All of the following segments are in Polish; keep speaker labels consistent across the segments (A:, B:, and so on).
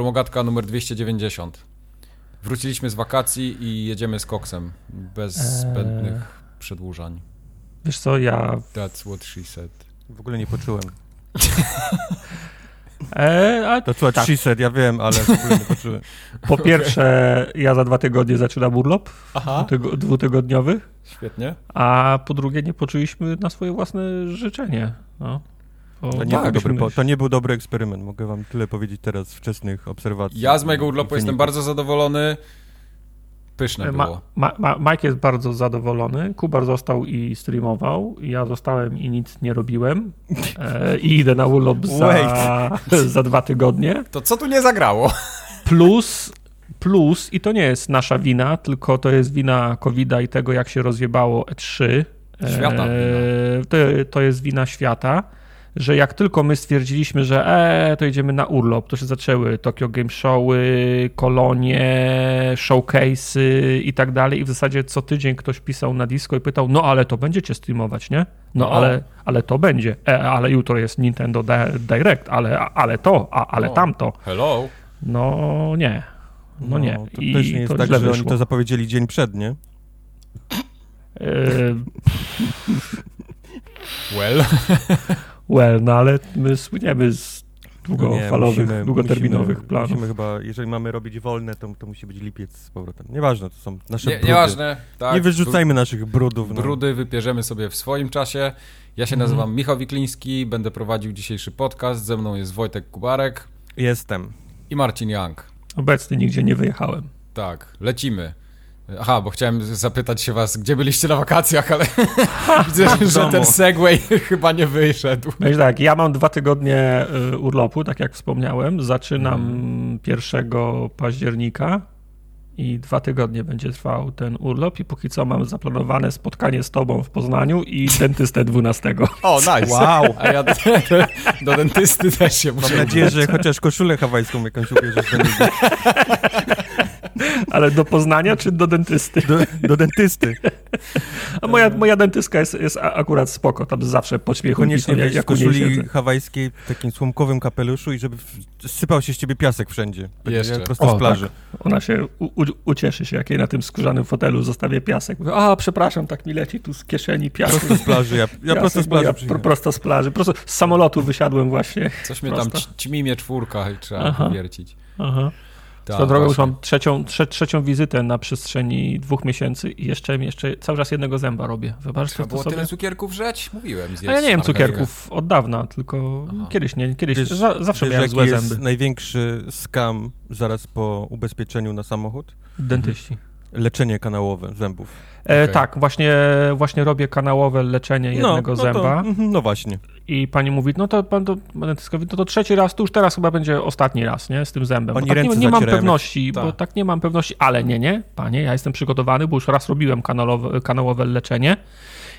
A: Formogatka numer 290. Wróciliśmy z wakacji i jedziemy z koksem. Bez
B: Eee.
A: zbędnych przedłużań.
B: Wiesz co, ja...
A: That's what she said.
C: W ogóle nie poczułem.
B: E, a
C: To co,
B: Tak.
C: she said, ja wiem, ale w ogóle nie poczułem.
B: po pierwsze, ja za dwa tygodnie zaczynam urlop
A: Aha.
B: dwutygo- dwutygodniowy,
A: Świetnie.
B: a po drugie nie poczuliśmy na swoje własne życzenie. No.
C: To nie, był
B: mogliśmy-
C: dobry, to nie był dobry eksperyment, mogę wam tyle powiedzieć teraz wczesnych obserwacji.
A: Ja z mojego urlopu jestem bardzo zadowolony. Pyszne
B: Ma,
A: było.
B: ma, ma, Mike jest bardzo zadowolony, Kubar został i streamował, ja zostałem i nic nie robiłem e, i idę na urlop za, za dwa tygodnie.
A: To co tu nie zagrało?
B: Plus, plus, i to nie jest nasza wina, tylko to jest wina covid i tego, jak się rozjebało E3.
A: Świata
B: E, to, to jest wina świata, że jak tylko my stwierdziliśmy, że e, to idziemy na urlop, to się zaczęły Tokyo Game Showy, kolonie, showcase'y i tak dalej i w zasadzie co tydzień ktoś pisał na disco i pytał, no ale to będziecie streamować, nie? No
A: No.
B: ale, ale to będzie, e, ale jutro jest Nintendo Di- Direct, ale, ale to, a, ale
A: No.
B: tamto.
A: Hello.
B: No nie. No, nie.
C: To
B: I
C: też nie jest
B: to
C: tak, że oni
B: wyszło.
C: to zapowiedzieli dzień przed, nie?
B: E,
A: Well.
B: well, no ale my słyniemy z
C: No nie,
B: długofalowych,
C: musimy-
B: długoterminowych
C: musimy,
B: planów.
C: Musimy chyba, jeżeli mamy robić wolne, to, to musi być lipiec z powrotem. Nieważne, to są nasze
A: Nie,
C: brudy.
A: nieważne. Tak,
C: nie wyrzucajmy naszych brudów.
A: br-
C: No.
A: Brudy wybierzemy sobie w swoim czasie. Ja się
B: Mhm.
A: nazywam Michał Wikliński, będę prowadził dzisiejszy podcast. Ze mną jest Wojtek Kubarek
C: Jestem.
A: i Marcin Young.
B: Obecnie nigdzie nie wyjechałem.
A: Tak, lecimy. Aha, bo chciałem zapytać się was, gdzie byliście na wakacjach, ale widzę, że ten segway chyba nie wyszedł.
B: No i tak, ja mam dwa tygodnie y, urlopu, tak jak wspomniałem. Zaczynam
C: Mhm.
B: 1 października i dwa tygodnie będzie trwał ten urlop i póki co mam zaplanowane spotkanie z tobą w Poznaniu i dentystę 12.
A: O, nice.
C: Wow.
A: A ja do, do dentysty też się muszę
C: Mam nadzieję, że chociaż koszulę hawajską jakąś ubierzesz.
B: Ale do Poznania czy do dentysty?
C: Do, do dentysty.
B: A moja, moja dentystka jest, jest akurat spoko, tam zawsze podśmiechuje
C: Koniecznie
B: jak,
C: w
B: jak niej
C: koszuli hawajskiej, w takim słomkowym kapeluszu i żeby w- sypał się z ciebie piasek wszędzie.
A: Jeszcze.
C: jak Prosto
B: O,
C: z plaży.
B: Ona się u, u, ucieszy się, jak jej na tym skórzanym fotelu zostawię piasek. Mówię, a przepraszam, tak mi leci tu z kieszeni piasek.
C: Prosto z plaży. Ja, ja prosto z
B: ja
C: plaży
B: pro,
C: przyjechałem.
B: prosto z plaży. Prosto z samolotu wysiadłem właśnie.
A: Coś mnie tam
B: Prosto.
A: ci- ćmimie czwórka i trzeba
B: Aha.
A: wiercić.
B: Aha.
A: Tak,
B: Swoją drogą już mam trzecią, trze, trzecią wizytę na przestrzeni dwóch miesięcy i jeszcze, jeszcze cały czas jednego zęba robię. Wyobraź
A: Trzeba
B: to
A: było
B: sobie.
A: tyle cukierków żreć? Mówiłem.
B: A
A: zjedz
B: ja nie jem cukierków od dawna, tylko
A: Aha.
B: kiedyś nie, kiedyś.
C: Wiesz,
B: za, zawsze
C: wiesz,
B: miałem
C: jaki
B: złe
C: jest
B: zęby.
C: największy skam zaraz po ubezpieczeniu na samochód?
B: Dentyści.
C: Leczenie kanałowe zębów.
B: E,
A: Okej.
B: Tak, właśnie, właśnie robię kanałowe leczenie jednego
C: no, no
B: zęba
C: To, mhm, no właśnie.
B: I pani mówi, no to pan to, mówi, no to trzeci raz, to już teraz chyba będzie ostatni raz, nie, z tym zębem.
C: Oni
B: Bo tak nie, nie mam pewności, bo
A: Tak.
B: tak nie mam pewności, ale nie, nie, panie, ja jestem przygotowany, bo już raz robiłem kanalowe, kanałowe leczenie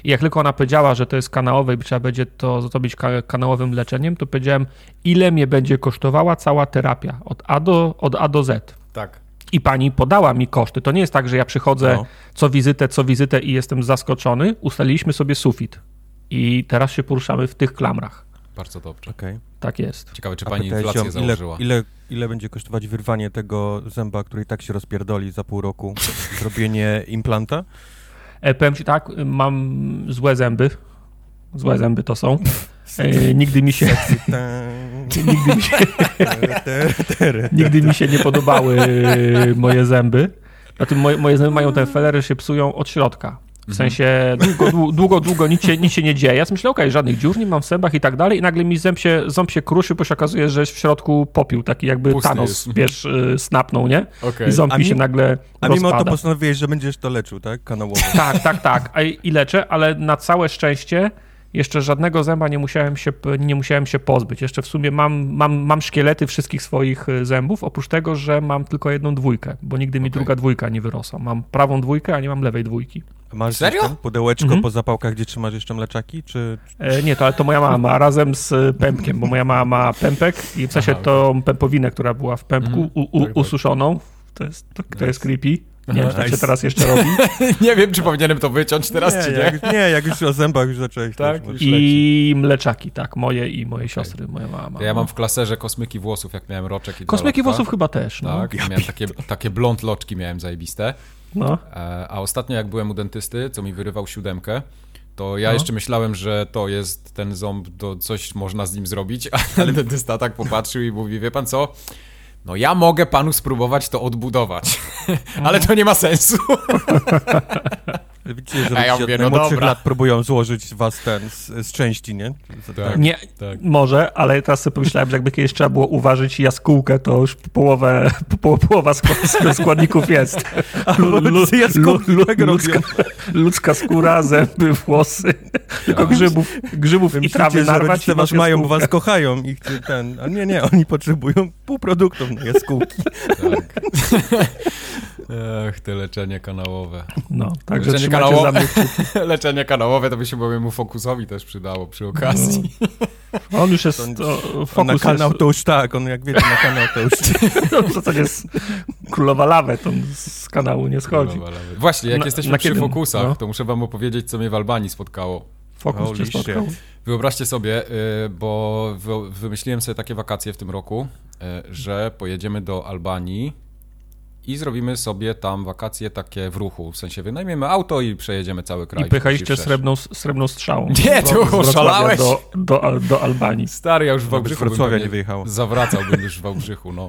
B: i jak tylko ona powiedziała, że to jest kanałowe i trzeba będzie to zrobić ka- kanałowym leczeniem, to powiedziałem, ile mnie będzie kosztowała cała terapia, od A do, od A do Z.
A: Tak.
B: I pani podała mi koszty. To nie jest tak, że ja przychodzę
C: No.
B: co wizytę, co wizytę i jestem zaskoczony. Ustaliliśmy sobie sufit. I teraz się poruszamy w tych klamrach.
A: Bardzo dobrze.
C: Okej.
B: Tak jest.
A: Ciekawe, czy
C: A
A: pani inflację
C: ją, ile,
A: założyła.
C: ile, ile będzie kosztować wyrwanie tego zęba, który i tak się rozpierdoli za pół roku? Zrobienie implanta?
B: E, powiem ci tak, mam złe zęby. Złe zęby to są. E, nigdy mi się, nigdy mi się, nigdy mi się nie podobały e, moje zęby. Znaczy moje, moje zęby mają te felery, się psują od środka. W sensie długo, długo, długo, długo nic, się, nic się nie dzieje. Ja sobie myślę, okej, żadnych dziur nie mam w zębach i tak dalej i nagle mi ząb się, ząb się kruszy, bo się okazuje, że jest w środku popiół, taki jakby
A: Pusty
B: Thanos,
A: jest.
B: wiesz, y, snapnął, nie?
A: Okej.
B: I ząb mi się nagle
C: A mimo to
B: rozpada.
C: postanowiłeś, że będziesz to leczył, tak? Kanałowo.
B: Tak, tak, tak. A i i leczę, ale na całe szczęście jeszcze żadnego zęba nie musiałem się, nie musiałem się pozbyć. Jeszcze w sumie mam, mam, mam szkielety wszystkich swoich y, zębów, oprócz tego, że mam tylko jedną dwójkę, bo nigdy mi
A: Okej.
B: druga dwójka nie wyrosła. Mam prawą dwójkę, a nie mam lewej dwójki.
C: Masz
A: Serio?
C: pudełeczko
B: Mhm.
C: po zapałkach, gdzie trzymasz jeszcze mleczaki, czy...
B: E, nie, to, ale to moja mama ma razem z y, pępkiem, bo moja mama ma pępek i w sensie
A: Aha,
B: tą pępowinę, która była w pępku,
A: Mhm.
B: u, u,
A: Tak, tak.
B: ususzoną. To jest, to, to jest creepy. Nie wiem, czy tak się teraz jeszcze robi.
A: nie wiem, czy powinienem to wyciąć teraz,
C: nie,
A: czy nie.
C: Jak, nie, jak już o zębach już zacząłeś.
A: Tak,
C: już
B: I mleczaki, tak, moje i moje siostry, moja mama.
A: Ja mam w klaserze kosmyki włosów, jak miałem roczek i
B: Kosmyki włosów chyba też, no.
A: Tak, miałem takie, takie blond loczki miałem zajebiste.
B: No.
A: E, A ostatnio jak byłem u dentysty, co mi wyrywał siódemkę, to ja
B: No.
A: jeszcze myślałem, że to jest ten ząb, to coś można z nim zrobić, ale dentysta tak popatrzył i mówi, wie pan co, no ja mogę panu spróbować to odbudować, ale to nie ma sensu.
C: Widzicie, że
A: A ja mówię,
C: od
A: no
C: najmłodszych
A: dobra.
C: lat próbują złożyć was ten z, z części, nie?
A: Tak.
B: Nie,
A: tak.
B: może, ale teraz sobie pomyślałem, że jakby kiedyś trzeba było uważać jaskółkę, to już połowę, po, połowa skład- składników jest. Lu-
C: tak
B: ludzka, ludzka skóra, zęby, włosy, tylko grzybów, grzybów i
C: Myślicie,
B: trawy
C: że
B: narwać
C: rodzice
B: i
C: was mają, was kochają i ten... A nie, nie, oni potrzebują półproduktów na jaskółki.
A: tak. Ech, te leczenie kanałowe.
B: No, także
A: Leczenie kanałowe. leczenie kanałowe to by się mojemu fokusowi też przydało przy okazji.
B: On już jest,
C: On-
B: to,
C: On na
B: fokus
C: kanał
B: jest,
C: to już tak, on jak wiecie, na kanał to już...
B: w zasadzie jest królowa lawę, to z kanału nie schodzi.
A: Właśnie, jak
B: Na-
A: jesteśmy
B: na
A: przy
B: kiedy-
A: fokusach,
B: no.
A: to muszę wam opowiedzieć, co mnie w Albanii spotkało.
B: Fokus cię spotkał.
A: Wyobraźcie sobie, y, bo wy- wymyśliłem sobie takie wakacje w tym roku, y, że pojedziemy do Albanii i zrobimy sobie tam wakacje takie w ruchu. W sensie wynajmiemy auto i przejedziemy cały kraj.
B: I pychaliście srebrną, srebrną strzałą.
A: Nie, tu oszalałeś.
B: Do, do, do Albanii.
A: Stary, ja już w Wałbrzychu bym
C: Wrocławia nie wyjechało.
A: Zawracałbym już w Wałbrzychu, no.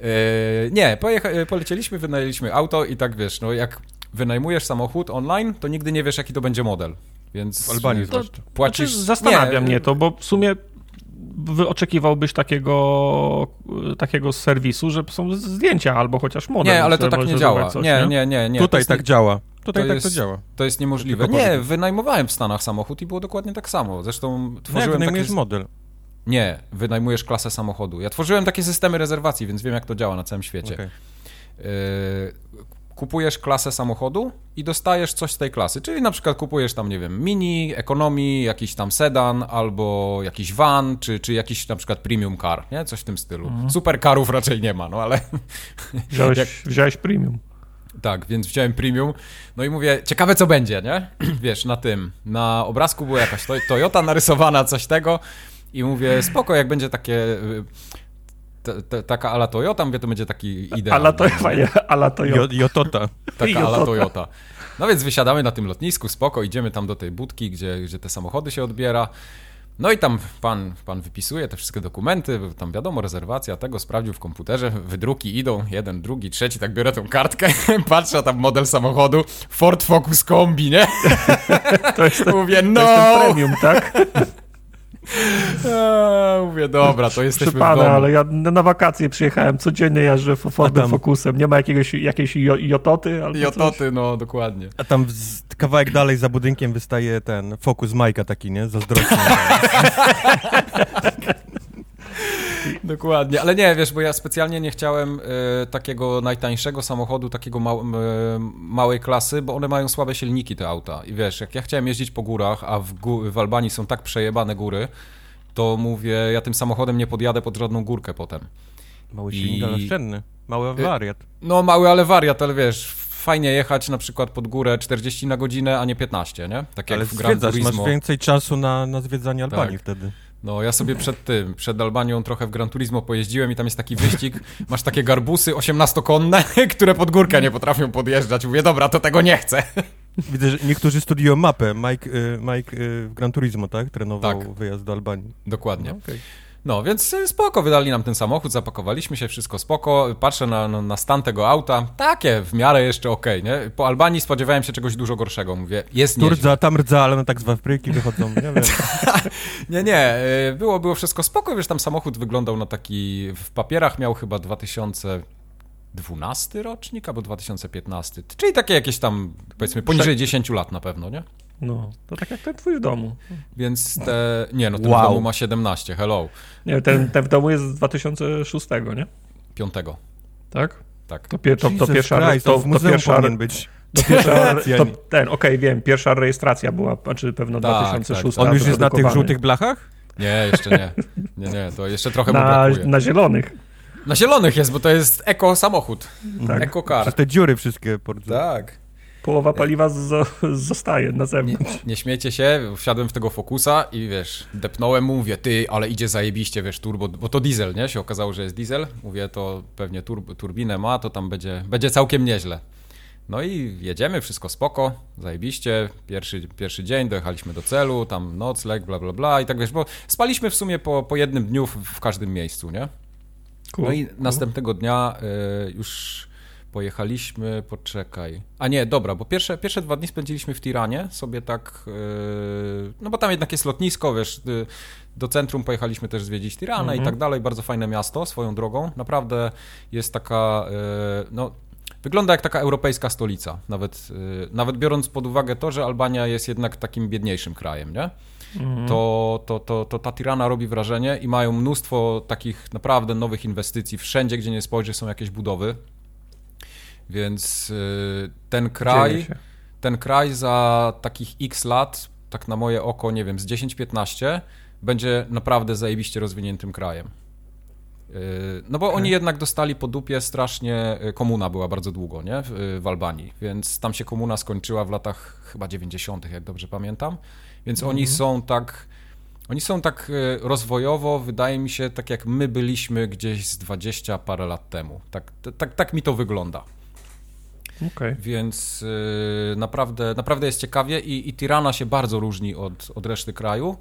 A: E, nie, pojecha- polecieliśmy, wynajęliśmy auto i tak wiesz, no jak wynajmujesz samochód online, to nigdy nie wiesz, jaki to będzie model. Więc
C: W Albanii
A: to
C: zwłaszcza.
A: płacisz...
B: Znaczy, zastanawia
A: nie,
B: mnie to, bo w sumie oczekiwałbyś takiego, takiego serwisu, że są zdjęcia albo chociaż model.
A: Nie, ale to tak nie działa.
B: coś,
A: nie, nie, nie, nie.
C: Tutaj tak
A: nie-
C: działa. Tutaj
A: to
C: tak
A: jest-
C: to działa.
A: To jest niemożliwe. Nie, wynajmowałem w Stanach samochód i było dokładnie tak samo. Zresztą tworzyłem
C: wynajmujesz
A: takie...
C: model?
A: Nie, wynajmujesz klasę samochodu. Ja tworzyłem takie systemy rezerwacji, więc wiem, jak to działa na całym świecie.
C: Okej.
A: Yy, kupujesz klasę samochodu i dostajesz coś z tej klasy. Czyli na przykład kupujesz tam, nie wiem, mini, ekonomii, jakiś tam sedan, albo jakiś van, czy, czy jakiś na przykład premium car, nie? Coś w tym stylu. Supercarów raczej nie ma, no ale
B: Wziąłeś,
A: Jak-
B: wziąłeś premium.
A: tak, więc wziąłem premium. No i mówię, ciekawe co będzie, nie? Wiesz, na tym, na obrazku była jakaś to- Toyota narysowana, coś tego i mówię, spoko, jak będzie takie... y, t- t- Taka ala Toyota, mówię, to będzie taki idealny.
B: Ale to fajnie, ale to
C: Jo- Jotota.
A: Taka ala. Toyota. No więc wysiadamy na tym lotnisku, spoko, idziemy tam do tej budki, gdzie, gdzie te samochody się odbiera. No i tam pan, pan wypisuje te wszystkie dokumenty, tam wiadomo, rezerwacja tego, sprawdził w komputerze, wydruki idą, jeden, drugi, trzeci, tak biorę tą kartkę, patrzę, tam model samochodu, Ford Focus Kombi, nie?
B: To jest ten,
A: Mówię,
B: to jest
A: no!
B: ten premium, tak?
A: Mówię, dobra, to jesteśmy
B: Przy pana,
A: w domu.
B: ale ja na wakacje przyjechałem, codziennie jeżdżę Fordem
C: tam-
B: Focusem. Nie ma jakiegoś, jakiejś jo- jototy albo
A: I
B: coś?
A: no, dokładnie.
C: A tam z, kawałek dalej za budynkiem wystaje ten fokus Majka taki, nie? Zazdrosny.
A: Dokładnie, ale nie, wiesz, bo ja specjalnie nie chciałem e, takiego najtańszego samochodu, takiego mał, m, małej klasy, bo one mają słabe silniki, te auta. I wiesz, jak ja chciałem jeździć po górach, a w, gó- w Albanii są tak przejebane góry, to mówię, ja tym samochodem nie podjadę pod żadną górkę potem.
C: Mały
A: I-
C: silnik, ale oszczędny. Mały wariat.
A: No mały, ale wariat, ale wiesz, fajnie jechać na przykład pod górę 40 na godzinę, a nie 15, nie? Tak jak
C: Ale
A: w Gran Turismo.
C: masz więcej czasu na, na zwiedzanie Albanii
A: Tak.
C: wtedy.
A: No, ja sobie przed tym, przed Albanią trochę w Gran Turismo pojeździłem i tam jest taki wyścig, masz takie garbusy 18-konne, które pod górkę nie potrafią podjeżdżać. Mówię, dobra, to tego nie chcę.
C: Widzę, że niektórzy studiują mapę. Mike, y, Mike y, w Gran Turismo, tak? Trenował
A: Tak.
C: wyjazd do Albanii.
A: Dokładnie.
C: No, okej.
A: No, więc y, spoko, wydali nam ten samochód, zapakowaliśmy się, wszystko spoko. Patrzę na, na, na stan tego auta, takie w miarę jeszcze okej, nie? Po Albanii spodziewałem się czegoś dużo gorszego. Mówię, jest
C: Tu
A: nieźle.
C: rdza, tam rdza, ale one tak z wafryki wychodzą, nie wiem.
A: Nie, nie, y, było, było wszystko spoko, wiesz, tam samochód wyglądał na taki, w papierach miał chyba 2012 rocznik albo 2015, czyli takie jakieś tam, powiedzmy, poniżej 10 lat na pewno, nie?
B: No, to tak jak ten twój w domu.
A: Więc te, nie no, ten
C: Wow.
A: w domu ma 17, hello,
B: Nie, ten, ten w domu jest z 2006, nie?
A: piątego,
B: Tak?
A: tak.
B: To, pie, to, to pierwsza,
C: Christ,
B: to,
C: w
B: to pierwsza,
C: powinien być.
B: to pierwsza, to ten, okej, wiem, pierwsza rejestracja była, znaczy pewno
A: Tak,
B: 2006.
A: tak.
C: On już jest na tych żółtych blachach?
A: Nie, jeszcze nie, nie, nie, to jeszcze trochę mu
B: na,
A: brakuje.
B: na zielonych.
A: Na zielonych jest, bo to jest eko samochód.
B: Tak.
A: Eko car.
C: Przez te dziury wszystkie. po-
A: Tak.
B: Połowa paliwa zo- zostaje na
A: Nie,
B: zewnątrz.
A: nie śmiecie się, wsiadłem w tego Focusa i wiesz, depnąłem mu, mówię, ty, ale idzie zajebiście, wiesz, turbo, bo to diesel, nie? Się okazało, że jest diesel. Mówię, to pewnie tur, turbinę ma, to tam będzie, będzie całkiem nieźle. No i jedziemy, wszystko spoko, zajebiście. Pierwszy, pierwszy dzień, dojechaliśmy do celu, tam nocleg, bla, bla, bla i tak wiesz, bo spaliśmy w sumie po, po jednym dniu w, w każdym miejscu, nie?
B: Cool.
A: No i następnego dnia y, już pojechaliśmy, poczekaj. A nie, dobra, bo pierwsze, pierwsze dwa dni spędziliśmy w Tiranie, sobie tak, y, no bo tam jednak jest lotnisko, wiesz, y, do centrum pojechaliśmy też zwiedzić Tiranę
B: Mhm.
A: i tak dalej, bardzo fajne miasto, swoją drogą, naprawdę jest taka, y, no wygląda jak taka europejska stolica, nawet, y, nawet biorąc pod uwagę to, że Albania jest jednak takim biedniejszym krajem, nie?
B: Mhm.
A: to, to, to, to ta Tirana robi wrażenie i mają mnóstwo takich naprawdę nowych inwestycji. Wszędzie, gdzie nie spojrzysz, są jakieś budowy. Więc y, ten kraj, ten kraj za takich x lat, tak na moje oko, nie wiem, z 10-15, będzie naprawdę zajebiście rozwiniętym krajem. Y, No bo oni jednak dostali po dupie strasznie, y, komuna była bardzo długo, nie, w, w Albanii, więc tam się komuna skończyła w latach chyba 90., jak dobrze pamiętam, więc oni są tak, oni są tak rozwojowo, wydaje mi się, tak jak my byliśmy gdzieś z 20 parę lat temu, tak, tak, tak mi to wygląda.
B: Okej.
A: Więc y, naprawdę, naprawdę jest ciekawie i, i Tirana się bardzo różni od, od reszty kraju,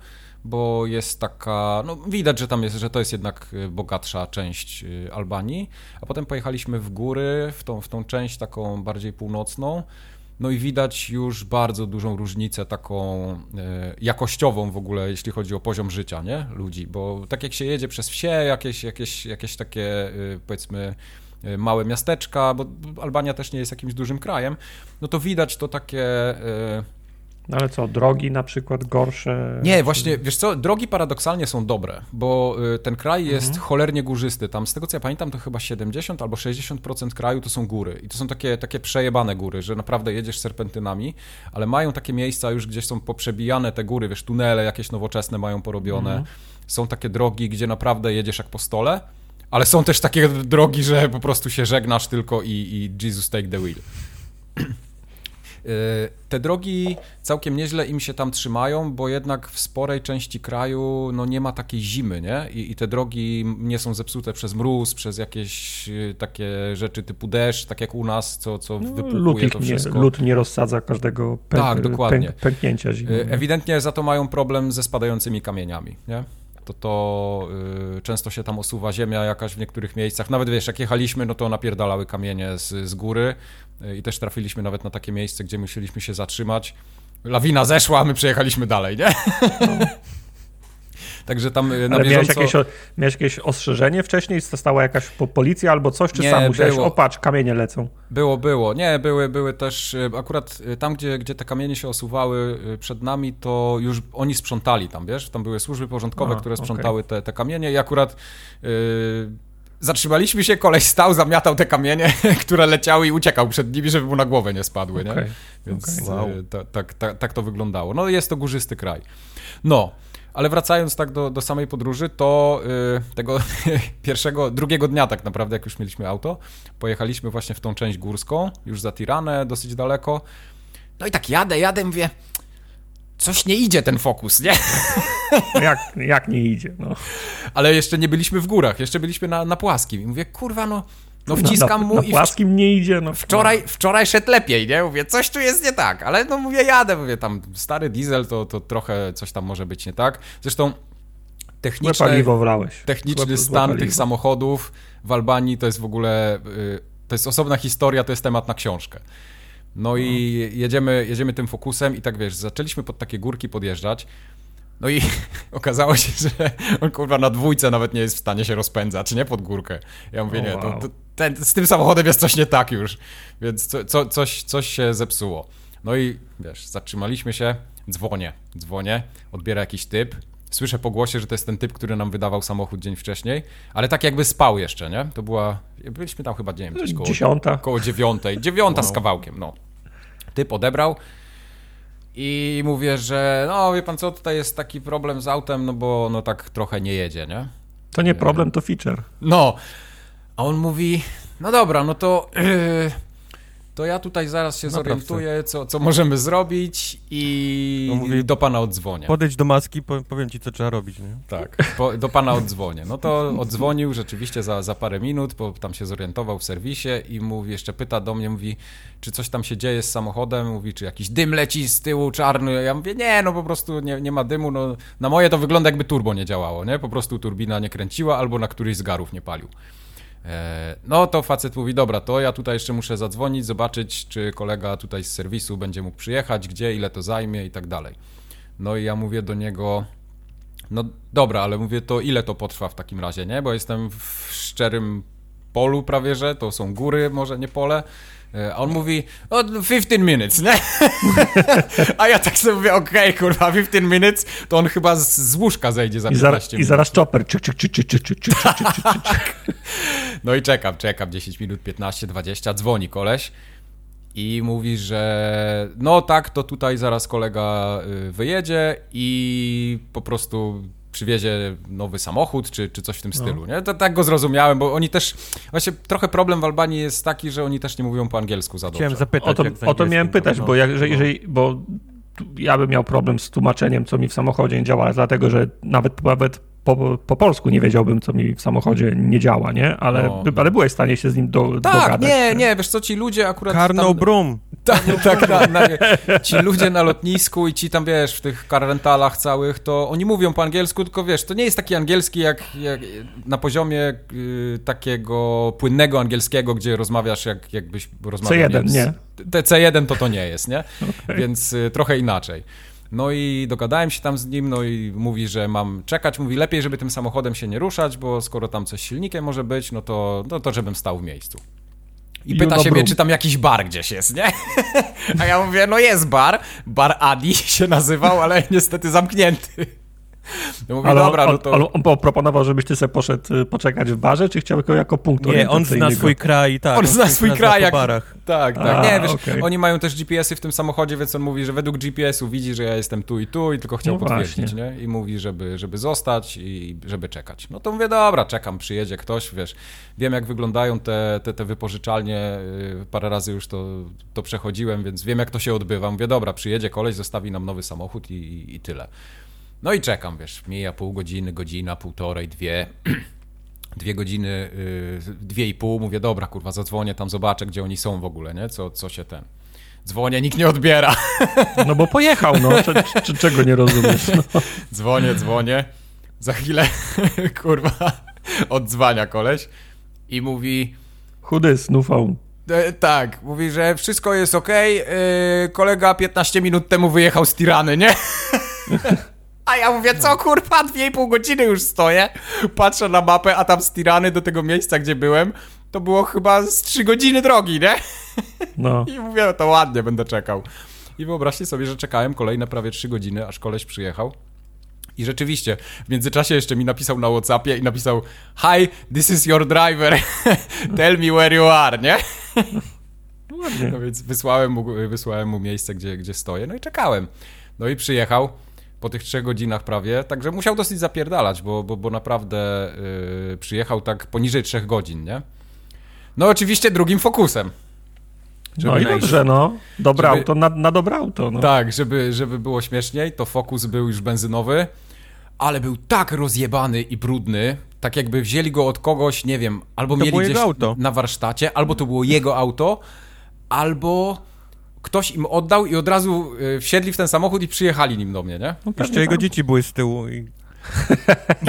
A: bo jest taka, no widać, że tam jest, że to jest jednak y, bogatsza część y, Albanii, a potem pojechaliśmy w góry, w tą, w tą część taką bardziej północną, no i widać już bardzo dużą różnicę taką y, jakościową w ogóle, jeśli chodzi o poziom życia, nie, ludzi, bo tak jak się jedzie przez wsie, jakieś, jakieś, jakieś takie, powiedzmy, małe miasteczka, bo Albania też nie jest jakimś dużym krajem, no to widać to takie... y,
B: No ale co, drogi na przykład gorsze?
A: Nie, właśnie, wiesz co, drogi paradoksalnie są dobre, bo y, ten kraj jest cholernie górzysty. Tam, z tego co ja pamiętam, to chyba 70 albo 60% kraju to są góry. I to są takie, takie przejebane góry, że naprawdę jedziesz serpentynami, ale mają takie miejsca już, gdzie są poprzebijane te góry, wiesz, tunele jakieś nowoczesne mają porobione. Są takie drogi, gdzie naprawdę jedziesz jak po stole, ale są też takie drogi, że po prostu się żegnasz tylko i, i Jesus take the wheel. Y, Te drogi całkiem nieźle im się tam trzymają, bo jednak w sporej części kraju no nie ma takiej zimy, nie? I, I te drogi nie są zepsute przez mruz, przez jakieś y, takie rzeczy typu deszcz, tak jak u nas, co, co
B: No,
A: wypłukuje to
B: nie,
A: wszystko.
B: lód nie rozsadza każdego pęk,
A: Tak, dokładnie.
B: Pęk, pęknięcia zimą.
A: Y, Ewidentnie za to mają problem ze spadającymi kamieniami, nie? To to y, często się tam osuwa ziemia jakaś w niektórych miejscach. Nawet wiesz, jak jechaliśmy, no to napierdalały kamienie z, z góry y, i też trafiliśmy nawet na takie miejsce, gdzie musieliśmy się zatrzymać. Lawina zeszła, a my przejechaliśmy dalej, nie? Także tam y, na
B: Ale miałeś
A: bieżąco...
B: jakieś, o- miałeś jakieś ostrzeżenie wcześniej? Stała jakaś po, policja albo coś? Czy
A: Nie,
B: sam musiałeś,
A: było.
B: o patrz, kamienie lecą?
A: Było, było. Nie, były, były też, y, akurat y, tam, gdzie, gdzie te kamienie się osuwały przed nami, to już oni sprzątali tam, wiesz? Tam były służby porządkowe,
B: A,
A: które sprzątały te, te kamienie i akurat y, zatrzymaliśmy się, koleś stał, zamiatał te kamienie, które leciały i uciekał przed nimi, żeby mu na głowę nie spadły, nie?
B: Okej,
A: Więc
B: okej.
C: Wow.
A: ta, tak, tak, tak to wyglądało. No jest to górzysty kraj. No, ale wracając tak do, do samej podróży, to y, tego pierwszego, drugiego dnia tak naprawdę, jak już mieliśmy auto, pojechaliśmy właśnie w tą część górską, już za Tiranę, dosyć daleko. No i tak jadę, jadę, mówię, coś nie idzie ten fokus, nie?
B: No jak, jak nie idzie? No.
A: Ale jeszcze nie byliśmy w górach, jeszcze byliśmy na, na płaskim. I mówię, kurwa, no, no wciskam
B: na,
A: mu
B: na
A: i w,
B: płaskim nie idzie. No.
A: Wczoraj, wczoraj szedł lepiej, nie? Mówię, coś tu jest nie tak, ale no mówię, jadę, mówię, tam stary diesel to, to trochę coś tam może być nie tak. Zresztą techniczne,
B: paliwo wlałeś.
A: techniczny
B: Złe-
A: stan tych samochodów w Albanii to jest w ogóle, y, to jest osobna historia, to jest temat na książkę. No i jedziemy, jedziemy tym fokusem i tak wiesz, zaczęliśmy pod takie górki podjeżdżać, no i okazało się, że on kurwa na dwójce nawet nie jest w stanie się rozpędzać, nie? Pod górkę. Ja mówię,
B: O,
A: nie, to,
B: wow.
A: to, ten, z tym samochodem jest coś nie tak już, więc co, co, coś, coś się zepsuło. No i wiesz, zatrzymaliśmy się, dzwonię, dzwonię, odbiera jakiś typ, słyszę po głosie, że to jest ten typ, który nam wydawał samochód dzień wcześniej, ale tak jakby spał jeszcze, nie? To była, byliśmy tam chyba, nie wiem, coś koło,
B: Dziesiąta.
A: koło dziewiątej, dziewiąta z kawałkiem, no. Typ odebrał i mówię, że no wie pan co, tutaj jest taki problem z autem, no bo no tak trochę nie jedzie, nie?
B: To nie problem, to feature.
A: No, A on mówi, no dobra, no to... Yy, to ja tutaj zaraz się zorientuję, co, co możemy zrobić i
C: No mówi-
A: do pana odzwonię.
C: Podejdź do maski, po, powiem ci, co trzeba robić, nie?
A: Tak, po, do pana odzwonię. No to odzwonił rzeczywiście za, za parę minut, bo tam się zorientował w serwisie i mówi, jeszcze pyta do mnie, mówi, czy coś tam się dzieje z samochodem, mówi, czy jakiś dym leci z tyłu czarny. Ja mówię, nie, no po prostu nie, nie ma dymu. No, na moje to wygląda jakby turbo nie działało, nie? Po prostu turbina nie kręciła albo na któryś z garów nie palił. E, No to facet mówi, dobra, to ja tutaj jeszcze muszę zadzwonić, zobaczyć, czy kolega tutaj z serwisu będzie mógł przyjechać, gdzie, ile to zajmie i tak dalej. No i ja mówię do niego, no dobra, ale mówię, to ile to potrwa w takim razie, nie? Bo jestem w szczerym polu prawie, że to są góry, może nie pole. E, A on mówi, o 15 minutes, nie? A ja tak sobie mówię, okej, kurwa, 15 minutes, to on chyba z, z łóżka zejdzie za
B: I,
A: 15
B: zaraz,
A: minut.
B: I zaraz chopper.
A: No i czekam, czekam 10 minut, 15, 20, dzwoni koleś i mówi, że no tak, to tutaj zaraz kolega y, wyjedzie i po prostu przywiezie nowy samochód, czy, czy coś w tym stylu, nie? To tak go zrozumiałem, bo oni też, właśnie trochę problem w Albanii jest taki, że oni też nie mówią po angielsku za dobrze.
C: Chciałem zapytać,
B: O to, o to miałem pytać,
C: no.
B: bo, jak, że, jeżeli, bo ja bym miał problem z tłumaczeniem, co mi w samochodzie nie działa, dlatego że nawet, nawet po, po polsku nie wiedziałbym, co mi w samochodzie nie działa, nie? Ale,
A: No.
B: ale byłeś w stanie się z nim do,
A: Tak,
B: dogadać.
A: nie, nie, wiesz co, ci ludzie akurat
C: Karno
A: tam...
C: Brum.
A: Tak, tak, na, na, ci ludzie na lotnisku i ci tam, wiesz, w tych car rentalach całych, to oni mówią po angielsku, tylko wiesz, to nie jest taki angielski jak, jak na poziomie y, takiego płynnego angielskiego, gdzie rozmawiasz jak, jakbyś rozmawiał
B: C1,
A: wiem, z-
B: nie?
A: Te C1 to to nie jest, nie? Więc y, trochę inaczej. No i dogadałem się tam z nim, no i mówi, że mam czekać. Mówi, lepiej, żeby tym samochodem się nie ruszać, bo skoro tam coś silnikiem może być, no to, no to żebym stał w miejscu. I pyta się mnie, czy tam jakiś bar gdzieś jest, nie? A ja mówię, no jest bar, bar Adi się nazywał, ale niestety zamknięty. No mówię,
B: Ale,
A: dobra,
B: on,
A: no to...
B: on, on proponował, żebyś ty sobie poszedł y, poczekać w barze, czy chciał go jako punkt
C: Nie, on zna swój kraj, tak.
A: On zna swój kraj, jak-
C: barach.
A: Tak, tak.
B: A,
A: nie, wiesz,
B: okej.
A: oni mają też GPS-y w tym samochodzie, więc on mówi, że według GPS-u widzi, że ja jestem tu i tu i tylko chciał
B: No
A: potwierdzić,
B: właśnie.
A: nie? I mówi, żeby, żeby zostać i żeby czekać. No to mówię, dobra, czekam, przyjedzie ktoś, wiesz, wiem jak wyglądają te, te, te wypożyczalnie, yy, parę razy już to, to przechodziłem, więc wiem jak to się odbywa. Mówię, dobra, przyjedzie koleś, zostawi nam nowy samochód i, i, i tyle. No i czekam, wiesz, mija pół godziny, godzina, półtorej, dwie dwie godziny, yy, dwie i pół, mówię, dobra, kurwa, zadzwonię tam, zobaczę, gdzie oni są w ogóle, nie? Co, co się ten... Dzwonię, nikt nie odbiera.
B: No bo pojechał, no. Cze- czego nie rozumiesz? No.
A: Dzwonię, dzwonię. Za chwilę, kurwa, odzwania koleś i mówi,
B: Chudy snufą.
A: e, tak, mówi, że wszystko jest okej, yy, kolega 15 minut temu wyjechał z Tirany, nie? A ja mówię, co kurwa, dwie i pół godziny już stoję, patrzę na mapę, a tam z Tirany do tego miejsca, gdzie byłem, to było chyba z 3 godziny drogi, nie?
B: No.
A: I mówię, no to ładnie będę czekał. I wyobraźcie sobie, że czekałem kolejne prawie 3 godziny, aż koleś przyjechał. I rzeczywiście, w międzyczasie jeszcze mi napisał na Whatsappie i napisał Hi, this is your driver. Tell me where you are, nie?
B: Ładnie.
A: No więc wysłałem mu, wysłałem mu miejsce, gdzie, gdzie stoję, no i czekałem. No i przyjechał po tych trzech godzinach prawie, także musiał dosyć zapierdalać, bo, bo, bo naprawdę yy, przyjechał tak poniżej trzech godzin, nie? No oczywiście drugim fokusem.
B: No i
A: Żeby-
B: dobrze, no. Dobre
A: żeby-
B: auto na, na dobre auto, no.
A: Tak, żeby, żeby było śmieszniej, to Focus był już benzynowy, ale był tak rozjebany i brudny, tak jakby wzięli go od kogoś, nie wiem, albo
C: To
A: mieli gdzieś na warsztacie, albo to było jego auto, albo ktoś im oddał i od razu y, wsiedli w ten samochód i przyjechali nim do mnie, nie?
B: No
C: Jeszcze jego
B: tak.
C: dzieci były z tyłu i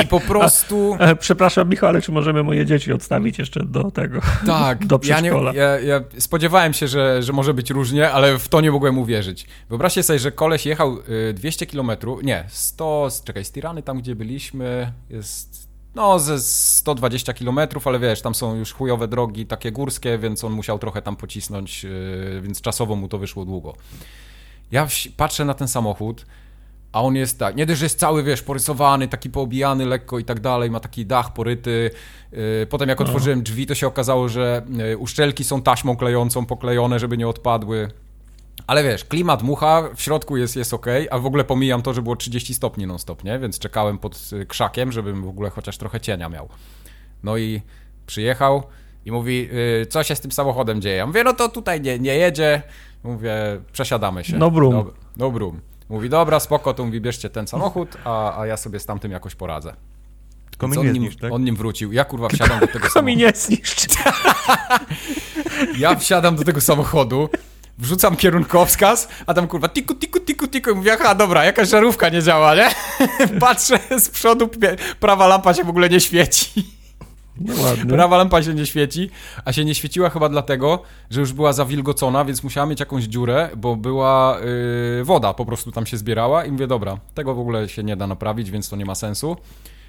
A: I po prostu...
B: E, Przepraszam, Michał, ale czy możemy moje dzieci odstawić jeszcze do tego?
A: Tak,
B: do
A: ja, nie,
B: przedszkola.
A: ja, ja spodziewałem się, że, że może być różnie, ale w to nie mogłem uwierzyć. Wyobraźcie sobie, że koleś jechał y, 200 km, nie, 100, z- czekaj, z Tirany tam, gdzie byliśmy, jest no ze 120 km, ale wiesz, tam są już chujowe drogi, takie górskie, więc on musiał trochę tam pocisnąć, y, więc czasowo mu to wyszło długo. Ja patrzę na ten samochód, a on jest tak, nie dość, że jest cały, wiesz, porysowany, taki poobijany lekko i tak dalej, ma taki dach poryty. Yy, Potem jak otworzyłem drzwi, to się okazało, że yy, uszczelki są taśmą klejącą, poklejone, żeby nie odpadły. Ale wiesz, klimat mucha, w środku jest, jest ok, a w ogóle pomijam to, że było 30 stopni non-stop, nie? Więc czekałem pod y, krzakiem, żebym w ogóle chociaż trochę cienia miał. No i przyjechał, I mówi, y, co się z tym samochodem dzieje? Ja mówię, no to tutaj nie, nie jedzie. Mówię, przesiadamy się.
B: No brum.
A: No, no brum. Mówi, dobra, spoko, to mówi, bierzcie ten samochód, a, a ja sobie z tamtym jakoś poradzę. On, nim,
C: zniszcz, tak?
A: on nim wrócił. Ja kurwa wsiadam do tego samochodu.
B: nie zniszczy.
A: Ja wsiadam do tego samochodu, wrzucam kierunkowskaz, a tam kurwa tiku, tiku, tiku, tiku. I mówię, aha, dobra, jakaś żarówka nie działa, nie? Patrzę z przodu, prawa lampa się w ogóle nie świeci.
B: No ładnie.
A: Prawa lampa się nie świeci, a się nie świeciła chyba dlatego, że już była zawilgocona, więc musiała mieć jakąś dziurę, bo była yy, woda po prostu tam się zbierała i mówię, dobra, tego w ogóle się nie da naprawić, więc to nie ma sensu.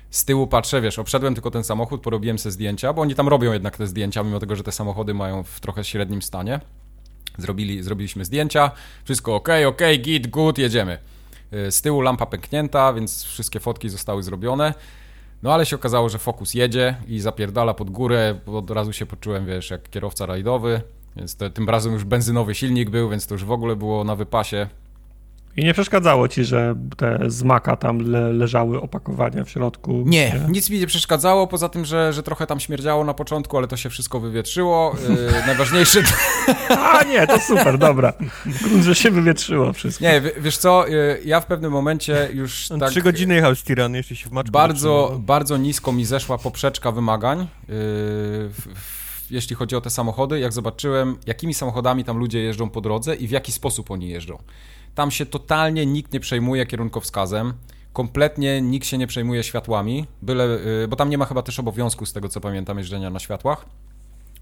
A: Z tyłu patrzę, wiesz, obszedłem tylko ten samochód, porobiłem sobie zdjęcia, bo oni tam robią jednak te zdjęcia, mimo tego, że te samochody mają w trochę średnim stanie. Zrobili, zrobiliśmy zdjęcia, wszystko ok, ok, git, good, jedziemy. Yy, Z tyłu lampa pęknięta, więc wszystkie fotki zostały zrobione. No ale się okazało, że Focus jedzie i zapierdala pod górę, od razu się poczułem, wiesz, jak kierowca rajdowy, więc to, tym razem już benzynowy silnik był, więc to już w ogóle było na wypasie.
B: I nie przeszkadzało ci, że te z maka tam le, leżały opakowania w środku?
A: Nie, nic mi nie przeszkadzało, poza tym, że, że trochę tam śmierdziało na początku, ale to się wszystko wywietrzyło. Yy, najważniejsze...
B: A nie, to super, dobra. Grunt, że się wywietrzyło wszystko.
A: Nie, w- wiesz co, yy, ja w pewnym momencie już
C: On
A: tak...
C: Trzy godziny jechał z Tirany, jeszcze się w maczku
A: Bardzo, bardzo nisko mi zeszła poprzeczka wymagań, yy, w, jeśli chodzi o te samochody. Jak zobaczyłem, jakimi samochodami tam ludzie jeżdżą po drodze i w jaki sposób oni jeżdżą. Tam się totalnie nikt nie przejmuje kierunkowskazem. Kompletnie nikt się nie przejmuje światłami, byle, yy, bo tam nie ma chyba też obowiązku, z tego co pamiętam, jeżdżenia na światłach.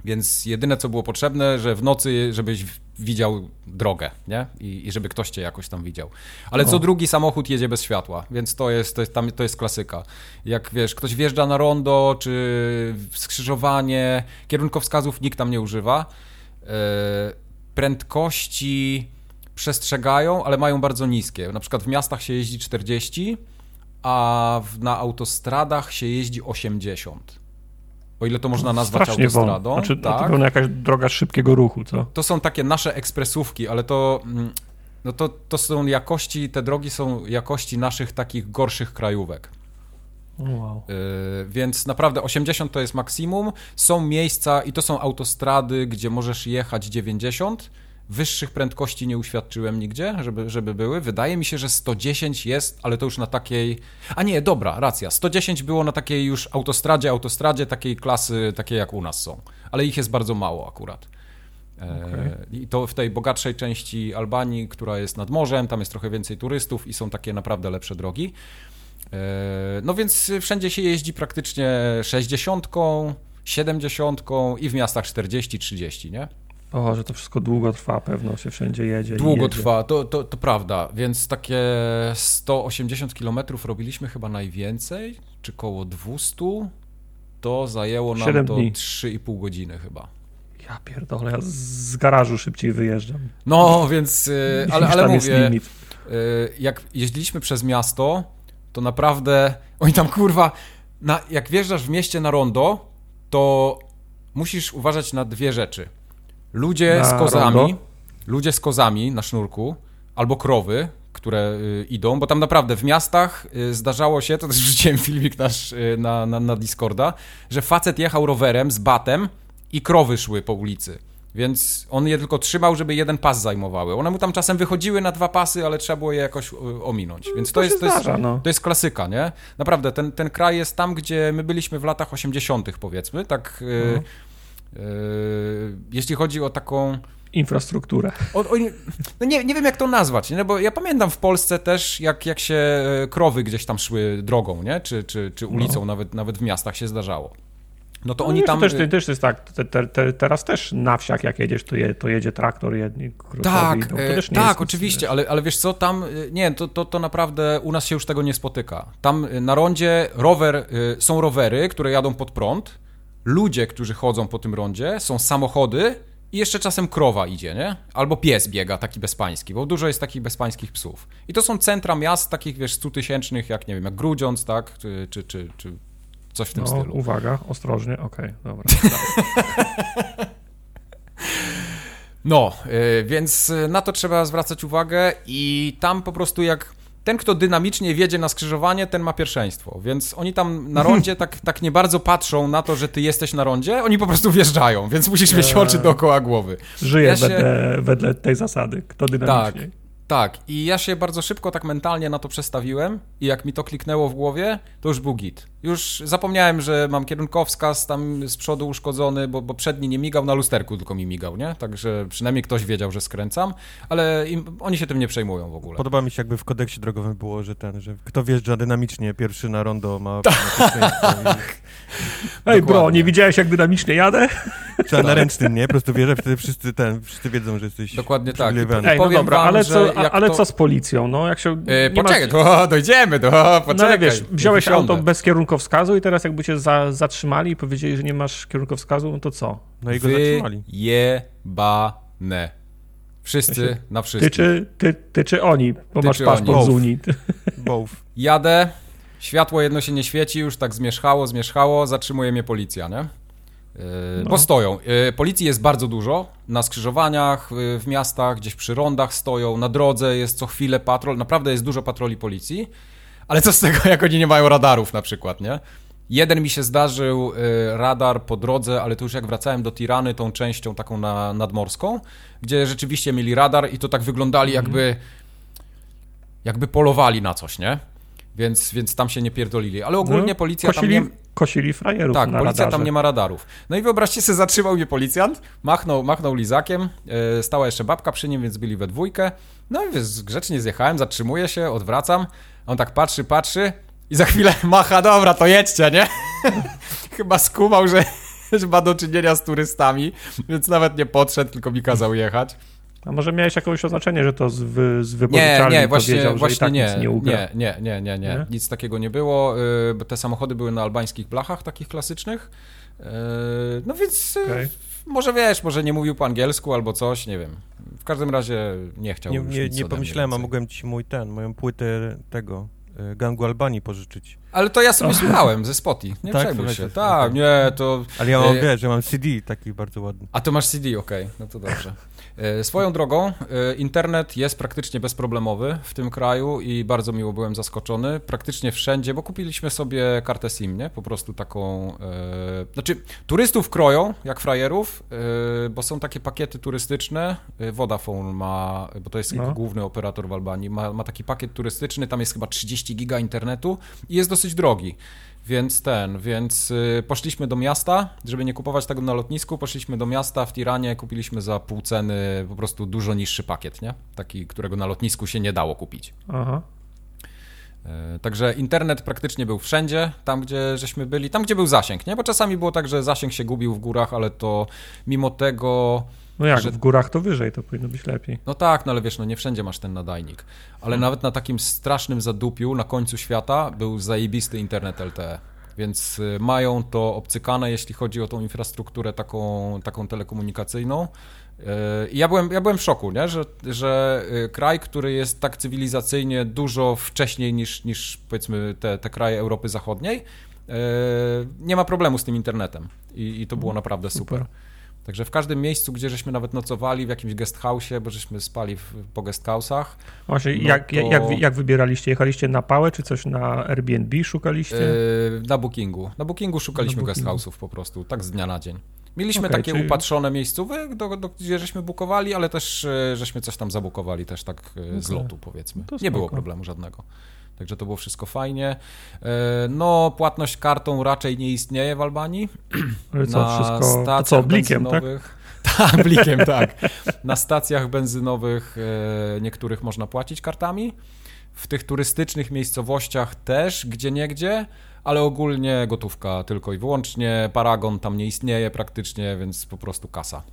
A: Więc jedyne co było potrzebne, że w nocy, żebyś widział drogę, nie? I, i żeby ktoś cię jakoś tam widział. Ale co drugi samochód jedzie bez światła, więc to jest, to jest, tam, to jest klasyka. Jak wiesz, ktoś wjeżdża na rondo, czy skrzyżowanie, kierunkowskazów nikt tam nie używa. Yy, prędkości przestrzegają, ale mają bardzo niskie. Na przykład w miastach się jeździ 40, a w, na autostradach się jeździ 80. O ile to można nazwać
B: Strasznie wolno.
A: autostradą.
B: Znaczy, to
A: tak.
B: pewno jakaś droga szybkiego ruchu, co?
A: To są takie nasze ekspresówki, ale to, mm, no to, to są jakości, te drogi są jakości naszych takich gorszych krajówek.
B: Wow.
A: Yy, więc naprawdę 80 to jest maksimum. Są miejsca i to są autostrady, gdzie możesz jechać 90. Wyższych prędkości nie uświadczyłem nigdzie, żeby, żeby były. Wydaje mi się, że 110 jest, ale to już na takiej. A nie, dobra, racja. 110 było na takiej już autostradzie, autostradzie takiej klasy, takiej jak u nas są. Ale ich jest bardzo mało akurat. E,
B: Okej.
A: I to w tej bogatszej części Albanii, która jest nad morzem, tam jest trochę więcej turystów i są takie naprawdę lepsze drogi. E, No więc wszędzie się jeździ praktycznie 60, 70 i w miastach 40, 30, nie?
B: O, że to wszystko długo trwa, pewno się wszędzie jedzie.
A: Długo
B: jedzie.
A: trwa, to, to, to prawda, więc takie 180 km robiliśmy chyba najwięcej, czy koło 200, to zajęło nam to
B: dni.
A: 3,5 godziny chyba.
B: Ja pierdolę, ja z garażu szybciej wyjeżdżam.
A: No, więc, y, ale, ale mówię. Y, jak jeździliśmy przez miasto, to naprawdę, oni tam kurwa, na, jak wjeżdżasz w mieście na rondo, to musisz uważać na dwie rzeczy. Ludzie
B: Na
A: z kozami,
B: rondo?
A: ludzie z kozami na sznurku, albo krowy, które y, idą, bo tam naprawdę w miastach y, zdarzało się, to też wrzuciłem filmik nasz y, na, na, na Discorda, że facet jechał rowerem z batem i krowy szły po ulicy. Więc on je tylko trzymał, żeby jeden pas zajmowały. One mu tam czasem wychodziły na dwa pasy, ale trzeba było je jakoś ominąć. Więc to,
B: to
A: jest, to, jest,
B: zdarza, no.
A: to jest klasyka, nie? Naprawdę, ten, ten kraj jest tam, gdzie my byliśmy w latach 80., powiedzmy. Tak.
B: Mhm.
A: Y, jeśli chodzi o taką.
B: Infrastrukturę.
A: O, o, no nie, nie wiem, jak to nazwać, nie? No bo ja pamiętam w Polsce też, jak, jak się e, krowy gdzieś tam szły drogą, nie? Czy, czy, czy ulicą, nawet, nawet w miastach się zdarzało. No to
B: No
A: oni
B: wiesz,
A: tam.
B: To też, też jest tak, te, te, te, teraz też na wsiach jak jedziesz, to, je, to jedzie traktor, jedni
A: Tak,
B: idą. To
A: e,
B: też nie
A: tak,
B: jest
A: oczywiście, ale, ale wiesz co, tam, e, nie, to, to, to naprawdę u nas się już tego nie spotyka. Tam e, na rondzie rower, e, są rowery, które jadą pod prąd, ludzie, którzy chodzą po tym rondzie, są samochody i jeszcze czasem krowa idzie, nie? Albo pies biega, taki bezpański, bo dużo jest takich bezpańskich psów. I to są centra miast takich, wiesz, stutysięcznych, jak, nie wiem, jak Grudziądz, tak? Czy, czy, czy, czy coś w tym
B: No,
A: stylu.
B: uwaga, ostrożnie, okej, dobra.
A: No, y, więc y, na to trzeba zwracać uwagę i tam po prostu jak ten, kto dynamicznie wiedzie na skrzyżowanie, ten ma pierwszeństwo. Więc oni tam na rondzie tak, tak nie bardzo patrzą na to, że ty jesteś na rondzie, oni po prostu wjeżdżają, więc musisz mieć
B: Eee.
A: oczy dookoła głowy.
B: Żyje
A: Ja się-
B: wedle, wedle tej zasady. Kto dynamicznie.
A: Tak, i ja się bardzo szybko tak mentalnie na to przestawiłem i jak mi to kliknęło w głowie, to już był git. Już zapomniałem, że mam kierunkowskaz tam z przodu uszkodzony, bo, bo przedni nie migał, na lusterku tylko mi migał, nie? Także przynajmniej ktoś wiedział, że skręcam, ale im, oni się tym nie przejmują w ogóle.
C: Podoba mi się, jakby w kodeksie drogowym było, że ten, że kto wjeżdża dynamicznie pierwszy na rondo ma ma pierwszeństwo
B: Ej, bro, nie widziałeś jak dynamicznie jadę?
C: trzeba na ręcznym, nie? Po prostu wjeżdża, wtedy wszyscy ten, wszyscy wiedzą, że jesteś
A: Dokładnie tak.
B: Ej, no dobra,
A: wam,
B: ale, co, a, ale
A: to-
B: co z policją? No, jak się.
A: E,
B: nie
A: poczekaj,
B: masz-
A: to dojdziemy, to poczekaj.
B: No ale wiesz, wziąłeś auto bez kierunkowskazu i teraz jakby cię za, zatrzymali i powiedzieli, że nie masz kierunkowskazu, no to co?
C: No i go zatrzymali.
A: Wyjebane. Wszyscy na
B: Ty
A: wszystkich.
B: czy, ty, ty czy oni, bo
A: Ty
B: masz
A: czy
B: paszport
C: oni.
B: z Unii.
C: Both.
A: Jadę, światło jedno się nie świeci, już tak zmierzchało, zmierzchało, zatrzymuje mnie policja, nie? Yy,
B: No.
A: Bo stoją. Yy, policji jest bardzo dużo. Na skrzyżowaniach, yy, w miastach, gdzieś przy rondach stoją, na drodze jest co chwilę patrol. Naprawdę jest dużo patroli policji. Ale co z tego, jak oni nie mają radarów na przykład, nie? Jeden mi się zdarzył yy, radar po drodze, ale to już jak wracałem do Tirany, tą częścią taką na, nadmorską, gdzie rzeczywiście mieli radar i to tak wyglądali jakby jakby polowali na coś, nie? Więc, więc tam się nie pierdolili. Ale ogólnie
B: No,
A: policja
B: kosili,
A: tam nie...
B: kosili frajerów
A: Tak, policja
B: radarze.
A: tam nie ma radarów. No i wyobraźcie sobie, zatrzymał mnie policjant, machnął, machnął lizakiem, e, stała jeszcze babka przy nim, więc byli we dwójkę. No i wiesz, grzecznie zjechałem, zatrzymuję się, odwracam, on tak patrzy, patrzy i za chwilę macha, dobra, to jedźcie, nie? Chyba skumał, że, że ma do czynienia z turystami, więc nawet nie podszedł, tylko mi kazał jechać.
B: A może miałeś jakieś oznaczenie, że to z, wy, z
A: Nie,
B: wypożyczalni
A: nie, właśnie, właśnie
B: tak
A: nie,
B: nie
A: nie, nie, nie, nie, nie, nic takiego nie było, y, te samochody były na albańskich blachach, takich klasycznych, Y, no więc y,
B: Okej.
A: może wiesz, może nie mówił po angielsku albo coś, nie wiem. W każdym razie nie chciał
C: Nie, nie, nie pomyślałem, a mogłem ci mój ten, moją płytę tego y, gangu Albanii pożyczyć.
A: Ale to ja sobie słuchałem ze Spotify, nie
C: Tak,
A: przejmuj się. Tak, nie, to...
C: Ale ja mam,
A: Y,
C: wiesz, że mam CD taki bardzo ładny.
A: A to masz CD, okej, no to dobrze. E, Swoją drogą, e, internet jest praktycznie bezproblemowy w tym kraju i bardzo miło byłem zaskoczony. Praktycznie wszędzie, bo kupiliśmy sobie kartę SIM, nie? Po prostu taką. E, znaczy, turystów kroją jak frajerów, e, bo są takie pakiety turystyczne. E, Vodafone ma, bo to jest
B: No.
A: główny operator w Albanii, ma, ma taki pakiet turystyczny, tam jest chyba 30 giga internetu i jest dosyć drogi. Więc ten, więc y, poszliśmy do miasta, żeby nie kupować tego na lotnisku, poszliśmy do miasta w Tiranie, kupiliśmy za pół ceny po prostu dużo niższy pakiet, nie? Taki, którego na lotnisku się nie dało kupić.
B: Aha.
A: E, Także internet praktycznie był wszędzie, tam gdzie żeśmy byli, tam gdzie był zasięg, nie? Bo czasami było tak, że zasięg się gubił w górach, ale to mimo tego
B: No jak,
A: Że-
B: w górach to wyżej, to powinno być lepiej.
A: No tak, no ale wiesz, no nie wszędzie masz ten nadajnik. Ale nawet na takim strasznym zadupiu na końcu świata był zajebisty internet LTE. Więc y, mają to obcykane, jeśli chodzi o tą infrastrukturę taką, taką telekomunikacyjną. Y, I ja byłem, ja byłem w szoku, nie? Że, że y, kraj, który jest tak cywilizacyjnie dużo wcześniej niż, niż powiedzmy te, te kraje Europy Zachodniej, nie ma problemu z tym internetem. I, i to było naprawdę super.
B: Super.
A: Także w każdym miejscu, gdzie żeśmy nawet nocowali, w jakimś guest house'ie, bo żeśmy spali w, po guest house'ach,
B: Właśnie,
A: No
B: jak,
A: to-
B: jak, jak wybieraliście? Jechaliście na pałę, czy coś na Airbnb szukaliście?
A: Yy, na bookingu. Na bookingu szukaliśmy
B: Na
A: guest house'ów po prostu, tak z dnia na dzień. Mieliśmy
B: Okej,
A: takie
B: czyli-
A: upatrzone miejscówy, do, do, gdzie żeśmy bukowali, ale też e, żeśmy coś tam zabukowali, też tak e, z lotu powiedzmy.
B: To
A: Nie było problemu żadnego. Także to było wszystko fajnie. E, No, płatność kartą raczej nie istnieje w Albanii.
B: Ale co,
A: na
B: wszystko, to
A: stacjach
B: co, blikiem, tak?
A: benzynowych. Tak, blikiem, tak. Na stacjach benzynowych e, niektórych można płacić kartami. W tych turystycznych miejscowościach też, gdzie niegdzie, ale ogólnie gotówka tylko i wyłącznie. Paragon tam nie istnieje praktycznie, więc po prostu kasa.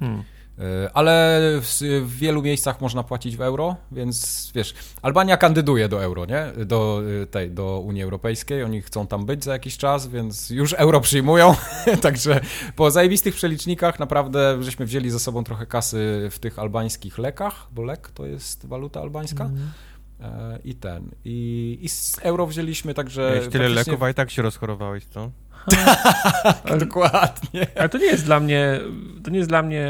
B: Hmm.
A: E, Ale w, w wielu miejscach można płacić w euro, więc wiesz, Albania kandyduje do euro, nie? Do y, tej, do Unii Europejskiej, oni chcą tam być za jakiś czas, więc już euro przyjmują, także po zajebistych przelicznikach naprawdę żeśmy wzięli ze sobą trochę kasy w tych albańskich lekach, bo lek to jest waluta albańska. E, I ten. I, I z euro wzięliśmy, także.
C: Miałeś tyle
A: praktycznie-
C: leków, a i tak się rozchorowałeś, co?
A: Dokładnie.
B: Ale to nie jest dla mnie, to nie jest dla mnie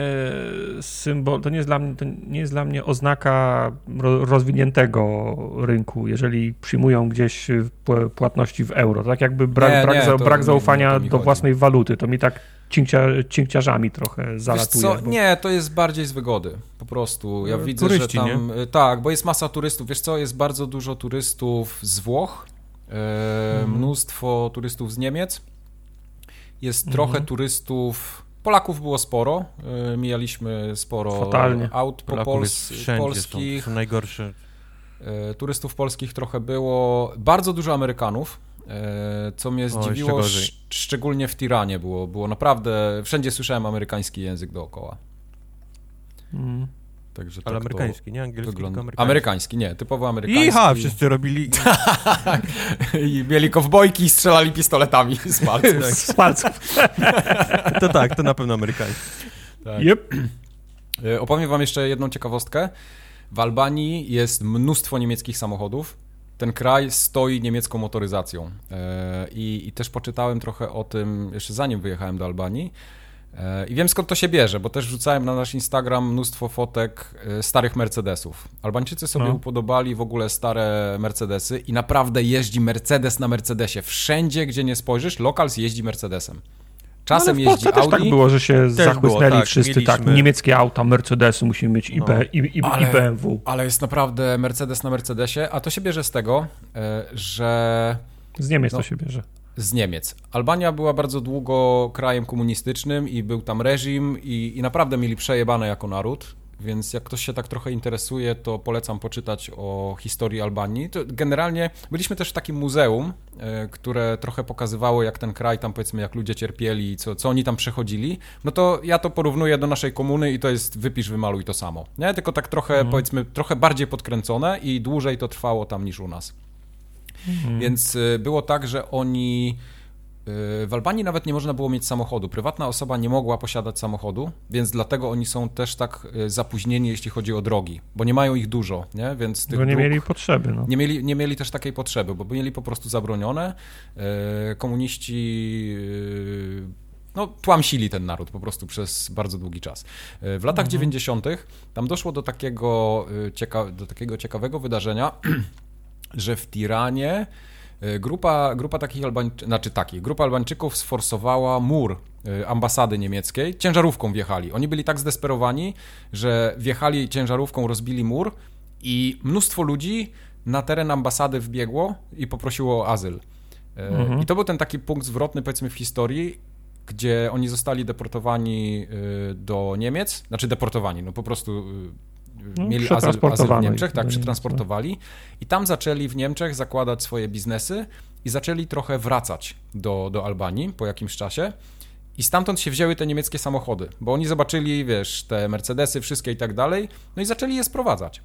B: symbol, to nie jest dla mnie, to nie jest dla mnie oznaka ro, rozwiniętego rynku, jeżeli przyjmują gdzieś płatności w euro. Tak jakby brak,
A: Nie,
B: brak,
A: nie,
B: za, brak zaufania do własnej waluty. To mi tak cinkcia, cinkciarzami trochę zalatuje. bo-
A: Nie, to jest bardziej z wygody. Po prostu. Ja
C: E,
A: widzę,
C: turyści,
A: że tam. e, Tak, bo jest masa turystów. Wiesz co, jest bardzo dużo turystów z Włoch, e,
B: Mhm.
A: mnóstwo turystów z Niemiec. Jest
B: Mhm.
A: trochę turystów. Polaków było sporo. E, mijaliśmy sporo
B: Fatalnie.
A: aut po Pols- polskich.
C: są, są najgorsze.
A: E, turystów polskich trochę było. Bardzo dużo Amerykanów. e, Co mnie zdziwiło, sz- szczególnie w Tiranie było, było naprawdę, wszędzie słyszałem amerykański język dookoła.
B: Mm.
A: Także
C: Ale
A: tak to
C: amerykański, nie angielski,
A: wygląda.
C: tylko amerykański.
A: Amerykański, nie, typowo amerykański.
C: Iha, wszyscy robili...
A: I mieli kowbojki i strzelali pistoletami z palców.
B: Z palców.
C: To tak, to na pewno amerykański.
A: Tak.
B: Yep.
A: E, Opowiem wam jeszcze jedną ciekawostkę. W Albanii jest mnóstwo niemieckich samochodów. Ten kraj stoi niemiecką motoryzacją. E, I, I też poczytałem trochę o tym jeszcze zanim wyjechałem do Albanii. E, I wiem skąd to się bierze, bo też wrzucałem na nasz Instagram mnóstwo fotek e, starych Mercedesów. Albańczycy sobie
B: No.
A: upodobali w ogóle stare Mercedesy i naprawdę jeździ Mercedes na Mercedesie. Wszędzie, gdzie nie spojrzysz, Lokals jeździ Mercedesem. Czasem
B: Ale w
A: jeździ
B: też
A: Audi.
B: tak było, że się zachłysnęli
C: tak,
B: wszyscy,
C: mieliśmy-
B: tak, niemieckie auta, Mercedesy, musimy mieć i,
C: No.
B: B, i, i, i
A: Ale-
B: BMW.
A: Ale jest naprawdę Mercedes na Mercedesie, a to się bierze z tego, e, że
B: Z Niemiec
A: No.
B: to się bierze.
A: Z Niemiec. Albania była bardzo długo krajem komunistycznym i był tam reżim i, i naprawdę mieli przejebane jako naród. Więc jak ktoś się tak trochę interesuje, to polecam poczytać o historii Albanii. To generalnie byliśmy też w takim muzeum, e, które trochę pokazywało, jak ten kraj tam, powiedzmy, jak ludzie cierpieli, co, co oni tam przechodzili. No to ja to porównuję do naszej komuny i to jest wypisz, wymaluj to samo. Nie? Tylko tak trochę, powiedzmy, trochę bardziej podkręcone i dłużej to trwało tam niż u nas. Więc y, było tak, że oni. y, W Albanii nawet nie można było mieć samochodu. Prywatna osoba nie mogła posiadać samochodu, więc dlatego oni są też tak y, zapóźnieni, jeśli chodzi o drogi, bo nie mają ich dużo, nie? Więc tych
B: Bo nie
A: dróg-
B: mieli potrzeby. No.
A: nie mieli, nie mieli też takiej potrzeby, bo mieli po prostu zabronione. Komuniści no, tłamsili ten naród po prostu przez bardzo długi czas. W latach 90. tam doszło do takiego, cieka do takiego ciekawego wydarzenia, że w Tiranie e, grupa, grupa takich Albańczyków, znaczy takich, grupa Albańczyków sforsowała mur e, ambasady niemieckiej, ciężarówką wjechali. Oni byli tak zdesperowani, że wjechali ciężarówką, rozbili mur i mnóstwo ludzi na teren ambasady wbiegło i poprosiło o azyl. E,
B: Mhm.
A: I to był ten taki punkt zwrotny, powiedzmy, w historii, gdzie oni zostali deportowani do Niemiec, znaczy deportowani, no po prostu mieli azyl, azyl w Niemczech, tak,
B: Niemiec,
A: przetransportowali i tam zaczęli w Niemczech zakładać swoje biznesy i zaczęli trochę wracać do, do Albanii po jakimś czasie. I stamtąd się wzięły te niemieckie samochody, bo oni zobaczyli, wiesz, te Mercedesy, wszystkie i tak dalej, no i zaczęli je sprowadzać.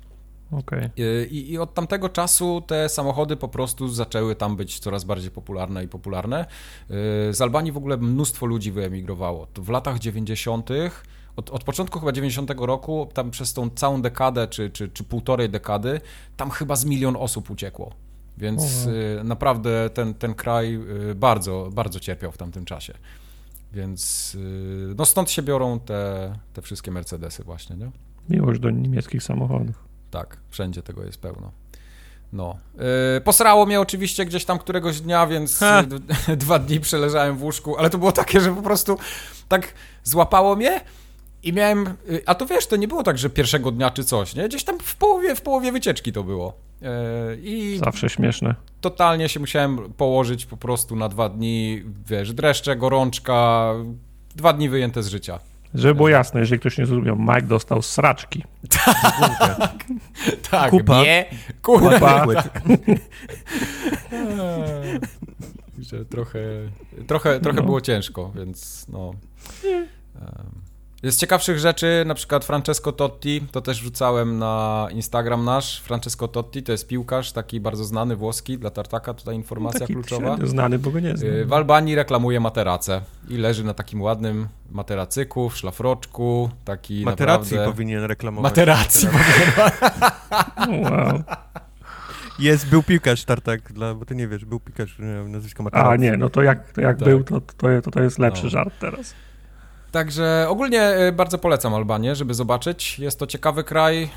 B: Okej.
A: I, I od tamtego czasu te samochody po prostu zaczęły tam być coraz bardziej popularne i popularne. Yy, Z Albanii w ogóle mnóstwo ludzi wyemigrowało. W latach 90. Od, od początku chyba 90 roku, tam przez tą całą dekadę, czy, czy, czy półtorej dekady, tam chyba z milion osób uciekło. Więc yy, naprawdę ten, ten kraj yy, bardzo, bardzo cierpiał w tamtym czasie. Więc yy, no stąd się biorą te, te wszystkie Mercedesy właśnie, nie?
B: Miłość do niemieckich samochodów.
A: Tak, wszędzie tego jest pełno. No. Yy, posrało mnie oczywiście gdzieś tam któregoś dnia, więc y, dwa dni przeleżałem w łóżku, ale to było takie, że po prostu tak złapało mnie i miałem. y, A to wiesz, to nie było tak, że pierwszego dnia czy coś, nie? Gdzieś tam w połowie, w połowie wycieczki to było. Yy, I
B: Zawsze śmieszne.
A: totalnie się musiałem położyć po prostu na dwa dni, wiesz, dreszcze, gorączka, dwa dni wyjęte z życia.
B: Żeby było jasne, jeżeli ktoś nie zrozumiał, Mike dostał sraczki.
A: Tak,
C: Kupa.
A: Nie, kupa.
C: Płyt.
A: Że trochę, trochę, trochę
B: No.
A: było ciężko, więc no. Z ciekawszych rzeczy, na przykład Francesco Totti, to też wrzucałem na Instagram nasz. Francesco Totti to jest piłkarz, taki bardzo znany, włoski, dla Tartaka, tutaj informacja
B: Taki
A: kluczowa.
B: znany, bo go nie znam.
A: Y, W Albanii reklamuje materace i leży na takim ładnym materacyku, w szlafroczku, taki
C: Materacji
A: naprawdę...
C: powinien reklamować.
A: Materacji.
B: O, wow.
C: Jest, był piłkarz Tartak, dla, bo ty nie wiesz, był piłkarz, nazwisko Matarazzi.
B: A nie, no to jak, to jak
A: Tak.
B: był, to, to, to, to jest lepszy
A: No.
B: żart teraz.
A: Także ogólnie y, bardzo polecam Albanię, żeby zobaczyć. Jest to ciekawy kraj.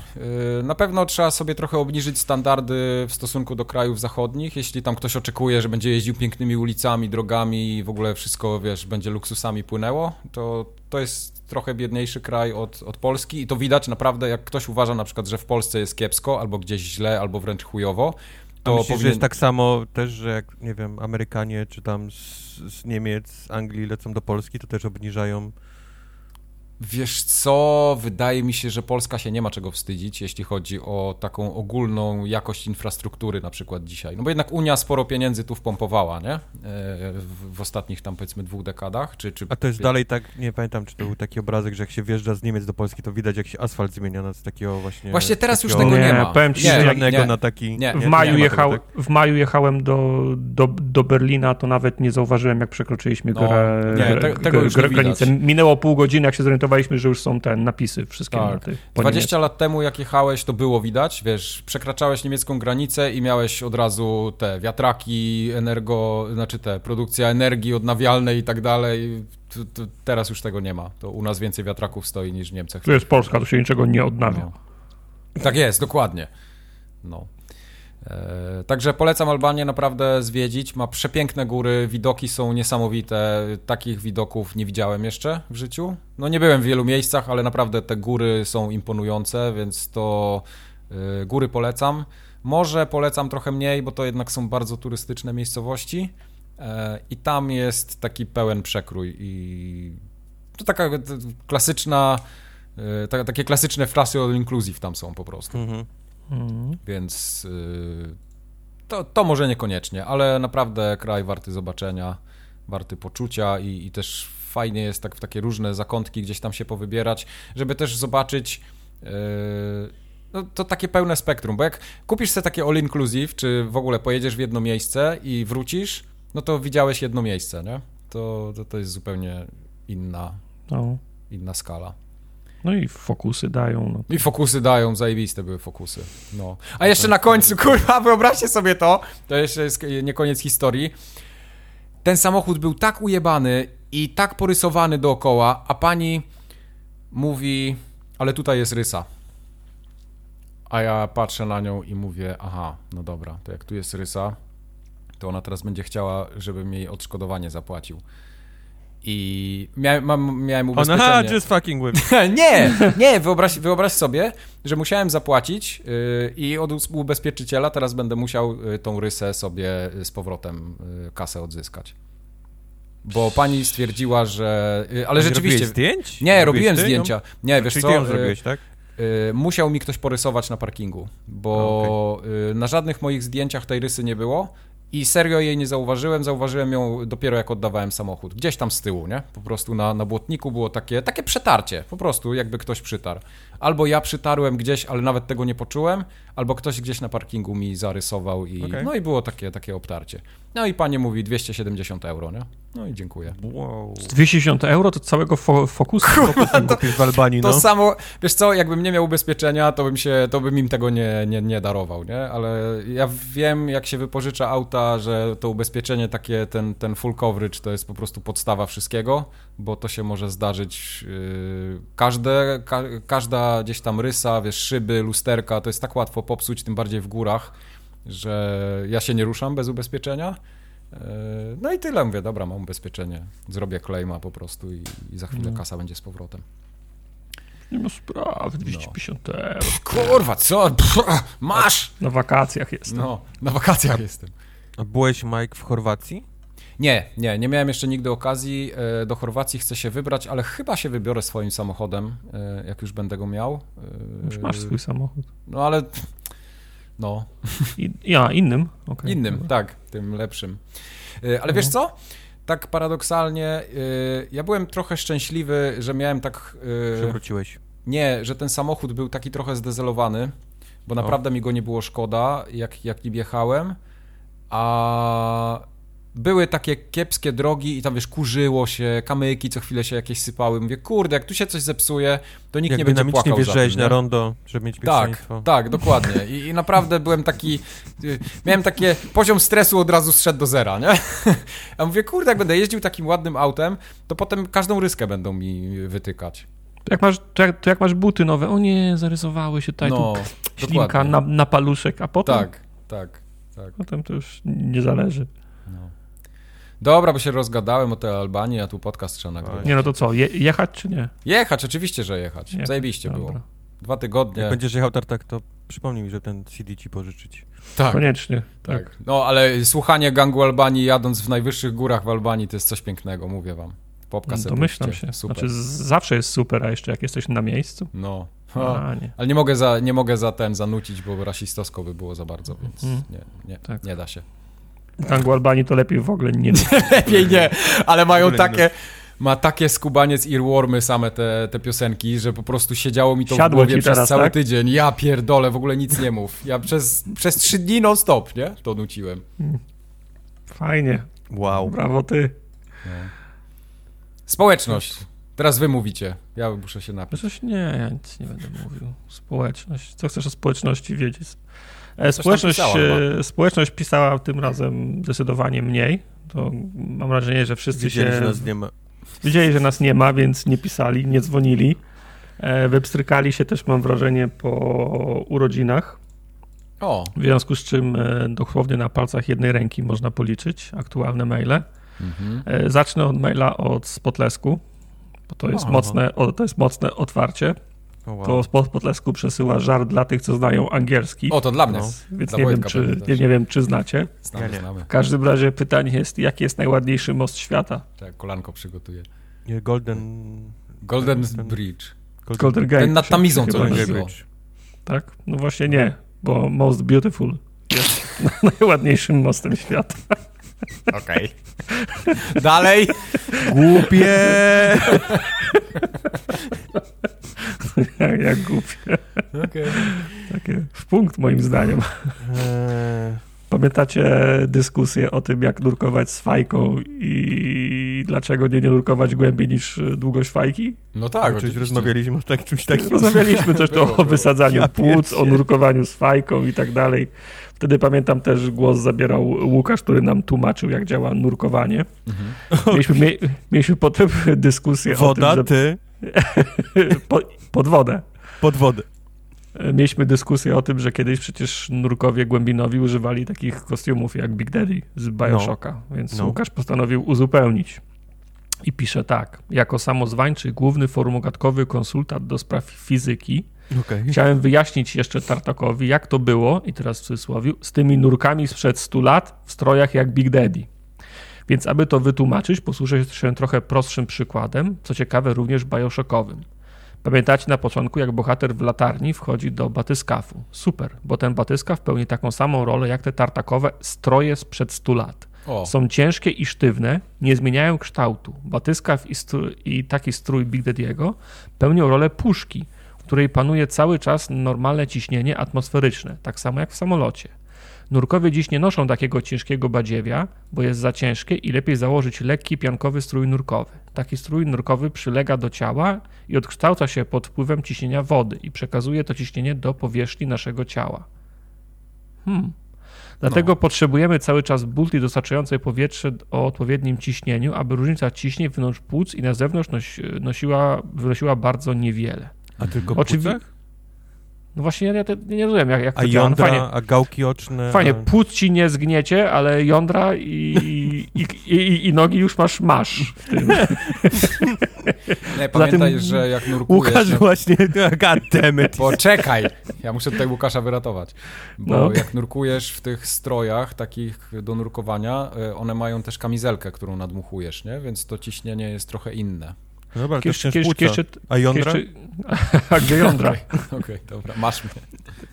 A: Y, Na pewno trzeba sobie trochę obniżyć standardy w stosunku do krajów zachodnich. Jeśli tam ktoś oczekuje, że będzie jeździł pięknymi ulicami, drogami i w ogóle wszystko, wiesz, będzie luksusami płynęło, to to jest trochę biedniejszy kraj od, od Polski i to widać naprawdę, jak ktoś uważa na przykład, że w Polsce jest kiepsko, albo gdzieś źle, albo wręcz chujowo,
C: To
A: to
C: myślisz,
A: powinien...
C: że jest tak samo też, że jak, nie wiem, Amerykanie czy tam z, z Niemiec, z Anglii lecą do Polski, to też obniżają
A: Wiesz co, wydaje mi się, że Polska się nie ma czego wstydzić, jeśli chodzi o taką ogólną jakość infrastruktury na przykład dzisiaj. No bo jednak Unia sporo pieniędzy tu wpompowała, nie? E, W, w ostatnich tam powiedzmy dwóch dekadach, czy... czy
C: A to jest dalej tak, nie pamiętam, czy to był taki obrazek, że jak się wjeżdża z Niemiec do Polski, to widać, jak się asfalt zmienia na z takiego właśnie...
A: Właśnie teraz już
C: takiego
A: tego nie
B: Nie,
A: ma.
B: powiem ci,
A: nie,
B: że
C: zielonego
A: nie,
C: na taki...
A: nie.
B: W
C: nie
B: maju, jechał,
C: tak?
B: w maju jechałem do, do, do Berlina, to nawet nie zauważyłem, jak przekroczyliśmy
A: No,
B: gra,
A: nie, te- tego
B: gra-
A: już nie
B: gra- granicę.
A: widać.
B: Minęło pół godziny, jak się zorientowaliśmy, że już są te napisy wszystkie
A: Tak.
B: na tych. po
A: 20 lat temu, jak jechałeś, to było widać, wiesz, przekraczałeś niemiecką granicę i miałeś od razu te wiatraki, energo, znaczy te, produkcja energii odnawialnej i tak dalej. Tu- tu- Teraz już tego nie ma. To u nas więcej wiatraków stoi niż w Niemczech.
B: Tu jest Polska, tu się niczego nie odnawia.
A: No. Tak jest, dokładnie. No. E, także polecam Albanię naprawdę zwiedzić. Ma przepiękne góry, widoki są niesamowite. Takich widoków nie widziałem jeszcze w życiu. No nie byłem w wielu miejscach, ale naprawdę te góry są imponujące, więc to e, góry polecam. Morze polecam trochę mniej, bo to jednak są bardzo turystyczne miejscowości. E, I tam jest taki pełen przekrój i to taka klasyczna, ta, takie klasyczne frasy all inclusive tam są po prostu.
C: Mhm.
B: Mhm.
A: Więc y, to, to może niekoniecznie, ale naprawdę kraj warty zobaczenia, warty poczucia i, i też fajnie jest tak w takie różne zakątki gdzieś tam się powybierać, żeby też zobaczyć y, no, to takie pełne spektrum, bo jak kupisz sobie takie all inclusive, czy w ogóle pojedziesz w jedno miejsce i wrócisz, no to widziałeś jedno miejsce, nie? To, to, to jest zupełnie inna,
B: No.
A: inna skala.
B: No i fokusy dają. No.
A: I fokusy dają, zajebiste były fokusy. No. A jeszcze na końcu, kurwa, wyobraźcie sobie to, to jeszcze jest nie koniec historii. Ten samochód był tak ujebany i tak porysowany dookoła, a pani mówi, ale tutaj jest rysa. A ja patrzę na nią i mówię, aha, no dobra, to jak tu jest rysa, to ona teraz będzie chciała, żebym jej odszkodowanie zapłacił. I miałem, mam, miałem
C: Ona,
A: ubezpieczenie.
C: ha, just fucking with.
A: nie, nie, wyobraź, wyobraź sobie, że musiałem zapłacić yy, i od ubezpieczyciela teraz będę musiał yy, tą rysę sobie yy, z powrotem yy, kasę odzyskać. Bo pani stwierdziła, że... Yy, ale rzeczywiście...
C: zdjęć?
A: Nie, robiłem
C: ty ją?
A: zdjęcia. Nie, wiesz
C: Czyli
A: co?
C: ty ją
A: yy,
C: zrobiłeś, tak?
A: Y, musiał mi ktoś porysować na parkingu, bo y, na żadnych moich zdjęciach tej rysy nie było i serio jej nie zauważyłem, zauważyłem ją dopiero jak oddawałem samochód, gdzieś tam z tyłu, nie? Po prostu na, na błotniku było takie, takie przetarcie, po prostu jakby ktoś przytarł. Albo ja przytarłem gdzieś, ale nawet tego nie poczułem, albo ktoś gdzieś na parkingu mi zarysował i
C: Okej.
A: no i było takie, takie obtarcie. No i pani mówi 270 euro, nie? No i dziękuję.
C: Wow.
B: 260 euro to całego fo fokusu.
C: Kupisz w Albanii,
A: To
C: no.
A: samo, wiesz co, jakbym nie miał ubezpieczenia, to bym się, to bym im tego nie, nie, nie darował, nie? Ale ja wiem, jak się wypożycza auta, że to ubezpieczenie takie, ten, ten full coverage to jest po prostu podstawa wszystkiego, bo to się może zdarzyć yy, każde, ka, każda gdzieś tam rysa, wiesz, szyby, lusterka, to jest tak łatwo popsuć, tym bardziej w górach, że ja się nie ruszam bez ubezpieczenia. Yy, No i tyle, mówię, dobra, mam ubezpieczenie, zrobię claima po prostu i, i za chwilę
B: Mm.
A: kasa będzie z powrotem.
B: Nie ma sprawy, 250 euro.
A: Kurwa, co? Pff, masz!
B: Na wakacjach jest.
A: No, na wakacjach jestem.
C: A byłeś, Mike, w Chorwacji?
A: Nie, nie, nie miałem jeszcze nigdy okazji. E, Do Chorwacji chcę się wybrać, ale chyba się wybiorę swoim samochodem, e, jak już będę go miał. E,
B: Już masz swój samochód.
A: No ale. No,
B: I, ja, innym? Okej,
A: innym,
B: dobra.
A: tak, tym lepszym. Ale wiesz co? Tak paradoksalnie, ja byłem trochę szczęśliwy, że miałem tak.
C: Przewróciłeś.
A: Nie, że ten samochód był taki trochę zdezelowany, bo naprawdę mi go nie było szkoda, jak, jak nim jechałem, a były takie kiepskie drogi i tam, wiesz, kurzyło się, kamyki co chwilę się jakieś sypały. Mówię, kurde, jak tu się coś zepsuje, to nikt
C: Jak
A: nie będzie płakał za
C: wjeżdżałeś
A: tym,
C: na rondo, żeby mieć
A: Tak, tak, dokładnie. I, I naprawdę byłem taki, y, miałem takie, poziom stresu od razu zszedł do zera, nie? A mówię, kurde, jak będę jeździł takim ładnym autem, to potem każdą ryskę będą mi wytykać.
B: To jak masz, to jak, to jak masz buty nowe, o nie, zarysowały się tutaj
A: No,
B: tu ślinka na, na paluszek, a potem,
A: Tak, tak, tak.
B: potem to już nie zależy.
A: Dobra, bo się rozgadałem o tej Albanii, a tu podcast trzeba nagrywać.
B: Nie no to co, je, jechać czy nie?
A: Jechać, oczywiście, że jechać.
B: Jechać,
A: Zajebiście
B: dobra.
A: było. Dwa tygodnie.
C: Jak będziesz jechał tartak, to przypomnij mi, że ten CD ci pożyczyć.
A: Tak,
B: Koniecznie, tak.
A: tak. No, ale słuchanie gangu Albanii jadąc w najwyższych górach w Albanii to jest coś pięknego, mówię wam. Popka
B: No, domyślam się.
A: Super.
B: Znaczy zawsze jest super, a jeszcze jak jesteś na miejscu.
A: No. Ha.
B: A, nie.
A: Ale nie mogę, za, nie mogę za ten zanucić, bo rasistowsko by było za bardzo, więc
B: Mhm.
A: nie, nie,
B: Tak.
A: nie da się.
B: Gangu Albanii to lepiej w ogóle nie.
A: Lepiej nie, ale mają takie, ma takie skubaniec earwormy same te, te piosenki, że po prostu siedziało mi to
B: Siadło
A: w głowie przez
B: teraz,
A: cały
B: tak?
A: tydzień. Ja pierdolę, w ogóle nic nie mów. Ja przez, przez trzy dni non stop, nie? To nuciłem.
B: Fajnie,
C: Wow.
B: brawo ty.
A: Społeczność. Teraz wy mówicie. Ja muszę się napić.
B: Przecież nie, ja nic nie będę mówił. Społeczność. Co chcesz o społeczności wiedzieć? E, Społeczność,
A: pisała
B: e, społeczność pisała tym razem zdecydowanie mniej. To mam wrażenie, że wszyscy
C: Wiedzieli,
B: się
C: że nas nie ma.
B: Wiedzieli, że nas nie ma, więc nie pisali, nie dzwonili. E, Wypstrykali się też, mam wrażenie, po urodzinach,
A: O,
B: w związku z czym dosłownie na palcach jednej ręki można policzyć aktualne maile.
A: mhm.
B: Zacznę od maila od Spotlesku, bo to jest,
A: O.
B: mocne, o, to jest mocne otwarcie.
C: O, wow.
B: To Spot Spotlesku przesyła żart dla tych, co znają angielski,
A: o to dla mnie.
C: No.
B: więc
A: dla
B: nie wiem, czy, nie, nie wiem, czy znacie.
A: Znamy,
C: Ja nie.
A: znamy.
B: W każdym razie pytanie jest, jaki jest najładniejszy most świata?
A: Tak, kolanko przygotuję.
C: Nie, Golden...
A: Golden
C: Ten-
A: Bridge.
B: Golden Gate.
A: Ten nad Tamizą, co będzie
B: nazywa.
A: było.
B: Tak? No właśnie nie, bo Most Beautiful jest najładniejszym mostem świata.
A: Okej. Dalej.
C: Głupie!
B: Jak, jak głupie.
A: Okej.
B: Takie w punkt moim zdaniem. Pamiętacie dyskusję o tym, jak nurkować z fajką i dlaczego nie, nie nurkować głębiej niż długość fajki?
A: No tak,
C: Czyli
A: oczywiście.
C: rozmawialiśmy o tak, czymś takim.
B: Rozmawialiśmy też
A: Było,
B: to o wysadzaniu
C: Ja
B: płuc, o nurkowaniu z fajką i tak dalej. Wtedy pamiętam też głos zabierał Łukasz, który nam tłumaczył, jak działa nurkowanie.
A: Mhm.
B: Mieliśmy, mie, mieliśmy potem dyskusję
C: Woda,
B: o tym,
C: ty,
B: że po, pod wodę.
C: pod wodę.
B: Mieliśmy dyskusję o tym, że kiedyś przecież nurkowie głębinowi używali takich kostiumów jak Big Daddy z Bioshocka, więc
C: No.
B: Łukasz postanowił uzupełnić. I pisze tak. Jako samozwańczy główny formogatkowy konsultant do spraw fizyki
C: Okej.
B: chciałem wyjaśnić jeszcze Tartakowi, jak to było, i teraz w cudzysłowie, z tymi nurkami sprzed 100 lat w strojach jak Big Daddy. Więc aby to wytłumaczyć, posłużę się trochę prostszym przykładem, co ciekawe również bioshockowym. Pamiętacie na początku, jak bohater w latarni wchodzi do batyskafu. Super, bo ten batyskaf pełni taką samą rolę jak te tartakowe stroje sprzed 100 lat.
A: O,
B: Są ciężkie i sztywne, nie zmieniają kształtu. Batyskaw i, i taki strój Big Daddy'ego pełnią rolę puszki, w której panuje cały czas normalne ciśnienie atmosferyczne, tak samo jak w samolocie. Nurkowie dziś nie noszą takiego ciężkiego badziewia, bo jest za ciężkie i lepiej założyć lekki piankowy strój nurkowy. Taki strój nurkowy przylega do ciała i odkształca się pod wpływem ciśnienia wody i przekazuje to ciśnienie do powierzchni naszego ciała. Hmm. Dlatego potrzebujemy cały czas bulty dostarczającej powietrze o odpowiednim ciśnieniu, aby różnica ciśnień wewnątrz płuc i na zewnątrz nosi, nosiła, wynosiła bardzo niewiele.
C: A tylko
B: Oczywi-
C: płucach?
B: No właśnie ja, ja te- nie rozumiem, jak, jak
C: A
B: to działa. No
C: jądra,
B: Fajnie,
C: a gałki oczne?
B: fajnie, płuc ci nie zgniecie, ale jądra i, i, i, i, i nogi już masz, masz. W tym.
A: nie, pamiętaj,
B: tym-
A: że jak nurkujesz...
C: Łukasz
A: na-
C: właśnie, god damn it.
A: Poczekaj! Ja muszę tutaj Łukasza wyratować. Bo
B: No.
A: jak nurkujesz w tych strojach takich do nurkowania, y, one mają też kamizelkę, którą nadmuchujesz, nie? Więc to ciśnienie jest trochę inne.
C: No Dobra, to
B: Kiedyś, czy-
C: A jądra?
B: kiedyś, a gdzie jądra?
A: Okej, dobra, masz mnie.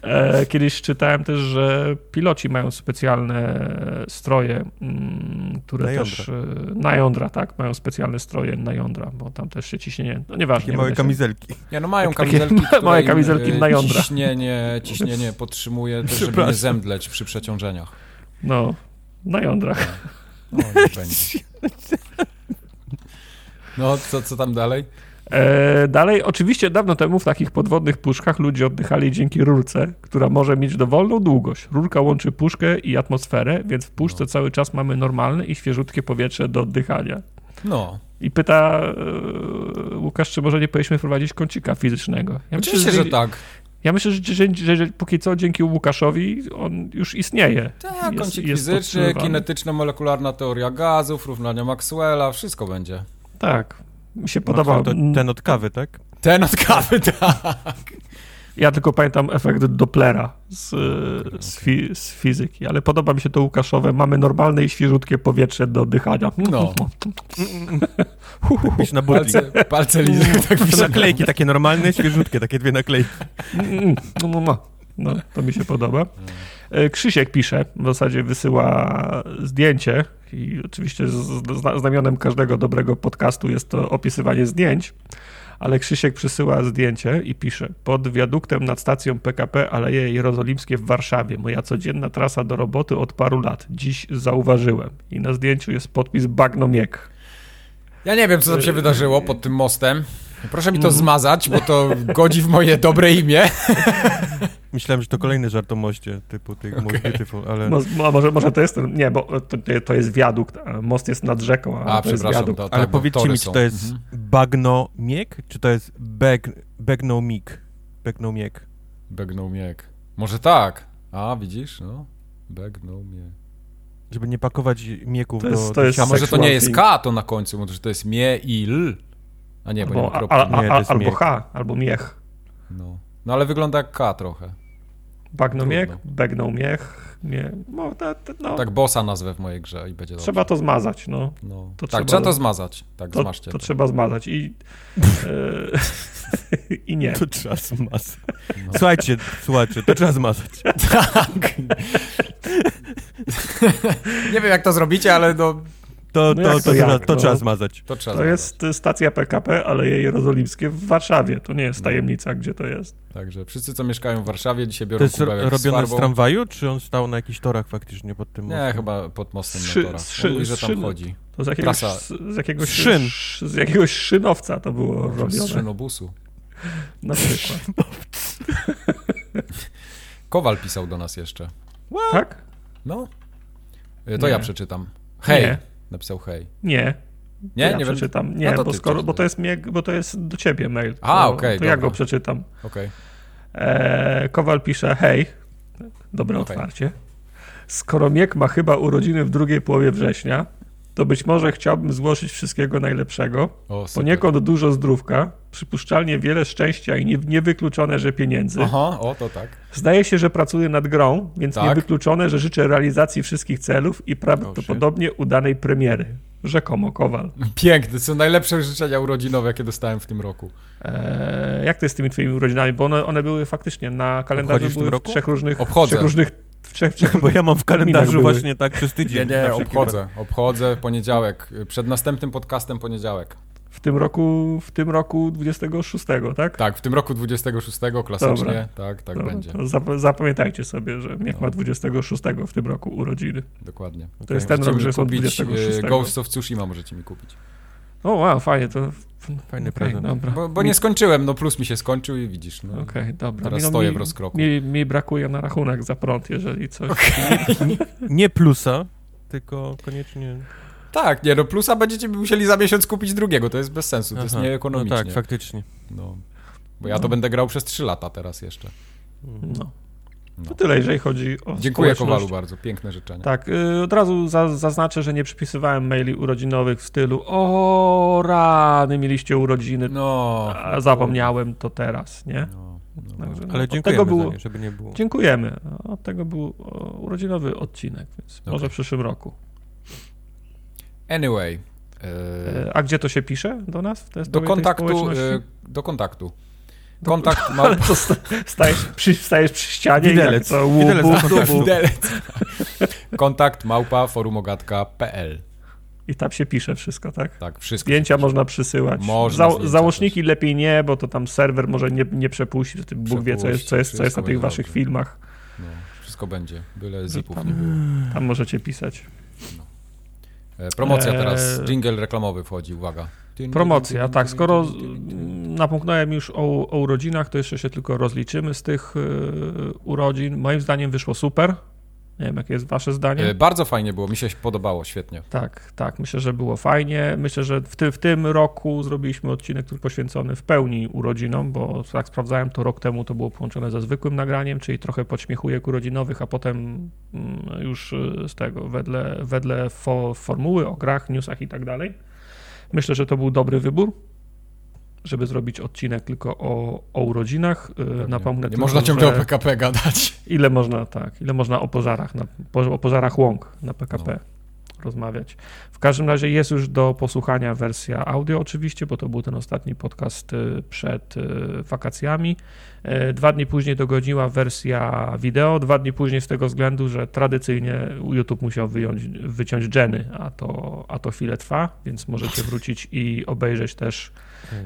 B: E, Kiedyś czytałem też, że piloci mają specjalne stroje, mm, które
C: Na
B: też e, na jądra, tak? Mają specjalne stroje na jądra, bo tam też się ciśnienie, no nieważne.
C: Takie
B: nie
C: małe
B: będę się-
C: kamizelki.
A: Nie, no mają
B: Takie
A: kamizelki,
B: małe
A: które im,
B: kamizelki
A: y,
B: na jądra.
A: Ciśnienie, ciśnienie podtrzymuje też, żeby nie zemdleć przy przeciążeniach.
B: No, na jądrach.
A: O, niech będzie. No, co, co tam dalej?
B: E, dalej, oczywiście dawno temu w takich podwodnych puszkach ludzie oddychali dzięki rurce, która może mieć dowolną długość. Rurka łączy puszkę i atmosferę, więc w puszce
A: No.
B: cały czas mamy normalne i świeżutkie powietrze do oddychania.
A: No,
B: I pyta e, Łukasz, czy może nie powinniśmy wprowadzić kącika fizycznego. Ja
A: oczywiście, że tak.
B: Ja myślę, że, że, że, że póki co dzięki Łukaszowi on już istnieje.
A: Tak,
B: Jest-
A: kącik
B: jest
A: fizyczny, kinetyczno-molekularna teoria gazów, równania Maxwella, wszystko będzie.
B: Tak. Mi się
C: Podoba
B: podoba.
C: to ten od kawy, tak?
A: Ten od kawy, tak.
B: Ja tylko pamiętam efekt Dopplera z, z, fi, z fizyki, ale podoba mi się to Łukaszowe. Mamy normalne i świeżutkie powietrze do oddychania.
A: No.
C: Pisz na.
A: Palce, palce lizą, tak
C: naklejki takie normalne, świeżutkie, takie dwie naklejki.
B: No, no, no. no, to mi się podoba. E, Krzysiek pisze, w zasadzie wysyła zdjęcie i oczywiście znamionem każdego dobrego podcastu jest to opisywanie zdjęć, ale Krzysiek przysyła zdjęcie i pisze pod wiaduktem nad stacją PKP Aleje Jerozolimskie w Warszawie. Moja codzienna trasa do roboty od paru lat. Dziś zauważyłem. I na zdjęciu jest podpis Bagnomiek.
A: Ja nie wiem, co tam się wydarzyło pod tym mostem. Proszę mi to zmazać, bo to godzi w moje dobre imię.
C: Myślałem, że to kolejny żart o moście, typu tych okay. Most Beautiful, ale...
B: Mo- a może, może to jest ten, nie, bo to, to jest wiadukt, most jest nad rzeką, a,
A: A,
B: to jest
A: przepraszam.
B: wiadukt.
A: To,
C: Ale
A: tak, bo
C: powiedzcie
A: tory
C: mi, czy to jest
A: Mhm.
C: bagno-miek, czy to jest beg? Begno-miek.
A: Begnął miek. Może tak. A, widzisz? No. Begnął miek.
C: Żeby nie pakować mieków
B: To jest-
C: do...
B: to
C: do
B: jest
A: A może to nie jest. K to na końcu, może to jest mie i l. A nie, bo nie ma
B: Albo, a,
A: kropki.
B: a,
C: Nie,
B: a,
C: jest
B: albo
C: miech.
B: H, albo miech.
A: No. no ale wygląda jak K trochę.
B: Bagno miech, begnął miech, nie, no, to, to, no
A: Tak bossa nazwę w mojej grze i będzie dobrze.
B: trzeba to zmazać, no.
A: No.
B: to
A: tak,
B: trzeba-
A: trzeba to zmazać. Tak,
B: To,
A: zmaszcie.
B: to
A: to.
B: trzeba zmazać i, e, i nie.
C: To trzeba zmazać.
A: No.
C: Słuchajcie, słuchajcie, to trzeba zmazać.
A: Tak. nie wiem jak to zrobicie, ale no,
C: To,
B: No
C: to, to,
B: to jak,
C: to
B: no?
C: trzeba zmazać.
A: to trzeba zmazać.
B: jest stacja PKP, ale jej jerozolimskie w Warszawie. To nie jest
A: No.
B: tajemnica, gdzie to jest.
A: Także wszyscy, co mieszkają w Warszawie, dzisiaj biorą
C: To jest
A: z
C: robione z
A: farbą.
C: tramwaju, czy on stał na jakichś torach faktycznie pod tym
A: Nie,
C: mostem?
A: chyba pod mostem
B: Szy-
A: na torach.
B: szy-
A: Mówi, że tam
B: szyny.
A: chodzi.
B: To z jakiegoś,
A: Trasa.
B: z, z jakiegoś,
C: Z szyn.
B: z jakiegoś szynowca to było
A: Może z
B: robione.
A: szynobusu.
B: Na przykład.
A: Kowal pisał do nas jeszcze.
B: Tak?
A: No. To
B: Nie.
A: ja przeczytam. Hej.
B: Nie.
A: Napisał hej.
B: Nie.
A: Nie?
B: ja
A: nie
B: przeczytam.
A: No
B: Nie,
A: to
B: bo, skoro, bo, to jest mnie, bo to jest do ciebie mail.
A: A,
B: to,
A: okej,
B: To ja
A: dobra.
B: go przeczytam.
A: Okej.
B: E, Kowal pisze, hej, dobre
A: Okej.
B: otwarcie. Skoro Miek ma chyba urodziny w drugiej połowie września, to być może chciałbym złożyć wszystkiego najlepszego.
A: O, super.
B: Poniekąd dużo zdrówka, przypuszczalnie wiele szczęścia i nie, niewykluczone, że pieniędzy.
A: Aha, o to tak.
B: Zdaje się, że pracuję nad grą, więc
A: Tak.
B: niewykluczone, że życzę realizacji wszystkich celów i prawdopodobnie udanej premiery. Rzekomo Kowal.
A: Piękne, są najlepsze życzenia urodzinowe, jakie dostałem w tym roku.
B: Eee, jak to jest z tymi twoimi urodzinami? Bo one, one były faktycznie na kalendarzu
C: w
B: były w
C: roku?
B: trzech różnych.
A: Obchodzę.
B: W trzech różnych. W trzech, trzech,
C: Bo ja mam w kalendarzu właśnie tak przez tydzień.
A: Nie, nie, obchodzę. Obchodzę poniedziałek. Przed następnym podcastem poniedziałek.
B: w tym roku, w tym roku 26, tak?
A: Tak, w tym roku 26 klasycznie.
B: Dobra.
A: Tak, tak
B: Dobra,
A: będzie.
B: zap- zapamiętajcie sobie, że Miech
A: No.
B: ma 26 w tym roku urodziny.
A: Dokładnie.
B: To jest ten
A: Możecie
B: rok, że są
A: kupić
B: 26.
A: e, Ghost of Tsushima możecie mi kupić.
B: O, wow, fajnie, to
C: Fajny
B: okej,
C: prezent.
B: Dobra.
A: Bo, bo nie skończyłem, no plus mi się skończył i widzisz. No.
B: Okej, dobra.
A: Teraz
B: Mi- no,
A: stoję
B: mi,
A: w rozkroku.
B: Mi, mi brakuje na rachunek za prąd, jeżeli coś.
C: Nie plusa, tylko koniecznie...
A: Tak, nie, no plusa będziecie musieli za miesiąc kupić drugiego, to jest bez sensu, to jest
C: Aha,
A: nieekonomicznie.
C: No tak, faktycznie.
A: No. Bo ja to
B: No.
A: będę grał przez 3 lata teraz jeszcze.
B: No.
A: No.
B: To tyle, jeżeli chodzi o
A: Dziękuję
B: społeczność.
A: Kowalu bardzo, piękne życzenia.
B: Tak, y, od razu za, zaznaczę, że nie przypisywałem maili urodzinowych w stylu o rany, mieliście urodziny,
A: No.
B: a zapomniałem to teraz, nie?
A: No, no,
B: Także, no,
C: Ale
B: od
C: dziękujemy
B: tego było,
C: nie, żeby nie było.
B: Dziękujemy. Od tego był urodzinowy odcinek, więc może
A: Okej.
B: w przyszłym roku.
A: Anyway. e,
B: E, A gdzie to się pisze do nas?
A: Do kontaktu, e, do kontaktu. Kontakt ma...
B: Ale co, sta- stajesz przy, stajesz przy ścianie
C: Widelec.
B: i to
C: Widelec
B: łup.
A: Widelec. Kontakt małpa forumogatka.pl
B: I tam się pisze wszystko, tak?
A: Tak, wszystko.
B: Zdjęcia można przysyłać.
A: Można
B: Za, załączniki lepiej nie, bo to tam serwer może nie, nie przepuści, to ty Bóg wie, co jest, co jest, co jest na tych waszych
A: dobrze.
B: filmach.
A: No, wszystko będzie, byle zipów
B: tam-
A: nie było.
B: Tam możecie pisać.
A: E, Promocja teraz,
B: Eee.
A: jingle reklamowy wchodzi, uwaga.
B: Promocja, tak. Skoro napomknąłem już o, o urodzinach, to jeszcze się tylko rozliczymy z tych y, urodzin. Moim zdaniem wyszło super. Nie wiem, jakie jest wasze zdanie.
A: E, Bardzo fajnie było, mi się podobało, świetnie.
B: Tak, tak. Myślę, że było fajnie. Myślę, że w, ty, w tym roku zrobiliśmy odcinek, który poświęcony w pełni urodzinom, bo jak sprawdzałem, to rok temu to było połączone ze zwykłym nagraniem, czyli trochę podśmiechujek urodzinowych, a potem mm, już z tego, wedle, wedle fo, formuły o grach, newsach i tak dalej. Myślę, że to był dobry wybór, żeby zrobić odcinek tylko o, o urodzinach. Y, Napomnę
A: Nie
B: tylko,
A: można ciągle o PKP gadać.
B: ile można, tak, ile można o pożarach, na, o pożarach łąk na PKP rozmawiać. W każdym razie jest już do posłuchania wersja audio oczywiście, bo to był ten ostatni podcast y, przed y, wakacjami. E, Dwa dni później dogodziła wersja wideo, dwa dni później z tego względu, że tradycyjnie YouTube musiał wyjąć, wyciąć Jenny, a to, a to chwilę trwa, więc możecie wrócić i obejrzeć też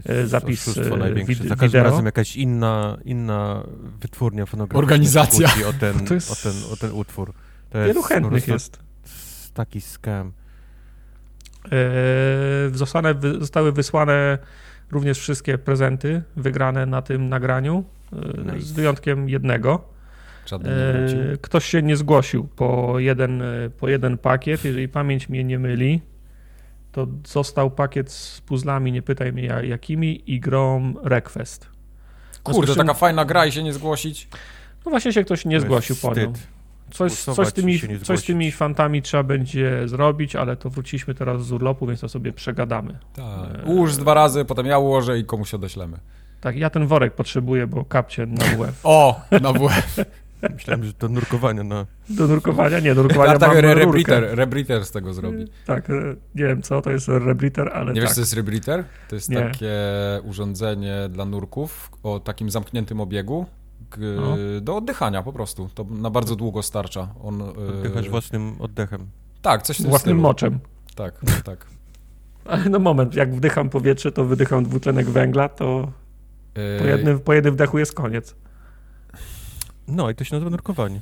C: jest
B: zapis, e,
C: największe.
B: wid-
C: Za każdym
B: wideo.
C: razem jakaś inna, inna wytwórnia fonograficzna
A: Organizacja.
C: O ten,
B: jest-
C: o, ten, o ten utwór. To
B: wielu
C: jest
B: chętnych
C: prostu
B: jest.
C: taki scam.
B: E, Zostane, zostały wysłane również wszystkie prezenty wygrane na tym nagraniu, e,
C: Nice.
B: z wyjątkiem jednego. E, Ktoś się nie zgłosił po jeden, po jeden pakiet. Jeżeli pamięć mnie nie myli, to został pakiet z puzzlami, nie pytaj mnie ja- jakimi, i grą Request.
A: Kurczę,
B: zresztą-
A: taka fajna gra i się nie zgłosić.
B: No właśnie się ktoś nie zgłosił po nią. Coś, coś, z tymi, coś z tymi fantami trzeba będzie zrobić, ale to wróciliśmy teraz z urlopu, więc to sobie przegadamy.
A: Tak. Ułóż dwa razy, potem ja ułożę i komuś odeślemy.
B: Tak, ja ten worek potrzebuję, bo kapcie na WF.
A: O, na WF.
C: Myślałem, że to nurkowanie na...
B: Do nurkowania? Nie, do nurkowania
A: tak,
B: mam
A: rebriter, rebriter z tego zrobi.
B: Tak, e, nie wiem co, to jest rebriter, ale
A: Nie
B: tak.
A: wiesz, co jest rebriter? To jest
B: Nie.
A: takie urządzenie dla nurków o takim zamkniętym obiegu
B: No.
A: do oddychania po prostu. To na bardzo długo starcza. On, e,
C: Oddychać własnym oddechem.
A: Tak, coś w tym
B: Własnym
A: stylu.
B: moczem.
A: Tak, tak.
B: Ale no moment, jak wdycham powietrze, to wydycham dwutlenek węgla, to po
A: E,
B: jednym, po jednym wdechu jest koniec.
C: No i to się nazywa nurkowanie.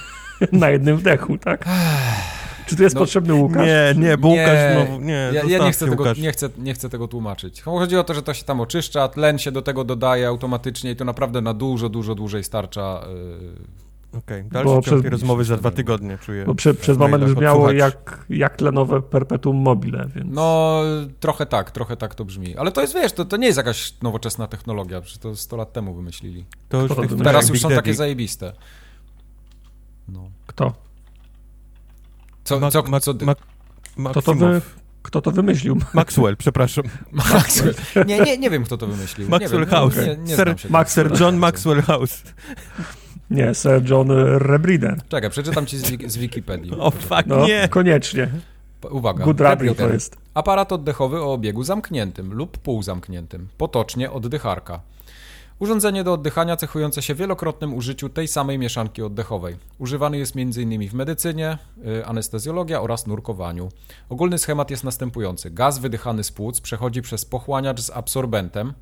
B: Na jednym wdechu, tak? Czy tu jest
A: No,
B: potrzebny Łukasz?
C: Nie, nie, bo
A: Nie,
C: Łukasz znowu... Nie,
A: Ja, ja nie, chcę tego,
C: Łukasz.
A: nie, chcę, nie chcę tego tłumaczyć. Chodzi o to, że to się tam oczyszcza, tlen się do tego dodaje automatycznie i to naprawdę na dużo, dużo dłużej starcza. e,
C: Okej,
B: Bo
C: dalsze ciąg
B: przez-
C: rozmowy za dwa tygodnie, czuję.
B: Bo przy, przez moment brzmiało
C: od
B: jak, jak tlenowe perpetuum mobile, więc...
A: No, trochę tak, trochę tak to brzmi. Ale to jest, wiesz, to, to nie jest jakaś nowoczesna technologia, przecież to 100 lat temu wymyślili.
C: To już
B: Kto
A: Teraz już są takie zajebiste. No.
B: Kto?
A: Co,
C: Ma-
A: co,
C: ma-
A: co,
B: Kto to, wy, kto to wymyślił?
C: Maxwell, przepraszam.
A: Maxwell. Nie, nie, nie wiem, kto to wymyślił.
C: Maxwell
A: wiem,
C: House.
A: Nie, nie
C: Sir
B: Max-.
C: Sir John Maxwell House.
B: Nie, Sir John Rebrider.
A: Czekaj, przeczytam ci z, z Wikipedii.
C: O fuck,
B: No,
C: nie.
B: koniecznie.
A: Uwaga.
B: Good to jest.
A: Aparat oddechowy o obiegu zamkniętym lub półzamkniętym, potocznie oddycharka. Urządzenie do oddychania cechujące się wielokrotnym użyciu tej samej mieszanki oddechowej. Używany jest m.in. w medycynie, y, anestezjologia oraz nurkowaniu. Ogólny schemat jest następujący. Gaz wydychany z płuc przechodzi przez pochłaniacz z absorbentem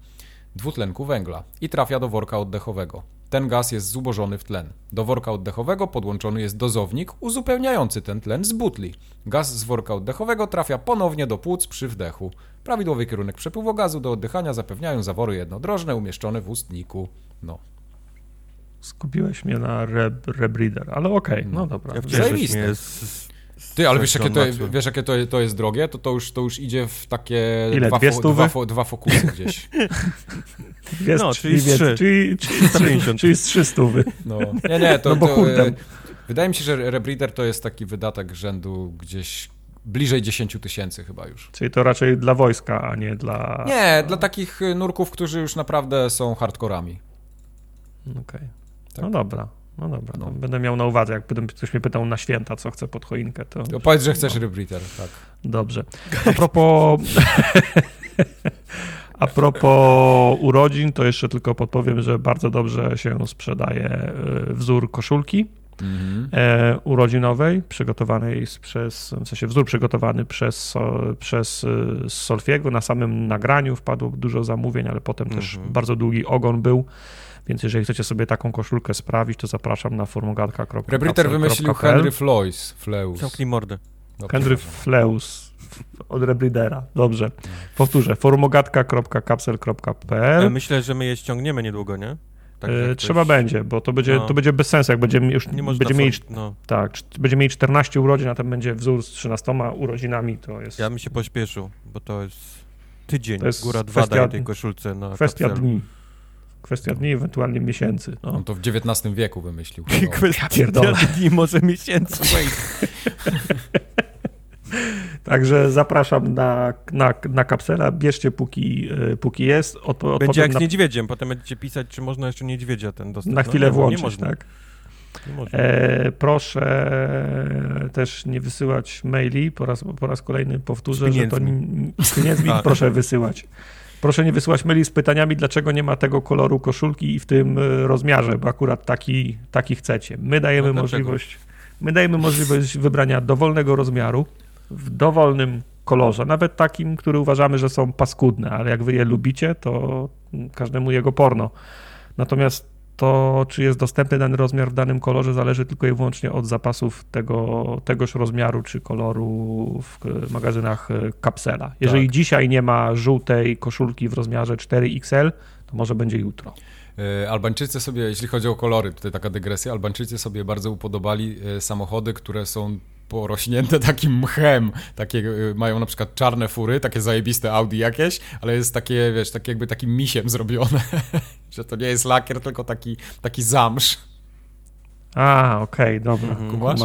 A: dwutlenku węgla i trafia do worka oddechowego. Ten gaz jest zubożony w tlen. Do worka oddechowego podłączony jest dozownik uzupełniający ten tlen z butli. Gaz z worka oddechowego trafia ponownie do płuc przy wdechu. Prawidłowy kierunek przepływu gazu do oddychania zapewniają zawory jednodrożne umieszczone w ustniku. No.
B: Skupiłeś mnie na re, Rebrider, ale okej, no dobra.
C: Ja z, z
A: Ty, ale wiesz jakie, to, wiesz, jakie to, to jest drogie? To, to, już, to już idzie w takie
B: Ile,
A: dwa,
B: dwie
A: fo,
B: stówy?
A: dwa, fo, dwa fokusy gdzieś.
B: Jest,
C: No,
B: czyli,
C: z trzy.
B: czyli, czyli,
C: 350.
B: czyli z 300.
A: No. Nie, nie, to,
B: No bo
A: to, e, Wydaje mi się, że Rebreather to jest taki wydatek rzędu gdzieś bliżej 10 tysięcy chyba już.
B: Czyli to raczej dla wojska, a nie dla...
A: Nie, dla takich nurków, którzy już naprawdę są hardkorami.
B: Okej.
A: Tak.
B: No dobra, no dobra.
A: No.
B: Będę miał na uwadze, jak ktoś mnie pytał na święta, co chcę pod choinkę, to
A: To powiedz, że chcesz
B: No.
A: Rebreather, tak.
B: dobrze. A propos... A propos urodzin, to jeszcze tylko podpowiem, że bardzo dobrze się sprzedaje e, wzór koszulki
A: Mhm.
B: e, urodzinowej, przygotowanej przez, w sensie wzór przygotowany przez, przez e, Solfiego. Na samym nagraniu wpadło dużo zamówień, ale potem też
C: Mhm.
B: bardzo długi ogon był. Więc jeżeli chcecie sobie taką koszulkę sprawić, to zapraszam na formogatka.pl.
A: Rebreather wymyślił Henry Floys. Fleus.
C: Zamknij mordę.
A: No,
B: Henry. Fleus od Rebreedera. Dobrze. Powtórzę. forumogatka.kapsel.pl
C: Ja myślę, że my je ściągniemy niedługo, nie? Tak,
B: E, Trzeba
C: ktoś-
B: będzie, bo to będzie,
C: No.
B: to będzie bez sensu, jak będziemy już
C: Nie
B: będziemy mieli,
C: no,
B: tak, będziemy mieli 14 urodzin, a tam będzie wzór z 13 urodzinami, to jest
C: ja bym się pośpieszył, bo to jest tydzień,
B: To jest
C: góra dwa
B: kwestia-
C: daje tej koszulce na
B: kwestia
C: kapselu.
B: dni. Kwestia dni, ewentualnie miesięcy. No.
A: On to w XIX wieku wymyślił.
C: Kwestia
B: pierdolę.
C: dni, może miesięcy.
B: Także zapraszam na, na, na kapsela, bierzcie póki, e, póki jest. Odpo-
C: Będzie jak z niedźwiedziem, potem będziecie pisać, czy można jeszcze niedźwiedzia ten dostać.
B: na
C: No
B: chwilę
C: nie,
B: włączyć, tak? E, proszę też nie wysyłać maili, po raz, po raz kolejny powtórzę, że to z pieniędzmi
C: A.
B: proszę wysyłać. Proszę nie wysyłać maili z pytaniami, dlaczego nie ma tego koloru koszulki i w tym e, rozmiarze, bo akurat taki, taki chcecie. My dajemy możliwość, my dajemy możliwość wybrania dowolnego rozmiaru w dowolnym kolorze, nawet takim, który uważamy, że są paskudne, ale jak wy je lubicie, to każdemu jego porno. Natomiast to, czy jest dostępny dany rozmiar w danym kolorze, zależy tylko i wyłącznie od zapasów tego, tegoż rozmiaru czy koloru w magazynach kapsela. Jeżeli
A: Tak.
B: dzisiaj nie ma żółtej koszulki w rozmiarze 4XL, to może będzie jutro.
A: E, Albańczycy sobie, jeśli chodzi o kolory, tutaj taka dygresja, Albańczycy sobie bardzo upodobali e, samochody, które są porośnięte takim mchem. Takie, e, mają na przykład czarne fury, takie zajebiste Audi jakieś, ale jest takie, wiesz, takie jakby takim misiem zrobione, że to nie jest lakier, tylko taki, taki zamsz.
B: A, okej, dobra.
C: Mhm.
A: Kumasz?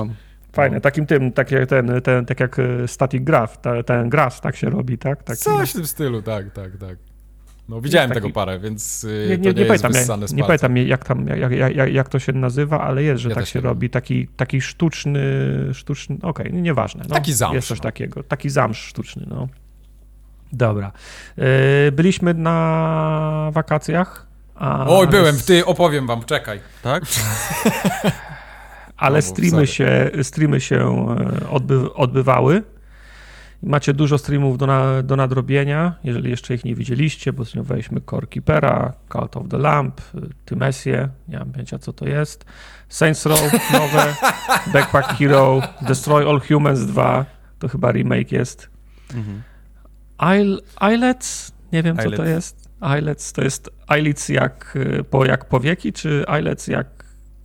B: Fajne, takim tym, tak jak ten, ten tak jak e, static graph, ta, ten grass tak się robi, tak? Taki,
A: Coś w tym stylu, tak, tak, tak. No widziałem
B: taki-
A: tego parę, więc e,
B: Nie,
A: to
B: nie,
A: nie,
B: nie,
A: jest
B: pamiętam,
A: z
B: nie pamiętam jak, tam, jak, jak, jak, jak to się nazywa, ale jest, że
A: Ja
B: tak się robi, taki, taki sztuczny, sztuczny, okej, no nieważne. No,
A: Taki zamsz,
B: Jest coś
A: no.
B: takiego, taki zamsz sztuczny, no. Dobra. E, Byliśmy na wakacjach. A
A: Oj, byłem, ty, opowiem wam, czekaj.
C: Tak?
B: ale
A: Znowu,
B: streamy się, streamy się e, odby, odbywały. Macie dużo streamów do, na, do nadrobienia, jeżeli jeszcze ich nie widzieliście, bo streamowaliśmy Core Keepera, Cult of the Lamp, y, Tymesie, nie mam pojęcia co to jest, Saints Row nowe, Backpack Hero, Destroy All Humans 2, to chyba remake jest,
C: Mhm.
B: Isle, Islets, nie wiem co to
C: Islets.
B: jest, Islets to jest Islets jak, y, po, jak powieki, czy Islets jak,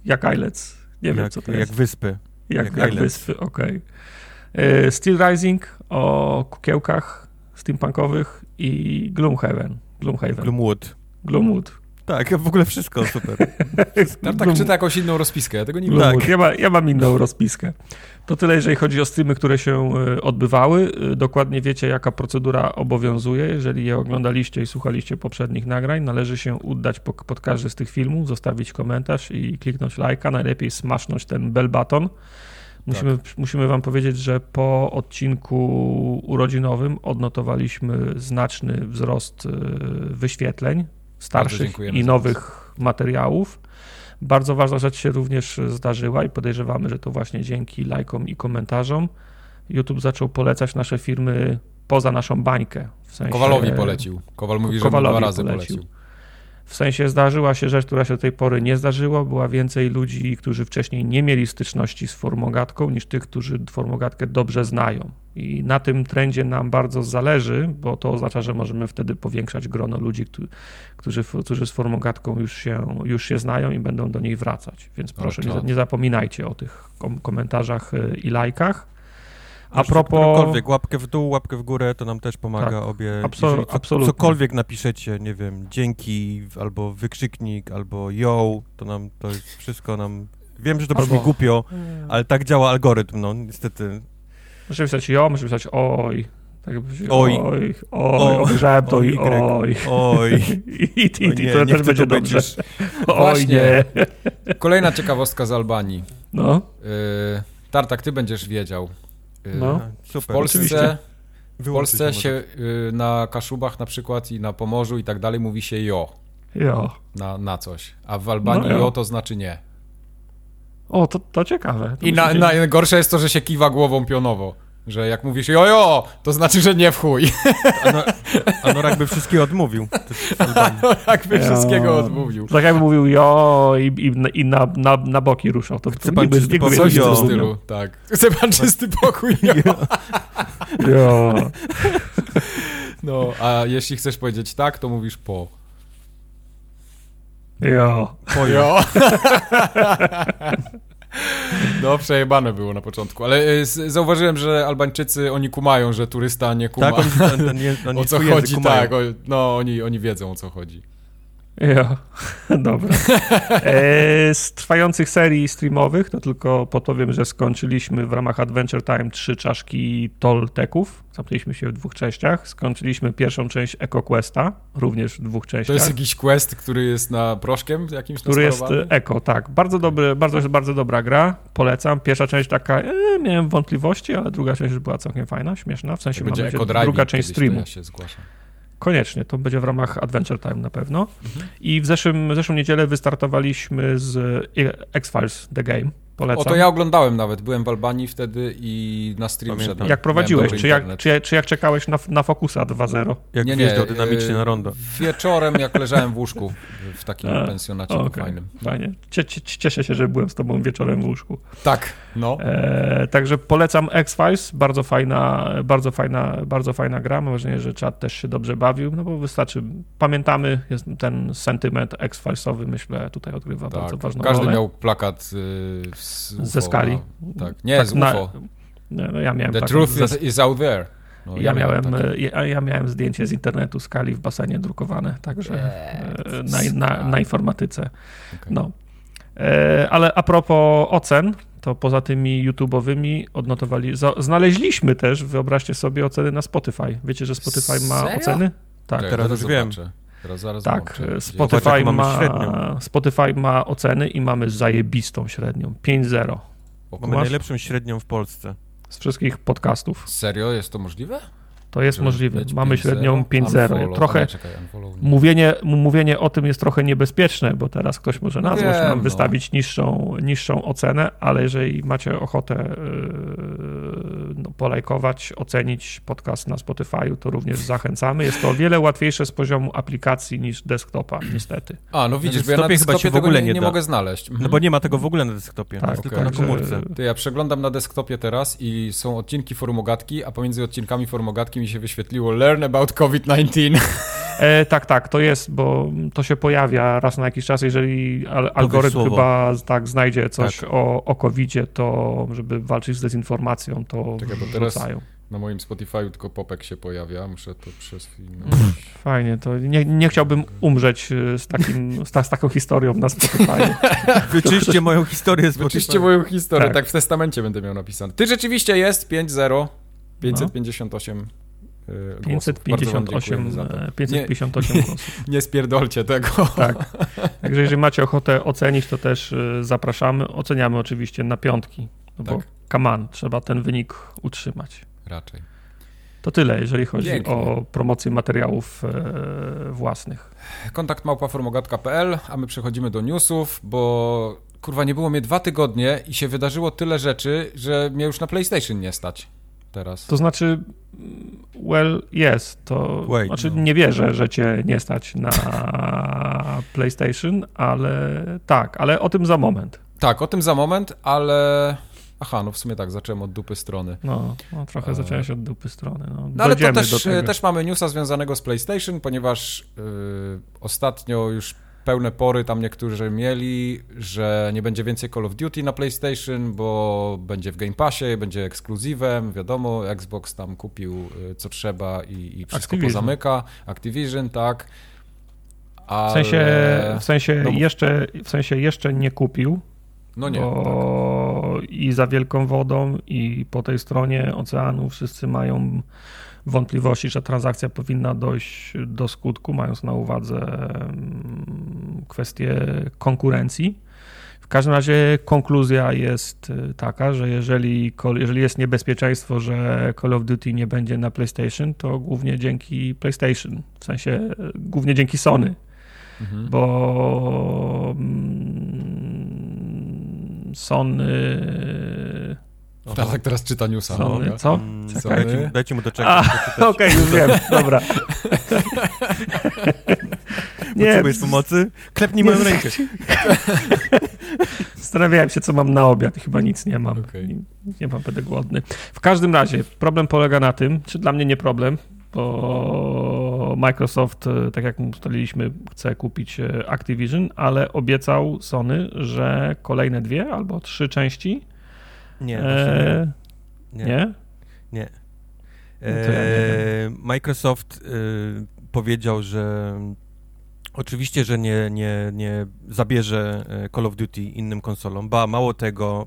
B: jak Islets, nie wiem
C: jak,
B: co to
C: jak
B: jest.
C: wyspy.
B: Jak,
C: Jak
B: jak, wyspy, okej. Okay. Steel Rising o kukiełkach steampunkowych i Gloomhaven. Gloomhaven.
C: Gloomwood.
B: Gloomwood.
C: Tak, w ogóle wszystko super.
A: Tam tak czyta jakąś inną rozpiskę, ja tego nie wiem.
B: Gloomwood.
C: Tak.
B: Ja, ma, ja mam inną rozpiskę. To tyle, jeżeli chodzi o streamy, które się e, odbywały. E, Dokładnie wiecie, jaka procedura obowiązuje. Jeżeli je oglądaliście i słuchaliście poprzednich nagrań, należy się udać po, pod każdy z tych filmów, zostawić komentarz i kliknąć lajka. Najlepiej smasznąć ten bell button. Musimy, musimy wam powiedzieć, że po odcinku urodzinowym odnotowaliśmy znaczny wzrost e, wyświetleń starszych i nowych materiałów. Bardzo ważna rzecz się również zdarzyła i podejrzewamy, że to właśnie dzięki lajkom i komentarzom YouTube zaczął polecać nasze firmy poza naszą bańkę. W sensie,
A: Kowalowi polecił. Kowal mówi, że
B: Kowalowi
A: dwa razy
B: polecił.
A: polecił.
B: W sensie zdarzyła się rzecz, która się do tej pory nie zdarzyła. Była więcej ludzi, którzy wcześniej nie mieli styczności z formogatką, niż tych, którzy formogatkę dobrze znają. I na tym trendzie nam bardzo zależy, bo to oznacza, że możemy wtedy powiększać grono ludzi, którzy, którzy, z formogatką już się, już się znają i będą do niej wracać. Więc proszę, nie,
A: czad.
B: nie zapominajcie o tych kom- komentarzach y, i lajkach. A propos.
C: którąkolwiek, łapkę w dół, łapkę w górę, to nam też pomaga
B: Tak,
C: obie.
B: abso-
C: Jeżeli co,
B: absolutnie.
C: cokolwiek napiszecie, nie wiem, dzięki, albo wykrzyknik, albo yo, to nam, to jest wszystko nam... Wiem, że to brzmi
B: Albo-
C: głupio, ale tak działa algorytm, no, niestety.
B: Możemy pisać jo, możemy pisać oj. Tak
C: Oj.
B: oj, oj,
C: O.
B: obejrzałem to
C: Oj,
B: i
C: Y.
B: oj.
C: Oj,
B: I, i, i,
C: o
B: i
C: nie,
B: to
C: nie
B: też będzie dobrze. Oj nie.
A: Kolejna ciekawostka z Albanii.
B: No,
A: Yy, Tartak, ty będziesz wiedział. Yy,
B: No.
A: W
C: Super.
A: Polsce,
B: Oczywiście.
A: w Polsce
C: może.
A: się yy, na Kaszubach na przykład i na Pomorzu i tak dalej mówi się jo
B: jo.
A: na, na coś, a w Albanii
B: No jo.
A: jo to znaczy nie.
B: O, to, to ciekawe. To
A: I na,
B: musimy-
A: na, gorsze jest to, że się kiwa głową pionowo. Że jak mówisz jojo, to znaczy, że nie w chuj.
C: Anorak by wszystkie odmówił.
A: jakby wszystkiego odmówił.
B: Tak jakby mówił jo i, i, i na, na, na boki ruszał. To,
C: Chce pan czysty pokój?
A: Coś w tym stylu, tak. Chce pan czysty pokój? Jo.
B: Jo.
A: No, a jeśli chcesz powiedzieć tak, to mówisz po.
B: Jo.
A: Jo. No, przejebane było na początku, ale y, zauważyłem, że Albańczycy, oni kumają, że turysta nie kuma.
C: Tak, on, je- oni
A: o co chodzi, tak. O, no, oni, oni wiedzą, o co chodzi.
B: Jo. Dobra. E, z trwających serii streamowych, to tylko podpowiem, że skończyliśmy w ramach Adventure Time trzy czaszki Tolteków. Zamknęliśmy się w dwóch częściach. Skończyliśmy pierwszą część EcoQuesta, również w dwóch
A: To
B: częściach.
A: jest jakiś quest, który jest na proszkiem jakimś
B: który jest e, Eko, tak. Bardzo, dobry, bardzo, bardzo dobra gra. Polecam. Pierwsza część taka, e, miałem wątpliwości, ale druga część już była całkiem fajna, śmieszna. W sensie
A: Eco Driving
B: druga część streamu.
A: To ja się zgłaszam.
B: Koniecznie, to będzie w ramach Adventure Time na pewno.
A: Mhm.
B: I w zeszłym, zeszłą niedzielę wystartowaliśmy z e, X-Files The Game. Polecam.
A: O, to ja oglądałem nawet. Byłem w Albanii wtedy i na stream
C: Pamiętam.
A: szedłem.
B: Jak prowadziłeś, czy jak, czy, czy jak czekałeś na, na Focusa 2.0?
C: Jak
A: Nie, nie,
C: wjeżdżał dynamicznie na rondo.
A: Wieczorem, jak leżałem w łóżku w takim
B: A,
A: pensjonacie
B: Okej,
A: fajnym.
B: fajnie. Cie, cie, cieszę się, że byłem z tobą wieczorem w łóżku.
A: Tak, no.
B: E, także polecam X-Files, bardzo fajna, bardzo fajna, bardzo fajna gra. Mam wrażenie, że czat też się dobrze bawił, no bo wystarczy, pamiętamy, jest ten sentyment X-Filesowy, myślę, tutaj odgrywa bardzo
A: Tak,
B: ważną
A: każdy
B: rolę.
A: miał plakat y, z UFO,
B: Ze skali.
A: No, tak, nie, z
B: na-
A: UFO.
B: Nie, no ja miałem
A: The
B: taką
A: truth
B: ze-
A: is, is out there. No,
B: ja, miałem,
A: takie.
B: e, ja, ja miałem zdjęcie z internetu skali w basenie drukowane, także e, na, na, na informatyce.
A: Okej.
B: No. E, Ale a propos ocen, to poza tymi YouTube'owymi odnotowali, za, znaleźliśmy też, wyobraźcie sobie, oceny na Spotify. Wiecie, że Spotify ma
A: Serio?
B: oceny? Tak,
C: teraz już wiem.
A: Teraz zaraz
B: tak.
A: Gdzie-
B: Spotify ma,
C: średnią.
B: Spotify ma oceny i mamy zajebistą średnią. 5-0
A: O,
C: Mamy
B: masz-
C: najlepszą średnią w Polsce.
B: z wszystkich podcastów.
A: Serio? Jest to możliwe?
B: To jest możliwe. Mamy
A: 5-0?
B: średnią 5-0.
A: Unfollow.
B: Trochę. Mówienie, mówienie o tym jest trochę niebezpieczne, bo teraz ktoś może na
A: No
B: złość
A: wiem,
B: nam
A: no.
B: wystawić niższą, niższą ocenę, ale jeżeli macie ochotę yy, no, polajkować, ocenić podcast na Spotify'u, to również zachęcamy. Jest to o wiele łatwiejsze z poziomu aplikacji niż desktopa, niestety.
A: A, no widzisz, bo ja na
C: desktopie chyba
A: desktopie
C: się w ogóle
A: nie,
C: nie
A: mogę znaleźć. Mhm.
C: No bo nie ma tego w ogóle na desktopie,
B: Tak,
C: tylko na komórce.
A: Ty, ja przeglądam na desktopie teraz i są odcinki Forumogatki, a pomiędzy odcinkami Forumogatki mi się wyświetliło Learn about COVID-19.
B: E, tak, tak, to jest, bo to się pojawia raz na jakiś czas, jeżeli al algorytm chyba tak znajdzie coś
C: Tak.
B: o, o COVID-zie, to żeby walczyć z dezinformacją, to
A: Czekaj, bo teraz-
B: wrzucają.
A: Na moim Spotify'u tylko popek się pojawia, muszę to przeswinąć.
B: Mm, Fajnie, to nie, nie chciałbym umrzeć y, z, takim, z, ta, z taką historią na Spotify.
C: Wyczyście moją historię z
A: Wyczyście
C: Spotify.
A: moją historię,
B: Tak.
A: tak. w testamencie będę miał napisane. Ty rzeczywiście jest 5-0, 558 y, głosów. Bardzo wam
B: 558,
A: dziękujemy za to.
B: e, 558 głosów.
A: Nie spierdolcie tego.
B: Tak. Także jeżeli macie ochotę ocenić, to też y, zapraszamy. Oceniamy oczywiście na piątki, no bo
A: Tak.
B: come on, trzeba ten wynik utrzymać.
A: Raczej.
B: To tyle, jeżeli chodzi o promocję materiałów e, własnych.
A: Kontakt małpaformogatka.pl, a my przechodzimy do newsów, bo kurwa nie było mnie dwa tygodnie i się wydarzyło tyle rzeczy, że mnie już na PlayStation nie stać teraz.
B: To znaczy, well, jest. To
C: Wait,
B: znaczy,
A: no.
B: nie wierzę, że cię nie stać na PlayStation, ale tak, ale o tym za moment.
A: Tak, o tym za moment, ale... Aha, no w sumie tak, zacząłem od dupy strony.
B: No, no trochę
A: E,
B: zacząłeś od dupy strony. No,
A: No ale to też, też mamy newsa związanego z PlayStation, ponieważ yy, ostatnio już pełne pory tam niektórzy mieli, że nie będzie więcej Call of Duty na PlayStation, bo będzie w Game Passie, będzie ekskluzywem, wiadomo, Xbox tam kupił y, co trzeba i, i wszystko
B: Activision.
A: pozamyka. Activision, tak. Ale...
B: W sensie, w sensie,
A: No
B: jeszcze, w sensie jeszcze nie kupił,
A: No nie,
B: bo i za wielką wodą, i po tej stronie oceanu wszyscy mają wątpliwości, że transakcja powinna dojść do skutku, mając na uwadze kwestię konkurencji. W każdym razie konkluzja jest y, taka, że jeżeli, jeżeli jest niebezpieczeństwo, że Call of Duty nie będzie na PlayStation, to głównie dzięki PlayStation, w sensie y, głównie dzięki Sony
A: Mhm.
B: bo mm, Sony
A: A tak teraz czyta newsa. no,
B: Sony, co?
C: Mm,
B: Czekaj.
C: Dajcie, dajcie mu doczekać.
B: okej, już wiem, dobra. Nie,
C: Potrzebujesz pomocy? Klepnij moją rękę.
B: zastanawiałem się, co mam na obiad. Chyba nic nie mam.
A: Okej.
B: Nie, nie mam, będę głodny. W każdym razie, problem polega na tym, czy dla mnie nie problem, bo Microsoft, e, tak jak ustaliliśmy, chce kupić e, Activision, ale obiecał Sony, że kolejne dwie albo trzy części.
C: Nie,
B: e,
C: właśnie
B: nie?
C: nie. nie.
B: No nie
C: E, Microsoft e, powiedział, że oczywiście, że nie, nie, nie zabierze e, Call of Duty innym konsolom. Ba, mało tego,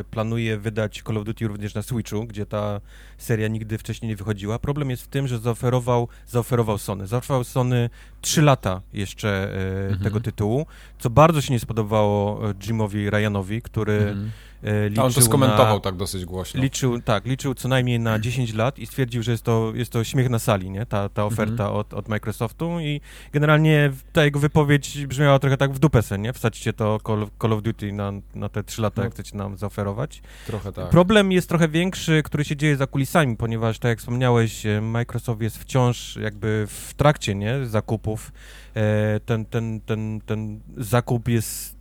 C: e, planuje wydać Call of Duty również na Switchu, gdzie ta seria nigdy wcześniej nie wychodziła. Problem jest w tym, że zaoferował, zaoferował Sony. Zaoferował Sony 3 lata jeszcze
A: Mhm.
C: tego tytułu, co bardzo się nie spodobało Jimowi Ryanowi, który
A: Mhm.
C: E,
A: A
C: liczył
A: on to skomentował
C: na...
A: tak dosyć głośno.
C: Liczył, tak, liczył co najmniej na 10 lat i stwierdził, że jest to, jest to śmiech na sali, nie? Ta, ta oferta
A: Mhm.
C: od, od Microsoftu i generalnie ta jego wypowiedź brzmiała trochę tak w dupę sen, nie? Wsadźcie to Call, of- Call of Duty na, na te 3 lata,
A: No.
C: jak chcecie nam zaoferować.
A: Trochę tak.
C: Problem jest trochę większy, który się dzieje za kulisami, ponieważ tak jak wspomniałeś, e, Microsoft jest wciąż jakby w trakcie, nie? Zakupów. E, Ten, ten, ten, ten zakup jest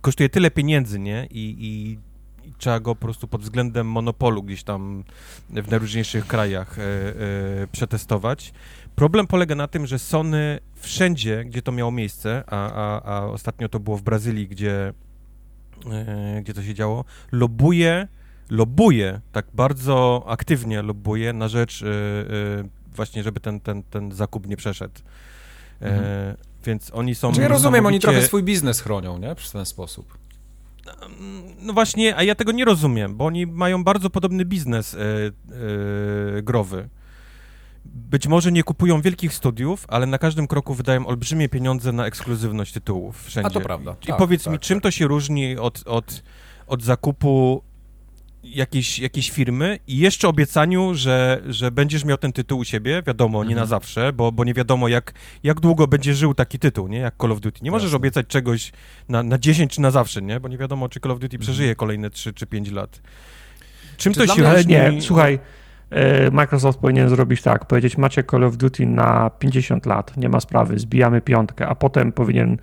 C: kosztuje tyle pieniędzy, nie? I, i, i trzeba go po prostu pod względem monopolu gdzieś tam w najróżniejszych krajach e, e, przetestować. Problem polega na tym, że Sony wszędzie, gdzie to miało miejsce, a, a, a ostatnio to było w Brazylii, gdzie, e, gdzie to się działo, lobuje, lobuje, tak bardzo aktywnie lobuje na rzecz e, e, właśnie, żeby ten, ten, ten zakup nie przeszedł. E,
A: Mhm.
C: Więc oni są...
A: Czy ja rozumiem, oni trochę swój biznes chronią, nie? Przez ten sposób.
C: No właśnie, a ja tego nie rozumiem, bo oni mają bardzo podobny biznes e, growy. Być może nie kupują wielkich studiów, ale na każdym kroku wydają olbrzymie pieniądze na ekskluzywność tytułów wszędzie.
A: A to prawda.
C: I
A: Tak,
C: powiedz
A: tak,
C: mi, czym
A: tak.
C: to się różni od, od, od zakupu jakiejś, jakiejś firmy i jeszcze obiecaniu, że, że będziesz miał ten tytuł u siebie, wiadomo, nie
A: Mhm.
C: na zawsze, bo, bo nie wiadomo jak, jak długo będzie żył taki tytuł, nie, jak Call of Duty. Nie możesz
A: Jasne.
C: obiecać czegoś na, na 10 czy na zawsze, nie, bo nie wiadomo, czy Call of Duty
A: Mhm.
C: przeżyje kolejne 3 czy 5 lat. Czym
A: Czy
C: to się
B: Ale nie, słuchaj, e, Microsoft powinien zrobić tak, powiedzieć macie Call of Duty na 50 lat, nie ma sprawy, zbijamy piątkę, a potem powinien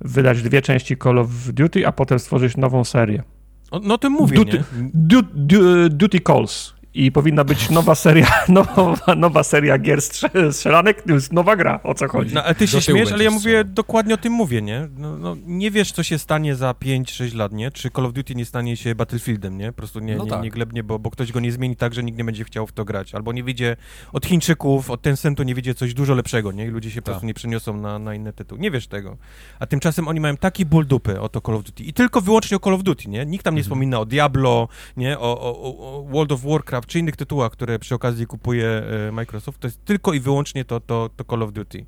B: wydać dwie części Call of Duty, a potem stworzyć nową serię.
C: O, no o tym mówię,
B: Duty, du, du, duty Calls i powinna być nowa seria, nowa, nowa seria gier strze- strzelanek, to jest nowa gra, o co chodzi.
C: No, ale ty się śmiesz, ale ja mówię, dokładnie o tym mówię, nie? No, no, nie wiesz, co się stanie za 5-6 lat, nie? Czy Call of Duty nie stanie się Battlefieldem, nie? Po prostu nie,
A: No
C: nie,
A: tak.
C: nie glebnie, bo, bo ktoś go nie zmieni tak, że nikt nie będzie chciał w to grać. Albo nie wyjdzie od Chińczyków, od Tencentu nie wyjdzie coś dużo lepszego, nie? I ludzie się po
A: Tak.
C: prostu nie przeniosą na, na inne tytuły. Nie wiesz tego. A tymczasem oni mają taki ból dupy o to Call of Duty. I tylko wyłącznie o Call of Duty, nie? Nikt tam nie
A: Mhm.
C: wspomina o Diablo, nie? O, o- o World of Warcraft, czy innych tytułach, które przy okazji kupuje e, Microsoft. To jest tylko i wyłącznie to, to, to Call of Duty.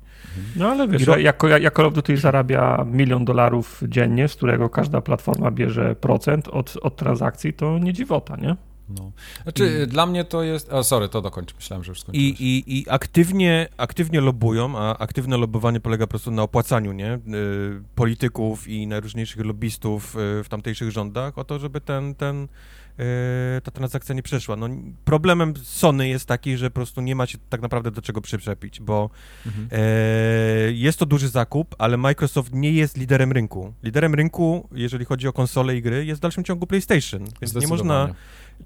B: No ale wiesz,
C: I ro-
B: jak, jak Call of Duty zarabia milion dolarów dziennie, z którego każda platforma bierze procent od, od transakcji, to nie dziwota, nie?
A: No. Znaczy, dla mnie to jest... O, sorry, to dokończ. Myślałem, że już
C: I,
A: skończyłeś.
C: i, I aktywnie, aktywnie lobują, a aktywne lobowanie polega po prostu na opłacaniu nie? Y, polityków i najróżniejszych lobbystów y, w tamtejszych rządach o to, żeby ten, ten, ta transakcja nie przeszła. No, problemem Sony jest taki, że po prostu nie ma się tak naprawdę do czego przyczepić, bo
A: Mhm.
C: e, jest to duży zakup, ale Microsoft nie jest liderem rynku. Liderem rynku, jeżeli chodzi o konsole i gry, jest w dalszym ciągu PlayStation, więc nie można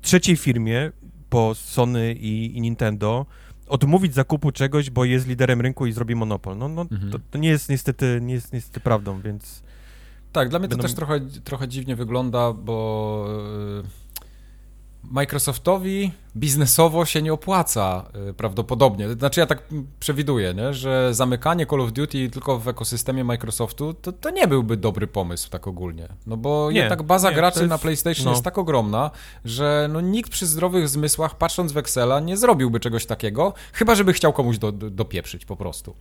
C: trzeciej firmie po Sony i, i Nintendo odmówić zakupu czegoś, bo jest liderem rynku i zrobi monopol. No, no
A: Mhm.
C: to, to nie jest niestety, nie jest niestety prawdą, więc
A: Tak, dla mnie to
C: Będą-
A: też trochę, trochę dziwnie wygląda, bo y, Microsoftowi biznesowo się nie opłaca y, prawdopodobnie. Znaczy ja tak mm, przewiduję, nie? że zamykanie Call of Duty tylko w ekosystemie Microsoftu to, to nie byłby dobry pomysł tak ogólnie. No bo
C: Nie,
A: jednak baza
C: nie,
A: graczy
C: jest-
A: na PlayStation
C: no.
A: jest tak ogromna, że no, nikt przy zdrowych zmysłach, patrząc w Excela, nie zrobiłby czegoś takiego, chyba żeby chciał komuś do, do, dopieprzyć po prostu.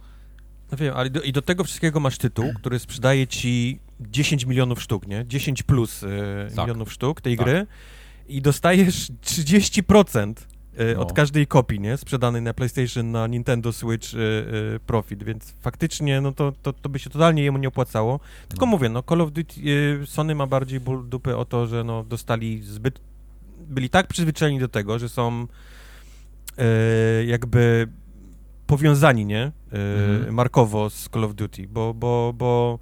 C: no wiem, ale do, i do tego wszystkiego masz tytuł, który sprzedaje ci 10 milionów sztuk, nie? 10 plus y,
A: Tak.
C: milionów sztuk tej
A: Tak.
C: gry i dostajesz 30% y,
A: No.
C: od każdej kopii, nie? Sprzedanej na PlayStation, na Nintendo Switch y, y, profit, więc faktycznie no to, to, to by się totalnie jemu nie opłacało. Tylko
A: No.
C: mówię, no Call of Duty, y, Sony ma bardziej ból dupy o to, że no dostali zbyt byli tak przyzwyczajeni do tego, że są e, jakby powiązani, nie? E,
A: Mhm.
C: Markowo z Call of Duty, bo, bo, bo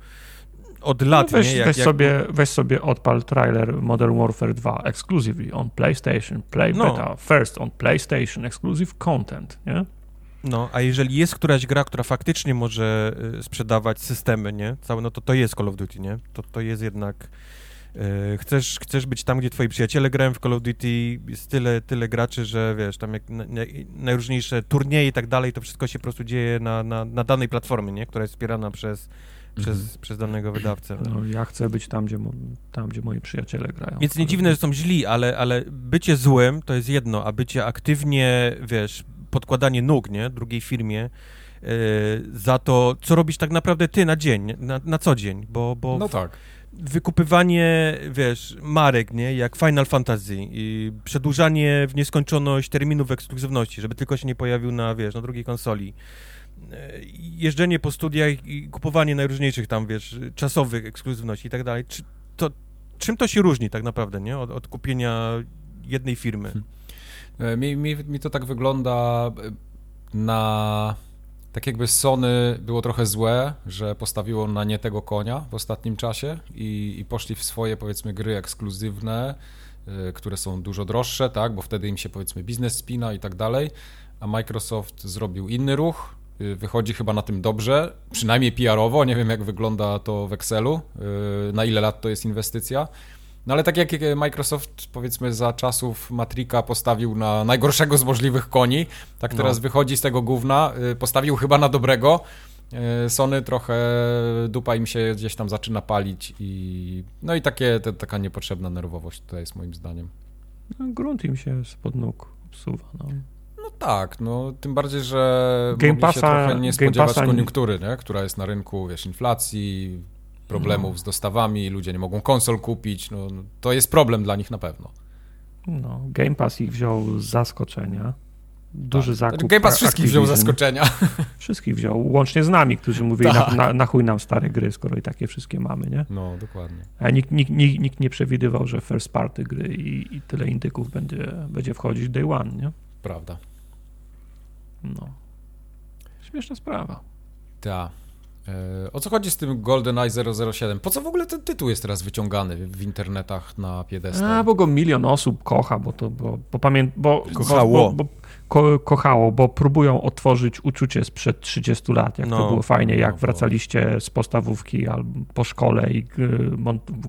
C: od lat,
B: No weź,
C: nie? Jak,
B: weź,
C: jak,
B: sobie, weź sobie odpal trailer Modern Warfare 2 exclusively on PlayStation, Play
C: No.
B: Beta, first on PlayStation, exclusive content, nie?
C: No, a jeżeli jest któraś gra, która faktycznie może y, sprzedawać systemy, nie? Całe, no to to jest Call of Duty, nie? To, to jest jednak... y, chcesz, chcesz być tam, gdzie twoi przyjaciele grają w Call of Duty, jest tyle, tyle graczy, że wiesz, tam jak na, na, najróżniejsze turnieje i tak dalej, to wszystko się po prostu dzieje na, na, na danej platformie, nie? Która jest wspierana przez, przez, przez danego wydawcę.
B: No, ja chcę być tam gdzie, tam, gdzie moi przyjaciele grają.
C: Więc nie dziwne, że są źli, ale, ale bycie złym to jest jedno, a bycie aktywnie, wiesz, podkładanie nóg, nie, drugiej firmie yy, za to, co robisz tak naprawdę ty na dzień, na, na co dzień, bo, bo
A: No tak.
C: wykupywanie, wiesz, marek, nie, jak Final Fantasy i przedłużanie w nieskończoność terminów ekskluzywności, żeby tylko się nie pojawił na, wiesz, na drugiej konsoli. E, Jeżdżenie po studiach i kupowanie najróżniejszych tam, wiesz, czasowych ekskluzywności i tak dalej. Czy to, czym to się różni tak naprawdę, nie, od, od kupienia jednej firmy?
A: E, Mi, mi, mi to tak wygląda e, na... Tak jakby Sony było trochę złe, że postawiło na nie tego konia w ostatnim czasie i, i poszli w swoje, powiedzmy, gry ekskluzywne, które są dużo droższe, tak, bo wtedy im się, powiedzmy, biznes spina i tak dalej, a Microsoft zrobił inny ruch, wychodzi chyba na tym dobrze, przynajmniej PR-owo, nie wiem jak wygląda to w Excelu, y, na ile lat to jest inwestycja, no ale tak jak Microsoft powiedzmy za czasów Matrika postawił na najgorszego z możliwych koni, tak teraz
C: No.
A: wychodzi z tego gówna, y, postawił chyba na dobrego. Y, Sony trochę dupa im się gdzieś tam zaczyna palić i no i takie, te, taka niepotrzebna nerwowość tutaj jest moim zdaniem.
B: No, grunt im się spod nóg psuwa, no.
A: Tak, no tym bardziej, że
B: Game
A: mogli się
B: Passa-
A: trochę nie spodziewać
B: Passa-
A: koniunktury, nie? która jest na rynku, wiesz, inflacji, problemów
B: No.
A: z dostawami, ludzie nie mogą konsol kupić, no, no to jest problem dla nich na pewno.
B: no. Game Pass ich wziął z zaskoczenia. Duży
A: Tak.
B: zakup.
A: Game Pass wszystkich wziął z zaskoczenia.
B: Wszystkich wziął, łącznie z nami, którzy mówili,
A: Tak.
B: na, na, na chuj nam stare gry, skoro i takie wszystkie mamy, nie?
A: No, dokładnie.
B: A nikt, nikt, nikt, nikt nie przewidywał, że first party gry i, i tyle indyków będzie, będzie wchodzić day one, nie?
A: Prawda.
B: No. Śmieszna sprawa.
A: Ta. E, O co chodzi z tym GoldenEye 007? Po co w ogóle ten tytuł jest teraz wyciągany w internetach na piedestal?
B: A, bo go milion osób kocha, bo to, bo, bo pamię... bo,
C: Kochało.
B: Bo, bo, ko, kochało, bo próbują otworzyć uczucie sprzed 30 lat, jak to
C: No.
B: było fajnie, jak
A: No, bo-
B: wracaliście z podstawówki albo po szkole i y,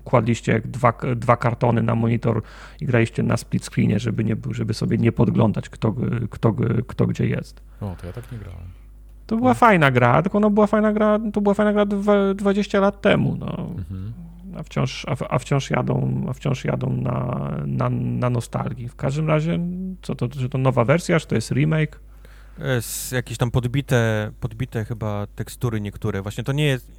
B: kładliście dwa, dwa kartony na monitor i graliście na split screenie, żeby, nie, żeby sobie nie podglądać, kto, kto, kto gdzie jest.
A: O, to ja tak nie grałem.
B: To była fajna gra, tylko no była fajna gra, to była fajna gra dwa- 20 lat temu, no.
A: Mhm.
B: A wciąż, a, wciąż jadą, a wciąż jadą na, na, na nostalgii. W każdym razie, co to, że to nowa wersja, czy to jest remake?
C: Jest jakieś tam podbite, podbite chyba tekstury niektóre. Właśnie to nie jest...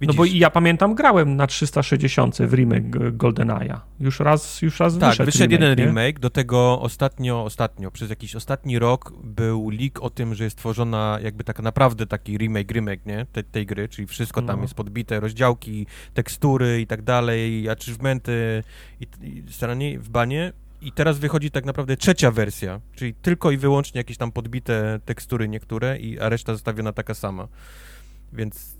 B: No bo ja pamiętam, grałem na 360 w remake GoldenEye'a. Już raz, już raz
C: Tak,
B: wyszedł,
C: wyszedł jeden
B: nie?
C: remake, do tego ostatnio, ostatnio, przez jakiś ostatni rok był leak o tym, że jest tworzona jakby tak naprawdę taki remake, remake, nie, tej, tej gry, czyli wszystko tam
B: No.
C: jest podbite, rozdziałki, tekstury i tak dalej, achievementy i, i staranie w banie. I teraz wychodzi tak naprawdę trzecia wersja, czyli tylko i wyłącznie jakieś tam podbite tekstury niektóre, i, a reszta zostawiona taka sama. Więc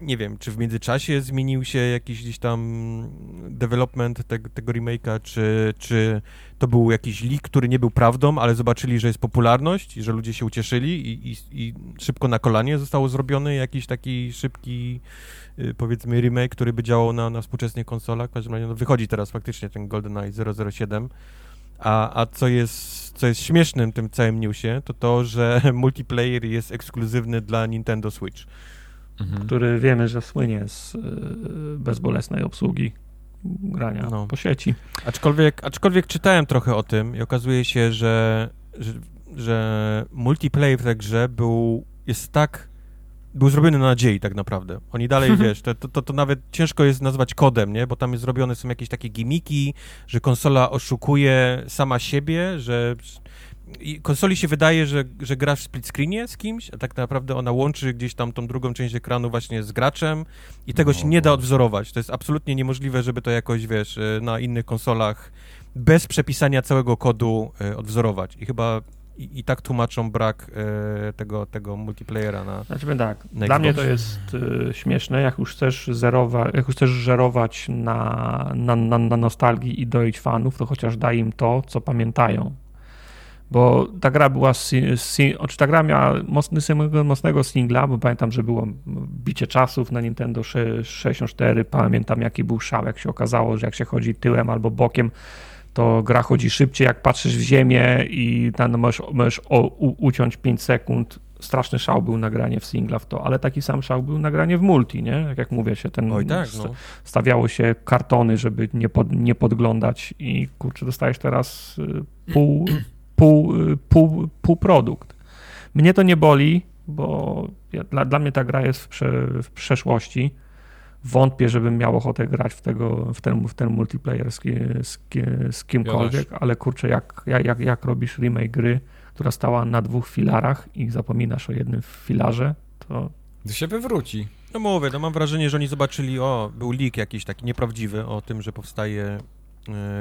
C: nie wiem, czy w międzyczasie zmienił się jakiś gdzieś tam development te, tego remake'a, czy, czy to był jakiś leak, który nie był prawdą, ale zobaczyli, że jest popularność i że ludzie się ucieszyli i, i, i szybko na kolanie zostało zrobiony jakiś taki szybki, y, powiedzmy, remake, który by działał na, na współczesnych konsolach. W każdym razie no, wychodzi teraz faktycznie ten GoldenEye 007. A, a co jest, co jest śmiesznym tym całym newsie, to to, że multiplayer jest ekskluzywny dla Nintendo Switch.
A: Mhm.
B: który wiemy, że słynie z y, bezbolesnej obsługi grania
C: No.
B: po sieci.
C: Aczkolwiek, aczkolwiek czytałem trochę o tym i okazuje się, że, że, że multiplayer w tej grze był, jest tak, był zrobiony na nadziei tak naprawdę. Oni dalej, wiesz, to, to, to nawet ciężko jest nazwać kodem, nie? Bo tam jest zrobione są jakieś takie gimiki, że konsola oszukuje sama siebie, że konsoli się wydaje, że, że grasz w split screenie z kimś, a tak naprawdę ona łączy gdzieś tam tą drugą część ekranu właśnie z graczem i tego
A: No
C: się nie da odwzorować. To jest absolutnie niemożliwe, żeby to jakoś, wiesz, y, na innych konsolach bez przepisania całego kodu e, odwzorować. I chyba i, i tak tłumaczą brak e, tego, tego multiplayera na.
B: Znaczy tak,
C: na
B: dla mnie to jest y, śmieszne, jak już chcesz zerować, jak już chcesz żerować na, na, na, na nostalgii i doić fanów, to chociaż daj im to, co pamiętają. Bo ta gra była, si, znaczy ta gra miała mocny, mocnego singla, bo pamiętam, że było bicie czasów na Nintendo 64, pamiętam jaki był szał, jak się okazało, że jak się chodzi tyłem albo bokiem, to gra chodzi szybciej, jak patrzysz w ziemię i tam możesz, możesz o, u, uciąć 5 sekund. Straszny szał był nagranie w singla w to, ale taki sam szał był nagranie w multi, nie? Jak, jak mówię się, ten
C: Oj, tak, no.
B: stawiało się kartony, żeby nie, pod, nie podglądać i kurczę, dostajesz teraz y, pół, pół, pół, pół produkt. Mnie to nie boli, bo ja, dla, dla mnie ta gra jest w, prze, w przeszłości. Wątpię, żebym miał ochotę grać w, tego, w, ten, w ten multiplayer z, z, z kimkolwiek, ale kurczę, jak, jak, jak, jak robisz remake gry, która stała na dwóch filarach i zapominasz o jednym filarze, to
A: Gdy się wywróci.
C: No mówię, no mam wrażenie, że oni zobaczyli, o, był leak jakiś taki nieprawdziwy o tym, że powstaje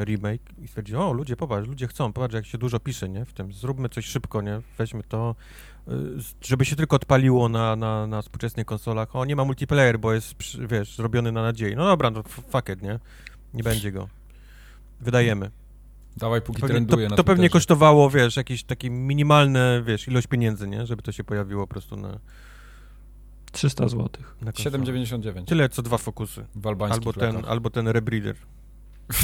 C: remake i stwierdzili, o, ludzie, popatrz, ludzie chcą, popatrz, jak się dużo pisze, nie, w tym, zróbmy coś szybko, nie, weźmy to, e, żeby się tylko odpaliło na, na, na współczesnych konsolach, o, nie ma multiplayer, bo jest, wiesz, zrobiony na nadziei, no dobra, no fuck it, nie, nie będzie go, wydajemy.
A: Dawaj, póki
C: To pewnie,
A: trenduje
C: to,
A: na
C: to pewnie kosztowało, wiesz, jakieś takie minimalne, wiesz, ilość pieniędzy, nie, żeby to się pojawiło po prostu na,
B: 300 zł.
C: na konsolę.
A: 7,99
C: Tyle, co dwa fokusy.
A: w
C: Albo ten, albo ten rebreeder.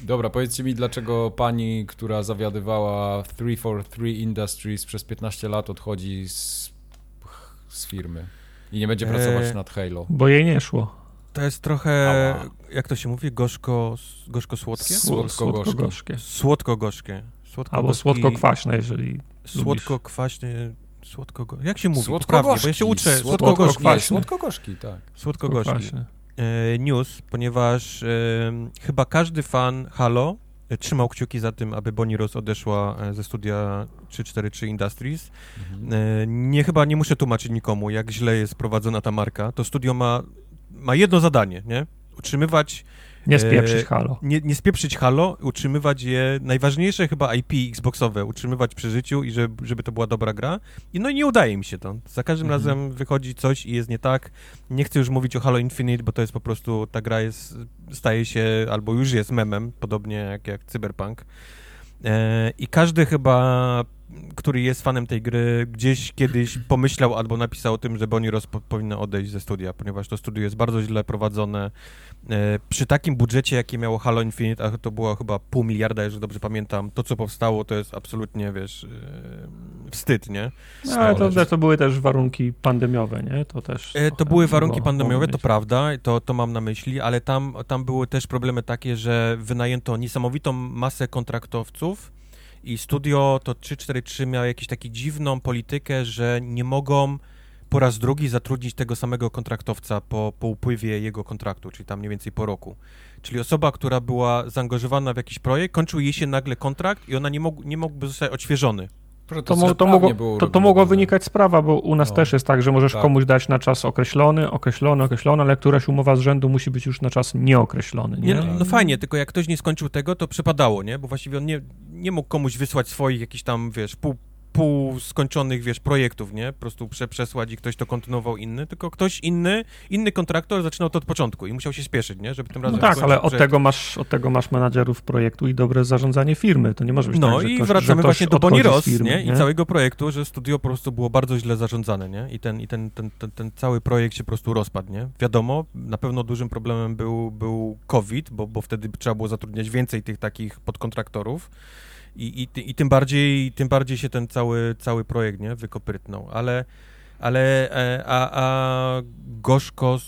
A: Dobra, powiedzcie mi, dlaczego pani, która zawiadywała 343 Industries przez 15 lat odchodzi z, z firmy i nie będzie
C: Eee.
A: pracować nad Halo.
B: Bo jej nie szło.
C: To jest trochę,
A: Ała.
C: jak to się mówi, gorzko, gorzko-słodkie?
A: Słodko-gorzkie.
B: Słodko-gorzkie.
C: Słodko-gorzkie. Słodko
B: Albo słodko-kwaśne, jeżeli
C: Słodko-kwaśnie, słodko Jak się mówi?
A: Słodko-gorzki.
C: Bo ja się uczę.
A: Słodko-
C: Słodko-gorzki.
A: Słodko-gorzki, tak.
C: Słodko-gorzki. E, news, ponieważ e, chyba każdy fan Halo e, trzymał kciuki za tym, aby Bonnie Ross odeszła e, ze studia 343 Industries.
A: Mhm.
C: E, Nie, chyba nie muszę tłumaczyć nikomu, jak źle jest prowadzona ta marka. To studio ma, ma jedno zadanie, nie? Utrzymywać,
B: Nie spieprzyć halo.
C: nie, nie spieprzyć Halo, utrzymywać je, najważniejsze chyba IP Xboxowe, utrzymywać przy życiu i żeby, żeby to była dobra gra. I no i nie udaje mi się to. Za każdym
A: Mhm.
C: razem wychodzi coś i jest nie tak. Nie chcę już mówić o Halo Infinite, bo to jest po prostu, ta gra jest, staje się, albo już jest memem, podobnie jak, jak Cyberpunk. E, I każdy chyba, który jest fanem tej gry, gdzieś kiedyś pomyślał albo napisał o tym, że Bonnie Ross po, powinna odejść ze studia, ponieważ to studio jest bardzo źle prowadzone. E, przy takim budżecie, jakie miało Halo Infinite, a to było chyba pół miliarda, jeżeli dobrze pamiętam, to co powstało, to jest absolutnie, wiesz, e, wstyd, nie?
B: No, ale to, to były też warunki pandemiowe, nie? To też.
C: E, to były warunki pandemiowe, to prawda, to, to mam na myśli, ale tam, tam były też problemy takie, że wynajęto niesamowitą masę kontraktowców i studio to 343 miało jakąś taką dziwną politykę, że nie mogą po raz drugi zatrudnić tego samego kontraktowca po, po upływie jego kontraktu, czyli tam mniej więcej po roku. Czyli osoba, która była zaangażowana w jakiś projekt, kończył jej się nagle kontrakt i ona nie, mógł, nie mógłby zostać odświeżony.
B: To, mo, to, mogło, to, to
A: robione.
B: mogła wynikać sprawa, bo u nas
A: No.
B: też jest tak, że możesz
A: Tak.
B: komuś dać na czas określony, określony, określony, ale któraś umowa z rzędu musi być już na czas nieokreślony. Nie?
C: Nie, no, no fajnie, tylko jak ktoś nie skończył tego, to przypadało, nie? Bo właściwie on nie, nie mógł komuś wysłać swoich jakichś tam, wiesz, pół, pół skończonych, wiesz, projektów, nie? Po prostu prze, przesłać i ktoś to kontynuował inny, tylko ktoś inny, inny kontraktor zaczynał to od początku i musiał się spieszyć, nie? Żeby tym
B: No
C: razem
B: tak,
C: skończyć
B: ale od tego, masz, od tego masz menadżerów projektu i dobre zarządzanie firmy. To nie może być
C: No
B: tak, że
C: i
B: ktoś,
C: wracamy właśnie do Bonnie Ross,
B: firmy,
C: nie? I całego projektu, że studio po prostu było bardzo źle zarządzane, nie? I ten, i ten, ten, ten, ten cały projekt się po prostu rozpadł, nie? Wiadomo, na pewno dużym problemem był, był COVID, bo, bo wtedy trzeba było zatrudniać więcej tych takich podkontraktorów i, i, i tym bardziej, tym bardziej się ten cały, cały projekt, nie? Wykoprytnął, ale, ale, e, a, a gorzko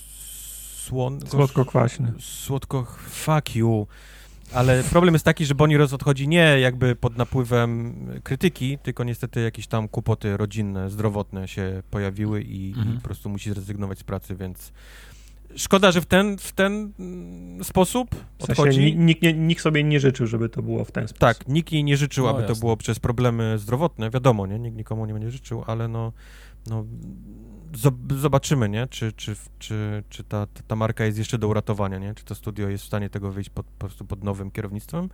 C: słon... gorz-
B: Słodko-kwaśny.
C: Słodko, fuck you. Ale problem jest taki, że Bonnie Ross odchodzi nie jakby pod napływem krytyki, tylko niestety jakieś tam kłopoty rodzinne, zdrowotne się pojawiły i,
A: Mhm.
C: i po prostu musi zrezygnować z pracy, więc szkoda, że w ten, w ten mm, sposób
B: W sensie
C: odchodzi.
B: nikt, nie, nikt sobie nie życzył, żeby to było w ten sposób.
C: Tak, nikt jej nie życzył,
A: No,
C: aby to
A: jasne.
C: było przez problemy zdrowotne, wiadomo, nie? Nikt nikomu nie będzie życzył, ale no no, zobaczymy, nie? Czy, czy, czy, czy ta, ta marka jest jeszcze do uratowania, nie? Czy to studio jest w stanie tego wyjść pod, po prostu pod nowym kierownictwem.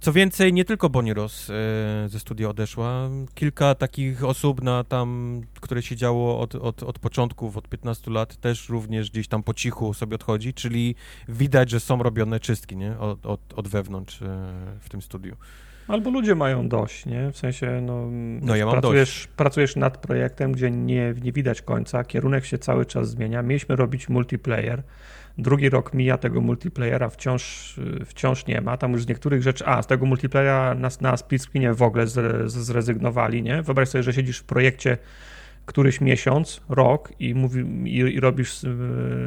C: Co więcej, nie tylko Bonnie Ross e, ze studia odeszła. Kilka takich osób na tam, które siedziało od, od, od początków, od 15 lat, też również gdzieś tam po cichu sobie odchodzi, czyli widać, że są robione czystki, nie? Od, od, od wewnątrz e, w tym studiu.
B: Albo ludzie mają dość, nie? W sensie, no,
C: no ja
B: pracujesz,
C: dość.
B: pracujesz nad projektem, gdzie nie, nie widać końca, kierunek się cały czas zmienia. Mieliśmy robić multiplayer. Drugi rok mija, tego multiplayera wciąż, wciąż nie ma. Tam już z niektórych rzeczy, a z tego multiplayera na, na split screenie w ogóle zrezygnowali, nie? Wyobraź sobie, że siedzisz w projekcie któryś miesiąc, rok i, mówi, i, i robisz e,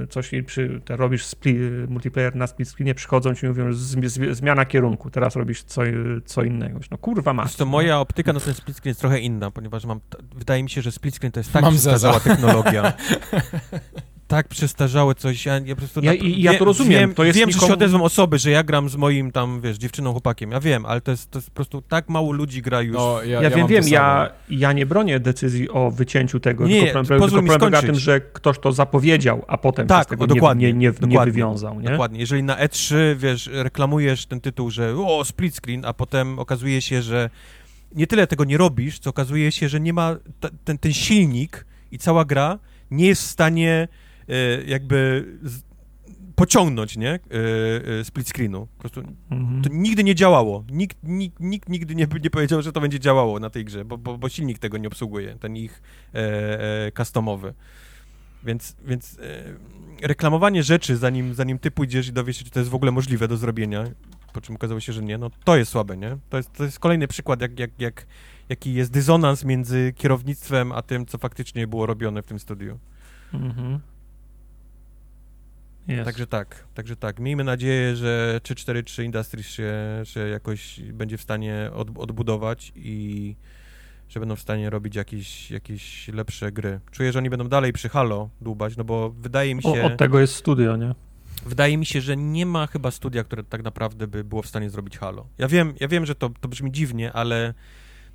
B: coś, i przy, te, robisz split, multiplayer na split screenie, przychodzą ci i mówią, z, z, zmiana kierunku, teraz robisz co, co innego. No kurwa masz.
C: To moja optyka na ten split screen jest trochę inna, ponieważ mam, wydaje mi się, że split screen to jest tak przestarzała technologia. tak przestarzałe coś, ja, ja po prostu...
B: Ja, ja to rozumiem.
C: Wiem,
B: to jest
C: wiem nikomu... że się odezwą osoby, że ja gram z moim tam, wiesz, dziewczyną, chłopakiem, ja wiem, ale to jest, to jest po prostu tak mało ludzi gra już. No,
B: ja, ja, wiem, wiem, ja, ja nie bronię decyzji o wycięciu tego, nie, tylko, problem, tylko problem na tym, że ktoś to zapowiedział, a potem tak, się z tego dokładnie, nie, nie, nie, dokładnie, nie wywiązał, nie?
C: Dokładnie, jeżeli na E3, wiesz, reklamujesz ten tytuł, że o, split screen, a potem okazuje się, że nie tyle tego nie robisz, co okazuje się, że nie ma ten, ten silnik i cała gra nie jest w stanie jakby pociągnąć, nie? E, e, split screenu. Po prostu mhm. to nigdy nie działało. Nikt, nikt, nikt nigdy nie, nie powiedział, że to będzie działało na tej grze, bo, bo, bo silnik tego nie obsługuje, ten ich e, e, customowy. Więc, więc e, reklamowanie rzeczy, zanim, zanim ty pójdziesz i dowiesz się, czy to jest w ogóle możliwe do zrobienia, po czym okazało się, że nie, no to jest słabe, nie? To jest, to jest kolejny przykład, jak, jak, jak, jaki jest dysonans między kierownictwem, a tym, co faktycznie było robione w tym studiu. Mhm. Jest. Także tak, także tak. Miejmy nadzieję, że 343 Industries się, się jakoś będzie w stanie od, odbudować i że będą w stanie robić jakieś, jakieś lepsze gry. Czuję, że oni będą dalej przy Halo dłubać, no bo wydaje mi się...
B: O, od tego jest studio, nie?
C: Wydaje mi się, że nie ma chyba studia, które tak naprawdę by było w stanie zrobić Halo. Ja wiem, ja wiem, że to, to brzmi dziwnie, ale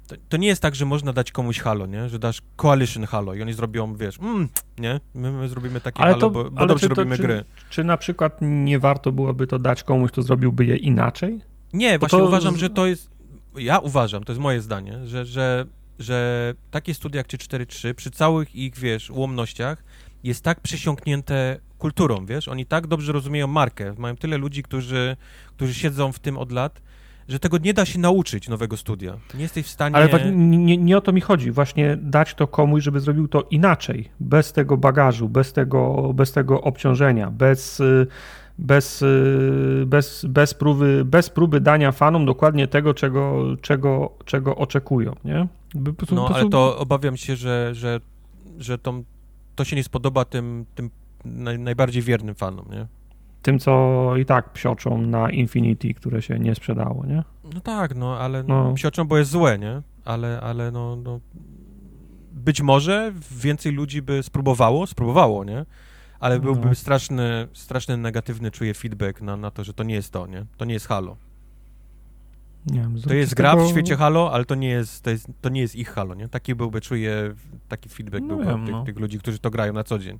C: to, to, nie jest tak, że można dać komuś Halo, nie? Że dasz Coalition Halo i oni zrobią, wiesz, mm, nie? My, my, zrobimy takie ale Halo, to, bo, bo dobrze to, robimy
B: czy,
C: gry.
B: Czy na przykład nie warto byłoby to dać komuś, kto zrobiłby je inaczej?
C: Nie, bo właśnie uważam, że to jest, ja uważam, to jest moje zdanie, że, że, że takie studia jak 343 przy całych ich, wiesz, ułomnościach jest tak przesiąknięte kulturą, wiesz? Oni tak dobrze rozumieją markę, mają tyle ludzi, którzy, którzy siedzą w tym od lat, że tego nie da się nauczyć nowego studia. Nie jesteś w stanie...
B: Ale nie, nie o to mi chodzi. Właśnie dać to komuś, żeby zrobił to inaczej, bez tego bagażu, bez tego, bez tego obciążenia, bez bez, bez, bez, próby, bez próby dania fanom dokładnie tego, czego, czego, czego oczekują, nie?
C: Prostu, no, ale to obawiam się, że, że, że to, to się nie spodoba tym, tym naj, najbardziej wiernym fanom, nie?
B: Tym, co i tak psioczą na Infinity, które się nie sprzedało, nie?
C: No tak, no ale no. psioczą, bo jest złe, nie? Ale, ale no, no, być może więcej ludzi by spróbowało, spróbowało, nie? Ale byłby no. straszny, straszny negatywny, czuję feedback na, na to, że to nie jest to, nie? To nie jest Halo. Nie wiem, to jest gra w świecie Halo, ale to nie jest, to, jest, to nie jest ich Halo, nie? Taki byłby, czuję, taki feedback no byłby wiem, tych, no. tych ludzi, którzy to grają na co dzień.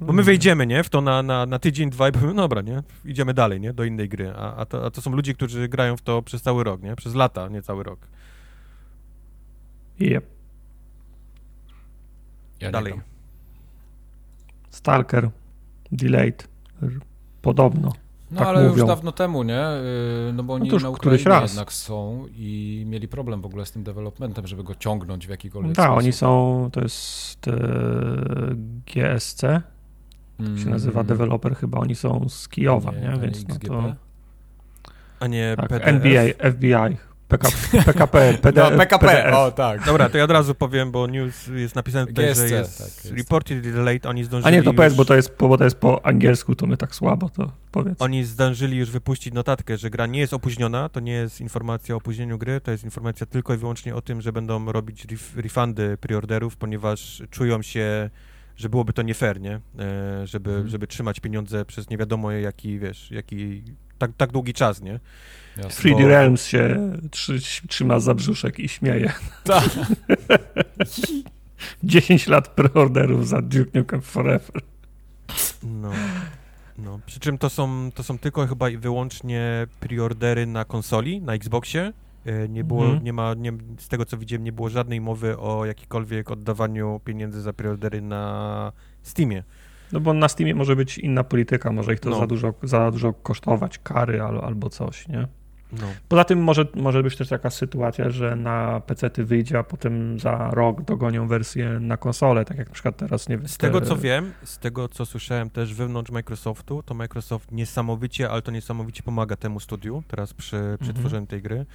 C: Bo my wejdziemy, nie, w to na, na, na tydzień, dwa i powiemy, dobra, nie, idziemy dalej, nie, do innej gry. A, a, to, a to są ludzie, którzy grają w to przez cały rok, nie, przez lata, nie cały rok.
B: Yep.
C: Ja dalej.
B: Stalker, Delayed, podobno.
A: No
B: tak
A: ale
B: mówią.
A: już dawno temu, nie? Y, no bo oni no na Ukrainie jednak są i mieli problem w ogóle z tym developmentem, żeby go ciągnąć w jakikolwiek
B: tak,
A: sposób.
B: oni są, to jest e, GSC, mm. się nazywa mm. developer chyba, oni są z Kijowa, nie? nie? Więc no to...
C: A nie
B: tak, NBA, FBI, PKP, PKP, PD,
A: no, PKP, PDF. o tak.
C: Dobra, to ja od razu powiem, bo news jest napisane tutaj, GSC, że jest, tak, jest reported delayed, oni zdążyli
B: A nie, to powiedz, bo to, jest, bo to jest po angielsku, to my tak słabo, to powiedz.
C: Oni zdążyli już wypuścić notatkę, że gra nie jest opóźniona, to nie jest informacja o opóźnieniu gry, to jest informacja tylko i wyłącznie o tym, że będą robić ref refundy preorderów, ponieważ czują się że byłoby to nie fair, nie? E, żeby, hmm. żeby trzymać pieniądze przez nie wiadomo jaki, wiesz, jaki, tak, tak długi czas, nie?
B: Jasne. 3D Realms się trzy, trzyma za brzuszek i śmieje. Tak. 10 lat preorderów za Duke Nukem Forever.
C: No. No, przy czym to są, to są tylko chyba i wyłącznie preordery na konsoli, na Xboxie. E, Nie było,
B: Mhm.
C: nie ma, nie, z tego co widziałem, nie było żadnej mowy o jakikolwiek oddawaniu pieniędzy za preordery na Steamie.
B: No bo na Steamie może być inna polityka, może ich to
C: No.
B: za, dużo, za dużo kosztować, kary al, albo coś, nie?
C: No.
B: Poza tym może, może być też taka sytuacja, że na PC wyjdzie, a potem za rok dogonią wersję na konsolę, tak jak na przykład teraz, nie wiem.
C: Z tego
B: te-
C: co wiem, z tego co słyszałem też wewnątrz Microsoftu, to Microsoft niesamowicie, ale to niesamowicie pomaga temu studiu teraz przy, przy
B: Mhm.
C: tworzeniu tej gry.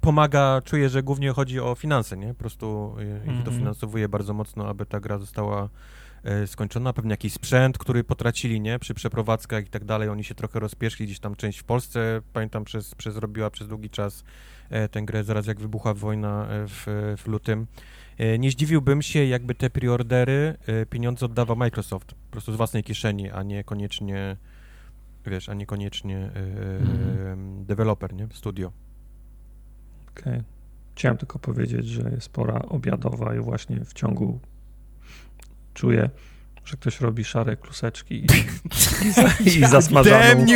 C: Pomaga, czuję, że głównie chodzi o finanse, nie? Po prostu e, ich
B: Mhm.
C: dofinansowuje bardzo mocno, aby ta gra została e, skończona. Pewnie jakiś sprzęt, który potracili, nie? Przy przeprowadzkach i tak dalej. Oni się trochę rozpieszli, gdzieś tam część w Polsce, pamiętam, przez, przez robiła przez długi czas e, tę grę, zaraz jak wybuchła wojna w, w lutym. E, Nie zdziwiłbym się, jakby te preordery e, pieniądze oddawał Microsoft, po prostu z własnej kieszeni, a nie koniecznie, wiesz, a nie koniecznie e,
B: Mhm.
C: deweloper, nie? Studio.
B: Okej. Chciałem tylko powiedzieć, że jest pora obiadowa i właśnie w ciągu czuję, że ktoś robi szare kluseczki i, i, i, zasmażaną,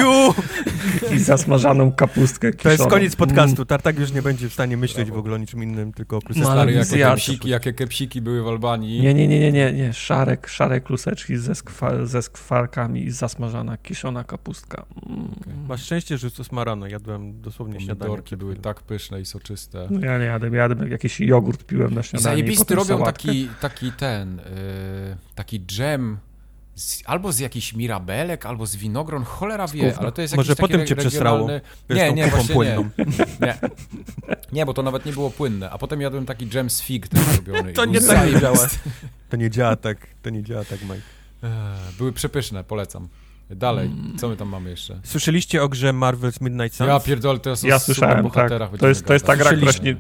B: i zasmażaną kapustkę
C: To jest
B: kiszoną.
C: koniec podcastu. Tartak już nie będzie w stanie myśleć w ogóle o niczym innym, tylko o kluseczkach.
A: Stary, jakie kepsiki, jakie kepsiki były w Albanii.
B: Nie, nie, nie, nie, nie, nie. Szare, szare kluseczki ze, skwa, ze skwarkami i zasmażana, kiszona kapustka. Mm.
C: Masz szczęście, że to smarano. Jadłem dosłownie śniadanie.
A: Pomidorki były tak pyszne i soczyste.
B: No ja nie jadłem, jadłem jakiś jogurt piłem na śniadanie.
A: zajebisty robią
B: sałatkę.
A: taki, taki ten, y, taki dżem z, albo z jakichś mirabelek, albo z winogron, cholera wie,
B: gówna.
A: ale to jest
C: Może potem cię przesrało.
A: regionalny- Nie, nie, właśnie
C: płynną.
A: nie. nie. Nie, bo to nawet nie było płynne. A potem jadłem taki dżem z fig też robiony. i
C: To nie tak działa. To nie działa tak, to nie działa tak, Mike.
A: Były przepyszne, polecam. Dalej,
B: Mm.
A: co my tam mamy jeszcze?
C: Słyszeliście o grze Marvel's Midnight Suns?
A: Ja pierdolę, teraz o
B: Ja słyszałem, tak. To jest, to jest ta gra, która nie,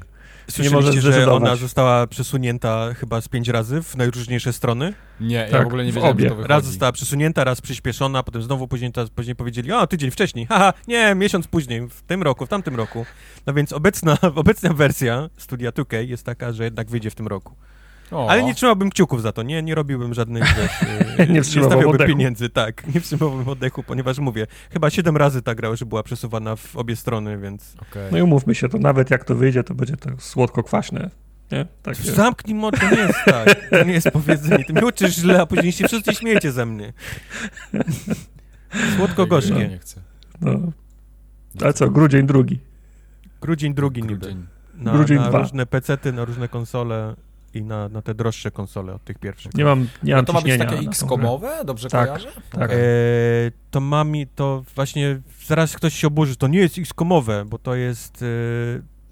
C: Słyszeliście,
B: możesz
C: że
B: zdecydować.
C: ona została przesunięta chyba z pięć razy w najróżniejsze strony?
A: Nie, ja
B: Tak,
A: w ogóle nie wiedziałem,
B: obie.
A: że to wychodzi.
C: Raz została przesunięta, raz przyspieszona, potem znowu później, później powiedzieli, a tydzień wcześniej, haha, nie, miesiąc później, w tym roku, w tamtym roku. No więc obecna, obecna wersja Studia 2K jest taka, że jednak wyjdzie w tym roku.
A: O,
C: Ale nie trzymałbym kciuków za to, nie, nie robiłbym żadnych, wiesz,
B: Nie
C: nie stawiałbym
B: oddechu.
C: pieniędzy, tak, nie wstrzymałbym oddechu, ponieważ mówię, chyba siedem razy ta gra już była przesuwana w obie strony, więc...
A: okej.
B: No i umówmy się, to nawet jak to wyjdzie, to będzie tak słodko-kwaśne. Nie? Tak.
C: Zamknij mo, to nie jest tak, to nie jest powiedzenie, ty mnie uczysz źle, a później się wszyscy śmiejecie ze mnie.
A: Ja
C: Słodko-gorzkie.
A: nie chcę.
B: No. Ale co, grudzień drugi.
C: Grudzień drugi niby.
A: Grudzień.
C: Na,
B: Grudzień
C: na
B: dwa.
C: różne pecety, na różne konsole i na, na te droższe konsole od tych pierwszych.
B: Nie mam, nie
A: No
B: mam
A: to ma być takie X-komowe? Dobrze
B: Tak,
A: kojarzę?
B: tak.
A: Okej.
C: E, to mami, to właśnie zaraz ktoś się oburzy, to nie jest X-komowe, bo to jest e,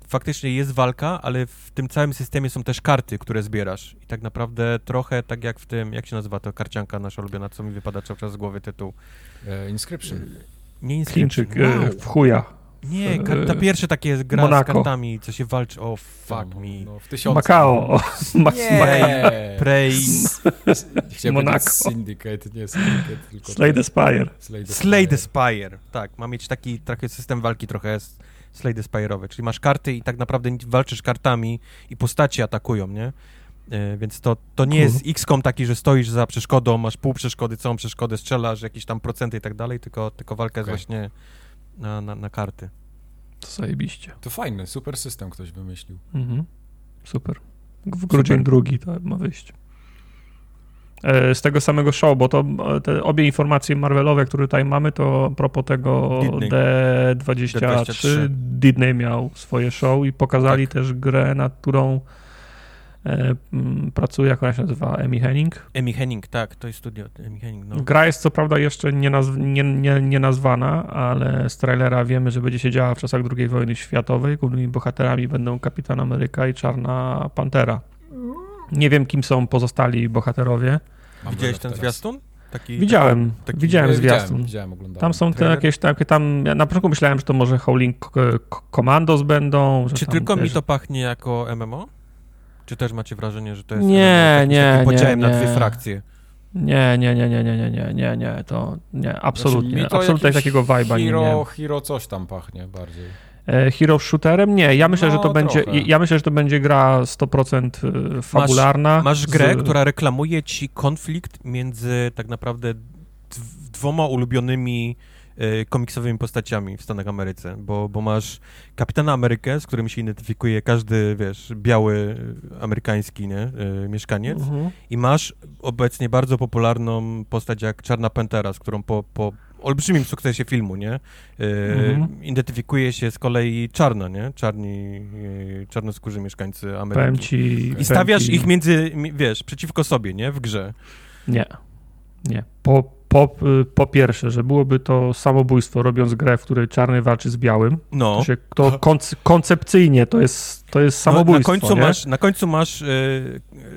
C: faktycznie jest walka, ale w tym całym systemie są też karty, które zbierasz i tak naprawdę trochę tak jak w tym, jak się nazywa to karcianka nasza ulubiona, co mi wypada cały czas z głowy tytuł.
A: E, Inscription.
C: Nie
B: grę. Chińczyk
C: Inscription,
B: e,
C: wow.
B: w chuja.
C: Nie, kar- ta
B: e,
C: pierwsza takie jest gra
B: Monaco.
C: z kartami, co się walczy, o fuck
A: No,
C: me.
A: No, w tysiącu.
B: Macao.
A: Nie!
C: Prey,
B: Monaco.
A: Syndicate, nie Syndicate, tylko...
B: Slay the Spire.
A: Slay the
C: Slay the
A: Spire.
C: Tak, ma mieć taki trochę system walki trochę Slay the Spire'owy, czyli masz karty i tak naprawdę walczysz kartami i postaci atakują, nie? E, więc to, to nie
B: Cool.
C: jest XCOM taki, że stoisz za przeszkodą, masz pół przeszkody, całą przeszkodę strzelasz, jakieś tam procenty i tak dalej, tylko, tylko walka
A: Okej.
C: jest właśnie na, na, na karty.
B: To zajebiście.
A: To fajny, super system ktoś wymyślił.
B: Mhm. Super. W grudzień drugi to ma wyjść. E, Z tego samego show, bo to e, te obie informacje Marvelowe, które tutaj mamy, to a propos tego
C: Disney.
B: D23,
C: D23.
B: Disney miał swoje show i pokazali też grę, nad którą pracuje, jak ona się nazywa, Amy Henning.
C: Amy Henning, tak, to jest studio Amy Henning, no.
B: Gra jest co prawda jeszcze nie, nazw- nie, nie, nie nazwana, ale z trailera wiemy, że będzie się działa w czasach II wojny światowej. Głównymi bohaterami będą Kapitan Ameryka i Czarna Pantera. Nie wiem, kim są pozostali bohaterowie.
A: Mam
C: Widziałeś ten
A: teraz.
C: zwiastun? Taki,
B: Widziałem,
C: taki-
B: widziałem
A: Ja
B: zwiastun.
A: Widziałem, widziałem.
B: Tam są te jakieś takie tam. Ja na początku myślałem, że to może Howling Commandos będą.
C: Czy
B: tam
C: tylko mi
B: też-
C: to pachnie jako MMO? Czy też macie wrażenie, że to jest
B: Nie, nie,
C: takim podziałem
B: nie,
C: na dwie
B: nie.
C: frakcje?
B: Nie, nie, nie, nie, nie, nie, nie, nie, nie, to nie, absolutnie.
A: Znaczy, to
B: absolutnie takiego vibe'a nie miałem.
A: Hero coś tam pachnie bardziej.
B: E, hero shooterem? Nie, ja myślę,
A: No,
B: że to będzie.
A: trochę.
B: Ja myślę, że to będzie gra 100% e, fabularna.
C: Masz grę,
B: z-
C: która reklamuje ci konflikt między tak naprawdę dwoma ulubionymi komiksowymi postaciami w Stanach Ameryce, bo, bo masz Kapitana Amerykę, z którym się identyfikuje każdy, wiesz, biały e, amerykański, nie, e, mieszkaniec
B: Mhm.
C: i masz obecnie bardzo popularną postać jak Czarna Pantera, z którą po, po olbrzymim sukcesie filmu, nie, e,
B: Mhm.
C: identyfikuje się z kolei czarno, nie, czarni, e, czarnoskórzy mieszkańcy Ameryki.
B: Powiem ci.
C: I stawiasz
B: ci,
C: ich między, mi- wiesz, przeciwko sobie, nie? W grze.
B: Nie. Nie. Po, po, y, po pierwsze, że byłoby to samobójstwo, robiąc grę, w której czarny walczy z białym.
C: No.
B: To, się, to konc- koncepcyjnie to jest, to jest
C: no
B: samobójstwo.
C: na końcu
B: nie?
C: masz, na końcu masz e,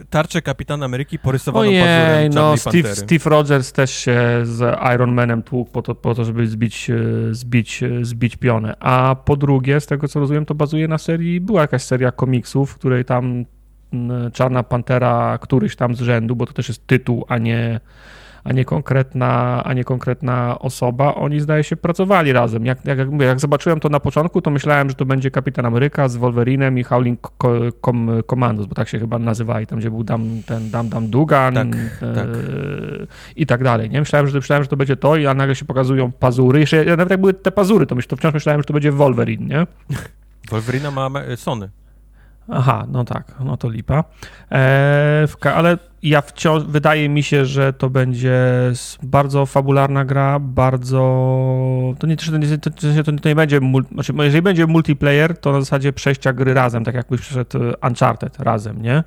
C: tarczę Kapitana Ameryki porysowaną
B: Ojej,
C: pazurem
B: no Steve. Steve Rogers też się z Iron Manem tłukł po to, po to żeby zbić, e, zbić, e, zbić pionę. A po drugie, z tego co rozumiem, to bazuje na serii, była jakaś seria komiksów, w której tam mm, Czarna Pantera, któryś tam z rzędu, bo to też jest tytuł, a nie, a nie, konkretna, a nie konkretna osoba, oni zdaje się pracowali razem. Jak, jak, jak, mówię, jak zobaczyłem to na początku, to myślałem, że to będzie Kapitan Ameryka z Wolverinem i Howling Co- Com, Commandos, bo tak się chyba nazywali, tam gdzie był Dam, ten Dam Dam Dugan
C: Tak,
B: e,
C: tak.
B: i tak dalej. Nie? Myślałem, że, myślałem, że to będzie to, i a nagle się pokazują pazury. Jeszcze nawet jak były te pazury, to, myśl, to wciąż myślałem, że to będzie Wolverine, nie?
C: Wolverina ma Sony.
B: Aha, no tak, no to lipa. E, ka- ale ja wciąż, wydaje mi się, że to będzie bardzo fabularna gra, bardzo... To nie, to nie, to, to, nie będzie, znaczy, jeżeli będzie multiplayer, to na zasadzie przejścia gry razem, tak jakbyś przeszedł e, Uncharted razem, nie?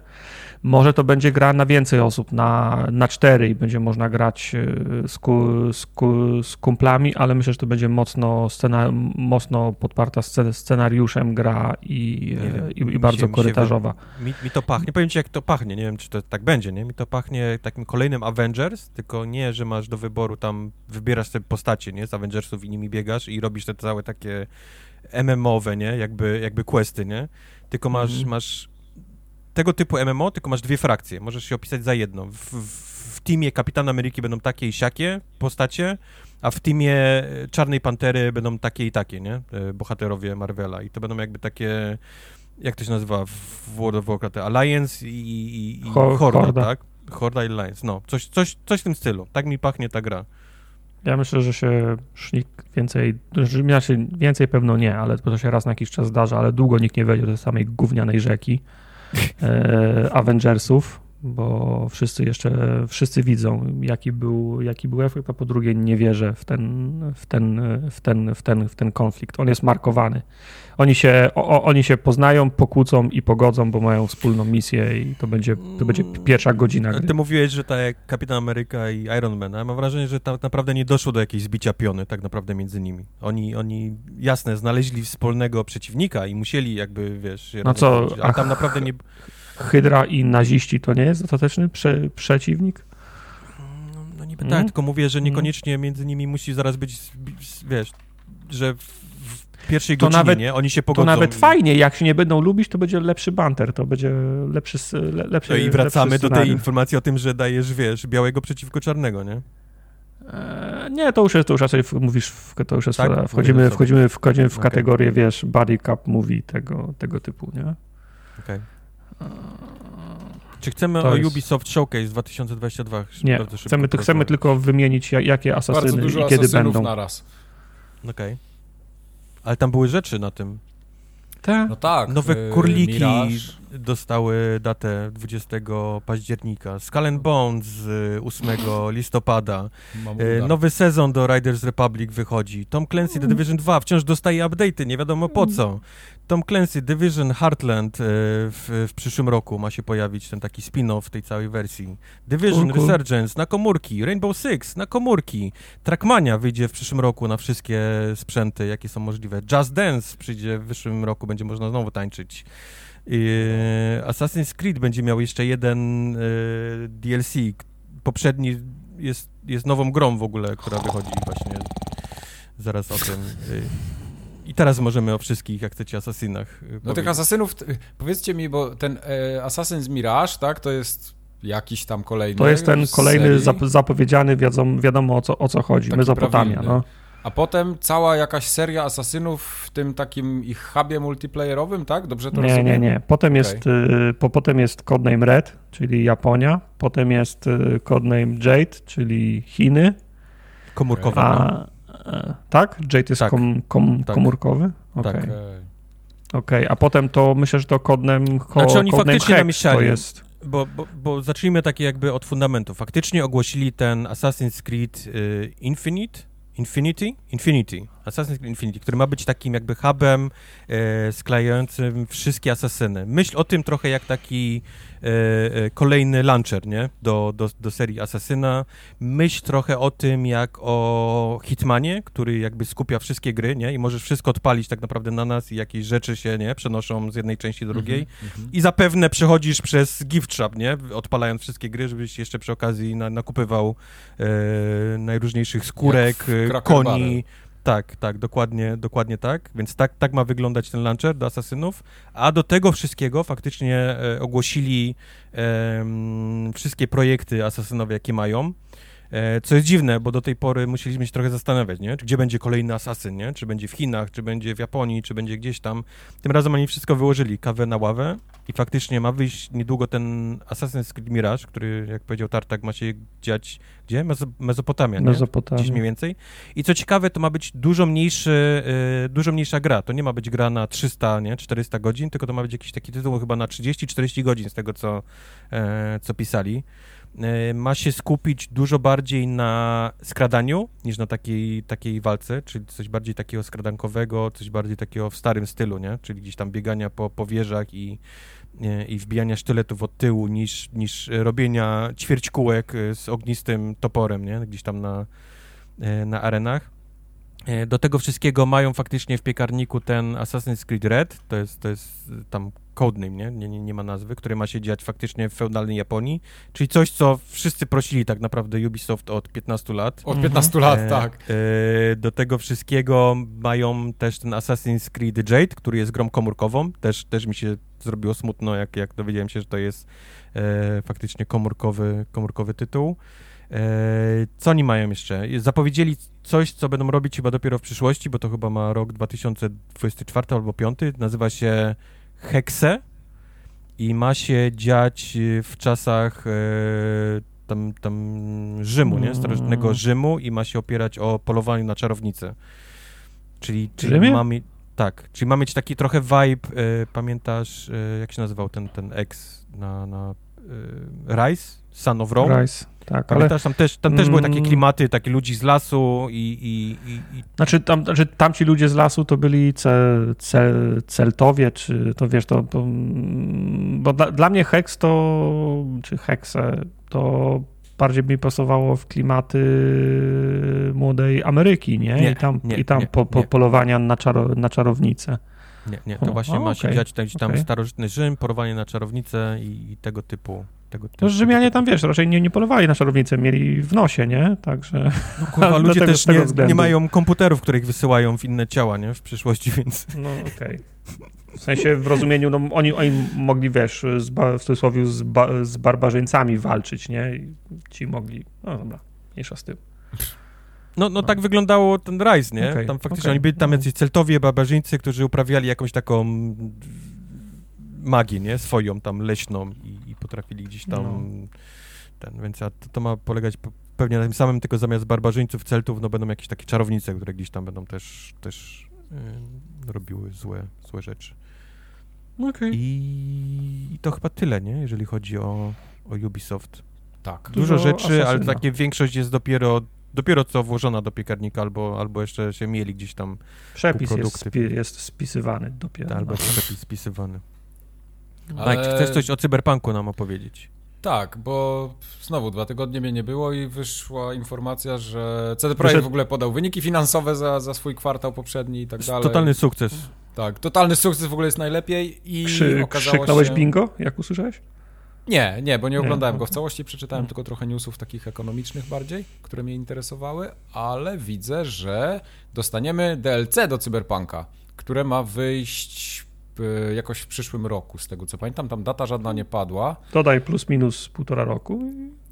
B: Może to będzie gra na więcej osób, na, na cztery i będzie można grać e, z, ku, z, ku, z kumplami, ale myślę, że to będzie mocno, scena, mocno podparta scen- scenariuszem gra i,
C: Nie
B: e,
C: wiem,
B: i, i
C: się-
B: bardzo
C: mi się
B: korytarzowa.
C: Mi, mi to pachnie, powiem ci jak to pachnie, nie wiem czy to tak będzie, nie? Mi to pachnie takim kolejnym Avengers, tylko nie, że masz do wyboru tam, wybierasz sobie postacie, nie? Z Avengersów i nimi biegasz i robisz te całe takie MMO-we, nie? Jakby, jakby questy, nie? Tylko masz,
B: Mhm.
C: masz tego typu MMO, tylko masz dwie frakcje, możesz się opisać za jedną. W, w, w teamie Kapitana Ameryki będą takie i siakie postacie, a w teamie e, Czarnej Pantery będą takie i takie, nie? E, Bohaterowie Marvela i to będą jakby takie jak to się nazywa w World of Warcraft, Alliance i, i, i
B: Ho-
C: Horda,
B: Horda.
C: tak? Horda i Alliance, no, coś, coś, coś w tym stylu. Tak mi pachnie ta gra.
B: Ja myślę, że się nikt więcej, że znaczy więcej pewno nie, ale to się raz na jakiś czas zdarza, ale długo nikt nie wejdzie do tej samej gównianej rzeki Avengersów, bo wszyscy jeszcze, wszyscy widzą, jaki był, jaki był efekt, a po drugie nie wierzę w ten, w ten, w ten, w ten, w ten konflikt. On jest markowany. Oni się, o, oni się poznają, pokłócą i pogodzą, bo mają wspólną misję i to będzie, to będzie pierwsza godzina gry.
C: ty mówiłeś, że tak jak Kapitan Ameryka i Iron Man, a mam wrażenie, że tak naprawdę nie doszło do jakiejś zbicia piony tak naprawdę między nimi. Oni, oni jasne, znaleźli wspólnego przeciwnika i musieli jakby, wiesz...
B: No co,
C: Ale tam naprawdę nie...
B: Hydra i naziści to nie jest ostateczny prze, przeciwnik?
C: No, no niby
B: Mm.
C: tak, tylko mówię, że niekoniecznie między nimi musi zaraz być, wiesz, że pierwszej
B: To
C: godzinie,
B: nawet-
C: nie? Oni się
B: To
C: pogodzą.
B: nawet
C: i-
B: fajnie, jak się nie będą lubić, to będzie lepszy banter, to będzie lepszy, le, lepszy
C: No i wracamy
B: lepszy
C: do tej informacji o tym, że dajesz, wiesz, białego przeciwko czarnego, nie?
B: E, Nie, to już jest, to już raczej mówisz, w, to już jest,
C: Tak?
B: wchodzimy,
C: Mówimy sobie.
B: wchodzimy, wchodzimy w
C: Okej.
B: kategorię, wiesz, body cup movie tego, tego typu, nie?
C: Okej. Czy chcemy
B: To
C: o
B: jest-
C: Ubisoft Showcase 2022?
B: Nie, chcemy, chcemy tylko wymienić, ja- jakie asasyny
A: dużo
B: i kiedy
A: asasynów
B: będą.
A: naraz.
C: Okej. Ale tam były rzeczy na tym.
B: Tak.
A: No tak.
C: Nowe
A: y,
C: kurliki
A: Mirage.
C: dostały datę 20 października. Skull and Bones z 8 listopada.
A: Mam
C: E,
A: udar.
C: Nowy sezon do Riders Republic wychodzi. Tom Clancy The Division 2 wciąż dostaje update'y, nie wiadomo po co. Tom Clancy Division Heartland e, w, w przyszłym roku ma się pojawić ten taki spin-off tej całej wersji. Division
B: Cool.
C: Resurgence na komórki, Rainbow Six na komórki. Trackmania wyjdzie w przyszłym roku na wszystkie sprzęty, jakie są możliwe. Just Dance przyjdzie w przyszłym roku, będzie można znowu tańczyć. Assassin's Creed będzie miał jeszcze jeden e, DLC. Poprzedni jest, jest nową grą w ogóle, która wychodzi właśnie zaraz o tym. I teraz możemy o wszystkich, jak chcecie, asasynach. y,
A: No tych asasynów, powiedzcie mi, bo ten e, Assassin's Mirage, tak, to jest jakiś tam kolejny
B: To jest ten kolejny
A: serii?
B: zap, zapowiedziany, wiadomo, wiadomo o, co, o co chodzi,
A: Taki
B: Mezopotamia,
A: prawilny.
B: no.
A: A potem cała jakaś seria asasynów w tym takim ich hubie multiplayerowym, tak? Dobrze to
B: Nie,
A: rozumiem?
B: nie, nie. Potem jest, y, po, potem jest codename Red, czyli Japonia. Potem jest y, codename Jade, czyli Chiny.
C: Komórkowa.
B: A, tak? Jade jest
C: Tak.
B: kom, kom,
C: Tak.
B: komórkowy? Okej,
C: Tak.
A: Okej.
B: okej. A potem to myślę, że to codename, ko,
C: Znaczy oni faktycznie namieszali.
B: to jest.
C: Bo, bo, bo zacznijmy takie jakby od fundamentu. Faktycznie ogłosili ten Assassin's Creed y, Infinite, Infinity? Infinity. Assassin's Creed Infinity, który ma być takim jakby hubem e, sklejającym wszystkie asasyny. Myśl o tym trochę jak taki e, e, kolejny launcher, nie? Do, do, do serii Asasyna. Myśl trochę o tym jak o Hitmanie, który jakby skupia wszystkie gry, nie? I możesz wszystko odpalić tak naprawdę na nas i jakieś rzeczy się, nie? Przenoszą z jednej części do drugiej.
A: Mhm.
C: I zapewne przechodzisz przez gift shop, nie? Odpalając wszystkie gry, żebyś jeszcze przy okazji na, nakupywał e, najróżniejszych skórek, e, koni. Tak, tak, dokładnie, dokładnie tak. Więc tak, tak ma wyglądać ten launcher do Asasynów. A do tego wszystkiego faktycznie e, ogłosili em, wszystkie projekty asasynowe, jakie mają. E, Co jest dziwne, bo do tej pory musieliśmy się trochę zastanawiać, nie? Gdzie będzie kolejny asasyn, nie? Czy będzie w Chinach, czy będzie w Japonii, czy będzie gdzieś tam. Tym razem oni wszystko wyłożyli, kawę na ławę i faktycznie ma wyjść niedługo ten Assassin's Creed Mirage, który, jak powiedział Tartak, ma się dziać gdzie? Mezo Mezopotamia, nie? Gdzieś
B: Mezopotamia.
C: mniej więcej. I co ciekawe, to ma być dużo mniejszy, y, dużo mniejsza gra. To nie ma być gra na 300, nie? 400 godzin, tylko to ma być jakiś taki tytuł chyba na 30-40 godzin z tego, co, e, co pisali. E, ma się skupić dużo bardziej na skradaniu niż na takiej, takiej walce, czyli coś bardziej takiego skradankowego, coś bardziej takiego w starym stylu, nie? Czyli gdzieś tam biegania po, po wieżach i, e, i wbijania sztyletów od tyłu niż, niż robienia ćwierćkółek e, z ognistym toporem, nie? Gdzieś tam na, na arenach. E, Do tego wszystkiego mają faktycznie w piekarniku ten Assassin's Creed Red, to jest, to jest e, tam codename, nie? Nie, nie? nie ma nazwy, który ma się dziać faktycznie w feudalnej Japonii, czyli coś, co wszyscy prosili tak naprawdę Ubisoft od 15 lat.
A: Od 15 lat,
C: E,
A: tak.
C: e, do tego wszystkiego mają też ten Assassin's Creed Jade, który jest grą komórkową. Też, też mi się zrobiło smutno, jak, jak dowiedziałem się, że to jest e, faktycznie komórkowy, komórkowy tytuł. E, co oni mają jeszcze? Zapowiedzieli coś, co będą robić chyba dopiero w przyszłości, bo to chyba ma rok 2024 albo 5. Nazywa się Hexe i ma się dziać e, w czasach e, tam, tam Rzymu, nie? Starożytnego
B: Mm.
C: Rzymu i ma się opierać o polowaniu na czarownicę. Czyli, czyli mamy, tak, czyli ma mieć taki trochę vibe, e, pamiętasz, e, jak się nazywał ten, ten ex na, na e, Rise? Son of Rome?
B: Rice, tak, ale
C: Pamiętasz, tam też, tam też były takie
B: Mm.
C: klimaty, takie ludzi z lasu i, i, i, i
B: Znaczy, tam, znaczy tamci ludzie z lasu to byli cel, cel, celtowie, czy to wiesz, to, mm, bo dla, dla mnie Hex to, czy Hexe, to bardziej mi pasowało w klimaty młodej Ameryki, nie?
C: Nie,
B: I tam,
C: nie,
B: i tam
C: nie,
B: po, po polowania na, czaro, na czarownicę.
C: Nie, nie, to
B: O,
C: właśnie
B: a,
C: ma się
B: okej,
C: dziać tam, gdzieś tam
B: okej.
C: starożytny Rzym, porowanie na czarownicę i, i tego typu. Tego,
B: To
C: tego,
B: Rzymianie
C: tego
B: tam,
C: typu.
B: wiesz, raczej nie, nie polowali na czarownicę, mieli w nosie, nie? Także,
C: No, kurwa, ludzie
B: Dlatego
C: też
B: tego
C: nie, nie mają komputerów, których wysyłają w inne ciała, nie? W przyszłości, więc...
B: no okej. W sensie w rozumieniu, no oni, oni mogli, wiesz, z, w cudzysłowie z, ba, z barbarzyńcami walczyć, nie? I ci mogli, no dobra, mniejsza z tym.
C: No, no tak wyglądało ten Rise, nie?
B: Okej,
C: tam faktycznie
B: okej,
C: oni byli tam
B: no.
C: jacyś celtowie, barbarzyńcy, którzy uprawiali jakąś taką magię, nie? Swoją tam leśną i, i potrafili gdzieś tam
B: No.
C: ten, więc a to, to ma polegać po, pewnie na tym samym, tylko zamiast barbarzyńców, celtów, no będą jakieś takie czarownice, które gdzieś tam będą też, też y, robiły złe, złe rzeczy.
B: Okej.
C: I, I to chyba tyle, nie? Jeżeli chodzi o, o Ubisoft.
A: Tak.
C: Dużo,
B: Dużo
C: rzeczy, ale
B: Asasyna.
C: takie większość jest dopiero dopiero co włożona do piekarnika, albo, albo jeszcze się mieli gdzieś tam,
B: Przepis jest, spi, jest spisywany dopiero.
C: albo
B: no.
C: przepis spisywany.
A: Ale-
C: Mike, chcesz coś o cyberpunku nam opowiedzieć?
A: Tak, bo znowu dwa tygodnie mnie nie było i wyszła informacja, że CD Projekt
B: Wyszedł-
A: w ogóle podał wyniki finansowe za, za swój kwartał poprzedni i tak dalej.
C: Totalny sukces.
A: Tak, totalny sukces w ogóle jest najlepiej i
B: Krzy,
A: okazało
B: krzyknąłeś
A: się...
B: bingo, jak usłyszałeś?
A: Nie, nie, bo nie oglądałem go w całości, przeczytałem
B: Mm.
A: tylko trochę newsów takich ekonomicznych bardziej, które mnie interesowały, ale widzę, że dostaniemy DLC do Cyberpunka, które ma wyjść y, jakoś w przyszłym roku, z tego co pamiętam, tam data żadna nie padła.
B: Dodaj plus minus półtora roku.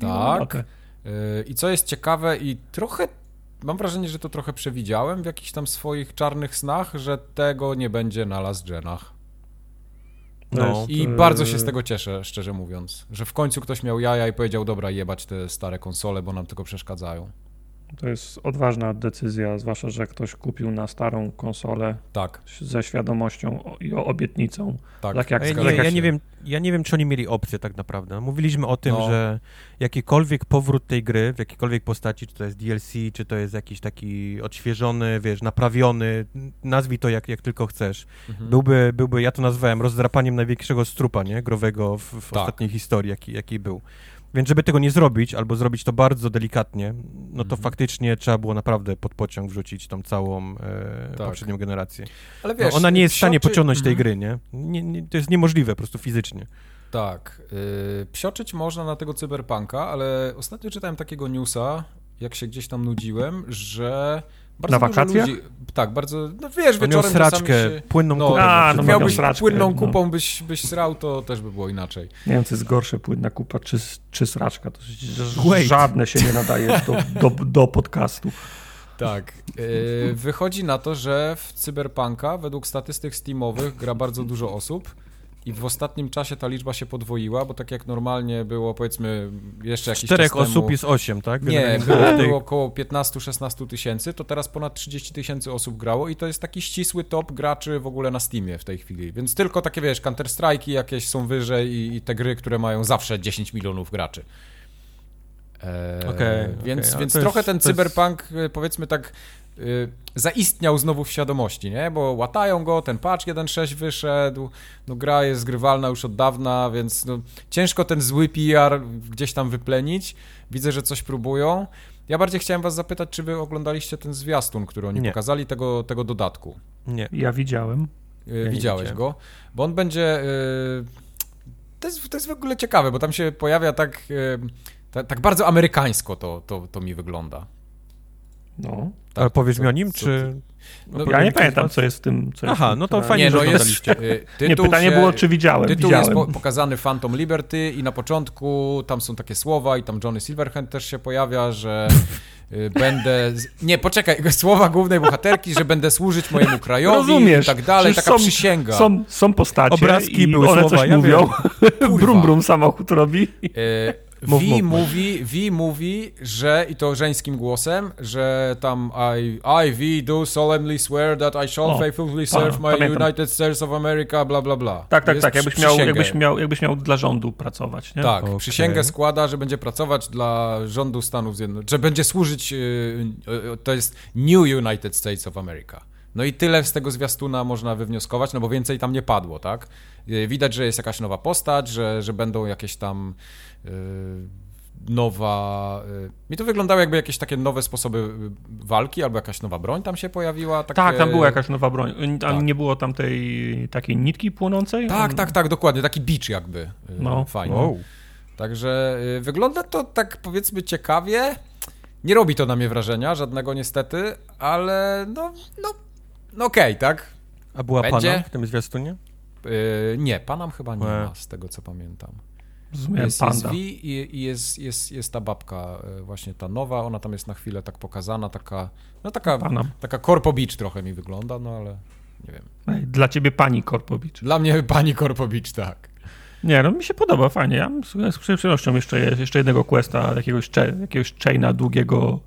A: Tak. Y, I co jest ciekawe i trochę mam wrażenie, że to trochę przewidziałem w jakichś tam swoich czarnych snach, że tego nie będzie na Last Genach.
C: No.
B: jest,
A: I
B: e,
A: bardzo się z tego cieszę, szczerze mówiąc, że w końcu ktoś miał jaja i powiedział, dobra, jebać te stare konsole, bo nam tylko przeszkadzają.
B: To jest odważna decyzja, zwłaszcza, że ktoś kupił na starą konsolę
A: Tak,
B: ze świadomością i o obietnicą.
A: tak.
B: Tak jak
C: Ja, nie, ja, nie wiem, ja nie wiem, czy oni mieli opcję tak naprawdę. Mówiliśmy o tym,
A: No.
C: że jakikolwiek powrót tej gry, w jakiejkolwiek postaci, czy to jest DLC, czy to jest jakiś taki odświeżony, wiesz, naprawiony, nazwij to jak, jak tylko chcesz,
A: Mhm.
C: byłby, byłby, ja to nazwałem rozdrapaniem największego strupa, nie, growego w, w
A: Tak.
C: ostatniej historii, jaki, jaki był. Więc żeby tego nie zrobić, albo zrobić to bardzo delikatnie, no to
A: Mhm.
C: faktycznie trzeba było naprawdę pod pociąg wrzucić tą całą e,
A: Tak.
C: poprzednią generację.
A: Ale
C: No,
A: wiesz,
C: ona nie jest w stanie
A: psioczy-
C: pociągnąć tej
A: Mhm.
C: gry, nie? nie, nie to jest niemożliwe po prostu fizycznie.
A: Tak. Yy, psioczyć można na tego cyberpunka, ale ostatnio czytałem takiego newsa, jak się gdzieś tam nudziłem, że bardzo
B: Na?
A: Ludzi, tak, bardzo, no wiesz,
C: On
A: wieczorem
C: sraczkę,
A: się...
C: płynną
A: No,
C: kupę.
B: A, no
C: no,
B: miał
A: miałbyś
B: sraczkę,
A: płynną
B: no.
A: kupą, byś, byś srał, to też by było inaczej.
B: Nie wiem, co jest gorsze, płynna kupa czy, czy sraczka. To
C: Wait.
B: żadne się nie nadaje do, do, do podcastu.
A: Tak. Yy, wychodzi na to, że w Cyberpunka według statystyk Steamowych gra bardzo dużo osób i w ostatnim czasie ta liczba się podwoiła, bo tak jak normalnie było powiedzmy jeszcze jakiś
C: Czterech osób
A: temu,
C: jest osiem, tak?
A: Nie, było, było około 15-16 tysięcy, to teraz ponad 30 tysięcy osób grało i to jest taki ścisły top graczy w ogóle na Steamie w tej chwili. Więc tylko takie, wiesz, Counter-Strike'i jakieś są wyżej i, i te gry, które mają zawsze 10 milionów graczy. Eee,
C: Okej,
A: więc
C: ale
A: więc trochę
C: jest-
A: ten
C: jest-
A: cyberpunk, e, powiedzmy tak, zaistniał znowu w świadomości, nie? Bo łatają go, ten patch 1.6 wyszedł, no gra jest zgrywalna już od dawna, więc no, ciężko ten zły PR gdzieś tam wyplenić. Widzę, że coś próbują. Ja bardziej chciałem was zapytać, czy wy oglądaliście ten zwiastun, który oni
C: Nie.
A: pokazali, tego, tego dodatku.
C: Nie.
B: Ja widziałem.
A: E,
C: nie
A: Widziałeś go? Bo on będzie... e, To jest, to jest w ogóle ciekawe, bo tam się pojawia tak... e, ta- Tak bardzo amerykańsko to, to, to mi wygląda.
B: No.
A: Tak,
C: Ale powiesz mi o nim, czy... No,
B: Ja nie pamiętam, co jest w tym. Co jest
C: Aha, no to fajnie,
A: Nie,
C: że
A: no jest...
C: oglądaliście.
A: e,
B: Nie,
A: tytuł
B: pytanie
A: się-
B: było, czy widziałem.
A: Tytuł
B: widziałem.
A: jest po, pokazany Phantom Liberty i na początku tam są takie słowa i tam Johnny Silverhand też się pojawia, że y, będę... Z... Nie, poczekaj, słowa głównej bohaterki, że będę służyć mojemu krajowi
B: Rozumiesz.
A: i tak dalej, taka
B: są-
A: przysięga.
B: Są, są postacie
C: Obrazki
B: i
C: były
B: one
C: słowa,
B: coś
C: ja
B: mówią. brum, brum samochód robi.
C: Mów,
A: V
C: mów, mów.
A: mówi, v mówi, że, i to żeńskim głosem, że tam I, I V do solemnly swear that I shall
B: O,
A: faithfully serve
B: pa-
A: my
B: pamiętam.
A: United States of America, bla bla bla.
B: Tak, tak,
A: Jest
B: tak. Jakbyś miał, jakbyś, miał, jakbyś miał dla rządu pracować, nie?
A: Tak,
C: Okej.
A: przysięgę składa, że będzie pracować dla rządu Stanów Zjednoczonych, że będzie służyć, yy, yy, to jest New United States of America. No i tyle z tego zwiastuna można wywnioskować, no bo więcej tam nie padło, tak? Widać, że jest jakaś nowa postać, że, że będą jakieś tam nowa... Yy. Mi to wyglądało jakby jakieś takie nowe sposoby yy, walki, albo jakaś nowa broń tam się pojawiła. Takie...
B: Tak, tam była jakaś nowa broń. A
A: Tak.
B: nie było tam tej takiej nitki płonącej?
A: Tak,
B: On-
A: tak, tak, dokładnie, taki beach jakby. Yy,
B: No.
A: Fajnie.
C: Wow.
A: Także y, wygląda to tak powiedzmy ciekawie. Nie robi to na mnie wrażenia, żadnego niestety, ale no, no, no okej, tak?
C: A była
A: Będzie?
C: pana w tym zwiastunie?
A: Y, nie, Panam chyba nie
C: E.
A: ma, z tego co pamiętam.
B: Zrozumiałem
A: Jest, jest
B: panda.
A: I, i jest, jest, jest ta babka, y, właśnie ta nowa, ona tam jest na chwilę tak pokazana, taka, no taka,
B: Panam.
A: taka Corpo Beach trochę mi wygląda, no ale nie wiem.
B: Dla ciebie pani Korpowicz.
A: Dla mnie pani Corpo Beach, tak.
B: Nie, no mi się podoba, fajnie. Ja z przyjemnością jeszcze, jeszcze jednego questa, jakiegoś, jakiegoś chaina długiego,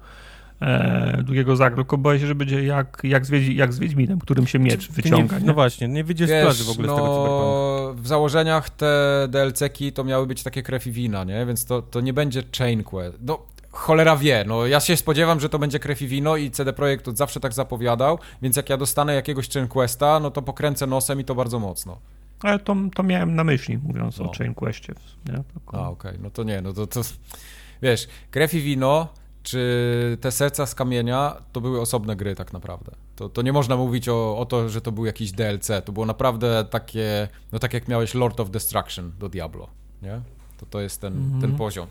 B: e, długiego zagrał, tylko boję się, że będzie jak, jak, z Wiedź, jak z Wiedźminem, którym się miecz
C: Ty
B: wyciąga.
C: Nie,
B: Nie,
C: no właśnie, nie wyjdzie z plaży w ogóle z tego cyberpunka.
A: no, w założeniach te DLC-ki to miały być takie krew i wina, nie? Więc to, to nie będzie chain quest. No, cholera wie, no ja się spodziewam, że to będzie krew i wino i CD Projekt od zawsze tak zapowiadał, więc jak ja dostanę jakiegoś chain questa, no to pokręcę nosem i to bardzo mocno.
B: Ale to, to miałem na myśli, mówiąc
A: No.
B: o Chain Questie. Nie? Tylko-
A: A, okej, no to nie, no to, to... Wiesz, krew i wino, czy te serca z kamienia, to były osobne gry tak naprawdę. To, to nie można mówić o, o to, że to był jakiś DLC, to było naprawdę takie, no tak jak miałeś Lord of Destruction do Diablo, nie? To to jest ten,
B: Mhm.
A: ten poziom.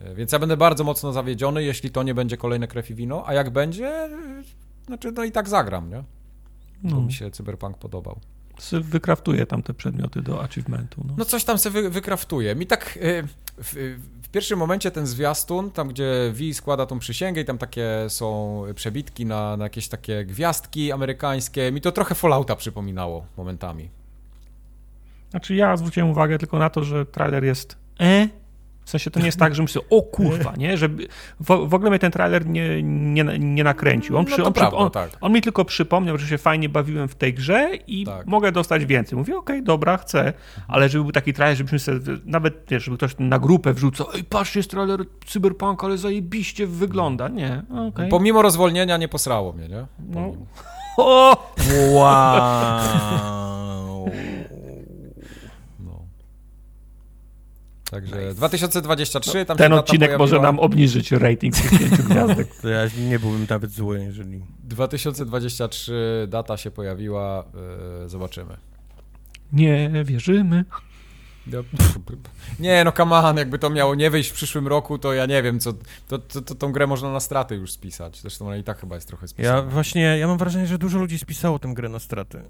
A: E, Więc ja będę bardzo mocno zawiedziony, jeśli to nie będzie kolejne krew i wino, a jak będzie, znaczy no i tak zagram, nie? Bo
B: no.
A: mi się Cyberpunk podobał.
B: Wykraftuje tam te przedmioty do achievementu. No,
A: no coś tam sobie wy, wykraftuje. Mi tak y, w, w, pierwszym momencie ten zwiastun, tam gdzie Vi składa tą przysięgę i tam takie są przebitki na, na jakieś takie gwiazdki amerykańskie, mi to trochę Fallouta przypominało momentami.
B: Znaczy ja zwróciłem uwagę tylko na to, że trailer jest e, w sensie to nie jest tak, że myślę, o kurwa, nie? Że w, w ogóle mnie ten trailer nie, nie, nie nakręcił. On,
A: no
B: przy, on,
A: prawda,
B: on,
A: tak.
B: on, mi tylko przypomniał, że się fajnie bawiłem w tej grze i tak. mogę dostać więcej. Mówię, okej, okay, dobra, chcę, ale żeby był taki trailer, żebyśmy sobie, nawet, wiesz, żeby ktoś na grupę wrzucał, ej, patrz, jest trailer Cyberpunk, ale zajebiście wygląda. Nie, okay.
A: Pomimo rozwolnienia nie posrało mnie, nie?
B: No. O!
C: Wow!
A: Także nice. 2023 tam
B: Ten odcinek pojawiła... może nam obniżyć rating tych pięciu gwiazdek.
C: To ja nie byłbym nawet zły, jeżeli...
A: 2023 data się pojawiła, yy, zobaczymy.
B: Nie wierzymy.
A: Nie, no on, jakby to miało nie wyjść w przyszłym roku, to ja nie wiem, co, to, to, to tą grę można na straty już spisać. Zresztą ona i tak chyba jest trochę spisana.
C: Ja właśnie, ja mam wrażenie, że dużo ludzi spisało tę grę na straty.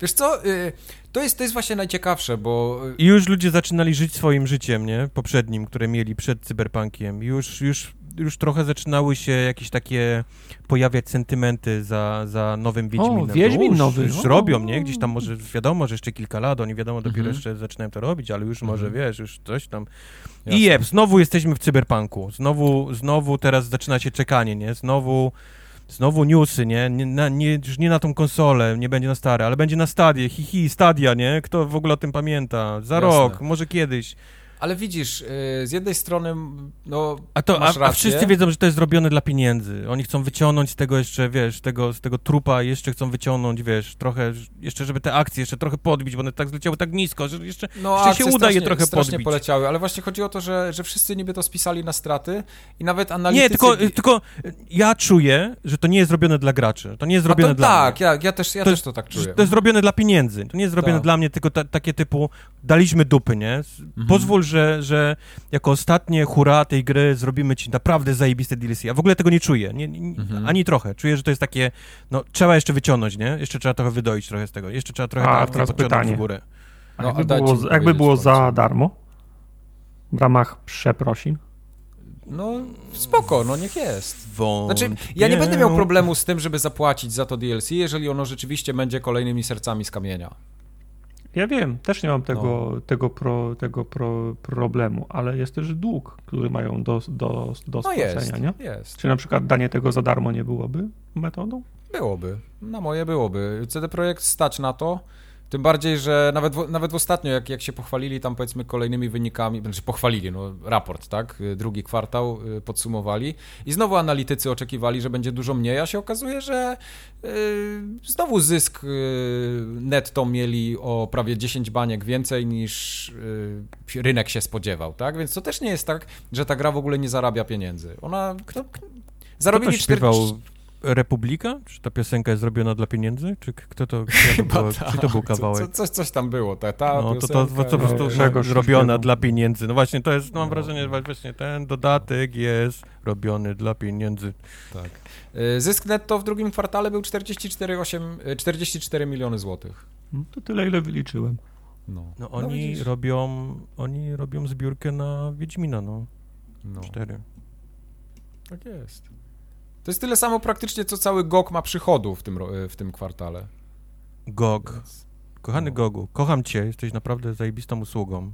A: Wiesz co, y, to jest, to jest właśnie najciekawsze, bo...
C: Y, I już ludzie zaczynali żyć swoim życiem, nie? Poprzednim, które mieli przed cyberpunkiem. Już, już, już trochę zaczynały się jakieś takie pojawiać sentymenty za, za nowym Wiedźminem.
B: O, Wiedźmin nowy.
C: Już robią, nie? Gdzieś tam może, wiadomo, że jeszcze kilka lat, oni wiadomo, dopiero mhm. jeszcze zaczynają to robić, ale już może, mhm. wiesz, już coś tam... Jasne. I jeb, znowu jesteśmy w cyberpunku. Znowu, znowu teraz zaczyna się czekanie, nie? Znowu Znowu newsy, nie? Nie, na, nie? Już nie na tą konsolę, nie będzie na stare, ale będzie na stadie. Hihi, hi, stadia, nie? Kto w ogóle o tym pamięta? Za Jasne. rok, może kiedyś.
A: Ale widzisz, y, z jednej strony, no.
C: A, to, a, a, wszyscy wiedzą, że to jest zrobione dla pieniędzy. Oni chcą wyciągnąć z tego jeszcze, wiesz, tego, z tego trupa, jeszcze chcą wyciągnąć, wiesz, trochę, jeszcze, żeby te akcje jeszcze trochę podbić, bo one tak zleciały tak nisko, że jeszcze,
A: no,
C: jeszcze się uda je trochę
A: strasznie
C: podbić.
A: poleciały, ale właśnie chodzi o to, że, że wszyscy niby to spisali na straty i nawet analitycy...
C: Nie, tylko, tylko ja czuję, że to nie jest zrobione dla graczy. To nie jest zrobione
A: to,
C: dla
A: tak,
C: mnie.
A: ja, ja też, ja
C: to,
A: też to tak czuję.
C: To jest zrobione dla pieniędzy. To nie jest zrobione tak. dla mnie, tylko ta, takie typu daliśmy dupy, nie? Mhm. Pozwól, że, że jako ostatnie hura tej gry zrobimy ci naprawdę zajebiste DLC. Ja w ogóle tego nie czuję, nie, nie, mhm. ani trochę. Czuję, że to jest takie, no trzeba jeszcze wyciągnąć, nie? Jeszcze trzeba trochę wydoić trochę z tego. Jeszcze trzeba trochę
B: A, teraz pytanie.
C: w górę.
B: No, jakby było, jakby było za darmo? W ramach przeprosin?
A: No spoko, no niech jest. Znaczy, ja nie będę miał problemu z tym, żeby zapłacić za to DLC, jeżeli ono rzeczywiście będzie kolejnymi sercami z kamienia.
B: Ja wiem, też nie mam tego, no. tego, pro, tego pro, problemu, ale jest też dług, który mają do, do, do no
A: jest,
B: nie?
A: Jest.
B: Czy na przykład danie tego za darmo nie byłoby metodą?
A: Byłoby. Na moje byłoby. CD Projekt stać na to. Tym bardziej, że nawet, nawet ostatnio, jak, jak się pochwalili tam powiedzmy kolejnymi wynikami, znaczy pochwalili, no raport, tak, drugi kwartał y, podsumowali. I znowu analitycy oczekiwali, że będzie dużo mniej, a się okazuje, że yy, znowu zysk yy, netto mieli o prawie 10 baniek więcej niż yy, rynek się spodziewał, tak, więc to też nie jest tak, że ta gra w ogóle nie zarabia pieniędzy. Ona... No, zarobili 40,
C: Republika? Czy ta piosenka jest zrobiona dla pieniędzy? Czy kto to, kto to, było,
A: tak.
C: to był kawałek?
A: Co, coś, coś tam było, ta, ta
C: no, to, to, to, to po prostu zrobiona dla pieniędzy. No właśnie, to jest, no, mam no. wrażenie, że właśnie ten dodatek jest robiony dla pieniędzy.
A: Tak. Y, zysk netto w drugim kwartale był 44, 8, 44 miliony złotych.
B: No, to tyle, ile wyliczyłem.
C: No, no oni no, robią, oni robią zbiórkę na Wiedźmina, no. no. Cztery.
A: Tak jest. To jest tyle samo praktycznie, co cały GOG ma przychodów w tym, w tym kwartale.
C: GOG. Kochany no. Gogu, kocham cię, jesteś naprawdę zajebistą usługą.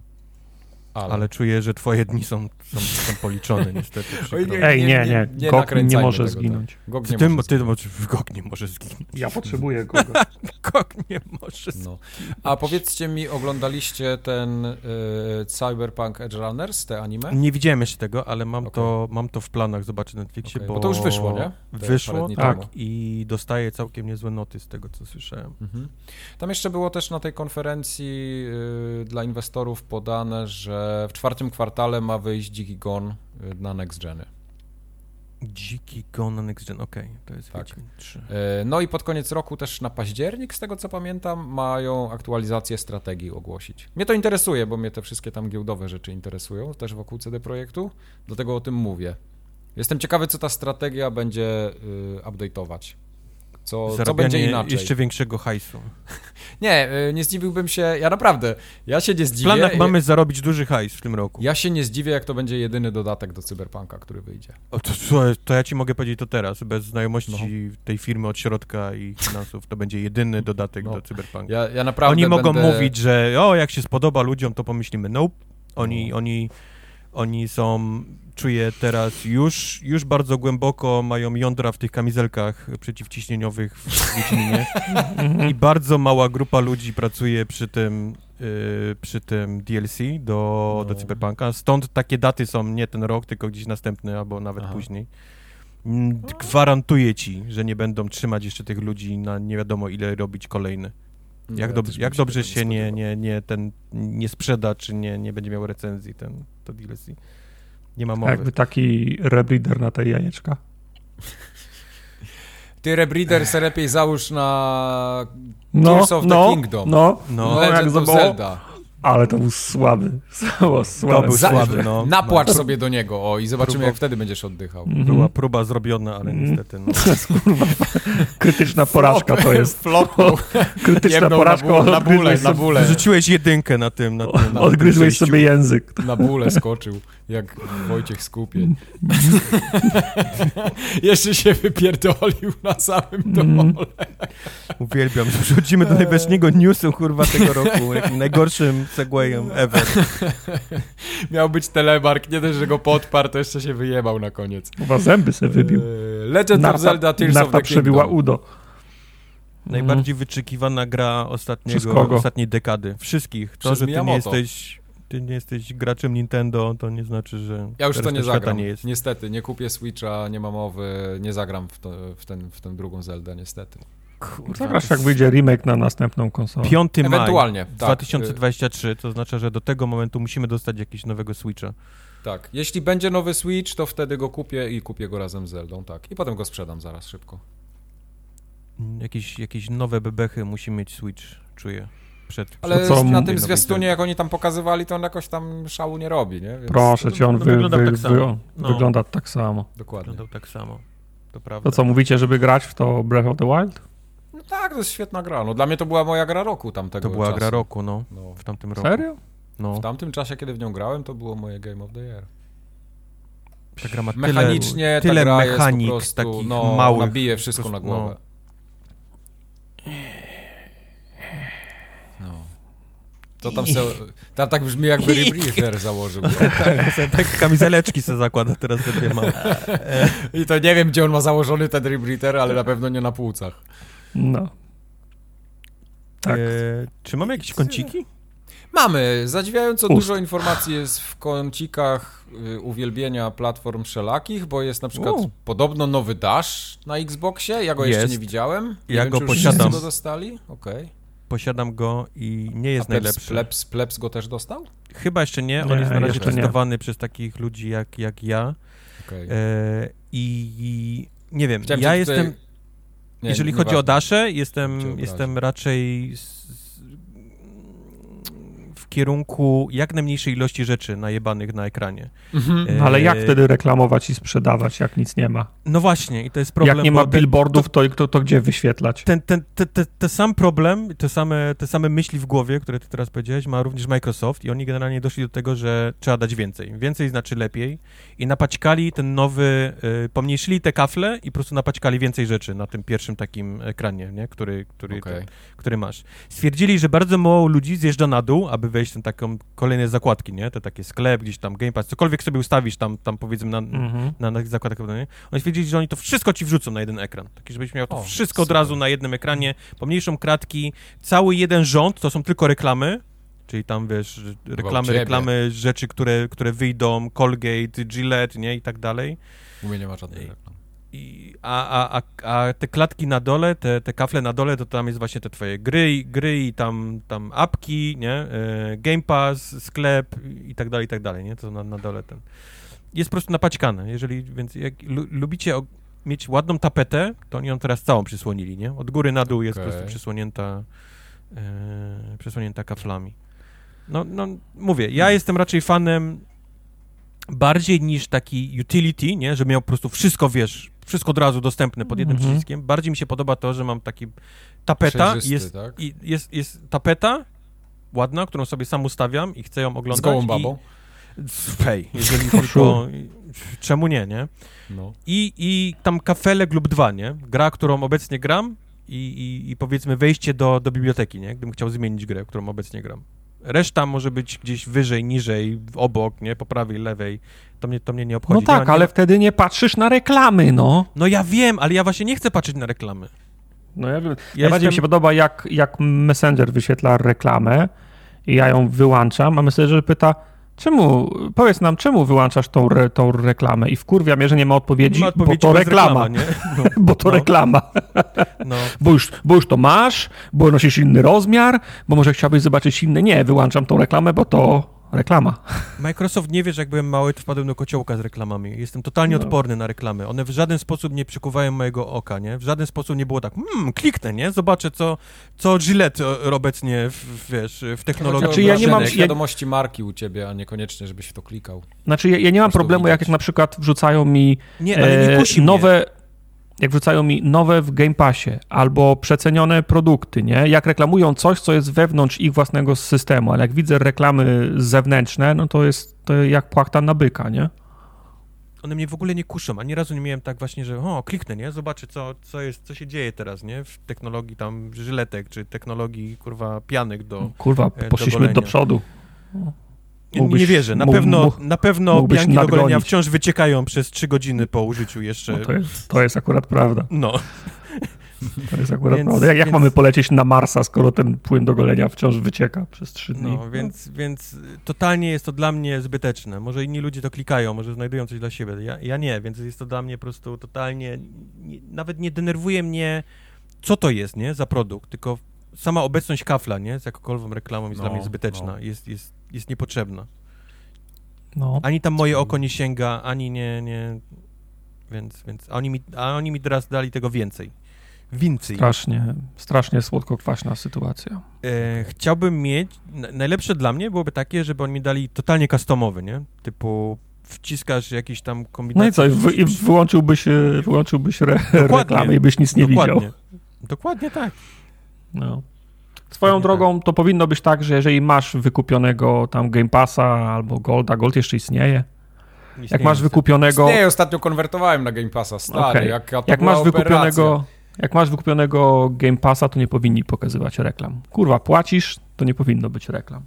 C: Ale, ale czuję, że twoje dni są, są, są policzone niestety.
B: Oj, nie, Ej, nie, nie, nie, nie GOG nie może tego, zginąć.
C: Tak. GOG nie ty, może ty, zginąć. Ty, GOG nie może zginąć.
B: Ja potrzebuję GOGa.
C: GOG nie może no. zginąć.
A: A powiedzcie mi, oglądaliście ten y, Cyberpunk Edge Runners, te anime?
C: Nie widziałem jeszcze tego, ale mam, okay. to, mam to w planach zobaczyć na Netflixie, okay, bo...
A: bo... to już wyszło, nie?
C: wyszło, tak, temu. i dostaję całkiem niezłe noty z tego, co słyszałem. Mhm.
A: Tam jeszcze było też na tej konferencji y, dla inwestorów podane, że w czwartym kwartale ma wyjść Dziki Gon y, na Next Geny.
C: Dziki Gon na Next Gen, okej, okay, to jest tak. 3. Y,
A: no i pod koniec roku też na październik, z tego co pamiętam, mają aktualizację strategii ogłosić. Mnie to interesuje, bo mnie te wszystkie tam giełdowe rzeczy interesują, też wokół CD Projektu, dlatego o tym mówię. Jestem ciekawy, co ta strategia będzie y, update'ować. Co, co będzie inaczej.
C: jeszcze większego hajsu.
A: Nie, y, nie zdziwiłbym się, ja naprawdę, ja się nie
C: W
A: zdziwię.
C: planach mamy zarobić duży hajs w tym roku.
A: Ja się nie zdziwię, jak to będzie jedyny dodatek do Cyberpunka, który wyjdzie.
C: O, to, to ja ci mogę powiedzieć to teraz, bez znajomości
A: No.
C: tej firmy od środka i finansów, to będzie jedyny dodatek
A: No.
C: do Cyberpunka.
A: Ja, ja naprawdę
C: Oni mogą
A: będę...
C: mówić, że o, jak się spodoba ludziom, to pomyślimy. Nope. Oni,
A: No.
C: oni, oni są, czuję teraz już, już bardzo głęboko mają jądra w tych kamizelkach przeciwciśnieniowych w Wiedźminie i bardzo mała grupa ludzi pracuje przy tym, y, przy tym DLC do, do
A: No.
C: Cyberpunka. Stąd takie daty są nie ten rok, tylko gdzieś następny albo nawet
A: Aha.
C: później. Mm, Gwarantuję ci, że nie będą trzymać jeszcze tych ludzi na nie wiadomo ile robić kolejny.
A: Nie,
C: Jak,
A: ja
C: dob- jak dobrze się nie, nie, nie, ten, nie sprzeda, czy nie, nie będzie miał recenzji ten, to DLC. Nie ma mowy.
B: Jakby taki rebreeder na te jajeczka.
A: Ty Rebreeder se lepiej załóż na
B: No,
A: Tears of the
B: no,
A: Kingdom.
B: no,
C: No.
B: no, jak zobaczył,
A: Zelda.
B: ale to był słaby, to słaby.
C: był
A: Za-
C: słaby, no.
A: Napłacz sobie do niego, o, i zobaczymy,
C: Próba-
A: jak wtedy będziesz oddychał.
B: Mhm.
C: Była próba zrobiona, ale
B: Mhm.
C: niestety no.
B: To kurwa krytyczna porażka to jest. Krytyczna
A: Jebnął
B: porażka,
A: na, ból, na bóle, na
B: sobie,
A: bóle.
C: Wrzuciłeś jedynkę na tym, na tym. Na
B: odgryzłeś sobie język.
A: Na bóle skoczył, jak Wojciech Skupień. Jeszcze się wypierdolił na samym dole.
C: Uwielbiam, że przechodzimy do najważniejszego newsu, kurwa, tego roku. Jakim najgorszym segwayem ever.
A: Miał być telemark, nie dość, że go podparł, to jeszcze się wyjebał na koniec.
B: Chyba zęby sobie wybił.
A: Eee, Legend of Zelda Tears of
B: narta
A: the
B: przebiła
A: Kingdom.
B: udo.
C: Najbardziej wyczekiwana gra ostatniego, ostatniej dekady. Wszystkich. To,
A: Przez
C: że ty nie
A: Miyamoto.
C: jesteś... Ty nie jesteś graczem Nintendo, to nie znaczy, że
A: Ja już to nie zagram.
C: nie jest.
A: Niestety, nie kupię Switcha, nie ma mowy, nie zagram w, to, w, ten, w tę drugą Zeldę, niestety.
C: Kurwa, to
B: jak wyjdzie remake na następną konsolę.
C: 5 maj
A: Ewentualnie, tak.
C: 2023, to oznacza, że do tego momentu musimy dostać jakiegoś nowego Switcha.
A: Tak, jeśli będzie nowy Switch, to wtedy go kupię i kupię go razem z Zeldą, tak. I potem go sprzedam zaraz szybko.
C: Jakieś, jakieś nowe bebechy musi mieć Switch, czuję. Przed,
A: Ale
B: co,
A: na tym zwiastunie, jak oni tam pokazywali, to on jakoś tam szału nie robi, nie? Więc
B: Proszę cię, on wy,
C: wygląda
B: wy,
C: tak
B: wy,
C: samo. No.
B: wygląda tak samo.
A: Dokładnie.
C: Wyglądał tak samo. To prawda.
B: To co, mówicie, żeby grać w to Breath of the Wild?
A: No tak, to jest świetna gra. No, dla mnie to była moja gra roku tamtego
C: To była
A: czasu.
C: gra roku, no.
A: No,
C: W tamtym roku.
B: Serio?
C: No.
A: w tamtym czasie, kiedy w nią grałem, to było moje Game of the Year.
C: Ta gra ma tyle,
A: Mechanicznie
C: tyle
A: ta gra
C: mechanik
A: jest po prostu,
C: takich
A: no,
C: małych.
A: nabije wszystko na
C: prostu,
A: głowę. No. To tam se, tam tak brzmi jakby Rebreather założył.
C: No. tak kamizeleczki se zakłada teraz te dwie małe.
A: I to nie wiem, gdzie on ma założony ten Rebreather, ale na pewno nie na płucach.
B: No. Tak.
C: E, czy mamy jakieś kąciki?
A: Mamy. Zadziwiająco
B: Ust.
A: dużo informacji jest w kącikach y, uwielbienia platform wszelakich, bo jest na przykład
C: U.
A: podobno nowy Dash na Xboxie. Ja go jeszcze
C: Jest.
A: nie widziałem. Nie
C: Ja
A: wiem,
C: go
A: czy już
C: posiadam.
A: wszyscy go dostali? Okej.
C: Posiadam go i nie
A: A
C: jest
A: Plebs,
C: najlepszy.
A: Plebs, Plebs go też dostał?
C: Chyba jeszcze nie. On
B: Nie,
C: jest na razie
B: jeszcze nie.
C: testowany przez takich ludzi jak, jak ja.
A: Okej.
C: E, i, I nie wiem,
A: Chciałem
C: ja
A: cię tutaj-
C: jestem...
A: Nie,
C: jeżeli
A: nie
C: chodzi o
A: Cię
C: jestem, jestem raczej w kierunku jak najmniejszej ilości rzeczy najebanych na ekranie.
A: Mhm.
C: E,
B: No, ale jak wtedy reklamować i sprzedawać, jak nic nie ma?
C: No właśnie, i to jest problem.
B: jak nie ma billboardów, to, to, to gdzie wyświetlać?
C: ten, ten, te, te, te sam problem, te same, te same myśli w głowie, które ty teraz powiedziałeś, ma również Microsoft i oni generalnie doszli do tego, że trzeba dać więcej. Więcej znaczy lepiej i napaćkali ten nowy, y, pomniejszyli te kafle i po prostu napaćkali więcej rzeczy na tym pierwszym takim ekranie, nie? Który, który,
A: Okej.
C: ten, który masz. Stwierdzili, że bardzo mało ludzi zjeżdża na dół, aby wejść w ten taką kolejne zakładki, nie? Te takie sklep, gdzieś tam Game Pass, cokolwiek sobie ustawisz tam, tam powiedzmy na,
B: Mhm.
C: na, na zakładach, nie? Oni stwierdzili, że oni to wszystko ci wrzucą na jeden ekran. Taki, żebyś miał to
A: O,
C: wszystko od
A: super.
C: razu na jednym ekranie, pomniejszą kratki, cały jeden rząd, to są tylko reklamy, czyli tam, wiesz, reklamy, reklamy, rzeczy, które, które wyjdą, Colgate, Gillette, nie, i tak dalej.
A: U mnie nie ma żadnej
C: Ej. I, a, a, a, te klatki na dole, te, te kafle na dole, to tam jest właśnie te twoje gry, gry i tam, tam apki, nie, e, Game Pass, sklep i tak dalej, i tak dalej, nie, to na, na dole ten. Jest po prostu napaćkane, jeżeli, więc jak lu, lubicie mieć ładną tapetę, to oni ją teraz całą przysłonili, nie, od góry na dół jest po prostu przysłonięta, e, przysłonięta kaflami. No, no, mówię, ja jestem raczej fanem bardziej niż taki utility, nie, że miał po prostu wszystko, wiesz, wszystko od razu dostępne pod jednym
B: Mhm.
C: przyciskiem. Bardziej mi się podoba to, że mam taki tapeta, jest,
A: tak?
C: i jest, jest tapeta ładna, którą sobie sam ustawiam i chcę ją oglądać.
A: Z gołą babą.
C: I, hej, jeżeli tylko... Czemu nie, nie?
A: No.
C: I, I tam kafelek lub dwa, nie? Gra, którą obecnie gram i, i, i powiedzmy wejście do, do biblioteki, nie? Gdybym chciał zmienić grę, którą obecnie gram. Reszta może być gdzieś wyżej, niżej, obok, nie? Po prawej, lewej. To mnie, to mnie nie obchodzi.
B: No tak,
C: nie
B: ale
C: nie...
B: wtedy nie patrzysz na reklamy, no.
C: No ja wiem, ale ja właśnie nie chcę patrzeć na reklamy.
B: No ja wiem.
C: Ja
B: Bardziej mi
C: jestem-
B: się podoba, jak, jak Messenger wyświetla reklamę i ja ją wyłączam, a Messenger pyta, czemu, powiedz nam, czemu wyłączasz tą, re, tą reklamę? I wkurwia mnie, że nie ma odpowiedzi,
C: Nie ma odpowiedzi,
B: bo to reklama.
C: nie? No,
B: Bo to
C: No.
B: reklama.
C: no.
B: Bo już, bo już to masz, bo nosisz inny rozmiar, bo może chciałbyś zobaczyć inny. Nie, wyłączam tą reklamę, bo to reklama.
C: Microsoft nie wie, że jak byłem mały, to wpadłem do kociołka z reklamami. Jestem totalnie
B: No.
C: odporny na reklamy. One w żaden sposób nie przykuwają mojego oka, nie? W żaden sposób nie było tak, hmm, kliknę, nie? Zobaczę, co, co Gillette obecnie, w, wiesz, w technologii.
B: Znaczy, ja nie mam-
A: wrażenie
B: ja-
A: świadomości marki u ciebie, a niekoniecznie, żebyś w to klikał.
B: Znaczy, ja, ja nie mam problemu, jak
A: widać.
B: na przykład wrzucają mi
C: Nie, ale nie
B: e,
C: kusi mnie.
B: Jak wrzucają mi nowe w Game Passie albo przecenione produkty, nie? Jak reklamują coś, co jest wewnątrz ich własnego systemu, ale jak widzę reklamy zewnętrzne, no to jest to jak płachta na byka, nie?
C: One mnie w ogóle nie kuszą. Ani razu nie miałem tak właśnie, że o, kliknę, nie? Zobaczę, co, co jest, co się dzieje teraz, nie? W technologii tam żyletek, czy technologii, kurwa, pianek do...
B: Kurwa,
C: e, do
B: poszliśmy
C: golenia.
B: do przodu.
C: Nie,
B: Mógłbyś-
C: nie wierzę. Na
B: mógł-
C: pewno,
B: mógł-
C: na pewno pianki do golenia
B: nadgonić.
C: wciąż wyciekają przez 3 godziny po użyciu jeszcze.
B: No to, jest, to jest akurat prawda.
C: No.
B: To jest akurat
C: Więc-
B: prawda. Jak, jak
C: więc-
B: mamy polecieć na Marsa, skoro ten płyn do golenia wciąż wycieka przez trzy dni?
C: No, więc, więc totalnie jest to dla mnie zbyteczne. Może inni ludzie to klikają, może znajdują coś dla siebie. Ja, ja nie, więc jest to dla mnie po prostu totalnie. Nie, nawet nie denerwuje mnie, co to jest, nie, za produkt, tylko sama obecność kafla, nie, z jakąkolwiek reklamą jest
A: No,
C: dla mnie zbyteczna,
A: no.
C: jest, jest, jest niepotrzebna.
B: No.
C: Ani tam moje oko nie sięga, ani nie, nie. Więc, więc a oni mi, a oni mi teraz dali tego więcej. Więcej.
B: Strasznie, strasznie słodko-kwaśna sytuacja.
C: E, chciałbym mieć, na- najlepsze dla mnie byłoby takie, żeby oni mi dali totalnie customowy, nie? Typu wciskasz jakiś tam kombinację.
B: No i co, i, wy, i wyłączyłbyś, wyłączyłbyś re, reklamę i byś nic nie
C: Dokładnie.
B: widział.
C: Dokładnie tak.
B: No. Swoją
C: Dokładnie
B: drogą to powinno być tak, że jeżeli masz wykupionego tam Game Passa albo Golda, Gold jeszcze istnieje,
C: Nic
B: jak masz wykupionego,
A: Nie, ostatnio konwertowałem na Game Passa, stary, to
B: jak
A: była
B: masz wykupionego,
A: operacja.
B: jak masz wykupionego Game Passa, to nie powinni pokazywać reklam. Kurwa, płacisz, to nie powinno być reklam.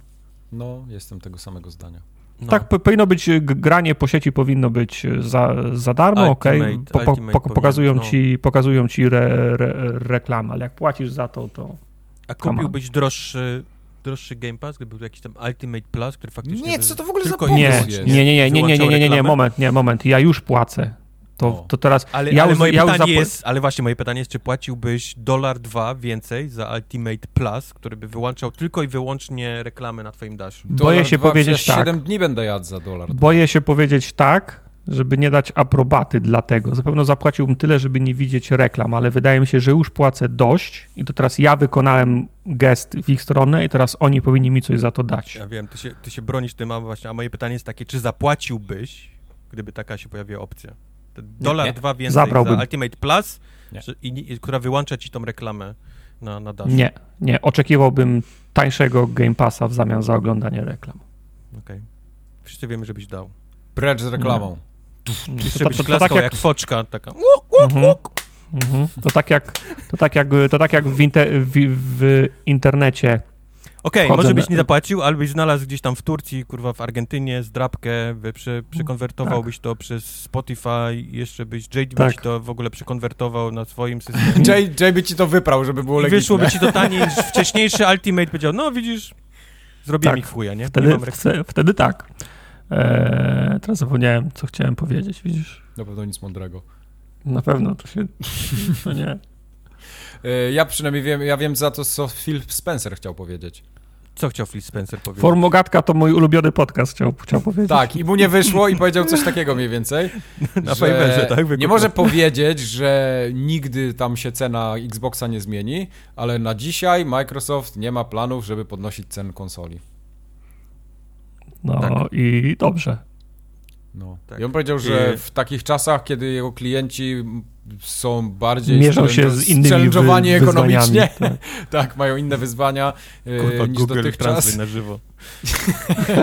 A: No, jestem tego samego zdania.
C: No.
B: Tak, po, powinno być, granie po sieci powinno być e, za, za darmo, okej,
C: Ultimate-
B: po, po,
C: powinien,
B: pokazują
C: no.
B: ci, pokazują ci re, re, reklamę, ale jak płacisz za to, to...
C: A kupiłbyś droższy, droższy Game Pass, gdyby był jakiś tam Ultimate Plus, który faktycznie...
A: Nie,
C: by
A: co to w ogóle za
C: tylko
A: pomysł
B: Nie, nie, nie, nie, nie, nie, nie, nie, nie, nie, moment, nie, moment, ja już płacę. To, to teraz,
C: Ale,
B: ja
C: ale
B: już,
C: moje
B: ja
C: pytanie jest, ale właśnie moje pytanie jest, czy płaciłbyś dolar dwa więcej za Ultimate Plus, który by wyłączał tylko i wyłącznie reklamy na twoim daszu?
B: Boję się powiedzieć tak.
A: 7 dni będę jadł za dolar.
B: Boję się powiedzieć tak, żeby nie dać aprobaty dla tego. Zapewne zapłaciłbym tyle, żeby nie widzieć reklam, ale wydaje mi się, że już płacę dość i to teraz ja wykonałem gest w ich stronę i teraz oni powinni mi coś za to dać.
C: Ja wiem, ty się, ty się bronisz tym, a właśnie, a moje pytanie jest takie, czy zapłaciłbyś, gdyby taka się pojawiła opcja? Te dolar
A: nie.
C: dwa więcej
B: Zabrałbym.
C: za Ultimate Plus,
A: Nie.
C: że, i, i, która wyłącza ci tą reklamę na, na daszu?
B: Nie, nie, oczekiwałbym tańszego Game Passa w zamian za oglądanie reklam.
C: Okej. Wszyscy wiemy, żebyś dał.
A: Precz z reklamą.
C: Jeszcze
B: To-
C: byś
B: to- tak jak-
C: jak foczka, taka...
B: Mhm. Mhm. To tak jak, to tak jak, to tak jak w, inter, w, w internecie.
C: Okej,
B: Wchodzę
C: może byś nie zapłacił, albo byś znalazł gdzieś tam w Turcji, kurwa, w Argentynie zdrabkę, by prze, przekonwertowałbyś to przez Spotify, jeszcze byś, JD by
B: Tak.
C: ci to w ogóle przekonwertował na swoim systemie.
A: Jay, Jay by ci to wyprał, żeby było legitne.
C: wyszłoby ci to taniej niż wcześniejszy Ultimate powiedział, no widzisz, zrobiłem
B: Tak,
C: ich chuja, nie? nie
B: Wtedy, wtedy, wtedy tak. Eee, teraz zapomniałem, co chciałem powiedzieć, widzisz?
A: Na pewno nic mądrego.
B: Na pewno to się. To nie.
A: E, Ja przynajmniej wiem, ja wiem za to, co Phil Spencer chciał powiedzieć.
C: Co chciał Phil Spencer powiedzieć?
B: Formogatka to mój ulubiony podcast, chciał, chciał powiedzieć.
A: Tak, i mu nie wyszło i powiedział coś takiego mniej więcej.
C: Na
A: że
C: Fiverrze, tak?
A: Nie
C: Wykupił.
A: może powiedzieć, że nigdy tam się cena Xboxa nie zmieni, ale na dzisiaj Microsoft nie ma planów, żeby podnosić cen konsoli.
B: No
C: Tak.
B: i dobrze.
A: No.
C: Tak.
A: I on powiedział, że
C: I-
A: w takich czasach, kiedy jego klienci są bardziej
B: Mierzą się z innymi wy,
A: ekonomicznie.
B: Tak.
A: tak. mają inne wyzwania
C: Kurwa,
A: niż
C: Google
A: dotychczas.
C: na żywo.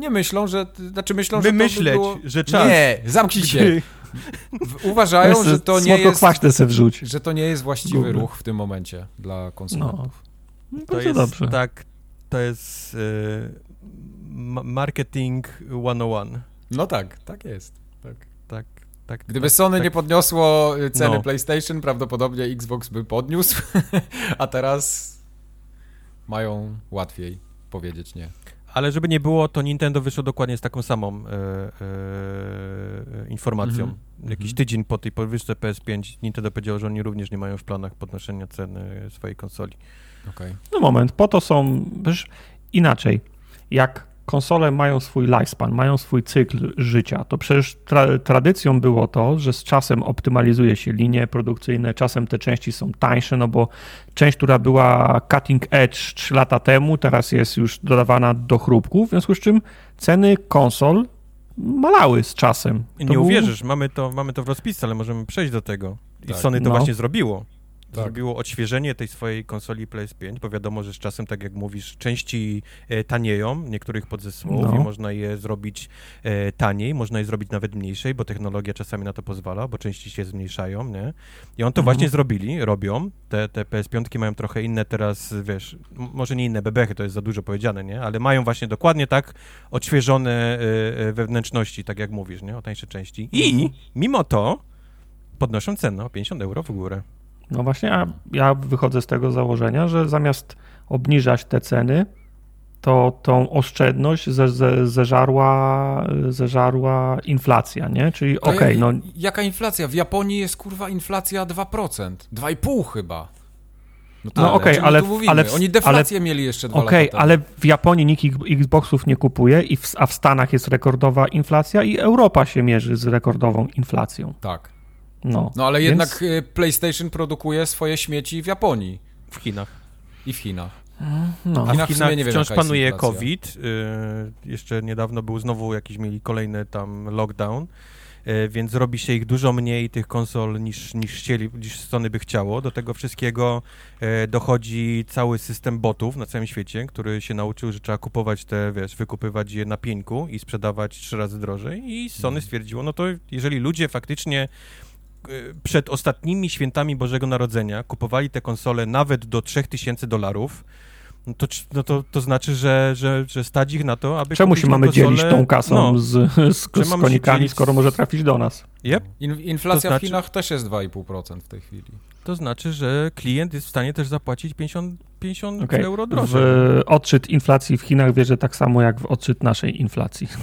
A: nie myślą, że... Znaczy myślą,
C: My
A: że
C: myśleć,
A: by było...
C: że czas.
A: Nie, zamknij się. Uważają, że to nie jest... Że to nie jest właściwy
B: Google.
A: ruch w tym momencie dla konsumentów.
B: No,
C: To
B: bardzo
C: jest
B: dobrze.
C: tak, to jest y, ma- marketing 101.
A: No tak, tak jest. Tak.
C: Tak, tak.
A: Gdyby
C: tak,
A: Sony
C: tak.
A: nie podniosło y, ceny
C: No.
A: PlayStation, prawdopodobnie Xbox by podniósł, a teraz mają łatwiej powiedzieć nie.
C: Ale żeby nie było, to Nintendo wyszło dokładnie z taką samą e, e, informacją.
A: Mhm.
C: Jakiś
A: Mhm.
C: tydzień po tej podwyżce PS5 Nintendo powiedział, że oni również nie mają w planach podnoszenia ceny swojej konsoli.
A: Okej.
B: No moment, po to są, wiesz, inaczej. Jak konsole mają swój lifespan, mają swój cykl życia, to przecież tra tradycją było to, że z czasem optymalizuje się linie produkcyjne, czasem te części są tańsze, no bo część, która była cutting edge 3 lata temu, teraz jest już dodawana do chrupków, w związku z czym ceny konsol malały z czasem.
C: I
B: To
C: nie
B: był-
C: uwierzysz, mamy to, mamy to w rozpisce, ale możemy przejść do tego. I
A: Tak.
C: Sony to
B: No.
C: właśnie zrobiło.
A: Tak.
C: Zrobiło odświeżenie tej swojej konsoli PS5, bo wiadomo, że z czasem, tak jak mówisz, części e, tanieją, niektórych podzespołów
B: No.
C: i można je zrobić e, taniej, można je zrobić nawet mniejszej, bo technologia czasami na to pozwala, bo części się zmniejszają, nie? I on to
B: Mhm.
C: właśnie zrobili, robią. Te, te PS5 mają trochę inne teraz, wiesz, może nie inne bebechy, to jest za dużo powiedziane, nie? Ale mają właśnie dokładnie tak odświeżone e, wewnętrzności, tak jak mówisz, nie? O tańsze części. I
B: Mhm.
C: mimo to podnoszą cenę o 50 euro w górę.
B: No właśnie, ja, ja wychodzę z tego założenia, że zamiast obniżać te ceny, to tą oszczędność ze, ze, zeżarła, zeżarła inflacja, nie? Czyli okej,
A: ja-
B: no
A: Jaka inflacja? W Japonii jest kurwa inflacja 2%. 2,5 chyba.
B: No
A: ale
B: okej,
A: o czym my
B: ale ale
A: Oni deflację mieli jeszcze dwa
B: okej,
A: lata
B: ale w Japonii nikt ich- Xboxów nie kupuje, i w, a w Stanach jest rekordowa inflacja i Europa się mierzy z rekordową inflacją.
A: Tak.
B: No,
A: No ale
B: Więc-
A: jednak y, PlayStation produkuje swoje śmieci w Japonii
C: W Chinach.
A: i w Chinach.
B: no.
A: W
C: A
A: Chinach
C: w
A: w
C: Chinach
A: nie wiem,
C: wciąż panuje
A: inflacja.
C: COVID. y, jeszcze niedawno był znowu jakiś mieli kolejny tam lockdown, y, więc robi się ich dużo mniej tych konsol niż, niż chcieli, niż Sony by chciało. Do tego wszystkiego dochodzi cały system botów na całym świecie, który się nauczył, że trzeba kupować te, wiesz, wykupywać je na pieńku i sprzedawać trzy razy drożej i Sony
A: Mhm.
C: stwierdziło, no to jeżeli ludzie faktycznie przed ostatnimi świętami Bożego Narodzenia kupowali te konsole nawet do 3000 dolarów, no to, no to, to znaczy, że, że, że stać ich na to, aby
B: Czemu się mamy
C: konsolę-
B: dzielić tą kasą
C: No,
B: z, z, z konikami, skoro może trafić do nas?
C: yep,
A: In, inflacja
C: To znaczy-
A: w Chinach też jest 2,5% w tej chwili.
C: to znaczy, że klient jest w stanie też zapłacić 50, 50
B: Okej,
C: euro
B: W
C: drożej.
B: odczyt inflacji w Chinach wierzę tak samo jak w odczyt naszej inflacji.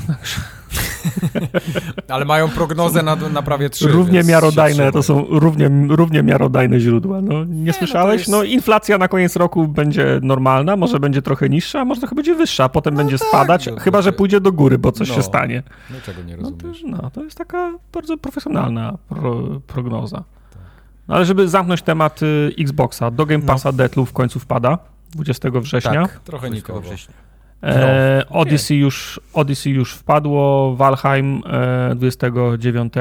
A: Ale mają prognozę na, na prawie 3.
B: równie miarodajne, to są równie, równie miarodajne źródła. No, nie,
A: no to
B: słyszałeś?
A: jest-
B: No inflacja na koniec roku będzie normalna, może będzie trochę niższa, a może trochę będzie wyższa, a potem będzie
A: tak,
B: spadać,
A: no
B: chyba że pójdzie do góry, bo coś
A: No.
B: się stanie.
A: Niczego nie
B: No to,
A: rozumiesz.
B: no, to jest taka bardzo profesjonalna pro, prognoza.
A: Tak.
B: No, ale żeby zamknąć temat y, Xboxa, do Game
C: No.
B: Passa Deathloop w końcu wpada 20 września.
C: tak,
A: Trochę
C: 20
A: nikogo.
C: września.
B: E,
A: No,
B: Odyssey, już, Odyssey już wpadło, Valheim e, 29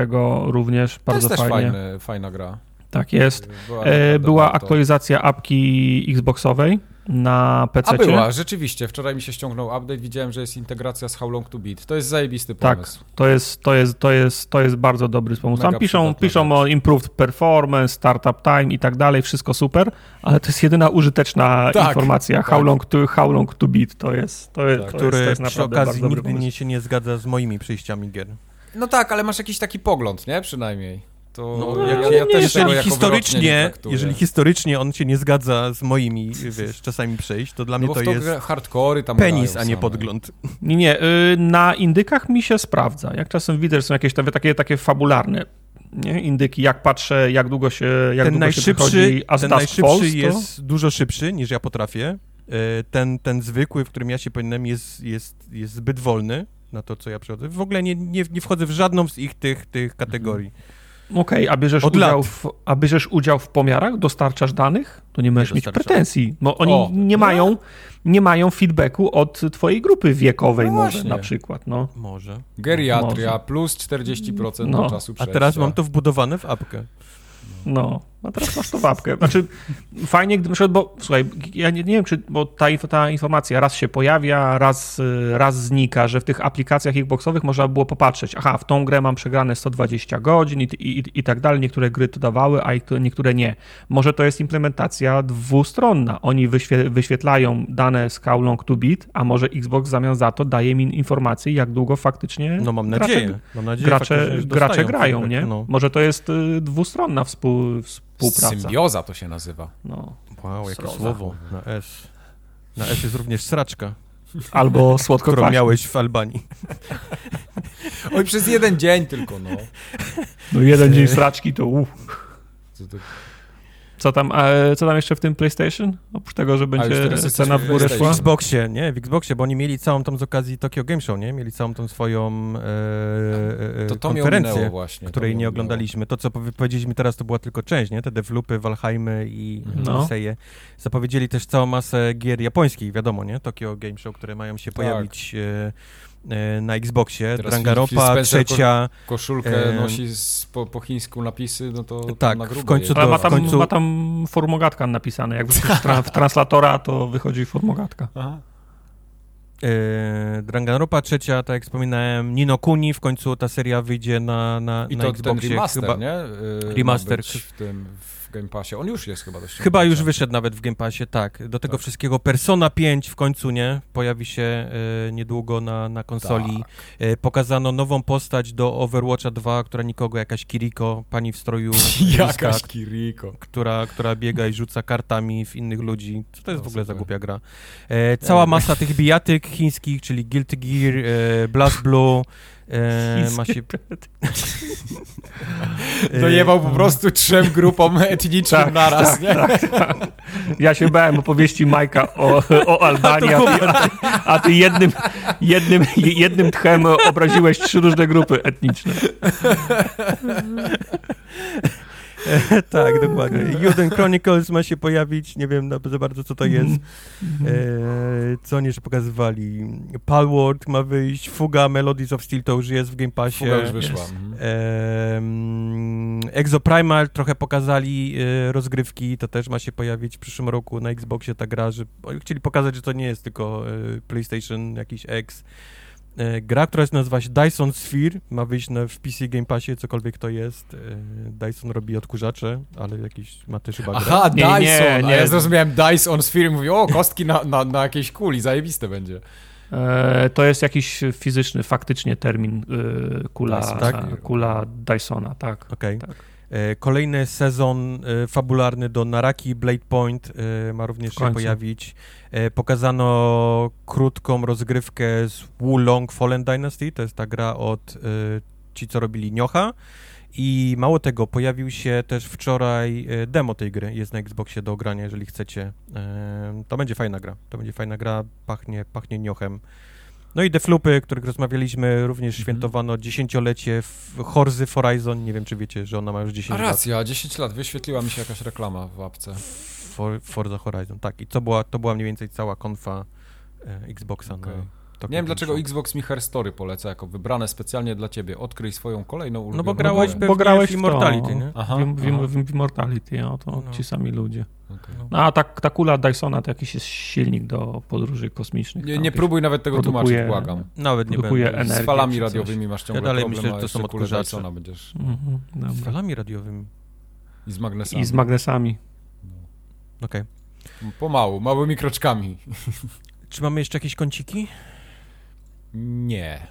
B: również,
A: To jest
B: bardzo
A: też
B: fajnie.
A: fajny, fajna gra.
B: Tak jest.
A: Była,
B: E, była aktualizacja apki Xboxowej na PC.
A: A była, rzeczywiście. Wczoraj mi się ściągnął update, widziałem, że jest integracja z How Long to Beat. To jest zajebisty
B: Tak,
A: pomysł.
B: to jest, to jest, to jest, to jest bardzo dobry pomysł. Tam piszą, piszą o improved performance, startup time i tak dalej, wszystko super, ale to jest jedyna użyteczna
A: Tak,
B: informacja. How,
A: tak.
B: long to, how long to beat to jest, to jest,
A: Tak.
B: to
C: Który
B: jest, to jest
C: przy okazji nigdy nie się nie zgadza z moimi przyjściami gier.
A: No tak, ale masz jakiś taki pogląd, nie? Przynajmniej. To
C: No,
A: ja, ja,
B: nie,
C: jeżeli, historycznie, jeżeli historycznie on się nie zgadza z moimi, wiesz, czasami przejść, to dla
A: no
C: mnie to jest
A: hardcory tam
C: penis, a nie
A: same.
C: podgląd.
B: Nie, nie, y, na indykach mi się sprawdza. Jak czasem widzę, że są jakieś takie, takie, takie fabularne nie? indyki, jak patrzę, jak długo się, jak
C: ten
B: długo się
C: najszybszy,
B: przychodzi As
C: ten najszybszy
B: Falls, to...
C: jest dużo szybszy niż ja potrafię. E, Ten, ten zwykły, w którym ja się powinienem, jest, jest, jest zbyt wolny na to, co ja przychodzę. W ogóle nie, nie, nie wchodzę w żadną z ich tych, tych kategorii.
B: Okej, a, bierzesz
C: Od
B: udział
C: lat.
B: w, a bierzesz udział w pomiarach? Dostarczasz danych? To nie możesz mieć
C: dostarczam.
B: pretensji, bo oni
A: O,
B: nie, mają, nie mają feedbacku od twojej grupy wiekowej
A: No
B: może na przykład. No.
C: Może.
A: Geriatria
B: Może.
A: plus 40%
B: No.
A: czasu
C: A
A: przejścia.
C: teraz mam to wbudowane w apkę.
B: No, a teraz masz to wapkę. Znaczy, fajnie, na przykład, bo słuchaj, ja nie, nie wiem, czy, bo ta, ta informacja raz się pojawia, raz, raz znika, że w tych aplikacjach Xboxowych można było popatrzeć, aha, w tą grę mam przegrane 120 godzin i, i, i tak dalej, niektóre gry to dawały, a niektóre- nie. Może to jest implementacja dwustronna. Oni wyświe, wyświetlają dane z to beat, a może Xbox w zamian za to daje mi informacje, jak długo faktycznie
C: No mam
B: gracze-
C: nadzieję. Mam nadzieję
B: gracze, gracze grają, nie?
C: No.
B: Może to jest y, dwustronna współ, współpraca.
A: Symbioza to się nazywa.
B: No.
C: Wow, jakie
B: Sroza.
C: słowo. Na S. Na S jest również sraczka,
B: Albo słodko
C: którą miałeś w Albanii.
A: Oj, przez jeden dzień tylko, no.
B: No jeden dzień sraczki to uff.
A: Co to-
B: Co tam, e, co tam jeszcze w tym PlayStation? Oprócz tego, że będzie cena w górę szła?
C: W Xboxie, nie? W Xboxie, bo oni mieli całą tam z okazji Tokyo Game Show, nie? Mieli całą tą swoją e, e,
A: To to mnie
C: konferencję,
A: właśnie. to
C: której nie oglądaliśmy. To, co powie- powiedzieliśmy teraz, to była tylko część, nie? Te Devloopy, Valheimy i
B: No.
C: Seje. Zapowiedzieli też całą masę gier japońskich, wiadomo, nie? Tokyo Game Show, które mają się
A: Tak.
C: pojawić e, e, na Xboxie.
A: Teraz Spencer
C: trzecia...
A: Koszulkę
C: Em,
A: nosi z, po, po chińsku napisy, no to
C: Tak,
A: na
C: w końcu to-
B: Ale ma
C: w
B: tam,
C: końcu-
B: ma tam formogatka napisane. Jak wrzucisz tra- w translatora, to wychodzi formogatka.
A: Aha.
C: E, Danganronpa trzecia, tak jak wspominałem, Nino Kuni, w końcu ta seria wyjdzie na, na,
A: I
C: na
A: to ten
C: Xboxie.
A: remaster,
C: chyba,
A: nie? Yy,
C: Remaster.
A: W tym, w Game Passie. On już jest chyba dość
C: Chyba już wyszedł nawet w Game Passie, tak. Do tego
A: Tak.
C: wszystkiego Persona 5 w końcu, nie? Pojawi się e, niedługo na, na konsoli.
A: Tak.
C: E, pokazano nową postać do Overwatcha 2, która nikogo, jakaś Kiriko, pani w stroju
A: Jakaś Kiriko.
C: która, która biega i rzuca kartami w innych ludzi. Co to jest
A: No,
C: w ogóle za głupia gra? E, cała masa tych bijatyk chińskich, czyli Guilty Gear, e, Blast Blue, e, ma się... E,
A: Dojebał po prostu trzem grupom etnicznym
B: Tak,
A: naraz, nie?
B: Ja się bałem opowieści Majka o, o Albanii, a ty, a, ty, a ty jednym, jednym, jednym tchem obraziłeś trzy różne grupy etniczne.
C: tak, dokładnie. Juden Chronicles ma się pojawić, nie wiem na- za bardzo co to jest.
B: Mhm.
C: E, co oni jeszcze pokazywali? Palworld ma wyjść, Fuga Melodies of Steel to już jest w Game Passie.
A: Fuga już wyszła.
B: Jest.
A: Mhm.
C: Exoprimal trochę pokazali e, rozgrywki, to też ma się pojawić w przyszłym roku na Xboxie ta gra, że chcieli pokazać, że to nie jest tylko e, PlayStation jakiś X. E, gra, która jest, nazywa się Dyson Sphere, ma wyjść na, w PC Game Passie, cokolwiek to jest. E, Dyson robi odkurzacze, ale jakiś ma też chyba grę.
A: Aha,
B: Nie,
A: Dyson.
B: nie, nie.
A: ja zrozumiałem Dice on Sphere i mówię, o, kostki na, na, na jakiejś kuli, zajebiste będzie.
B: E, to jest jakiś fizyczny, faktycznie termin kula,
A: Dyson,
C: tak?
B: kula Dysona, tak.
C: Okej.
B: Tak.
C: E, Kolejny sezon e, fabularny do Naraki Blade Point e, ma również się pojawić. Pokazano krótką rozgrywkę z Wulong Fallen Dynasty, to jest ta gra od ci, co robili Niocha. I mało tego, pojawił się też wczoraj demo tej gry, jest na Xboxie do ogrania, jeżeli chcecie. To będzie fajna gra, to będzie fajna gra, pachnie, pachnie Niochem. No i Deflupy, o których rozmawialiśmy, również
A: Mhm.
C: świętowano dziesięciolecie w Horzy Horizon. Nie wiem, czy wiecie, że ona ma już 10
A: A
C: lat.
A: racja, 10 lat, wyświetliła mi się jakaś reklama w apce.
C: For, Forza Horizon, tak. I to była, to była mniej więcej cała konfa e, Xboxa.
A: Okej.
C: Na Tokyo
A: Nie wiem dlaczego. Xbox mi Her Story poleca jako wybrane specjalnie dla ciebie. Odkryj swoją kolejną ulubioną
C: No bo grałeś
B: Bo grałeś
C: w. Immortality, nie?
A: Aha,
B: w, w,
A: aha.
B: w, w Immortality, no, to
C: No.
B: ci sami ludzie.
A: Okej.
B: No, a ta, ta kula Dysona to jakiś jest silnik do podróży kosmicznych.
A: Nie, nie próbuj nawet tego
B: produkuje-
A: tłumaczyć, błagam.
C: Nawet nie będę.
B: energię.
A: Z falami radiowymi masz ciągle
C: Ja dalej
A: problem,
C: myślę, że to są odkurzacze.
A: Dysona będziesz...
B: Mhm,
C: Z falami radiowymi.
A: I z magnesami.
B: I z magnesami.
C: Okej.
A: Pomału, małymi kroczkami.
C: Czy mamy jeszcze jakieś kąciki?
A: Nie.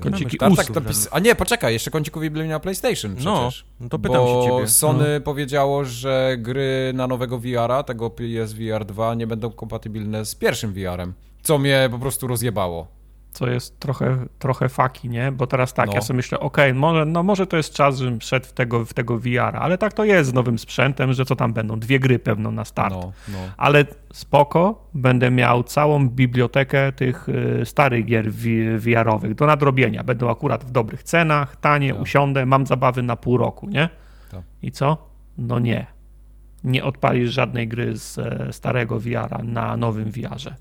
B: Kąciki usług.
A: tak, napis... A nie, poczekaj, jeszcze kącików i na PlayStation
C: No,
A: przecież.
C: no to pytam
A: Bo
C: się ciebie.
A: Sony powiedziało, że gry na nowego VR-a, tego PSVR 2, nie będą kompatybilne z pierwszym VR-em. Co mnie po prostu rozjebało.
B: Co jest trochę, trochę faki, nie? Bo teraz tak,
A: No.
B: ja sobie myślę, okej, może, no może to jest czas, żebym wszedł w tego, w tego VR-a, ale tak to jest z nowym sprzętem, że co tam będą, dwie gry pewno na start.
A: No, no.
B: Ale spoko, będę miał całą bibliotekę tych y, starych gier VR-owych do nadrobienia. Będą akurat w dobrych cenach, tanie,
A: Tak.
B: usiądę, mam zabawy na pół roku, nie?
A: Tak.
B: I co? No nie. Nie odpalisz żadnej gry z e, starego VR-a na nowym VR-ze.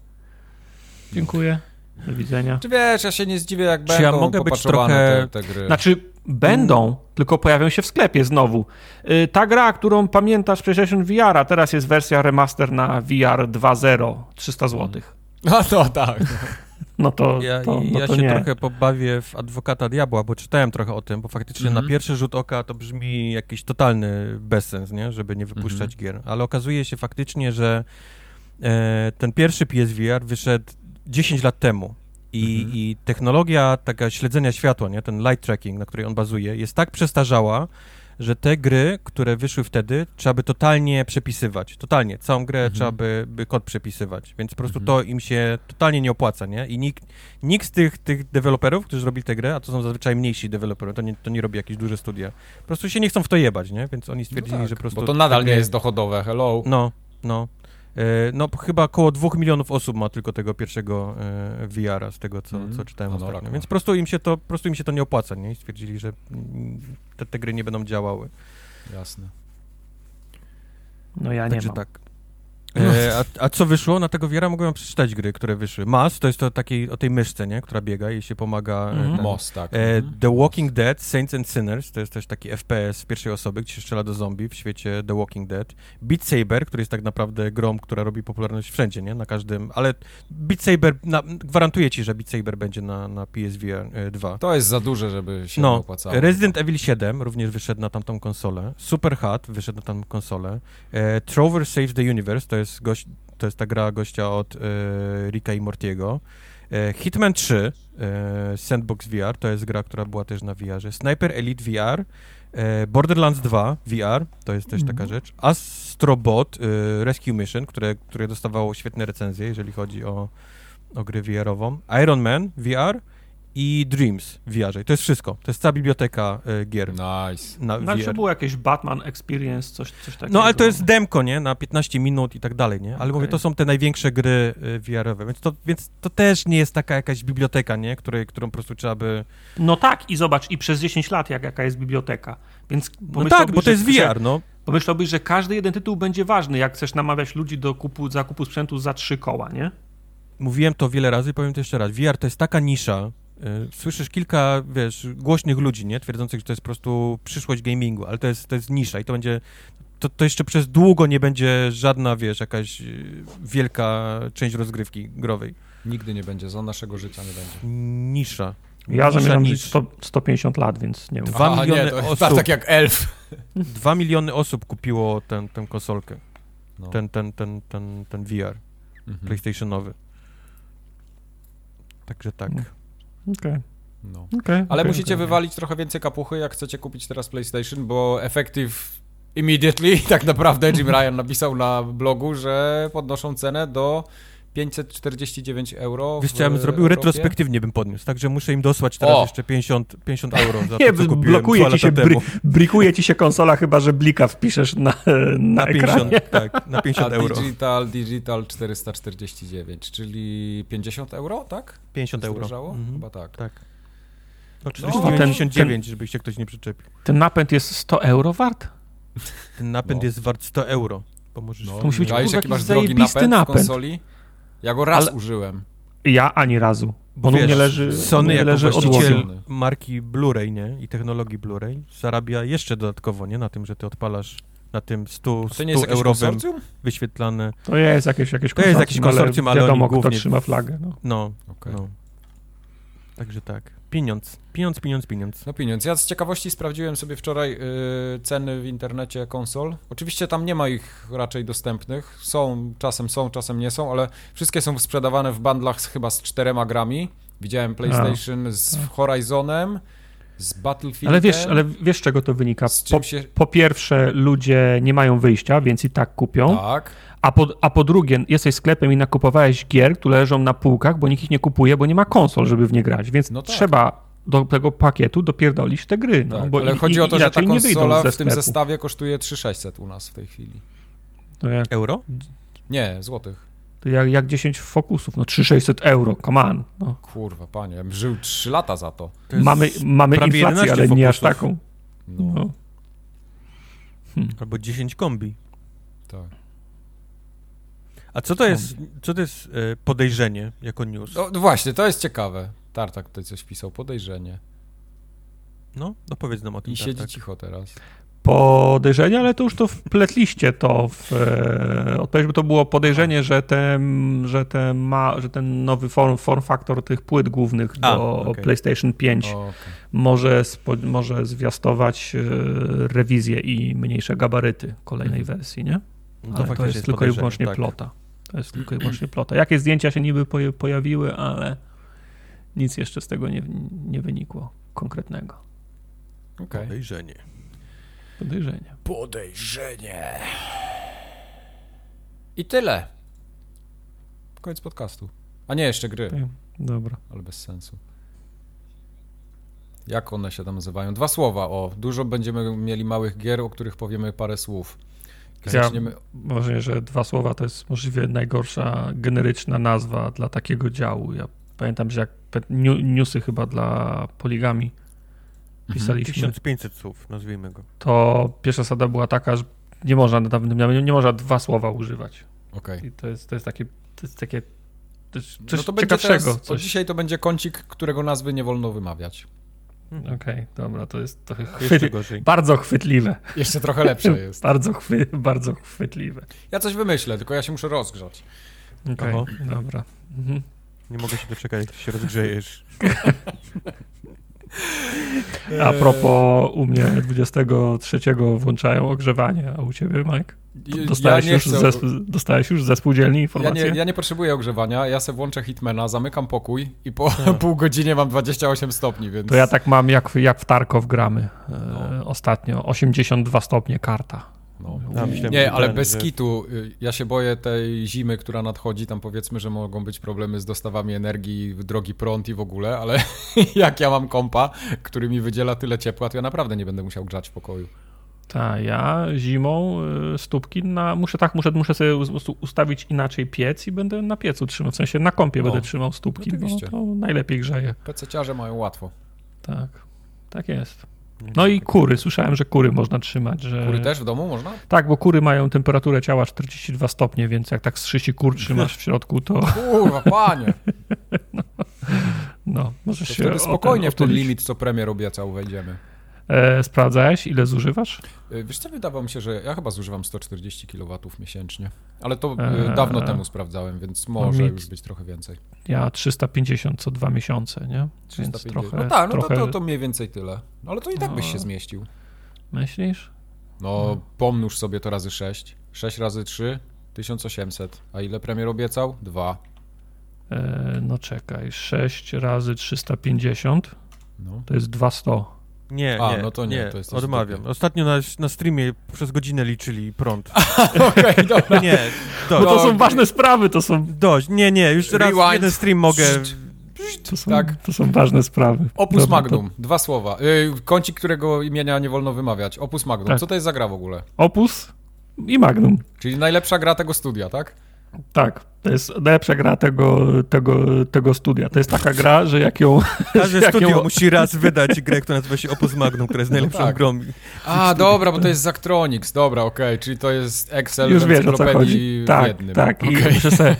B: Dziękuję. Do widzenia.
A: Czy wiesz, ja się nie zdziwię, jak
C: Czy
A: będą
C: ja mogę być trochę-
A: te, te gry.
B: Znaczy, będą, tylko pojawią się w sklepie znowu. Y, Ta gra, którą pamiętasz z PlayStation VR, a teraz jest wersja remaster na VR 2.0, 300 zł.
A: A to tak.
B: No to,
C: Ja,
B: to, no
C: ja
B: to
C: się
B: nie.
C: trochę pobawię w adwokata diabła, bo czytałem trochę o tym, bo faktycznie
A: Mhm.
C: na pierwszy rzut oka to brzmi jakiś totalny bezsens, nie? żeby nie wypuszczać
A: Mhm.
C: gier. Ale okazuje się faktycznie, że e, ten pierwszy PSVR wyszedł 10 lat temu. I,
A: Mhm.
C: I technologia taka śledzenia światła, nie? ten light tracking, na której on bazuje, jest tak przestarzała, że te gry, które wyszły wtedy, trzeba by totalnie przepisywać. Totalnie. Całą grę
A: Mhm.
C: trzeba by, by kod przepisywać. Więc po prostu
A: Mhm.
C: to im się totalnie nie opłaca, nie? I nikt, nikt z tych, tych deweloperów, którzy robili tę grę, a to są zazwyczaj mniejsi deweloperzy, to nie, to nie robi jakieś duże studia, po prostu się nie chcą w to jebać, nie? Więc oni stwierdzili,
A: No tak,
C: że po prostu...
A: Bo to nadal nie jest dochodowe, hello.
C: No, no. E, No, chyba około dwóch milionów osób ma tylko tego pierwszego e, VR-a, z tego, co,
A: Mhm.
C: co czytałem
A: No,
C: ostatnio. Więc po prostu im się to, po prostu im się to nie opłaca, nie? I stwierdzili, że te, te gry nie będą działały.
A: Jasne.
B: No ja nie
C: Także
B: mam.
C: tak. E, a, a co wyszło? Na tego VR-a mogłem przeczytać gry, które wyszły. Mas, to jest to takiej, o tej myszce, nie? Która biega i się pomaga. e,
B: Mhm.
C: ten-
A: Most, tak.
C: E,
A: Mhm.
C: The Walking Dead, Saints and Sinners, to jest też taki FPS z pierwszej osoby, gdzie się strzela do zombie w świecie The Walking Dead. Beat Saber, który jest tak naprawdę grą, która robi popularność wszędzie, nie? Na każdym, ale Beat Saber, na, gwarantuję ci, że Beat Saber będzie na, na PSVR e, 2.
A: To jest za duże, żeby się nie
C: No,
A: opłacało.
C: Resident Evil 7 również wyszedł na tamtą konsolę. Super Hot wyszedł na tamtą konsolę. E, Trover Saves the Universe, to jest, gość, to jest ta gra gościa od e, Ricka i Mortiego. E, Hitman 3, e, Sandbox VR, to jest gra, która była też na VR-ze. Sniper Elite VR, Borderlands 2 VR, to jest też
B: Mhm.
C: taka rzecz. Astrobot Rescue Mission, które, które dostawało świetne recenzje, jeżeli chodzi o, o grę VR-ową. Iron Man VR i Dreams w VR-ze. I to jest wszystko. To jest cała biblioteka e, gier
A: Nice.
C: na
B: Znaczy
C: VR.
B: było jakieś Batman Experience, coś, coś takiego.
C: No ale to jest demko, nie? Na 15 minut i tak dalej, nie? Ale
B: Okej.
C: mówię, to są te największe gry y, VR-owe, więc to, więc to też nie jest taka jakaś biblioteka, nie? Której, którą po prostu trzeba by...
B: No tak, i zobacz, i przez 10 lat, jak, jaka jest biblioteka. Więc
C: No tak, bo to
B: że-
C: jest
B: że-
C: VR, no.
B: Pomyślałbyś, że każdy jeden tytuł będzie ważny, jak chcesz namawiać ludzi do kupu, zakupu sprzętu za trzy koła, nie?
C: Mówiłem to wiele razy i powiem to jeszcze raz. VR to jest taka nisza, y, słyszysz kilka, wiesz, głośnych ludzi, nie? Twierdzących, że to jest po prostu przyszłość gamingu, ale to jest, to jest nisza i to będzie... To, to jeszcze przez długo nie będzie żadna, wiesz, jakaś y, wielka część rozgrywki growej.
A: Nigdy nie będzie, za naszego życia nie będzie.
C: Nisza.
B: Ja
C: Nisza
B: zamierzam
C: nisz.
B: żyć 100, 150 lat, więc nie wiem.
C: Dwa
A: Aha,
C: miliony
A: nie,
C: osób.
A: tak, tak jak elf.
C: Dwa miliony osób kupiło ten, tę konsolkę,
A: No.
C: ten, ten, ten, ten, ten VR
A: Mhm.
C: PlayStationowy. Także tak.
B: Mm. Okej,
A: No.
B: okej,
A: Ale
B: okej,
A: musicie wywalić trochę więcej kapuchy, jak chcecie kupić teraz PlayStation, bo effective immediately, tak naprawdę Jim Ryan napisał na blogu, że podnoszą cenę do 549 euro.
C: Wiesz
A: w
C: co, ja bym zrobił
A: Europie.
C: retrospektywnie bym podniósł, także muszę im dosłać teraz
A: O!
C: jeszcze 50, 50 euro za
B: Nie,
C: to, co kupiłem
B: blokuje ci się, bry, brikuje ci się konsola, chyba że blika wpiszesz na, na,
C: Na 50,
B: ekranie.
C: tak, na 50
A: A
C: euro.
A: digital, digital 449, czyli 50 euro, tak?
C: 50 euro.
A: Zdrożało?
C: Mhm.
A: Chyba tak.
C: Tak. No,
A: No,
C: 499, żeby się ktoś nie przyczepił.
B: Ten napęd jest 100 euro wart?
C: Ten napęd
A: No.
C: jest wart 100 euro. Bo możesz
A: No,
B: To musi być,
A: czaisz,
B: kurwa,
A: jaki masz
B: jakiś
A: drogi napęd,
B: napęd.
A: w konsoli? Ja go raz
B: Ale-
A: użyłem.
B: Ja ani razu. Bo on
C: wiesz,
B: mnie leży,
C: Sony
B: mnie
C: jako
B: leży
C: właściciel
B: odłożony.
C: marki Blu-ray, nie? I technologii Blu-ray zarabia jeszcze dodatkowo, nie? Na tym, że ty odpalasz na tym 100,
A: A to
C: 100
A: nie jest jakieś
C: eurowym
A: konsorcjum?
C: wyświetlane.
B: To jest jakieś, jakieś
C: To jest jakieś konsorcjum, ale
B: wiadomo,
C: oni
B: kto
C: głównie-
B: trzyma flagę. No.
C: No,
A: Okej.
C: no. Także tak. Pieniądz, pieniądz, pieniądz, pieniądz.
A: No pieniądz. Ja z ciekawości sprawdziłem sobie wczoraj y, ceny w internecie konsol. Oczywiście tam nie ma ich raczej dostępnych. Są, czasem są, czasem nie są, ale wszystkie są sprzedawane w bundlach z, chyba z czterema grami. Widziałem PlayStation z Horizonem, Z Battlefieldem?
B: Ale wiesz, ale wiesz czego to wynika? Po,
A: się...
B: po pierwsze, ludzie nie mają wyjścia, więc i tak kupią.
A: Tak.
B: A po, a po drugie, jesteś sklepem i nakupowałeś gier, które leżą na półkach, bo nikt ich nie kupuje, bo nie ma konsol, żeby w nie grać. Więc
A: No tak.
B: trzeba do tego pakietu dopierdolić te gry. No,
A: tak.
B: bo
A: ale
B: i-
A: chodzi
B: i-
A: o to, że ta
B: inaczej nie wyjdą
A: konsola w tym zestawie kosztuje 3600 u nas w tej chwili.
B: To jak,
C: Euro?
A: Nie, złotych.
B: To jak, jak 10 fokusów, no 3600 euro, come on. No.
A: Kurwa, panie, ja bym żył 3 lata za to.
C: To
B: Mamy, mamy inflację,
C: 11
B: ale nie aż
C: fokusów.
B: taką.
A: No,
B: No.
C: Albo 10 kombi.
A: tak.
C: A co to jest, co to jest e, podejrzenie jako news?
A: No, no właśnie, to jest ciekawe. Tartak tutaj coś pisał, podejrzenie.
C: No, no powiedz nam o tym.
A: I siedzi
C: Tartak.
A: cicho teraz.
B: Podejrzenie, ale to już to wpletliście to w e, odpowiedź, bo to było podejrzenie, że ten, że ten, ma, że ten nowy form, form factor tych płyt głównych
C: A,
B: do
C: okej.
B: PlayStation 5
A: O, okej.
B: może, spo, może zwiastować e, rewizję i mniejsze gabaryty kolejnej wersji, nie?
C: No to
B: Ale to
C: faktycznie
B: jest tylko i wyłącznie
C: tak.
B: plota. To jest tylko i wyłącznie plota. Jakie zdjęcia się niby poja- pojawiły, ale nic jeszcze z tego nie, nie wynikło konkretnego.
A: Okej.
C: Podejrzenie.
B: Podejrzenie.
A: Podejrzenie. I tyle. Koniec podcastu. A nie, jeszcze gry,
B: Tak, Dobra.
A: ale bez sensu. Jak one się tam nazywają? Dwa słowa, o. Dużo będziemy mieli małych gier, o których powiemy parę słów.
B: Ja-
A: Zaczniemy...
B: Może, że dwa słowa to jest możliwie najgorsza generyczna nazwa dla takiego działu. Ja pamiętam, że jak newsy chyba dla poligami pisaliśmy,
C: 1500 słów, nazwijmy go.
B: to pierwsza zasada była taka, że nie można, nie, nie można dwa słowa używać.
A: Okej.
B: I to jest, to jest takie, to jest takie coś,
A: No to będzie
B: ciekawszego.
A: teraz,
B: Coś...
A: dzisiaj to będzie kącik, którego nazwy nie wolno wymawiać.
B: Okej, dobra, to jest trochę
C: Jeszcze
B: chwyt...
C: gorzej.
B: bardzo chwytliwe.
A: Jeszcze trochę lepsze jest.
B: Bardzo, chwy... bardzo chwytliwe.
A: Ja coś wymyślę, tylko ja się muszę rozgrzać.
B: Okej,
C: Oho.
B: dobra. Mhm.
C: Nie mogę się doczekać, jak się rozgrzejesz.
B: A propos, u mnie 23 włączają ogrzewanie, a u ciebie, Mike? Dostałeś,
A: ja
B: już,
A: chcę...
B: ze, dostałeś już ze spółdzielni
A: Ja
B: informację?
A: nie, ja nie potrzebuję ogrzewania, ja se włączę Hitmana, zamykam pokój i po
C: A.
A: pół godzinie mam 28 stopni, więc...
B: To ja tak mam, jak, jak w Tarkov gramy e,
A: No.
B: ostatnio. 82 stopnie karta.
A: No.
C: A, myślałem,
A: Nie, ale
C: ten,
A: bez
C: że-
A: kitu, y, ja się boję tej zimy, która nadchodzi, tam powiedzmy, że mogą być problemy z dostawami energii, drogi prąd i w ogóle, ale jak ja mam kompa, który mi wydziela tyle ciepła, to ja naprawdę nie będę musiał grzać w pokoju.
B: Tak, ja zimą e, stópki na, muszę tak, muszę, muszę sobie ustawić inaczej piec i będę na piecu trzymał, w sensie na kąpie
A: No,
B: będę trzymał stópki, bo
A: oczywiście.
B: to najlepiej grzeje.
A: PC-ciarze mają łatwo.
B: Tak, tak jest. No i kury, słyszałem, że kury można trzymać, że...
A: Kury też w domu można?
B: Tak, bo kury mają temperaturę ciała 42 stopnie, więc jak tak z 30 kur trzymasz w środku, to
A: Kurwa, panie!
B: no, możesz
A: To
B: się
A: wtedy spokojnie w ten limit, co premier obiecał, wejdziemy.
B: E, sprawdzałeś, ile zużywasz?
A: Y, Wiesz co, wydawało mi się, że ja chyba zużywam 140 kW miesięcznie. Ale to y,
B: Eee.
A: dawno temu sprawdzałem, więc może
B: mi-
A: już być trochę więcej.
B: Ja 350 co dwa miesiące, nie?
A: 350.
B: Więc trochę,
A: no tak, no
B: trochę...
A: to, to, to mniej więcej tyle. No ale to i tak byś
B: No.
A: się zmieścił.
B: Myślisz?
A: No, pomnóż sobie to razy 6. 6 razy 3, 1800. A ile premier obiecał? 2.
B: E, no czekaj, 6 razy 350
A: No.
B: to jest 200.
C: Nie,
A: A,
C: nie,
A: no to nie, to jest
C: odmawiam.
A: takiego.
C: Ostatnio na, na streamie przez godzinę liczyli prąd.
A: Okej, dobra.
C: Nie,
B: No
C: dość.
B: to są ważne sprawy, to są,
C: Dość, nie, nie, już raz
A: Rewind.
C: jeden stream mogę...
B: to są,
A: Tak.
B: to są ważne sprawy.
A: Opus
B: Dobra,
A: Magnum, dwa słowa. Y, kącik, którego imienia nie wolno wymawiać. Opus Magnum.
B: Tak.
A: Co to jest za gra w ogóle?
B: To Opus i Magnum.
A: Czyli najlepsza gra tego studia, tak?
B: Tak, to jest najlepsza gra tego, tego, tego studia. To jest taka gra, że jak ją...
C: Każde
B: jak
C: studio
B: ją-
C: musi raz wydać grę, która nazywa się Opus Magnum, która jest najlepszą
A: tak.
C: grą.
A: A, dobra, bo to jest Zactronics. Dobra, okej, czyli to jest Excel
B: Już
A: w
B: wiesz o co
A: encyklopedii
B: chodzi. Tak,
A: jednym.
B: tak. I że se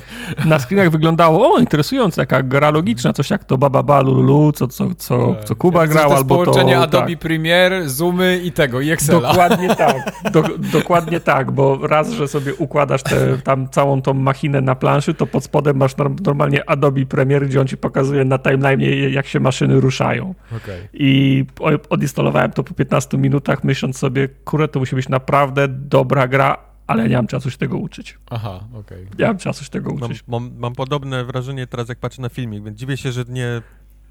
B: na screenach wyglądało, o, interesujące, taka gra logiczna, coś jak to Baba Balulu, co, co, co,
A: Tak.
B: co Kuba grał,
A: to jest
B: albo to...
A: połączenie Adobe
B: tak.
A: Premiere, Zoomy i tego, i Excela.
B: Dokładnie tak. Do, dokładnie tak, bo raz, że sobie układasz te, tam całą tą machinę na planszy, to pod spodem masz norm, normalnie Adobe Premiere, gdzie on ci pokazuje na timeline'ie, jak się maszyny ruszają.
A: Okej.
B: I odinstalowałem to po 15 minutach, myśląc sobie, kurę, to musi być naprawdę dobra gra, ale ja nie mam czasu się tego uczyć.
A: Aha, okej.
B: Nie mam czasu się tego
C: Mam,
B: uczyć.
C: mam, mam podobne wrażenie teraz, jak patrzę na filmik, więc dziwię się, że nie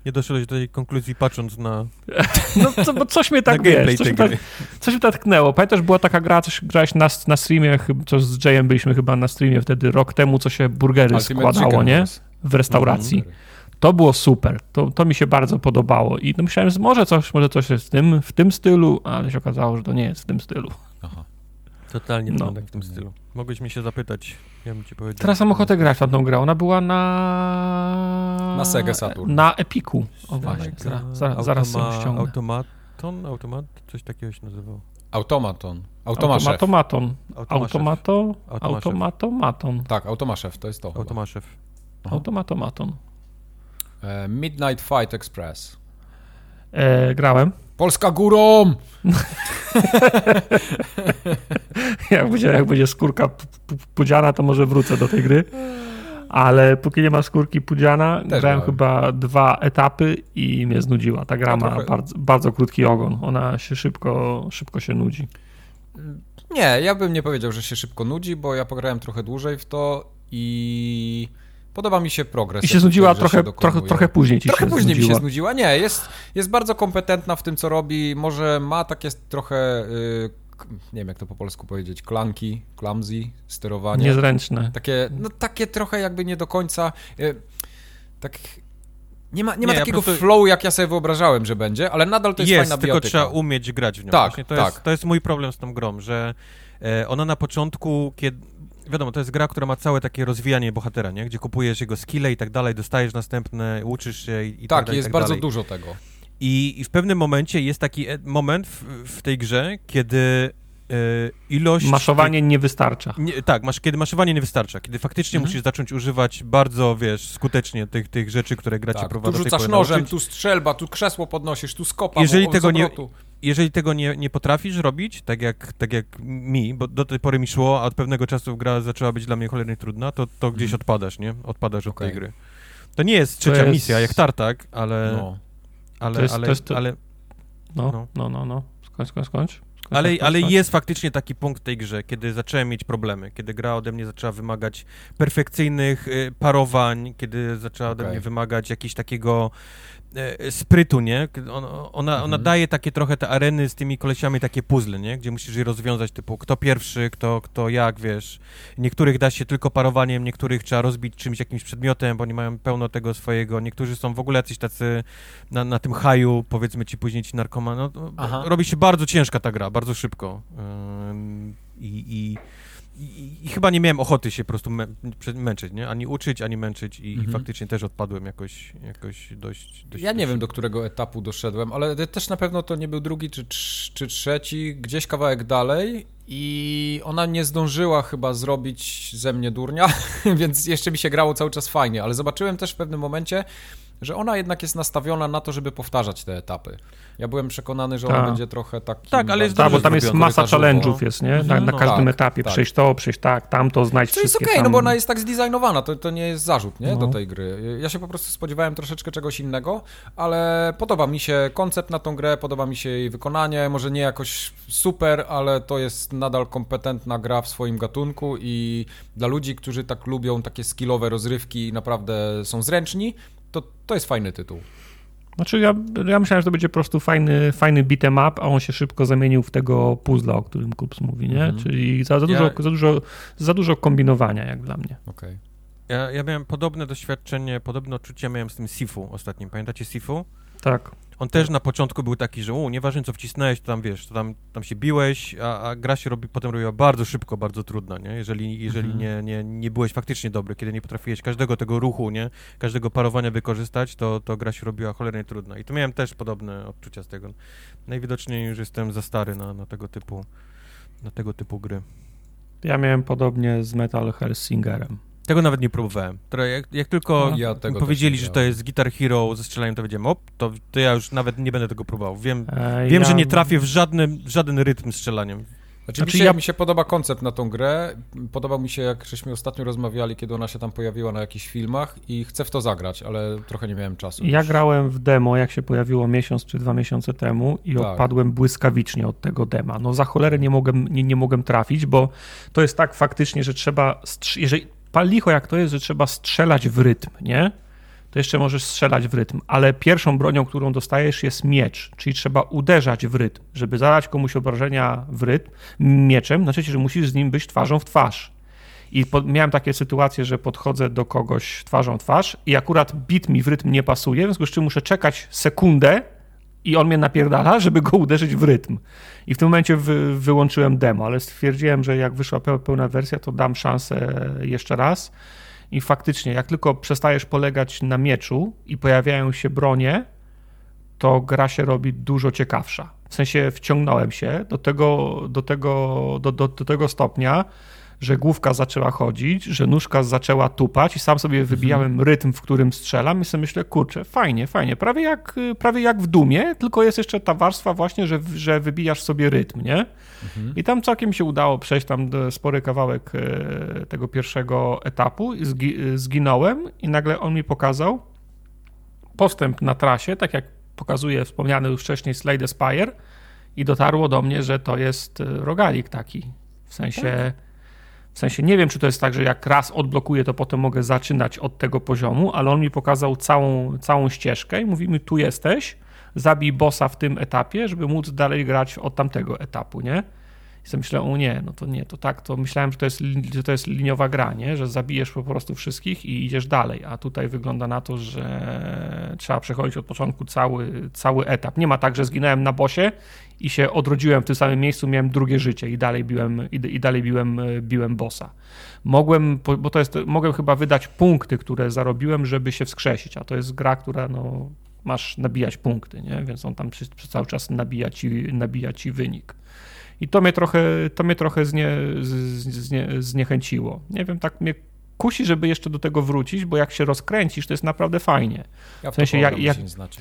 C: Nie doszedłeś do tej konkluzji patrząc na,
B: No, co, bo coś mnie tak, wiesz, coś tak, coś mnie tak tknęło. Pamiętasz, była taka gra, coś grałeś na, na streamie, chyba- co z Jayem byliśmy chyba na streamie wtedy rok temu, co się burgery
A: Ultimate
B: składało, nie? W restauracji. To było super. To, to mi się bardzo podobało. I no myślałem, że może coś, może coś jest w tym, w tym stylu, ale się okazało, że to nie jest w tym stylu.
A: Aha.
C: Totalnie
B: No.
C: no. w tym stylu. Mogłeś mi się zapytać, ja bym ci powiedział.
B: Teraz mam ochotę grać w tamtą grę. Ona była na...
A: Na Sega Saturn.
B: Na Epiku. O właśnie, zaraz, zaraz, zaraz sobie
C: Automa-
B: ściągnę.
C: Automaton? Automat? Coś takiego się nazywał.
A: Automaton.
C: Automaszew.
B: Automato.
C: Automaszew.
B: Automatomaton.
A: Tak, Automaszef, to jest to.
C: Automaszew.
B: Automatomaton.
A: E, Midnight Fight Express.
B: E, grałem.
A: Polska górą!
B: Jak będzie, jak będzie skórka pudziana, to może wrócę do tej gry. Ale póki nie ma skórki pudziana,
A: Też
B: grałem chyba dwa etapy i mnie znudziła. Ta gra ma
A: trochę-
B: bardzo, bardzo krótki ogon. Ona się szybko, szybko się nudzi.
A: Nie, ja bym nie powiedział, że się szybko nudzi, bo ja pograłem trochę dłużej w to i podoba mi się progres.
B: I się znudziła trochę,
A: się
B: trochę, trochę później ci
A: Trochę
B: się
A: później mi
B: znudziła.
A: się znudziła. Nie, jest, jest bardzo kompetentna w tym, co robi. Może ma takie trochę, y, k- nie wiem jak to po polsku powiedzieć, klanki, clumsy, sterowanie.
B: Niezręczne.
A: Takie, no takie trochę jakby nie do końca, y, tak... Nie ma, nie ma
C: Nie, ja
A: takiego
C: po prostu-
A: flow, jak ja sobie wyobrażałem, że będzie, ale nadal to jest,
C: Jest,
A: fajna
C: tylko
A: biotyka.
C: trzeba umieć grać w nią.
A: Tak,
C: Właśnie to,
A: tak.
C: Jest, to jest mój problem z tą grą, że e, ona na początku, kiedy... Wiadomo, to jest gra, która ma całe takie rozwijanie bohatera, nie? Gdzie kupujesz jego skille i tak dalej, dostajesz następne, uczysz się i, i tak,
A: Tak,
C: dalej,
A: jest
C: tak
A: bardzo
C: dalej.
A: dużo tego.
C: I, I w pewnym momencie jest taki e- moment w, w tej grze, kiedy e, ilość...
B: Maszowanie nie wystarcza.
C: Nie, tak, masz, kiedy maszowanie nie wystarcza, kiedy faktycznie
A: Mhm.
C: musisz zacząć używać bardzo, wiesz, skutecznie tych, tych rzeczy, które gra cię
A: Tak,
C: prowadzi
A: tu rzucasz nożem,
C: nauczyć.
A: tu strzelba, tu krzesło podnosisz, tu skopa.
C: Jeżeli
A: w-
C: tego nie-. Jeżeli tego nie, nie potrafisz robić, tak jak, tak jak mi, bo do tej pory mi szło, a od pewnego czasu gra zaczęła być dla mnie cholernie trudna, to, to gdzieś
A: Mhm.
C: odpadasz, nie? Odpadasz od
A: Okej.
C: tej gry. To nie jest trzecia
B: jest-
C: misja, jak Tartak, ale,
A: No.
C: ale,
B: to jest-
C: ale,
B: to jest to-
C: ale,
B: No,
C: No.
B: no, no, no. Skończ, skończ, skończ.
C: ale, ale jest faktycznie taki punkt w tej grze, kiedy zacząłem mieć problemy, kiedy gra ode mnie zaczęła wymagać perfekcyjnych y, parowań, kiedy zaczęła ode
A: Okej.
C: mnie wymagać jakiegoś takiego sprytu, nie? Ona, ona, ona
A: Mhm.
C: daje takie trochę te areny z tymi kolesiami, takie puzzle, nie? Gdzie musisz je rozwiązać, typu kto pierwszy, kto, kto jak, wiesz. Niektórych da się tylko parowaniem, niektórych trzeba rozbić czymś, jakimś przedmiotem, bo oni mają pełno tego swojego. Niektórzy są w ogóle jacyś tacy na, na tym haju, powiedzmy ci później ci narkomani. No, robi się bardzo ciężka ta gra, bardzo szybko. Ym, I, i, i, I chyba nie miałem ochoty się po prostu mę, męczyć, nie? Ani uczyć, ani męczyć i, i
A: Mhm.
C: faktycznie też odpadłem jakoś, jakoś dość, dość
A: Ja nie wiem, do którego etapu doszedłem, ale też na pewno to nie był drugi czy, czy trzeci, gdzieś kawałek dalej i ona nie zdążyła chyba zrobić ze mnie durnia, więc jeszcze mi się grało cały czas fajnie, ale zobaczyłem też w pewnym momencie, że ona jednak jest nastawiona na to, żeby powtarzać te etapy. Ja byłem przekonany, że ona
B: Tak.
A: będzie trochę taki...
C: Tak, ale jest
B: Tak, bo tam jest masa challenge'ów jest, nie? Na,
C: Mhm,
B: na
C: no.
B: każdym
A: Tak,
B: etapie.
A: tak.
B: Przejść to, przejść tak, tamto, znajdź
A: Co jest
B: wszystkie
A: okej,
B: tam...
A: no bo ona jest tak zdesignowana, to, to nie jest zarzut, nie,
B: No.
A: do tej gry. Ja się po prostu spodziewałem troszeczkę czegoś innego, ale podoba mi się koncept na tą grę, podoba mi się jej wykonanie, może nie jakoś super, ale to jest nadal kompetentna gra w swoim gatunku i dla ludzi, którzy tak lubią takie skillowe rozrywki i naprawdę są zręczni, to, to jest fajny tytuł.
B: Znaczy ja, ja myślałem, że to będzie po prostu fajny, fajny beat'em up, a on się szybko zamienił w tego puzzla, o którym Kups mówi, nie?
A: Mhm.
B: Czyli za, za, dużo,
C: Ja-
B: za, dużo, za dużo kombinowania, jak dla mnie.
A: Okej.
C: Ja, ja miałem podobne doświadczenie, podobne odczucie miałem z tym Sifu ostatnim. Pamiętacie Sifu?
B: Tak.
C: On też na początku był taki, że u, nieważne co wcisnąłeś, to tam wiesz, to tam, tam się biłeś, a, a gra się robi, potem robiła bardzo szybko, bardzo trudna, nie? Jeżeli, jeżeli
A: Mhm.
C: nie, nie, nie byłeś faktycznie dobry, kiedy nie potrafiłeś każdego tego ruchu, nie? Każdego parowania wykorzystać, to, to gra się robiła cholernie trudna. I tu miałem też podobne odczucia z tego. Najwidoczniej już jestem za stary na, na tego typu na tego typu gry.
B: Ja miałem podobnie z Metal Hellsingerem.
C: Tego nawet nie próbowałem. Jak, jak tylko
B: No.
A: Ja tego
C: powiedzieli, że to jest Guitar Hero ze strzelaniem, to wiedziałem, op, to, to ja już nawet nie będę tego próbował. Wiem,
B: E,
C: wiem
B: ja,
C: że nie trafię w żadny, w żaden rytm strzelaniem.
A: Znaczy,
B: Znaczy
A: mi, się,
B: ja-
A: mi się podoba koncept na tą grę. Podobał mi się, jak żeśmy ostatnio rozmawiali, kiedy ona się tam pojawiła na jakichś filmach i chcę w to zagrać, ale trochę nie miałem czasu.
B: Ja grałem w demo, jak się pojawiło miesiąc czy dwa miesiące temu i
A: Tak.
B: odpadłem błyskawicznie od tego dema. No za cholerę nie mogłem, nie, nie mogłem trafić, bo to jest tak faktycznie, że trzeba, jeżeli pal jak to jest, że trzeba strzelać w rytm, nie? to jeszcze możesz strzelać w rytm, ale pierwszą bronią, którą dostajesz jest miecz, czyli trzeba uderzać w rytm. Żeby zadać komuś obrażenia w rytm mieczem, znaczy, że musisz z nim być twarzą w twarz. I po, miałem takie sytuacje, że podchodzę do kogoś twarzą w twarz i akurat bit mi w rytm nie pasuje, w związku z czym muszę czekać sekundę i on mnie napierdala, żeby go uderzyć w rytm. I w tym momencie wy, wyłączyłem demo, ale stwierdziłem, że jak wyszła pełna wersja, to dam szansę jeszcze raz. I faktycznie, jak tylko przestajesz polegać na mieczu i pojawiają się bronie, to gra się robi dużo ciekawsza. W sensie wciągnąłem się do tego, do tego, do, do, do tego stopnia, że główka zaczęła chodzić, że nóżka zaczęła tupać i sam sobie wybijałem mhm. rytm, w którym strzelam i sobie myślę, kurczę, fajnie, fajnie, prawie jak, prawie jak w Dumie, tylko jest jeszcze ta warstwa właśnie, że, że wybijasz sobie rytm, nie? Mhm. I tam całkiem się udało przejść tam spory kawałek e, tego pierwszego etapu, zginąłem i nagle on mi pokazał postęp na trasie, tak jak pokazuje wspomniany już wcześniej Slade Spire i dotarło do mnie, że to jest e, rogalik taki, w sensie... Tak? W sensie nie wiem, czy to jest tak, że jak raz odblokuję, to potem mogę zaczynać od tego poziomu, ale on mi pokazał całą, całą ścieżkę i mówi mi, tu jesteś, zabij bossa w tym etapie, żeby móc dalej grać od tamtego etapu, nie? I sobie myślę, o nie, no to nie, to tak, to myślałem, że to jest, że to jest liniowa gra, nie? Że zabijesz po prostu wszystkich i idziesz dalej, a tutaj wygląda na to, że trzeba przechodzić od początku cały, cały etap. Nie ma tak, że zginąłem na bosie i się odrodziłem w tym samym miejscu, miałem drugie życie i dalej biłem, i, i dalej biłem, biłem bossa. Mogłem, bo to jest, mogłem chyba wydać punkty, które zarobiłem, żeby się wskrzesić, a to jest gra, która no, masz nabijać punkty, nie? więc on tam przez, cały czas nabija ci, nabija ci wynik. I to mnie trochę, to mnie trochę znie, znie, zniechęciło. Nie wiem, tak mnie kusi, żeby jeszcze do tego wrócić, bo jak się rozkręcisz, to jest naprawdę fajnie.
A: Ja w, w sensie, jak, jak, znaczy.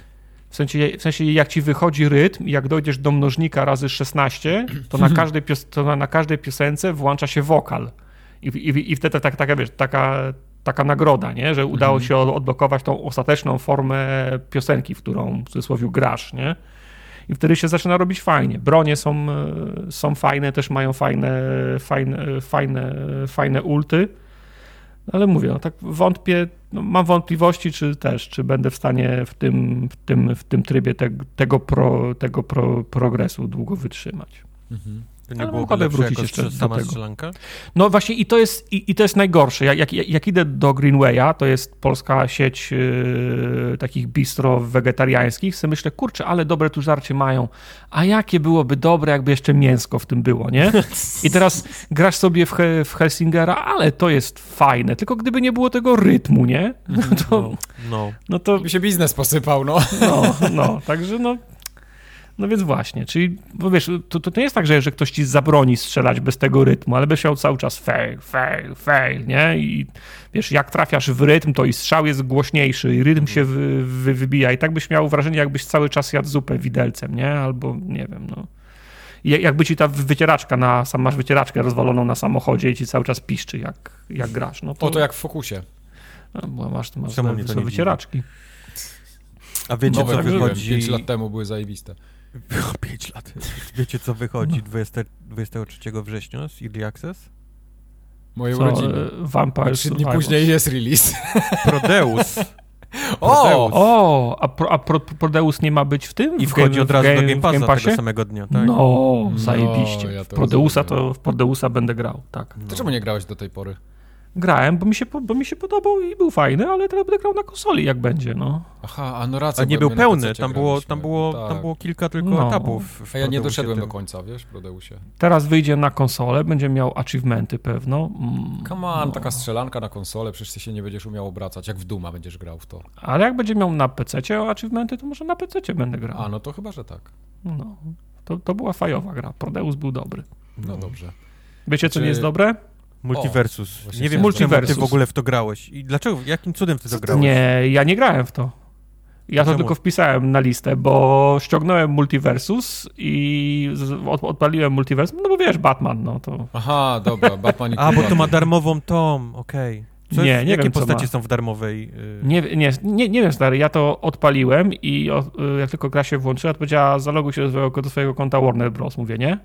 B: w, sensie, w sensie, jak ci wychodzi rytm, jak dojdziesz do mnożnika razy 16, to na każdej, pios, to na, na każdej piosence włącza się wokal. I, i, i wtedy tak, taka, wiesz, taka, taka nagroda, nie? że udało mhm. się odblokować tą ostateczną formę piosenki, w którą w cudzysłowie grasz. Nie? I wtedy się zaczyna robić fajnie. Bronie są, e, są fajne, też mają fajne, fajne, fajne, fajne ulty, ale mówię, no tak wątpię, no mam wątpliwości, czy też, czy będę w stanie w tym, w tym, w tym trybie te, tego, pro, tego pro, progresu długo wytrzymać. Mhm.
C: To nie było ochotę wrócić jeszcze do tego. Strzelanka?
B: No właśnie i to jest, i, i to jest najgorsze. Jak, jak, jak, idę do Greenwaya, to jest polska sieć yy, takich bistro wegetariańskich, sobie myślę, kurczę, ale dobre tu żarcie mają. A jakie byłoby dobre, jakby jeszcze mięsko w tym było, nie? I teraz grasz sobie w, he, w Helsingera, ale to jest fajne. Tylko gdyby nie było tego rytmu, nie?
A: Mhm. To, no, no. no to... By się biznes posypał, no.
B: No, no. Także no, no więc właśnie, czyli, bo wiesz, to, to nie jest tak, że, że ktoś ci zabroni strzelać bez tego rytmu, ale byś miał cały czas fail, fail, fail, nie? I wiesz, jak trafiasz w rytm, to i strzał jest głośniejszy, i rytm się wy, wy, wybija i tak byś miał wrażenie, jakbyś cały czas jadł zupę widelcem, nie? Albo, nie wiem, no. I jakby ci ta wycieraczka na, sam masz wycieraczkę rozwaloną na samochodzie i ci cały czas piszczy, jak, jak grasz. No
A: to, o, to jak w Fokusie.
B: No, bo masz, masz te, wycieraczki.
C: A wiecie, Nowe co wychodzi...
A: 5 lat temu były zajebiste.
C: Było 5 lat. Wiecie, co wychodzi 20, 23 września z Early Access?
A: Moje co, urodziny.
B: Vampire
A: Trzy dni później jest release.
C: Prodeus.
B: O, o, a, pro, a pro, Prodeus nie ma być w tym?
C: I wchodzi od razu game, do Game Passa game tego samego dnia, tak?
B: No, zajebiście. No, ja w, Prodeusa to, w Prodeusa będę grał, tak.
A: To czemu nie grałeś do tej pory?
B: Grałem, bo mi, się, bo mi się podobał i był fajny, ale teraz będę grał na konsoli, jak będzie, no.
A: Aha, a no racja.
C: A nie był pełny, tam było, tam, było, tak. tam było kilka tylko no. etapów.
A: A ja nie doszedłem tym. do końca, wiesz, Prodeusie.
B: Teraz wyjdzie na konsolę, będzie miał achievementy pewno.
A: Mm, Come on, no. taka strzelanka na konsolę, przecież ty się nie będziesz umiał obracać, jak w Duma będziesz grał w to.
B: Ale jak będzie miał na PC achievementy, to może na PC będę grał.
A: A, no to chyba, że tak.
B: No, to, to była fajowa gra, Prodeus był dobry.
A: No, no dobrze.
B: Wiecie, co Czy... nie jest dobre?
C: Multiversus. O, nie wiem, Multiversus. ty w ogóle w to grałeś. I dlaczego, jakim cudem ty to grałeś?
B: Nie, ja nie grałem w to. Ja to tylko wpisałem na listę, bo ściągnąłem Multiversus i odpaliłem Multiversus, no bo wiesz, Batman, no to...
A: Aha, dobra, Batman i
C: A, bo to ma darmową tom, okej. Okay. nie, nie jakie wiem, postacie są w darmowej?
B: Yy... Nie, nie, nie, nie wiem, stary, ja to odpaliłem i o, y, jak tylko gra się włączyła, to powiedziała zaloguj się do swojego, do swojego konta Warner Bros. Mówię, nie?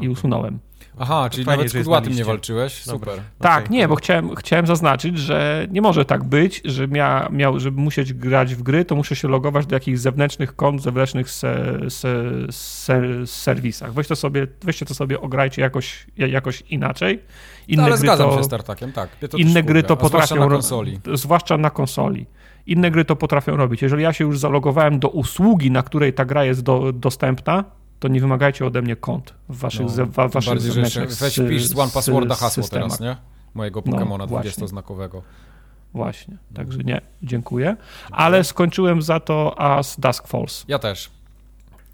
B: I usunąłem.
A: Aha, czyli
C: Fajnie,
A: nawet z kudłatym nie walczyłeś?
C: Dobra.
A: Super.
B: Tak,
C: Okej,
B: nie, bo
C: dobra.
B: chciałem, chciałem zaznaczyć, że nie może tak być, że mia, miał, żeby musieć grać w gry, to muszę się logować do jakichś zewnętrznych kont, zewnętrznych se, se, se, serwisach. Weź to sobie, weźcie to sobie, ograjcie jakoś, jakoś inaczej. Inne
A: No, ale
B: gry
A: zgadzam
B: to,
A: się z Tartakiem, tak.
B: Inne gry to
A: a zwłaszcza
B: potrafią
A: na
B: ro-
A: konsoli.
B: Zwłaszcza na konsoli. Inne gry to potrafią robić. Jeżeli ja się już zalogowałem do usługi, na której ta gra jest do, dostępna, to nie wymagajcie ode mnie kont w waszych,
A: No,
B: ze, wa, waszych
A: bardziej, że weź pisz z One Passworda hasło
B: systemach.
A: teraz, nie? Mojego
B: No,
A: Pokemona
B: właśnie.
A: 20-znakowego.
B: Właśnie, także nie, dziękuję. Ale skończyłem za to As Dusk Falls.
A: Ja też.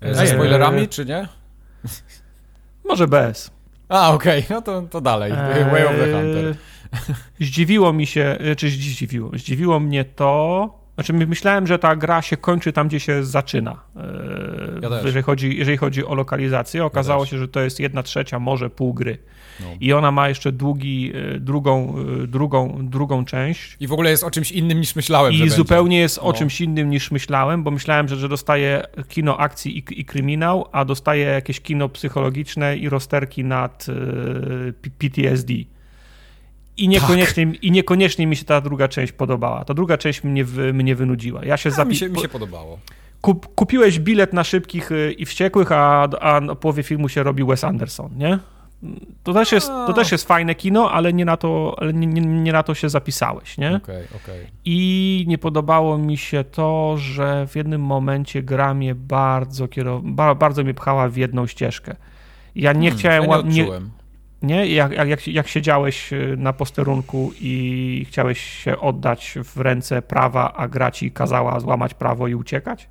A: E,
B: Eee.
A: Ze spoilerami, czy nie?
B: Może bez.
A: A, okej, no to, to dalej. Way of the Hunter.
B: Zdziwiło mi się, e, czy zdziwiło, zdziwiło mnie to, znaczy my- myślałem, że ta gra się kończy tam, gdzie się zaczyna,
A: Ja też.
B: jeżeli, chodzi, jeżeli chodzi o lokalizację. Okazało
A: też.
B: się, że to jest jedna trzecia, może pół gry.
A: No.
B: I ona ma jeszcze długi, e, drugą, e, drugą, drugą część.
A: I w ogóle jest o czymś innym niż myślałem,
B: I
A: będzie.
B: zupełnie jest o
A: No.
B: czymś innym niż myślałem, bo myślałem, że, że dostaję kino akcji i, i kryminał, a dostaję jakieś kino psychologiczne i rozterki nad e, PTSD. I niekoniecznie,
A: Tak.
B: I niekoniecznie mi się ta druga część podobała. Ta druga część mnie, mnie wynudziła. Ja się,
A: A,
B: zapi-
A: mi, się, mi się podobało.
B: Kup, kupiłeś bilet na szybkich y, i wściekłych, a, a na połowie filmu się robi Wes Anderson, nie? To też jest, to też jest fajne kino, ale nie na to, ale nie, nie, nie na to się zapisałeś, nie?
A: Okej, okej.
B: I nie podobało mi się to, że w jednym momencie gra mnie bardzo kierow... ba- bardzo mnie pchała w jedną ścieżkę. Ja nie
A: Hmm,
B: chciałem...
A: ja nie.
B: Nie? Jak, jak, jak, siedziałeś y, na posterunku i chciałeś się oddać w ręce prawa, a gra ci kazała złamać prawo i uciekać?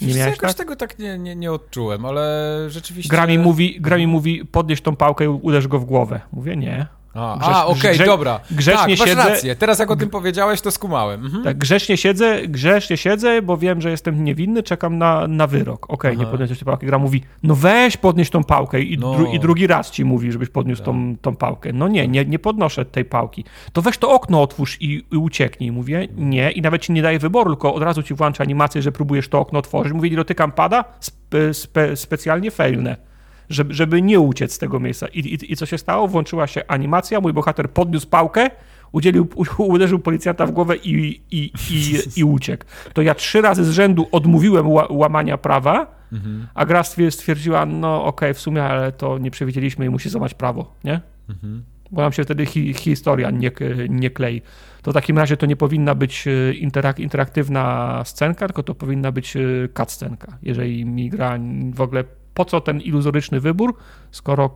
B: Nie
A: Wiesz
B: miałeś
A: jakoś
B: tak?
A: tego tak nie, nie, nie odczułem, ale rzeczywiście...
B: Gra mi mówi, gra mi mówi podnieś tą pałkę i uderz go w głowę. Mówię nie.
A: A,
B: Grześ-
A: a okej,
B: grze-
A: dobra.
B: grzecznie
A: tak, masz
B: siedzę-
A: rację. Teraz jak o tym powiedziałeś, to skumałem. Mhm.
B: Tak, grzecznie siedzę, grzecznie siedzę, bo wiem, że jestem niewinny, czekam na, na wyrok. Okej, nie
A: Aha.
B: podniosłeś tej pałki. Gra mówi, no weź podnieś tą pałkę i,
A: No.
B: dru, i drugi raz ci mówi, żebyś podniósł tą, tą pałkę. No nie, nie, nie podnoszę tej pałki. To weź to okno otwórz i, i ucieknij. Mówię, nie i nawet ci nie daje wyboru, tylko od razu ci włącza animację, że próbujesz to okno otworzyć. Mówię, nie dotykam pada, spe, spe, specjalnie failnę. Żeby, żeby nie uciec z tego miejsca. I, i, I co się stało? Włączyła się animacja, mój bohater podniósł pałkę, udzielił, uderzył policjanta w głowę i, i, i, i uciekł. To ja trzy razy z rzędu odmówiłem ła, łamania prawa,
A: Mhm.
B: a gra stwier- stwierdziła, no okej, w sumie, ale to nie przewidzieliśmy i musi złamać prawo, nie?
A: Mhm.
B: Bo nam się wtedy hi, historia nie, nie klei. To w takim razie to nie powinna być e, interak, interaktywna scenka, tylko to powinna być e, cutscenka. Jeżeli mi gra w ogóle po co ten iluzoryczny wybór, skoro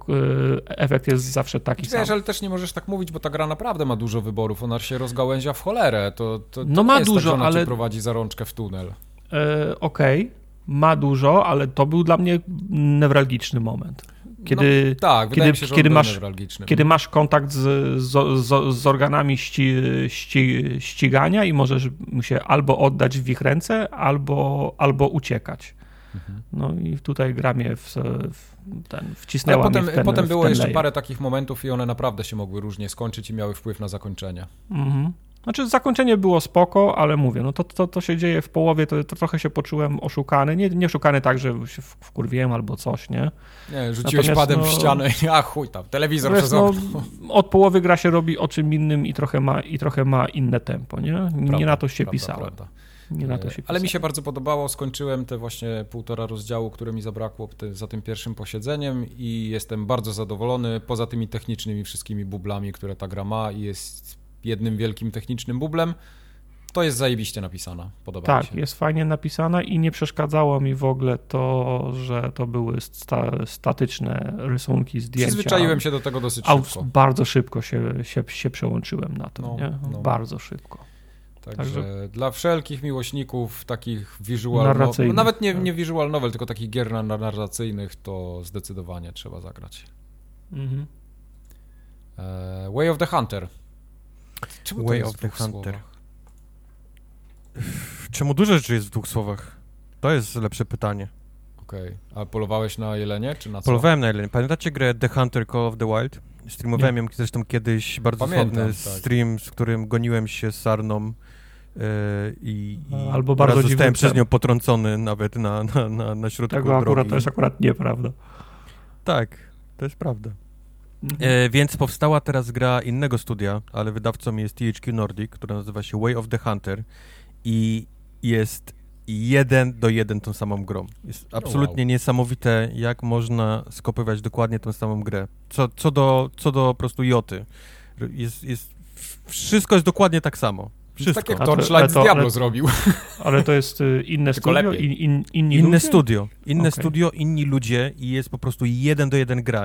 B: e, efekt jest zawsze taki sam.
A: Wiesz, ale też nie możesz tak mówić, bo ta gra naprawdę ma dużo wyborów. Ona się rozgałęzia w cholerę. To, to, to
B: No ma
A: jest
B: dużo,
A: tak, że ona
B: ale-
A: cię prowadzi za rączkę w tunel.
B: E, Okej, ma dużo, ale to był dla mnie newralgiczny moment. Kiedy,
A: no, tak,
B: kiedy-
A: się,
B: kiedy masz- kiedy masz kontakt z, z, z, z organami ści, ści, ścigania i możesz mu się albo oddać w ich ręce, albo, albo uciekać. No i tutaj gra mnie w, w ten,
A: Ale
B: wcisnęła
A: potem,
B: mnie w ten,
A: potem
B: w
A: było jeszcze
B: layer.
A: parę takich momentów i one naprawdę się mogły różnie skończyć i miały wpływ na zakończenie.
B: Mhm. Znaczy zakończenie było spoko, ale mówię, no to, to, to się dzieje w połowie, to, to trochę się poczułem oszukany. Nie, nie oszukany tak, że się w- wkurwiłem albo coś, nie?
A: Nie, rzuciłeś
B: Natomiast,
A: padem w
B: no-
A: ścianę i a chuj tam, telewizor przez
B: no, od połowy gra się robi o czym innym i trochę ma, i trochę ma inne tempo, nie? Nie
A: Prawda,
B: na to się
A: prawda,
B: pisałem.
A: prawda.
B: Nie na to się
A: Ale mi się bardzo podobało, skończyłem te właśnie półtora rozdziału, które mi zabrakło za tym pierwszym posiedzeniem i jestem bardzo zadowolony, poza tymi technicznymi wszystkimi bublami, które ta gra ma i jest jednym wielkim technicznym bublem, to jest zajebiście napisana, podoba mi
B: Tak,
A: się.
B: jest fajnie napisana i nie przeszkadzało mi w ogóle to, że to były sta statyczne rysunki, zdjęcia.
A: Przyzwyczaiłem się do tego dosyć szybko.
B: bardzo szybko się, się, się przełączyłem na to,
A: No,
B: nie?
A: no.
B: Bardzo szybko.
A: Także
B: Także-
A: dla wszelkich miłośników takich visual novel, nawet nie,
B: tak.
A: nie visual novel, tylko takich gier na- narracyjnych, to zdecydowanie trzeba zagrać.
B: Mhm.
A: E, Way of the Hunter. Czemu to
C: Way
A: jest
C: of
A: w
C: the
A: dwóch
C: Hunter.
A: słowach?
C: Czemu dużo rzeczy jest w dwóch słowach? To jest lepsze pytanie.
A: Okej. A polowałeś na jelenie, czy na co?
C: Polowałem na Jelenie. Pamiętacie grę The Hunter Call of the Wild? Streamowałem ją zresztą kiedyś, bardzo
A: Pamiętam,
C: sławny
A: tak.
C: stream, z którym goniłem się z sarną i, i
B: Albo bardzo
C: raz
B: dziwny
C: zostałem przez nią potrącony nawet na, na, na, na środku
B: Tego
C: drogi.
B: akurat to jest akurat nieprawda.
C: Tak, to jest prawda. E, więc powstała teraz gra innego studia, ale wydawcą jest THQ Nordic, która nazywa się Way of the Hunter i jest jeden do jeden tą samą grą. Jest absolutnie wow. niesamowite, jak można skopywać dokładnie tą samą grę. Co, co, do, co do po prostu Joty. Jest, jest, wszystko jest dokładnie tak samo. Wszystko.
A: Tak jak Torchlight z Diablo
B: ale,
A: zrobił.
B: Ale to jest y, inne Tylko studio? In, in, inni
C: inne
B: ludzie?
C: studio. Inne okay. studio, inni ludzie i jest po prostu jeden do jeden gra.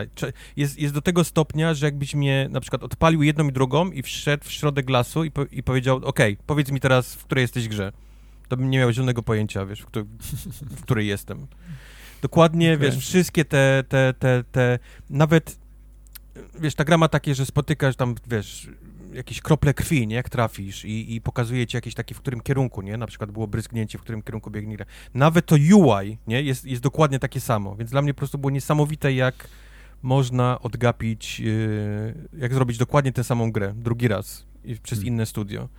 C: Jest, jest do tego stopnia, że jakbyś mnie na przykład odpalił jedną i drugą i wszedł w środek lasu i, po, i powiedział, ok, powiedz mi teraz, w której jesteś grze. To bym nie miał żadnego pojęcia, wiesz, w, której, w której jestem. Dokładnie, okay. wiesz, wszystkie te, te, te, te, nawet, wiesz, ta gra ma takie, że spotykasz tam, wiesz, jakieś krople krwi, nie, jak trafisz i, i pokazuje ci jakieś takie, w którym kierunku, nie, na przykład było bryzgnięcie, w którym kierunku biegnie Nawet to UI, nie, jest, jest dokładnie takie samo, więc dla mnie po prostu było niesamowite, jak można odgapić, yy, jak zrobić dokładnie tę samą grę, drugi raz i przez hmm. inne studio.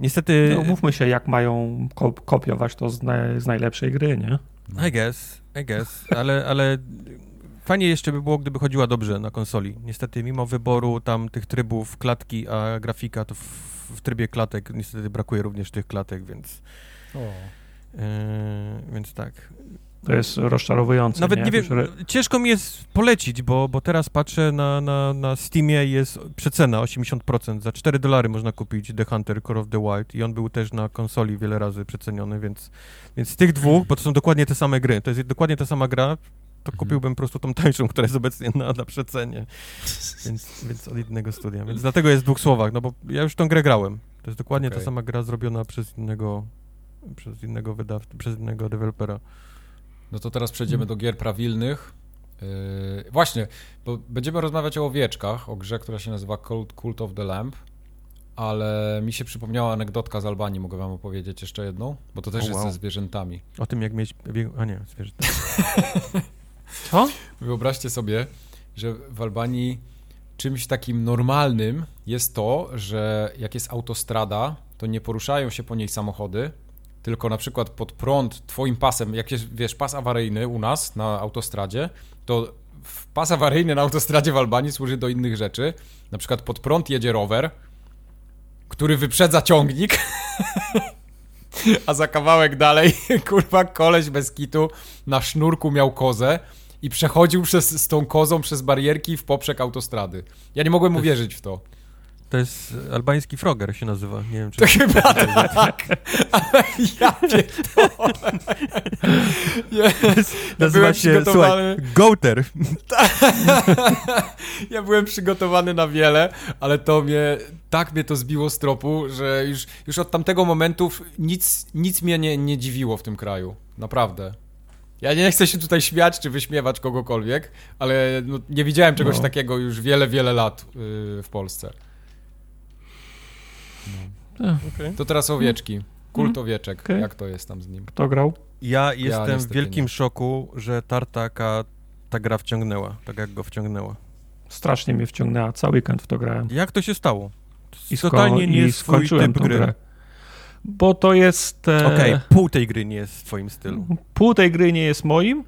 C: Niestety...
B: No, mówmy się, jak mają kopiować to z, z najlepszej gry, nie?
C: I guess, I guess, ale, ale Fajnie jeszcze by było, gdyby chodziła dobrze na konsoli. Niestety, mimo wyboru tam tych trybów klatki, a grafika, to w, w trybie klatek niestety brakuje również tych klatek, więc... O. Yy, więc tak.
B: To jest rozczarowujące.
C: Nawet
B: nie,
C: nie wiem, ciężko mi jest polecić, bo, bo teraz patrzę na, na, na Steamie jest przecena 80%. Za 4 dolary można kupić The Hunter Core of the Wild i on był też na konsoli wiele razy przeceniony, więc, więc z tych dwóch, bo to są dokładnie te same gry, to jest dokładnie ta sama gra, to kupiłbym po prostu tą tańszą, która jest obecnie na, na przecenie. Więc, więc od innego studia. Więc dlatego jest w dwóch słowach, no bo ja już tą grę grałem. To jest dokładnie okay. ta sama gra zrobiona przez innego, przez innego wydawcę, przez innego dewelopera.
A: No to teraz przejdziemy do gier prawilnych. Yy, właśnie, bo będziemy rozmawiać o owieczkach, o grze, która się nazywa Cult, Cult of the Lamp, ale mi się przypomniała anegdotka z Albanii, mogę wam opowiedzieć jeszcze jedną, bo to też oh, jest wow. ze zwierzętami.
C: O tym, jak mieć... A nie, zwierzęta.
B: Co?
A: Wyobraźcie sobie, że w Albanii czymś takim normalnym jest to, że jak jest autostrada, to nie poruszają się po niej samochody, tylko na przykład pod prąd twoim pasem, jak jest, wiesz, pas awaryjny u nas na autostradzie, to pas awaryjny na autostradzie w Albanii służy do innych rzeczy. Na przykład pod prąd jedzie rower, który wyprzedza ciągnik, a za kawałek dalej, kurwa, koleś bez kitu na sznurku miał kozę i przechodził przez, z tą kozą przez barierki w poprzek autostrady. Ja nie mogłem uwierzyć w to.
C: To jest albański froger się nazywa. Nie wiem, czy...
A: To chyba tak, ale ja pierdolę.
C: Yes. Nazywa się, słuchaj, Goater.
A: ja byłem przygotowany na wiele, ale to mnie, tak mnie to zbiło z tropu, że już, już od tamtego momentu nic, nic mnie nie, nie dziwiło w tym kraju. Naprawdę. Ja nie chcę się tutaj śmiać czy wyśmiewać kogokolwiek, ale no, nie widziałem czegoś no. takiego już wiele, wiele lat yy, w Polsce. No. Okay. To teraz owieczki. Kult mhm. owieczek. Okay. Jak to jest tam z nim?
B: Kto grał?
C: Ja jestem ja w wielkim nie. szoku, że Tartaka ta gra wciągnęła, tak jak go wciągnęła.
B: Strasznie mnie wciągnęła, cały weekend w to grałem.
C: Jak to się stało? To I totalnie nie jest swój typ gry. Grę
B: bo to jest...
C: E, Okej, okay, pół tej gry nie jest w twoim stylu.
B: Pół tej gry nie jest moim,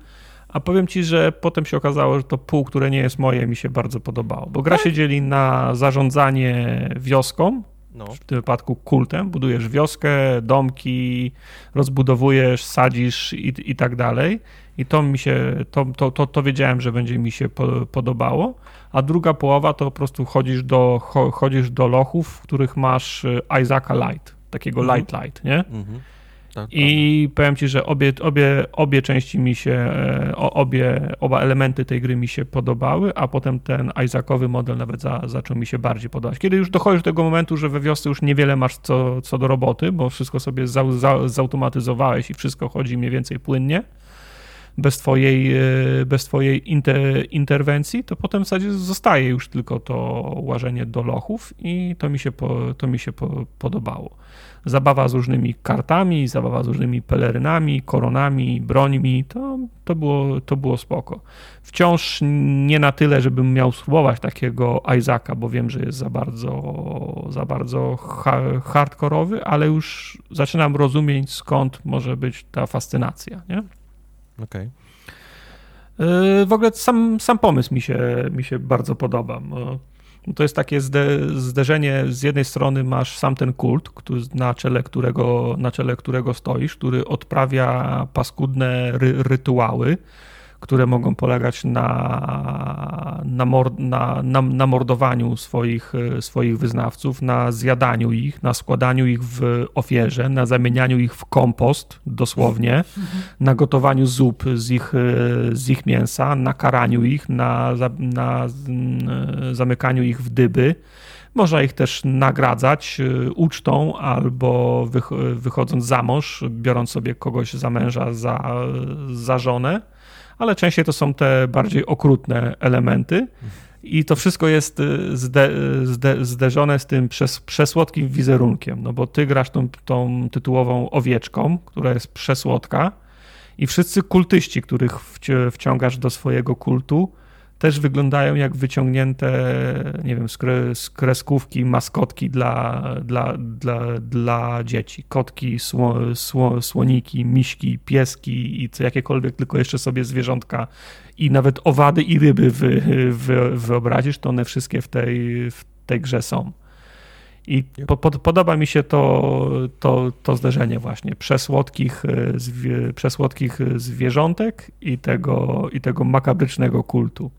B: a powiem ci, że potem się okazało, że to pół, które nie jest moje, mi się bardzo podobało, bo gra tak? się dzieli na zarządzanie wioską, no. w tym wypadku kultem, budujesz wioskę, domki, rozbudowujesz, sadzisz i, i tak dalej. I to mi się, to, to, to, to wiedziałem, że będzie mi się po, podobało. A druga połowa to po prostu chodzisz do, chodzisz do lochów, w których masz e, Isaaca Light takiego mhm. light light, nie? Mhm. Tak, I prawda. powiem ci, że obie, obie, obie części mi się, e, obie, oba elementy tej gry mi się podobały, a potem ten Isaacowy model nawet za, zaczął mi się bardziej podobać. Kiedy już dochodzisz do tego momentu, że we wiosce już niewiele masz co, co do roboty, bo wszystko sobie za, za, zautomatyzowałeś i wszystko chodzi mniej więcej płynnie, bez twojej, e, bez twojej inter, interwencji, to potem w zasadzie zostaje już tylko to łażenie do lochów i to mi się, po, to mi się po, podobało zabawa z różnymi kartami, zabawa z różnymi pelerynami, koronami, brońmi, to, to, było, to było spoko. Wciąż nie na tyle, żebym miał spróbować takiego Isaaca, bo wiem, że jest za bardzo, za bardzo ha hardkorowy, ale już zaczynam rozumieć skąd może być ta fascynacja, nie?
C: Okej. Okay.
B: W ogóle sam, sam pomysł mi się, mi się bardzo podoba. To jest takie zde, zderzenie, z jednej strony masz sam ten kult, który, na, czele którego, na czele którego stoisz, który odprawia paskudne ry, rytuały, które mogą polegać na, na, na, na, na mordowaniu swoich, swoich wyznawców, na zjadaniu ich, na składaniu ich w ofierze, na zamienianiu ich w kompost, dosłownie, na gotowaniu zup z ich, z ich mięsa, na karaniu ich, na, na zamykaniu ich w dyby. Można ich też nagradzać ucztą albo wychodząc za mąż, biorąc sobie kogoś za męża, za, za żonę ale częściej to są te bardziej okrutne elementy. I to wszystko jest y, zde, zde, zderzone z tym przes, przesłodkim wizerunkiem, no bo ty grasz tą, tą tytułową owieczką, która jest przesłodka i wszyscy kultyści, których wciągasz do swojego kultu, też wyglądają jak wyciągnięte, nie wiem, z, kre, z kreskówki, maskotki dla, dla, dla, dla dzieci. Kotki, sło, sło, słoniki, miśki, pieski i jakiekolwiek tylko jeszcze sobie zwierzątka i nawet owady i ryby wy, wy, wyobrazisz, to one wszystkie w tej, w tej grze są. I po, po, podoba mi się to, to, to zderzenie właśnie przesłodkich, zwie, przesłodkich zwierzątek i tego, i tego makabrycznego kultu.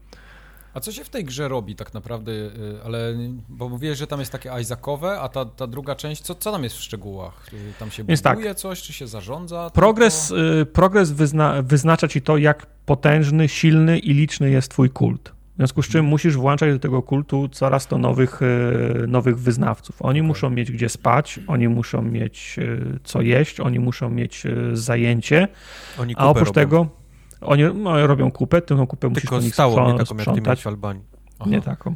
A: A co się w tej grze robi tak naprawdę, y, ale, bo mówiłeś, że tam jest takie Isaacowe, a ta, ta druga część, co, co tam jest w szczegółach? Y, tam się jest tak. buduje tak. coś, czy się zarządza?
B: Progres, tylko? progres wyzna, wyznacza ci to, jak potężny, silny i liczny jest twój kult. W związku z czym hmm. musisz włączać do tego kultu coraz to nowych, y, nowych wyznawców. Oni muszą mieć gdzie spać, oni muszą mieć co jeść, oni muszą mieć zajęcie. Oni a oprócz robią. tego oni no, robią kupę, tę kupę musisz
C: Tylko musisz stałą, nie taką sprzątać. jak ty w Albanii.
B: Aha. Nie taką.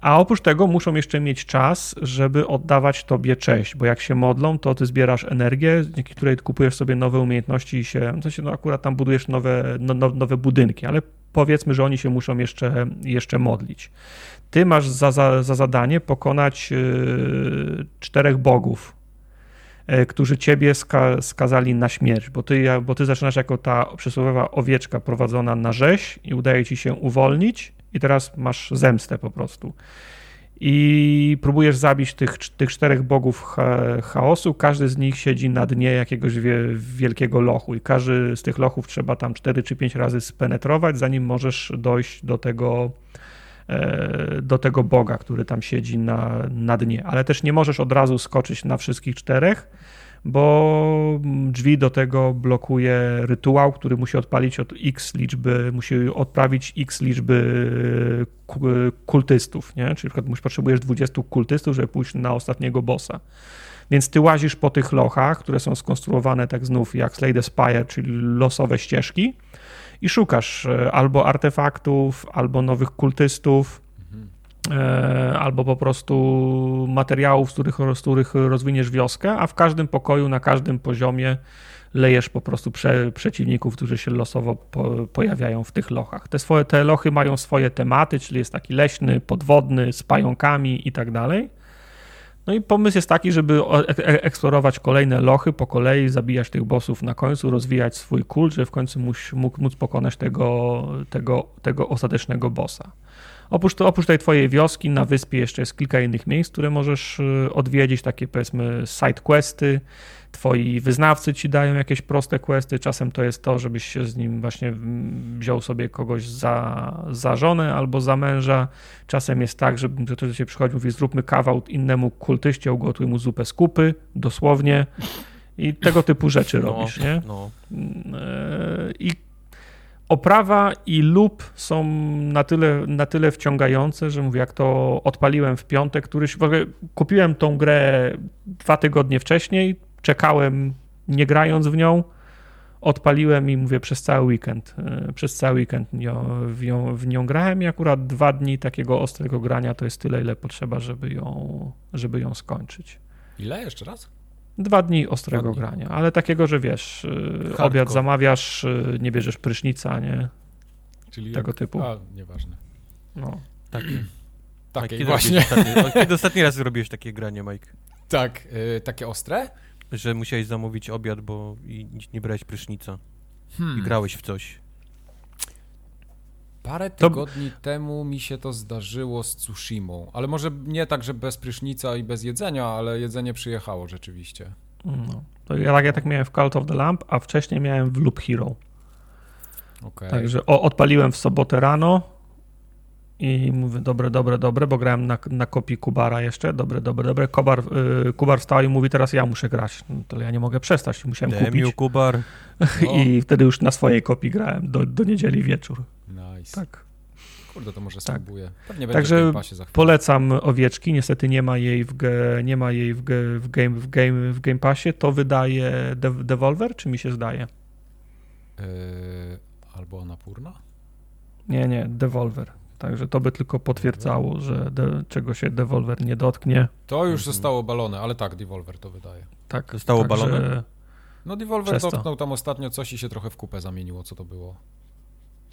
B: A oprócz tego muszą jeszcze mieć czas, żeby oddawać tobie cześć, bo jak się modlą, to ty zbierasz energię, dzięki której kupujesz sobie nowe umiejętności i się, w sensie, no akurat tam budujesz nowe, no, no, nowe budynki, ale powiedzmy, że oni się muszą jeszcze, jeszcze modlić. Ty masz za, za, za zadanie pokonać yy, czterech bogów, którzy ciebie ska skazali na śmierć, bo ty, bo ty zaczynasz jako ta przysłowiowa owieczka prowadzona na rzeź i udaje ci się uwolnić i teraz masz zemstę po prostu. I próbujesz zabić tych, tych czterech bogów chaosu. Każdy z nich siedzi na dnie jakiegoś wielkiego lochu, i każdy z tych lochów trzeba tam cztery czy pięć razy spenetrować, zanim możesz dojść do tego, E, do tego Boga, który tam siedzi na, na dnie. Ale też nie możesz od razu skoczyć na wszystkich czterech, bo drzwi do tego blokuje rytuał, który musi odpalić od x liczby, musi odprawić x liczby kultystów, nie? Czyli na przykład potrzebujesz 20 kultystów, żeby pójść na ostatniego bossa. Więc ty łazisz po tych lochach, które są skonstruowane tak znów jak Slay the Spire, czyli losowe ścieżki, i szukasz e, albo artefaktów, albo nowych kultystów, e, albo po prostu materiałów, z których, z których rozwiniesz wioskę, a w każdym pokoju, na każdym poziomie lejesz po prostu prze, przeciwników, którzy się losowo po, pojawiają w tych lochach. Te, swoje, te lochy mają swoje tematy, czyli jest taki leśny, podwodny, z pająkami i tak dalej. No i pomysł jest taki, żeby eksplorować kolejne lochy po kolei, zabijać tych bossów na końcu, rozwijać swój kult, żeby w końcu mógł, móc pokonać tego, tego, tego ostatecznego bossa. Oprócz, to, oprócz tej twojej wioski na wyspie jeszcze jest kilka innych miejsc, które możesz e, odwiedzić, takie powiedzmy side questy, twoi wyznawcy ci dają jakieś proste questy, czasem to jest to, żebyś się z nim właśnie wziął sobie kogoś za, za żonę albo za męża, czasem jest tak, że ktoś do ciebie przychodzi, mówi zróbmy kawał innemu kultyście, ugotuj mu zupę z kupy, dosłownie i tego typu rzeczy no, robisz, nie? No. E, I oprawa i lub są na tyle, na tyle wciągające, że mówię, jak to odpaliłem w piątek, któryś w ogóle kupiłem tą grę dwa tygodnie wcześniej, czekałem nie grając w nią, odpaliłem i mówię przez cały weekend. E, przez cały weekend w nią, w nią grałem i akurat dwa dni takiego ostrego grania to jest tyle, ile potrzeba, żeby ją, żeby ją skończyć.
A: Ile jeszcze raz?
B: Dwa dni ostrego dwa dni. grania, ale takiego, że wiesz, e, Hardcore. obiad zamawiasz, e, nie bierzesz prysznica, nie? Czyli tego jak... typu.
A: A, nieważne.
B: No.
C: Taki. Takie właśnie. Ostatni, kiedy ostatni raz zrobiłeś takie granie, Mike?
A: Tak, yy, takie ostre?
C: Że musiałeś zamówić obiad, bo i nie brałeś prysznica. Hmm. I grałeś w coś.
A: Parę
B: To-
A: tygodni temu mi się to zdarzyło z Tsushimą, ale może nie tak, że bez prysznica i bez jedzenia, ale jedzenie przyjechało rzeczywiście.
B: No. To ja, tak- ja tak miałem w Cult of the Lamp, a wcześniej miałem w Loop Hero.
A: Okej.
B: Także o, odpaliłem w sobotę rano i mówię, dobre, dobre, dobre, bo grałem na, na kopii Kubara jeszcze, dobre, dobre, dobre. Kubar, y, Kubar wstał i mówi, teraz ja muszę grać. No, to ja nie mogę przestać, musiałem
C: Demiu,
B: kupić.
C: Kubar.
A: O.
B: I wtedy już na swojej kopii grałem do, do niedzieli wieczór.
A: Nice.
B: Tak.
A: Kurde, to może
B: Tak.
A: spróbuję. Pewnie będzie
B: Także
A: w Game Passie za chwilę.
B: Polecam owieczki, niestety nie ma jej w, ge, nie ma jej w, ge, w, game, w, game, w Game Passie. To wydaje De Devolver, czy mi się zdaje?
A: Yy, albo Anapurna?
B: Nie, nie, Devolver. Także to by tylko potwierdzało, że de, czego się Devolver nie dotknie.
A: To już
C: Mhm.
A: zostało balone, ale tak, Devolver to wydaje.
B: Tak,
C: Zostało balone?
A: No Devolver dotknął tam ostatnio coś i się trochę w kupę zamieniło, co to było.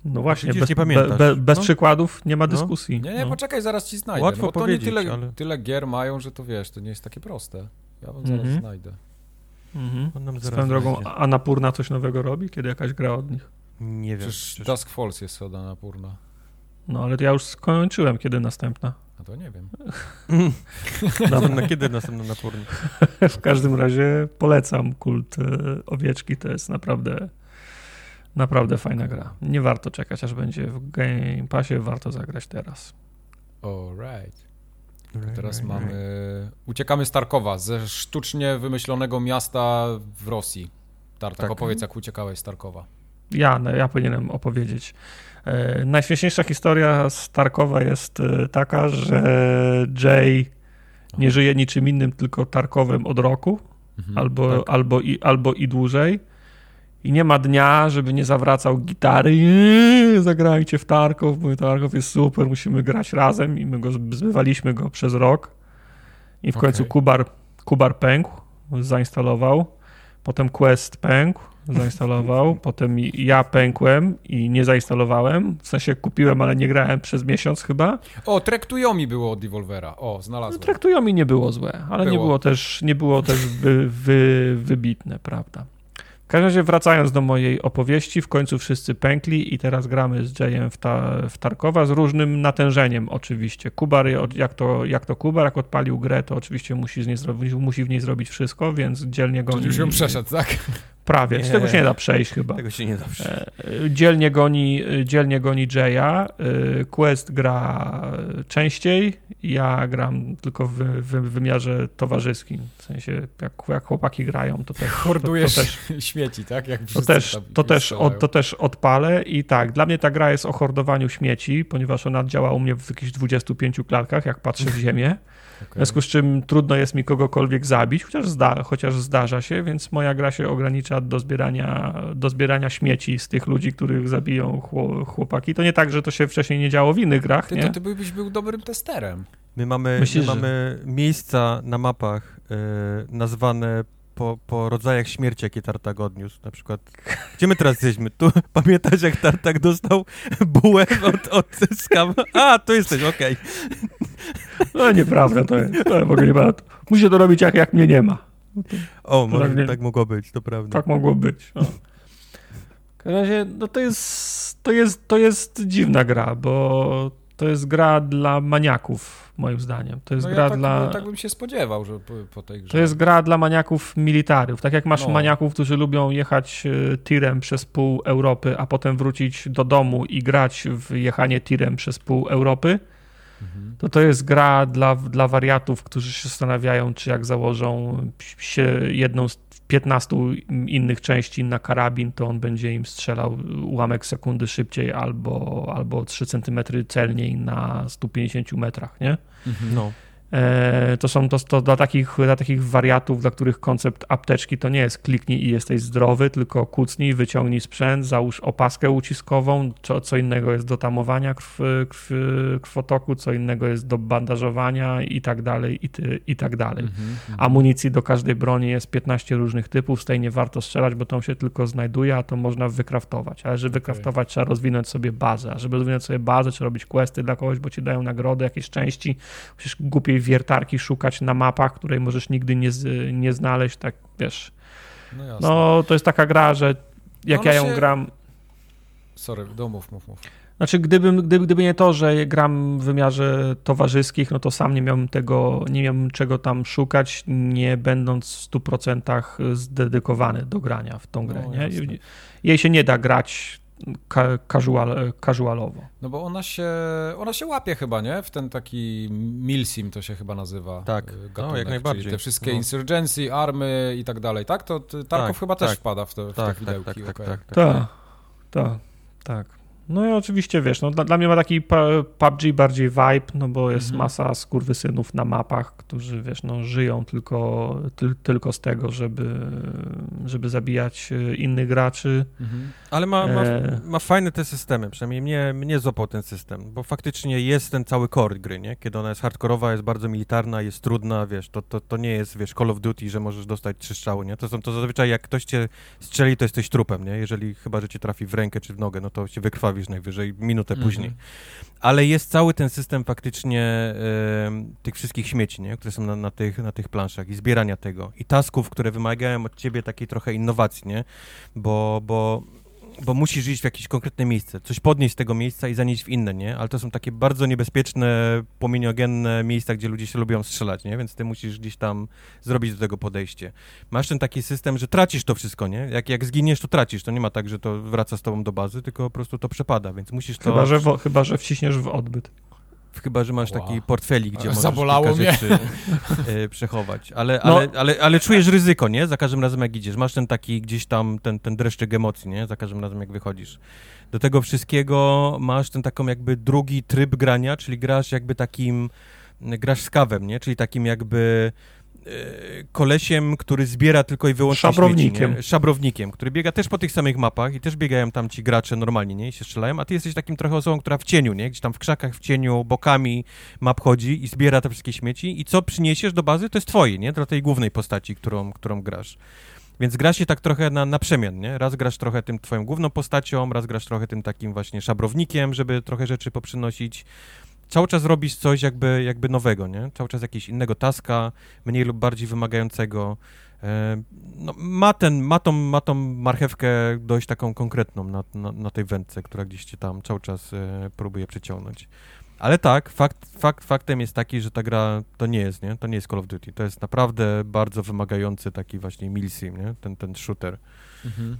B: No właśnie,
C: Widzisz,
B: bez,
C: nie
B: be,
C: pamiętasz.
B: be, bez
C: No.
B: przykładów nie ma
C: No.
B: dyskusji.
A: Nie, nie,
B: no.
A: poczekaj, zaraz ci znajdę.
C: Łatwo
A: no, bo to nie tyle,
C: ale-
A: tyle gier mają, że to wiesz, to nie jest takie proste. Ja wam zaraz
B: Mhm.
A: znajdę.
B: Mhm.
C: Zaraz
B: Swoją drogą,
C: znajdzie.
B: Anapurna coś nowego robi, kiedy jakaś gra od nich.
C: Nie wiem.
A: Przecież
C: przecież-
A: Dusk Falls jest od Anapurna.
B: No ale ja już skończyłem, kiedy następna.
A: A to nie wiem.
C: Na, na kiedy następny napórny?
B: W każdym razie polecam kult e, owieczki, to jest naprawdę naprawdę fajna gra. Nie warto czekać, aż będzie w Game Passie, warto zagrać teraz.
A: Alright.
C: Right,
A: Teraz
C: right,
A: mamy...
C: right.
A: Uciekamy z Tarkowa, ze sztucznie wymyślonego miasta w Rosji. Tartak,
C: Tak.
A: opowiedz jak uciekałeś z Tarkowa.
B: Ja, no, ja powinienem opowiedzieć. E, najśmieszniejsza historia z Tarkowa jest e, taka, że Jay nie żyje niczym innym, tylko Tarkowem od roku,
A: Mhm.
B: albo,
C: tak.
B: albo, i, albo i dłużej. I nie ma dnia, żeby nie zawracał gitary. Eee, Zagrajcie w Tarkow, bo Tarkow jest super, musimy grać razem. I my go zbywaliśmy go przez rok. I w końcu
A: Okej.
B: Kubar, Kubar pękł, zainstalował. Potem Quest pękł, zainstalował. Potem ja pękłem i nie zainstalowałem. W sensie kupiłem, ale nie grałem przez miesiąc chyba.
A: O, Trektują mi było od Devolvera. O,
B: No,
A: znalazłem.
B: traktują mi nie było złe, ale nie
A: Było.
B: było też, nie było też wy, wy, wybitne, prawda? W każdym razie wracając do mojej opowieści, w końcu wszyscy pękli i teraz gramy z Jayem w, ta, w Tarkowa z różnym natężeniem oczywiście. Kubar, jak to, jak to Kubar, jak odpalił grę, to oczywiście musi, z niej musi w niej zrobić wszystko, więc dzielnie goni...
A: Czyli już ją przeszedł, tak?
B: Prawie, z
C: Nie.
B: tego się nie da przejść chyba.
C: Tego się nie da przejść.
B: E, Dzielnie goni, dzielnie goni Jaya. e, Quest gra częściej. Ja gram tylko w, w wymiarze towarzyskim. W sensie, jak, jak chłopaki grają, to też.
A: Hordujesz
B: To, to też,
A: śmieci, tak? Jak
B: to też, to, też, od, to też odpalę. I tak, dla mnie ta gra jest o hordowaniu śmieci, ponieważ ona działa u mnie w jakichś 25 klatkach, jak patrzę w ziemię. W
A: Okej.
B: związku z czym trudno jest mi kogokolwiek zabić, chociaż, zda, chociaż zdarza się, więc moja gra się ogranicza do zbierania, do zbierania śmieci z tych ludzi, których zabiją chło- chłopaki. To nie tak, że to się wcześniej nie działo w innych grach,
A: Ty,
B: nie?
A: to ty byś był dobrym testerem.
C: My mamy,
B: Myślisz,
C: my
B: że-
C: mamy miejsca na mapach e, nazwane po, po rodzajach śmierci, jakie Tartak odniósł. Na przykład, gdzie my teraz jesteśmy? Tu pamiętasz, jak Tartak dostał bułę od, od skam? A, tu jesteś, okej.
B: No nieprawda to jest. To w ogóle nieprawda. Musi to robić jak, jak mnie nie ma.
C: O, może
B: nie-
C: tak mogło być, to prawda.
B: Tak mogło być. No. W każdym razie, no to jest, to jest, to jest dziwna gra, bo to jest gra dla maniaków, moim zdaniem. To jest
A: No
B: gra
A: ja tak,
B: dla...
A: tak bym się spodziewał, że po, po tej grze.
B: To jest gra dla maniaków militarów. Tak jak masz
A: No.
B: maniaków, którzy lubią jechać e, tirem przez pół Europy, a potem wrócić do domu i grać w jechanie tirem przez pół Europy. To to jest gra dla, dla wariatów, którzy się zastanawiają, czy jak założą się jedną z 15 innych części na karabin, to on będzie im strzelał ułamek sekundy szybciej albo, albo 3 cm celniej na 150 metrach, nie?
C: No.
B: E, to są to, to dla, takich, dla takich wariatów, dla których koncept apteczki to nie jest kliknij i jesteś zdrowy, tylko kucnij, wyciągnij sprzęt, załóż opaskę uciskową, co, co innego jest do tamowania krw, krw, krwotoku, co innego jest do bandażowania i tak dalej, i, ty, i tak dalej.
A: Mhm. Mhm.
B: Amunicji do każdej broni jest 15 różnych typów, z tej nie warto strzelać, bo tą się tylko znajduje, a to można wykraftować. Ale żeby wykraftować, trzeba rozwinąć sobie bazę. A żeby rozwinąć sobie bazę, trzeba robić questy dla kogoś, bo ci dają nagrody, jakieś części. Musisz głupiej wiertarki szukać na mapach, której możesz nigdy nie, z, nie znaleźć, tak wiesz.
A: No jasne.
B: No, to jest taka gra, że jak
A: Ona
B: ja ją
A: się-
B: gram,
A: Sorry, domów, mów, mów.
B: Znaczy, gdybym, gdyby, gdyby nie to, że gram w wymiarze towarzyskich, no to sam nie miałbym tego, nie miałbym czego tam szukać, nie będąc w 100% zdedykowany do grania w tą grę.
A: No,
B: nie? Jej się nie da grać casual, casualowo.
A: No bo ona się, ona się łapie chyba, nie? W ten taki milsim to się chyba nazywa.
C: Tak.
A: e,
C: No,
A: Gatunek,
C: jak najbardziej.
A: Czyli te wszystkie
C: No.
A: insurgency, army i tak dalej, tak? To Tarkov
C: Tak,
A: chyba też
C: tak.
A: wpada w, to, w
C: Tak,
A: te
C: tak,
A: widełki.
C: tak, tak,
A: okej.
C: tak, tak.
B: Tak, tak, tak. No i oczywiście, wiesz, no dla, dla mnie ma taki pu- PUBG bardziej vibe, no bo jest
A: Mhm.
B: masa skurwysynów na mapach, którzy, wiesz, no żyją tylko, ty, tylko z tego, żeby, żeby zabijać e, innych graczy.
A: Mhm.
C: Ale ma, ma,
B: E.
C: ma fajne te systemy, przynajmniej mnie, mnie złapał ten system, bo faktycznie jest ten cały core gry, nie? Kiedy ona jest hardkorowa, jest bardzo militarna, jest trudna, wiesz, to, to, to nie jest, wiesz, Call of Duty, że możesz dostać trzy strzały, nie? To są to zazwyczaj jak ktoś cię strzeli, to jesteś trupem, nie? Jeżeli chyba, że cię trafi w rękę czy w nogę, no to się wykrwawisz najwyżej minutę
A: Mhm.
C: później. Ale jest cały ten system faktycznie tych wszystkich śmieci, nie? które są na, na, tych, na tych planszach i zbierania tego. I tasków, które wymagają od ciebie takiej trochę innowacji, nie? Bo, bo, bo musisz iść w jakieś konkretne miejsce, coś podnieść z tego miejsca i zanieść w inne, nie? Ale to są takie bardzo niebezpieczne, płomieniogenne miejsca, gdzie ludzie się lubią strzelać, nie? Więc ty musisz gdzieś tam zrobić do tego podejście. Masz ten taki system, że tracisz to wszystko, nie? Jak, jak zginiesz, to tracisz. To nie ma tak, że to wraca z tobą do bazy, tylko po prostu to przepada, więc musisz to...
B: Chyba, że, chyba, że wciśniesz w odbyt.
C: Chyba, że masz
A: Wow.
C: taki portfelik, gdzie możesz
A: Zabolało
C: kilka
A: mnie.
C: rzeczy e, przechować. Ale,
B: No.
C: ale, ale, ale czujesz ryzyko, nie? Za każdym razem jak idziesz. Masz ten taki gdzieś tam, ten, ten dreszczyk emocji, nie? Za każdym razem jak wychodzisz. Do tego wszystkiego masz ten taką jakby drugi tryb grania, czyli grasz jakby takim, grasz z kawem, nie? Czyli takim jakby kolesiem, który zbiera tylko i wyłącznie
B: Szabrownikiem.
C: Śmieci? Szabrownikiem, który biega też po tych samych mapach i też biegają tam ci gracze normalnie, nie? I się strzelają, a ty jesteś takim trochę osobą, która w cieniu, nie? Gdzieś tam w krzakach, w cieniu, bokami map chodzi i zbiera te wszystkie śmieci i co przyniesiesz do bazy, to jest twoje, nie? Dla tej głównej postaci, którą, którą grasz. Więc gra się tak trochę na, na przemian, nie? Raz grasz trochę tym twoją główną postacią, raz grasz trochę tym takim właśnie szabrownikiem, żeby trochę rzeczy poprzynosić. Cały czas robisz coś jakby, jakby nowego, nie? Cały czas jakiegoś innego taska, mniej lub bardziej wymagającego. E, no, ma, ten, ma, tą, ma tą marchewkę dość taką konkretną na, na, na tej wędce, która gdzieś cię tam cały czas e, próbuje przyciągnąć. Ale tak, fakt, fakt, faktem jest taki, że ta gra to nie jest, nie? To nie jest Call of Duty. To jest naprawdę bardzo wymagający taki właśnie milsim, nie? Ten, ten shooter,
A: Mhm.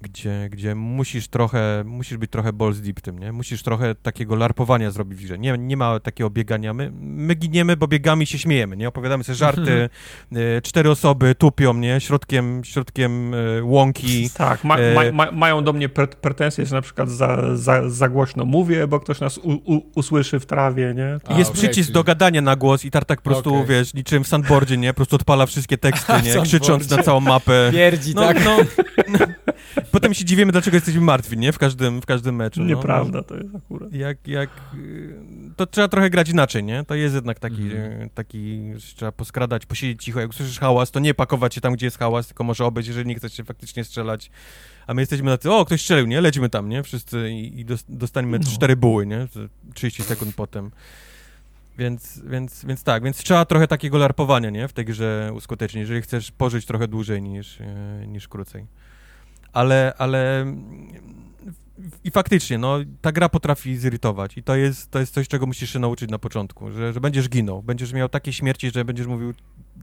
C: Gdzie, gdzie musisz trochę, musisz być trochę balls deep tym, nie? Musisz trochę takiego larpowania zrobić w grze. Nie, nie ma takiego biegania. My, my giniemy, bo biegamy i się śmiejemy, nie? Opowiadamy sobie żarty, e, cztery osoby tupią, nie? Środkiem, środkiem e, łąki.
B: Tak, ma,
C: E,
B: ma, ma, mają do mnie pretensje, że na przykład za, za, za głośno mówię, bo ktoś nas u, u, usłyszy w trawie, nie?
A: A,
C: jest
A: okej,
C: przycisk
A: czyli-
C: do gadania na głos i Tartak po prostu,
A: Okej.
C: wiesz, niczym w sandboardzie, nie? Po prostu odpala wszystkie teksty, nie? Krzycząc na całą mapę.
A: Pierdzi,
C: No,
A: tak?
C: no, Potem się dziwimy, dlaczego jesteśmy martwi, nie? W każdym, w każdym meczu. No,
B: Nieprawda to jest akurat.
C: Jak, jak, y, to trzeba trochę grać inaczej, nie? To jest jednak taki,
A: Mhm.
C: y, taki, że trzeba poskradać, posiedzieć cicho. Jak słyszysz hałas, to nie pakować się tam, gdzie jest hałas, tylko może obejść, jeżeli nie chcesz się faktycznie strzelać. A my jesteśmy na tym, o, ktoś strzelił, nie? Lecimy tam, nie? Wszyscy i, i dos- dostaniemy
B: No.
C: cztery buły, nie? Z 30 sekund potem. Więc, więc, więc tak, więc trzeba trochę takiego larpowania, nie? W tej grze uskutecznić, jeżeli chcesz pożyć trochę dłużej niż, e, niż krócej. Ale, ale i faktycznie, no, ta gra potrafi zirytować i to jest, to jest coś, czego musisz się nauczyć na początku, że, że będziesz ginął, będziesz miał takie śmierci, że będziesz mówił,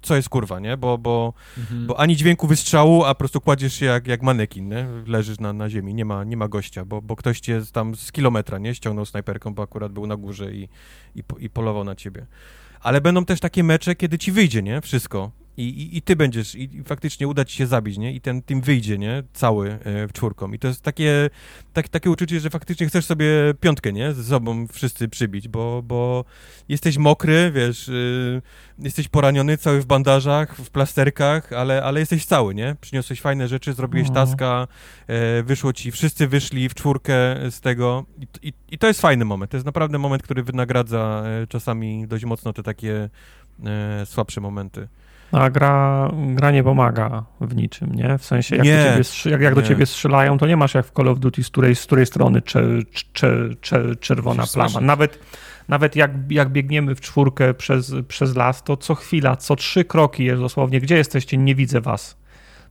C: co jest kurwa, nie? Bo, bo,
A: Mhm.
C: bo ani dźwięku wystrzału, a po prostu kładziesz się jak, jak manekin, nie? Leżysz na, na ziemi, nie ma, nie ma gościa, bo, bo ktoś cię tam z kilometra, nie? Ściągnął snajperką, bo akurat był na górze i, i, i polował na ciebie. Ale będą też takie mecze, kiedy ci wyjdzie, nie? Wszystko. I, i, i ty będziesz, i, i faktycznie uda ci się zabić, nie? I ten team wyjdzie, nie? Cały e, w czwórką. I to jest takie, tak, takie uczucie, że faktycznie chcesz sobie piątkę, nie? Ze sobą wszyscy przybić, bo, bo jesteś mokry, wiesz, y, jesteś poraniony, cały w bandażach, w plasterkach, ale, ale jesteś cały, nie? Przyniosłeś fajne rzeczy, zrobiłeś
B: No.
C: taska, e, wyszło ci, wszyscy wyszli w czwórkę z tego i, i, i to jest fajny moment. To jest naprawdę moment, który wynagradza e, czasami dość mocno te takie e, słabsze momenty.
B: A gra, gra nie pomaga w niczym, nie? W sensie, jak,
C: Nie.
B: do, ciebie, jak, jak do ciebie strzelają, to nie masz jak w Call of Duty, z której, z której strony cze, cze, cze, czerwona plama. Nawet, nawet jak, jak biegniemy w czwórkę przez, przez las, to co chwila, co trzy kroki jest dosłownie, gdzie jesteście, nie widzę was.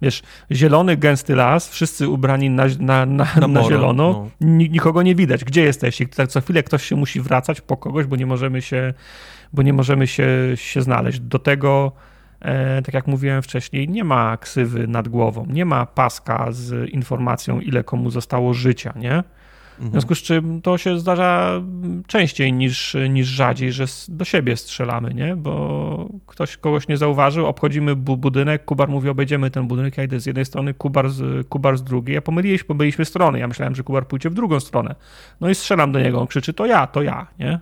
B: wiesz, zielony, gęsty las, wszyscy ubrani na, na, na,
C: Na
B: na zielono,
C: no.
B: ni- nikogo nie widać. Gdzie jesteście? Tak co chwilę ktoś się musi wracać po kogoś, bo nie możemy się, bo nie możemy się, się znaleźć. Do tego, tak jak mówiłem wcześniej, nie ma ksywy nad głową, nie ma paska z informacją, ile komu zostało życia, nie? W
C: Mhm.
B: związku z czym to się zdarza częściej niż, niż rzadziej, że do siebie strzelamy, nie? Bo ktoś kogoś nie zauważył, obchodzimy bu budynek, Kubar mówi, obejdziemy ten budynek, ja idę z jednej strony, Kubar z, Kubar z drugiej, ja pomyliłeś, pomyliśmy strony, ja myślałem, że Kubar pójdzie w drugą stronę. No i strzelam do niego, on krzyczy, to ja, to ja, nie?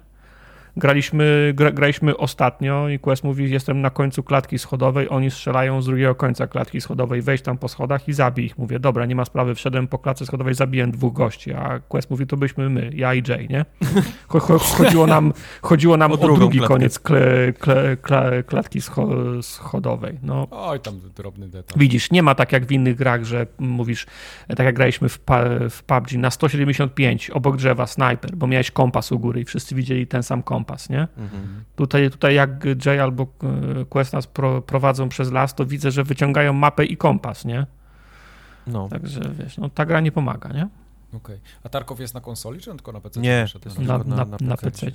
B: Graliśmy, gra, graliśmy ostatnio i Quest mówi, jestem na końcu klatki schodowej, oni strzelają z drugiego końca klatki schodowej, wejdź tam po schodach i zabij ich. Mówię, dobra, nie ma sprawy, wszedłem po klatce schodowej, zabiłem dwóch gości, a Quest mówi, to byśmy my, ja i Jay, nie? Cho- cho- Chodziło nam, chodziło nam
C: O
B: o, drugi
C: klatkę.
B: koniec kle, kle, kle, klatki scho, schodowej. No,
A: Oj, tam drobny detal.
B: Widzisz, nie ma tak jak w innych grach, że mówisz, tak jak graliśmy w, w PUBG na 175 obok drzewa snajper, bo miałeś kompas u góry i wszyscy widzieli ten sam kompas, nie?
C: Mhm.
B: Tutaj, tutaj jak Jay albo e, Quest nas pro, prowadzą przez las, to widzę, że wyciągają mapę i kompas, nie?
C: No.
B: Także wiesz, no ta gra nie pomaga, nie?
A: Okej. A Tarkov jest na konsoli, czy on tylko na PC?
C: Nie,
A: wyszedł?
C: to jest
B: Na, na,
C: na-
B: na, PC.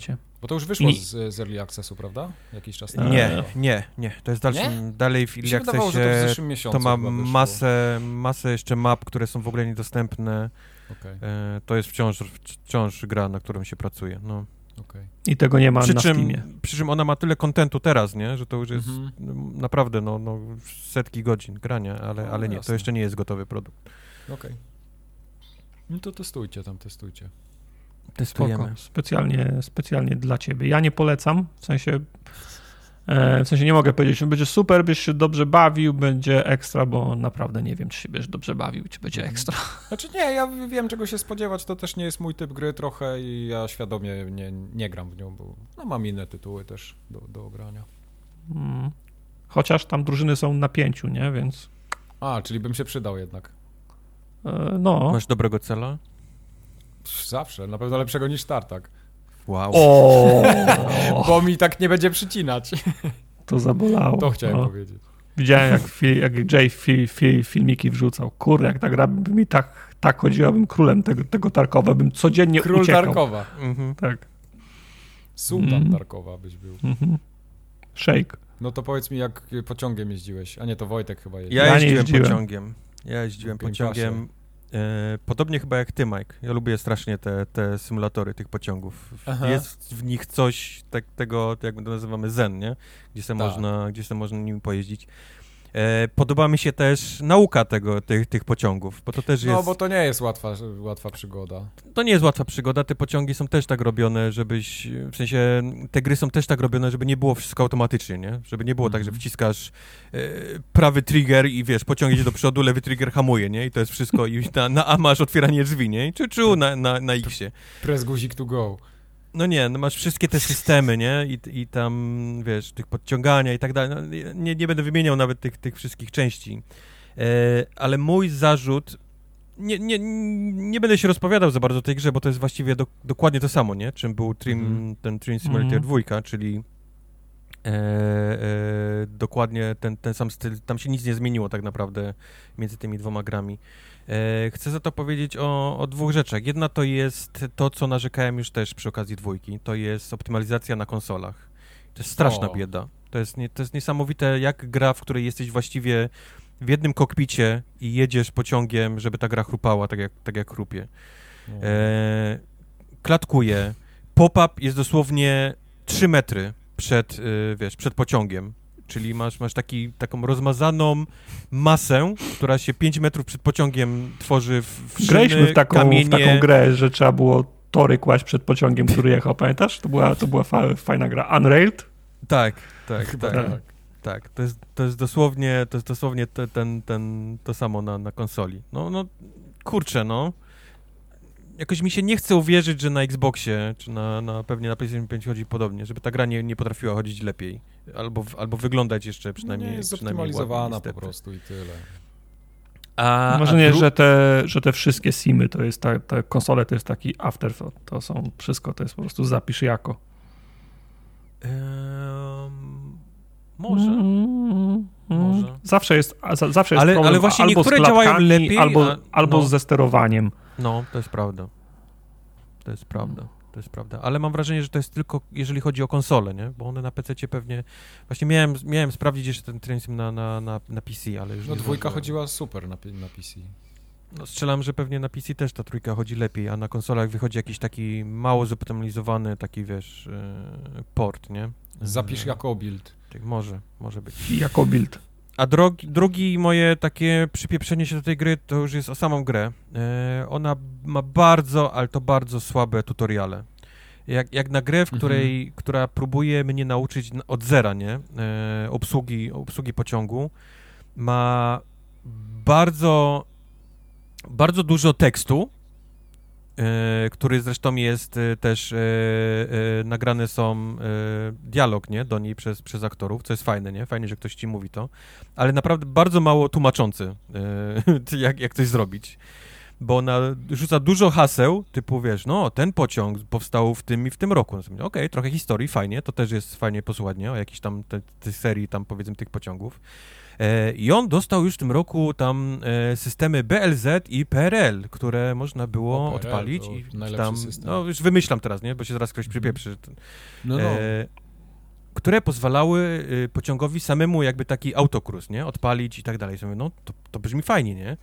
A: Bo to już wyszło
B: I-
A: z, z Early Accessu, prawda? Jakiś czas temu.
C: Nie, nie, nie. To jest dalszy,
A: Nie?
C: dalej w Early
A: wydawało, że to w
C: Accessie.
A: zeszłym miesiącu
C: To ma masę, masę jeszcze map, które są w ogóle niedostępne.
A: Okej,
C: E, to jest wciąż, wciąż gra, na którą się pracuje. No.
A: Okej.
B: I tego nie ma
C: Przy,
B: na
C: czym,
B: Steamie.
C: przy czym ona ma tyle kontentu teraz, nie? że to już jest
A: Mhm.
C: naprawdę no, no, setki godzin grania, ale,
A: No,
C: ale nie, to
A: jasne.
C: jeszcze nie jest gotowy produkt.
A: Okej. No to testujcie tam, testujcie.
B: Spoko. Specjalnie, specjalnie dla ciebie. Ja nie polecam, w sensie w sensie nie mogę powiedzieć, że będzie super, byś się dobrze bawił, będzie ekstra, bo naprawdę nie wiem, czy się będziesz dobrze bawił, czy będzie
A: Mhm.
B: ekstra.
A: Znaczy nie, ja wiem czego się spodziewać, to też nie jest mój typ gry trochę i ja świadomie nie, nie gram w nią, bo no, mam inne tytuły też do, do grania.
B: Mm. Chociaż tam drużyny są na pięciu, nie? Więc
A: A, czyli bym się przydał jednak.
B: e, no.
C: Masz dobrego cela?
A: Zawsze, na pewno lepszego niż Tartak.
C: Wow.
B: O,
A: Bo mi tak nie będzie przycinać.
B: to zabolało.
A: To chciałem
B: No.
A: powiedzieć.
B: Widziałem, jak, fi, jak Jay fi, fi, filmiki wrzucał. Kurde, jak ta gra by mi tak, tak chodziła, bym królem tego, tego Tarkowa, bym codziennie
A: Król
B: uciekał.
A: Tarkowa.
C: Mhm.
B: Tak.
A: Sultan
B: Mhm.
A: Tarkowa byś był.
B: Mhm. Shake.
A: No to powiedz mi, jak pociągiem jeździłeś. A nie, to Wojtek chyba jeździł.
C: Ja,
B: Ja nie
C: jeździłem,
B: jeździłem.
C: pociągiem. Ja jeździłem pociągiem. E, podobnie chyba jak ty, Mike. Ja lubię strasznie te, te symulatory tych pociągów.
A: Aha.
C: Jest w nich coś tak, tego, jak my to nazywamy zen, nie? Gdzie se,
A: Tak.
C: można, gdzie se można nimi pojeździć. E, podoba mi się też nauka tego, tych, tych pociągów, bo to też jest...
A: No, bo to nie jest łatwa, łatwa przygoda.
C: To nie jest łatwa przygoda, te pociągi są też tak robione, żebyś, w sensie te gry są też tak robione, żeby nie było wszystko automatycznie, nie? Żeby nie było tak, że
A: Mhm.
C: wciskasz e, prawy trigger i wiesz, pociąg idzie do przodu, lewy trigger hamuje, nie? I to jest wszystko i na, na A masz otwieranie drzwi, nie? I Czy czu na, na, na X-ie.
A: Press guzik to go.
C: No nie, no masz wszystkie te systemy, nie? I, I tam, wiesz, tych podciągania i tak dalej. No, nie, nie będę wymieniał nawet tych, tych wszystkich części. E, ale mój zarzut... Nie, nie, nie będę się rozpowiadał za bardzo o tej grze, bo to jest właściwie do, dokładnie to samo, nie? Czym był Trim,
A: Mhm.
C: ten Trim Simulator. 2, czyli e, e, dokładnie ten, ten sam styl. Tam się nic nie zmieniło tak naprawdę między tymi dwoma grami. E, chcę za to powiedzieć o, o dwóch rzeczach. Jedna to jest to, co narzekałem już też przy okazji dwójki, to jest optymalizacja na konsolach. To jest straszna
A: O.
C: bieda. To jest, nie, to jest niesamowite, jak gra, w której jesteś właściwie w jednym kokpicie i jedziesz pociągiem, żeby ta gra chrupała tak jak, tak jak chrupie. E, klatkuje. Pop-up jest dosłownie 3 metry przed, y, wiesz, przed pociągiem. Czyli masz, masz taki, taką rozmazaną masę, która się 5 metrów przed pociągiem tworzy w, w
B: Graliśmy w taką,
C: kamienie.
B: w taką grę, że trzeba było tory kłaść przed pociągiem, który jechał, pamiętasz? To była, to była fa, fajna gra. Unrailed?
C: Tak, tak,
A: Chyba
C: tak.
A: tak.
C: Tak, to jest, to jest dosłownie, to jest dosłownie te, ten, ten, to samo na, na konsoli. No, no, kurczę, no. Jakoś mi się nie chce uwierzyć, że na Xboxie, czy na, na pewnie na PlayStation 5 chodzi podobnie, żeby ta gra nie, nie potrafiła chodzić lepiej. Albo, albo wyglądać jeszcze przynajmniej,
A: No nie jest
C: przynajmniej ładnie,
A: zoptymalizowana po prostu i tyle.
C: A,
B: Może
C: a
B: nie,
C: dru-
B: że te, że te wszystkie simy to jest ta, te konsole to jest taki afterthought. To są wszystko, to jest po prostu zapisz jako.
C: Em, może.
B: Mm, mm.
C: Może.
B: Zawsze jest, za, zawsze jest
C: Ale-
B: problem
C: ale właśnie
B: albo z
C: niektóre działają
B: klatkami,
C: lepiej,
B: albo,
C: a-
B: albo
C: no.
B: ze sterowaniem.
C: No, to jest prawda. To jest prawda. To jest prawda. Ale mam wrażenie, że to jest tylko, jeżeli chodzi o konsole, nie? Bo one na PC pewnie... Właśnie miałem, miałem sprawdzić jeszcze ten Trainsim na, na, na, na PC, ale już
A: No
C: nie
A: dwójka chodziła super na, na PC.
C: No, strzelam, że pewnie na PC też ta trójka chodzi lepiej, a na konsolach wychodzi jakiś taki mało zoptymalizowany, taki wiesz, e, port, nie?
A: Zapisz
C: E,
A: jako build.
C: tak, Może, może być.
B: Jako build.
C: A drogi, drugi moje takie przypieprzenie się do tej gry to już jest o samą grę. E, ona ma bardzo, ale to bardzo słabe tutoriale. Jak, jak na grę, w której, która próbuje mnie nauczyć od zera, nie? E, obsługi, obsługi pociągu, ma bardzo, bardzo dużo tekstu, który zresztą jest e, też, e, e, nagrane są e, dialog, nie, do niej przez, przez aktorów, co jest fajne, nie, fajnie, że ktoś ci mówi to, ale naprawdę bardzo mało tłumaczący, e, jak, jak coś zrobić, bo ona rzuca dużo haseł, typu, wiesz, no, ten pociąg powstał w tym i w tym roku, no, okej, trochę historii, fajnie, to też jest fajnie posłuchać, nie, o jakiejś tam te, te serii, tam, powiedzmy, tych pociągów, E, I on dostał już w tym roku tam e, systemy BLZ i PRL, które można było
A: O, PRL
C: odpalić i tam,
A: system.
C: no już wymyślam teraz, nie, bo się zaraz ktoś przypieprzy.
A: No, no.
C: E, które pozwalały y, pociągowi samemu jakby taki autokrus, nie, odpalić i tak dalej. No to, to brzmi fajnie, nie?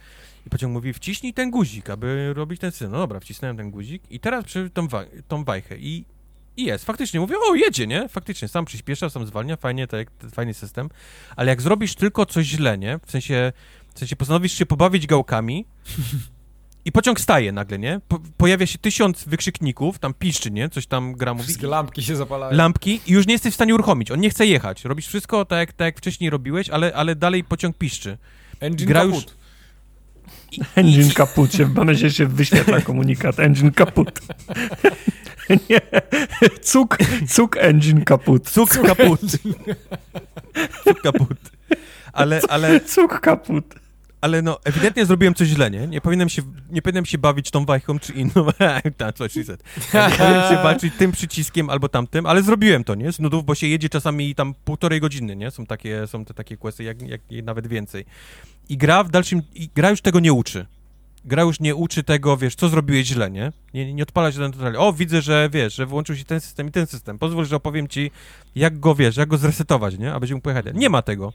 C: I pociąg mówi, wciśnij ten guzik, aby robić ten system. No dobra, wcisnąłem ten guzik i teraz przy tą, wa- tą wajchę i, i jest. Faktycznie mówię, o jedzie, nie? Faktycznie, sam przyspiesza, sam zwalnia, fajnie, tak, fajny system. Ale jak zrobisz tylko coś źle, nie? W sensie, w sensie postanowisz się pobawić gałkami i pociąg staje nagle, nie? Po, pojawia się tysiąc wykrzykników, tam piszczy, nie? Coś tam gra mówi.
A: Wszystkie lampki się zapalają.
C: Lampki i już nie jesteś w stanie uruchomić. On nie chce jechać. Robisz wszystko tak, tak jak wcześniej robiłeś, ale, ale dalej pociąg piszczy.
A: Engine
C: gra
A: kaput.
C: już-
B: Engine kaput się, mam nadzieję, się wyświetla komunikat. Engine kaput. Nie, cuk, cuk engine kaput.
C: Cuk kaput. Cuk kaput. Ale, ale,
B: Cuk kaput.
C: Ale no, ewidentnie zrobiłem coś źle, nie? Nie powinienem się, nie powinienem się bawić tą wajchą czy inną. Tak, co she said. Nie powinienem się bawić tym przyciskiem albo tamtym, ale zrobiłem to, nie? Z nudów, bo się jedzie czasami tam półtorej godziny, nie? Są takie, są te takie questy, jak, jak nawet więcej. I gra w dalszym, i gra już tego nie uczy. Gra już nie uczy tego, wiesz, co zrobiłeś źle, nie? Nie, nie odpala się ten tutorial. O, widzę, że, wiesz, że włączył się ten system i ten system. Pozwól, że opowiem ci, jak go, wiesz, jak go zresetować, nie? Abyś mógł pojechać. Nie ma tego.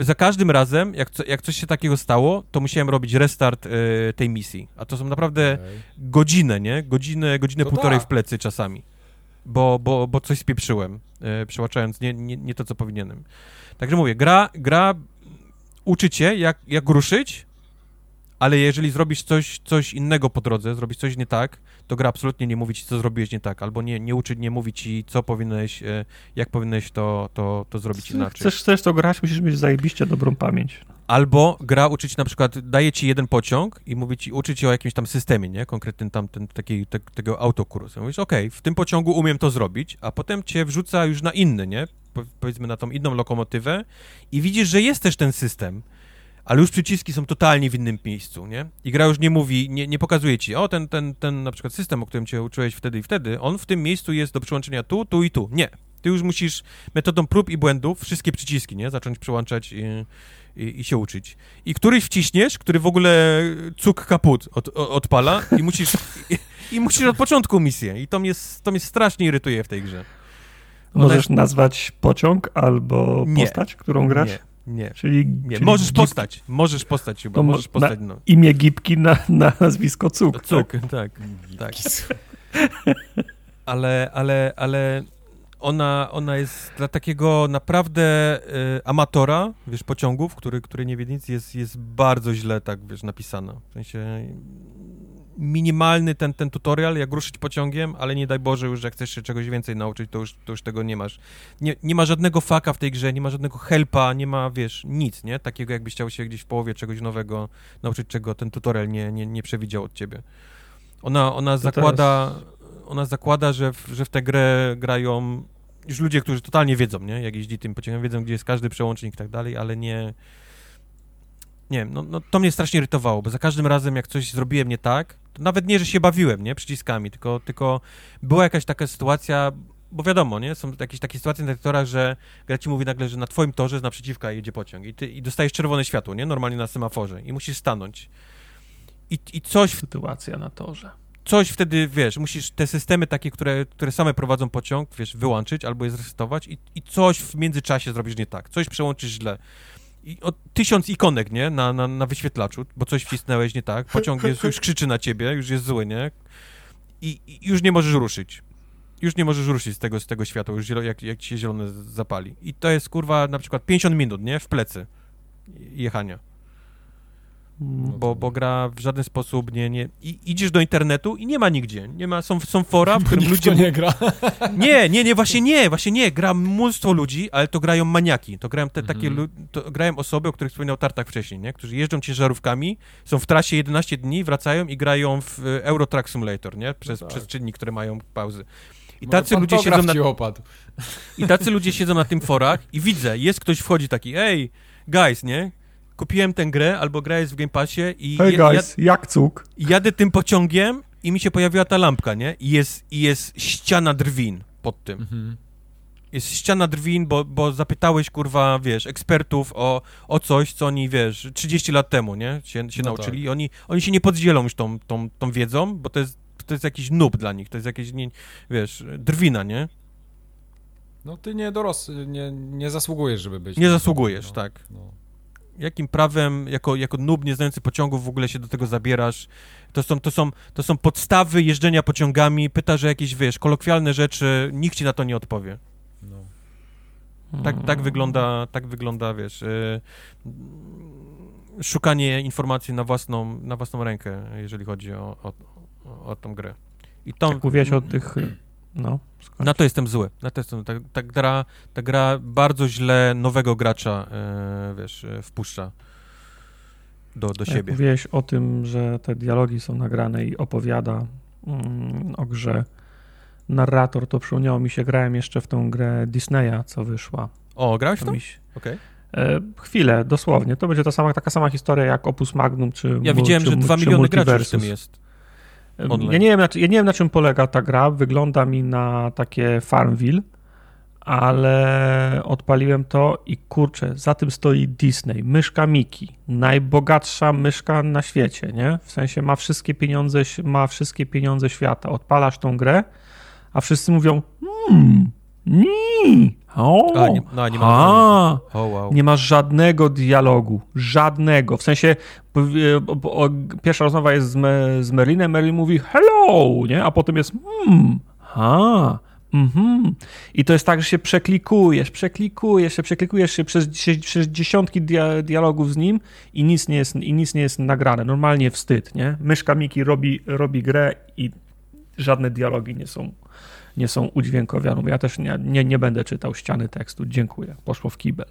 C: Za każdym razem, jak, co, jak coś się takiego stało, to musiałem robić restart y, tej misji. A to są naprawdę godzinę, nie? Godzinę, godzinę
A: No
C: półtorej
A: tak.
C: w plecy czasami. Bo, bo, bo coś spieprzyłem, e, przełaczając nie, nie, nie to, co powinienem. Także mówię, gra, gra uczy cię, jak, jak ruszyć, ale jeżeli zrobisz coś, coś innego po drodze, zrobisz coś nie tak, to gra absolutnie nie mówi ci, co zrobiłeś nie tak, albo nie, nie uczy, nie mówi ci, co powinieneś, e, jak powinieneś to, to, to zrobić inaczej.
B: Chcesz, chcesz to grać, musisz mieć zajebiście dobrą pamięć.
C: Albo gra uczy ci na przykład, daje ci jeden pociąg i mówi ci, uczy ci o jakimś tam systemie, nie? Konkretnym tam, ten, taki, te, tego autokursu. Mówisz, okej, w tym pociągu umiem to zrobić, a potem cię wrzuca już na inny, nie? Po, powiedzmy na tą inną lokomotywę i widzisz, że jest też ten system, ale już przyciski są totalnie w innym miejscu, nie? I gra już nie mówi, nie, nie pokazuje ci, o, ten, ten, ten na przykład system, o którym cię uczyłeś wtedy i wtedy, on w tym miejscu jest do przyłączenia tu, tu i tu. Nie. Ty już musisz metodą prób i błędów wszystkie przyciski, nie? Zacząć przyłączać i, i, i się uczyć. I któryś wciśniesz, który w ogóle cuk kaput od, o- odpala i musisz, i, i musisz od początku misję. I to mnie, to mnie strasznie irytuje w tej grze.
B: Możesz nazwać pociąg albo
C: Nie.
B: postać, którą grasz?
C: Nie, nie.
B: Czyli,
C: Nie,
B: czyli
C: możesz
B: gip-
C: postać, możesz postać chyba,
B: To mo-
C: możesz postać, no.
B: Imię Gipki na, na nazwisko Cuk.
C: Cuk, tak, tak. Ale, ale, ale ona, ona jest dla takiego naprawdę y, amatora, wiesz, pociągów, który, który nie wie nic, jest, jest bardzo źle tak, wiesz, napisana. W sensie minimalny ten, ten tutorial, jak ruszyć pociągiem, ale nie daj Boże już, jak chcesz się czegoś więcej nauczyć, to już, to już tego nie masz. Nie, nie ma żadnego faka w tej grze, nie ma żadnego helpa, nie ma, wiesz, nic, nie? Takiego, jakbyś chciał się gdzieś w połowie czegoś nowego nauczyć, czego ten tutorial nie, nie, nie przewidział od ciebie. Ona, ona zakłada, ona zakłada, że w, że w tę grę grają już ludzie, którzy totalnie wiedzą, nie? Jak jeździ tym pociągiem, wiedzą, gdzie jest każdy przełącznik i tak dalej, ale nie... Nie wiem, no, no to mnie strasznie irytowało, bo za każdym razem, jak coś zrobiłem nie tak, to nawet nie, że się bawiłem, nie? Przyciskami, tylko, tylko była jakaś taka sytuacja, bo wiadomo, nie? Są jakieś takie sytuacje na torach, że gra ci mówi nagle, że na twoim torze z naprzeciwka jedzie pociąg i ty i dostajesz czerwone światło, nie? Normalnie na semaforze i musisz stanąć. I, i coś,
B: Sytuacja na torze.
C: coś wtedy, wiesz, musisz te systemy takie, które, które same prowadzą pociąg, wiesz, wyłączyć albo je zresetować i, i coś w międzyczasie zrobisz nie tak, coś przełączysz źle. I o, tysiąc ikonek, nie? Na, na, na wyświetlaczu, bo coś wcisnąłeś nie tak, pociąg jest, już krzyczy na ciebie, już jest zły, nie? I, i już nie możesz ruszyć. Już nie możesz ruszyć z tego, z tego światła, już zielo, jak, jak ci się zielone zapali. I to jest, kurwa, na przykład 50 minut, nie? W plecy jechania.
B: Mm.
C: Bo, bo gra w żaden sposób nie, nie... I, idziesz do internetu i nie ma nigdzie. Nie ma, są, są fora, w którym ludzie...
A: nie gra.
C: Nie, nie, nie, właśnie nie, właśnie nie. Gra mnóstwo ludzi, ale to grają maniaki. To grają te, takie,
A: Mhm.
C: to grają osoby, o których wspominał Tartak wcześniej, nie? Którzy jeżdżą ciężarówkami, są w trasie 11 dni, wracają i grają w y, Euro Truck Simulator, nie? Przez,
A: No tak.
C: przez czynnik, które mają pauzy. I tacy ludzie siedzą na i tacy ludzie siedzą na tym forach i widzę, jest ktoś wchodzi taki, ej, guys, nie? Kupiłem tę grę, albo gra jest w Game Passie i
B: Hey
C: ja-
B: guys, jak cuk?
C: ja- jadę tym pociągiem i mi się pojawiła ta lampka, nie? I jest, i jest ściana drwin pod tym.
A: Mhm.
C: Jest ściana drwin, bo, bo zapytałeś, kurwa, wiesz, ekspertów o, o coś, co oni, wiesz, 30 lat temu, nie? Się, się
A: No
C: nauczyli i oni, oni się nie podzielą już tą, tą, tą wiedzą, bo to jest, to jest jakiś noob dla nich, to jest jakieś, nie, wiesz, drwina, nie?
A: No ty nie dorosły, nie, nie zasługujesz, żeby być.
C: Nie zasługujesz,
A: no,
C: tak.
A: No.
C: Jakim prawem, jako, jako noob nieznający pociągów w ogóle się do tego zabierasz? To są, to, są, to są podstawy jeżdżenia pociągami, pytasz o jakieś, wiesz, kolokwialne rzeczy, nikt ci na to nie odpowie.
A: No.
C: Tak, tak wygląda, tak wygląda, wiesz, y, szukanie informacji na własną, na własną rękę, jeżeli chodzi o, o, o, o tą grę. I tą,
B: Jak mówiłeś o tych... No.
C: Na to jestem zły. Na to jestem, ta, ta, gra, ta gra bardzo źle nowego gracza, e, wiesz, e, wpuszcza do, do
B: Jak
C: siebie.
B: mówiłeś o tym, że te dialogi są nagrane i opowiada mm, o grze narrator, to przypomniało mi się, grałem jeszcze w tą grę Disneya, co wyszła.
C: O, grałeś w
B: To mi się,
C: Okej.
B: e, chwilę, dosłownie. To będzie ta sama, taka sama historia jak Opus Magnum, czy
C: Ja widziałem,
B: czy,
C: że
B: mu-
C: 2
B: czy
C: miliony graczy w tym jest.
B: Ja nie, wiem, ja nie wiem, na czym polega ta gra. Wygląda mi na takie Farmville, ale odpaliłem to i kurczę, za tym stoi Disney, myszka Miki, najbogatsza myszka na świecie, nie? W sensie ma wszystkie pieniądze, ma wszystkie pieniądze świata. Odpalasz tą grę, a wszyscy mówią hmm, ni, o,
C: A, nie, no, nie ma.
B: a,
C: O, wow.
B: nie ma żadnego dialogu. Żadnego. W sensie o, pierwsza rozmowa jest z, Me, z Merlinem, Merlin mówi hello, nie? A potem jest hmm, ha, mhm. I to jest tak, że się przeklikujesz, przeklikujesz się, przeklikujesz się przez, przez dziesiątki dia, dialogów z nim i nic, nie jest, i nic nie jest nagrane. Normalnie wstyd, nie? Myszka Miki robi, robi grę i żadne dialogi nie są, nie są udźwiękowione. Ja też nie, nie, nie będę czytał ściany tekstu. Dziękuję. Poszło w kibel.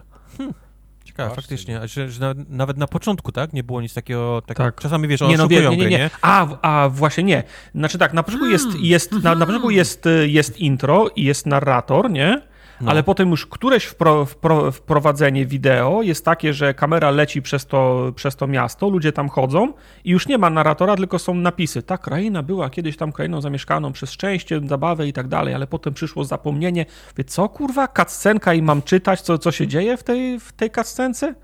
C: Ciekawe,
A: Patrzcie,
C: faktycznie. Że, że na, nawet na początku, tak? Nie było nic takiego. Tak,
B: Tak.
C: Czasami wiesz,
B: Nie, no nie, nie, nie.
C: nie?
B: A, a właśnie nie. Znaczy tak, na początku jest, jest, na, na początku jest, y, jest intro i jest narrator, nie?
C: No.
B: Ale potem już któreś wpro, wpro, wprowadzenie wideo jest takie, że kamera leci przez to, przez to miasto, ludzie tam chodzą i już nie ma narratora, tylko są napisy. Ta kraina była kiedyś tam krainą zamieszkaną przez szczęście, zabawę i tak dalej, ale potem przyszło zapomnienie. Wie, co kurwa, kaccenka i mam czytać, co, co się dzieje w tej, w tej kaccence?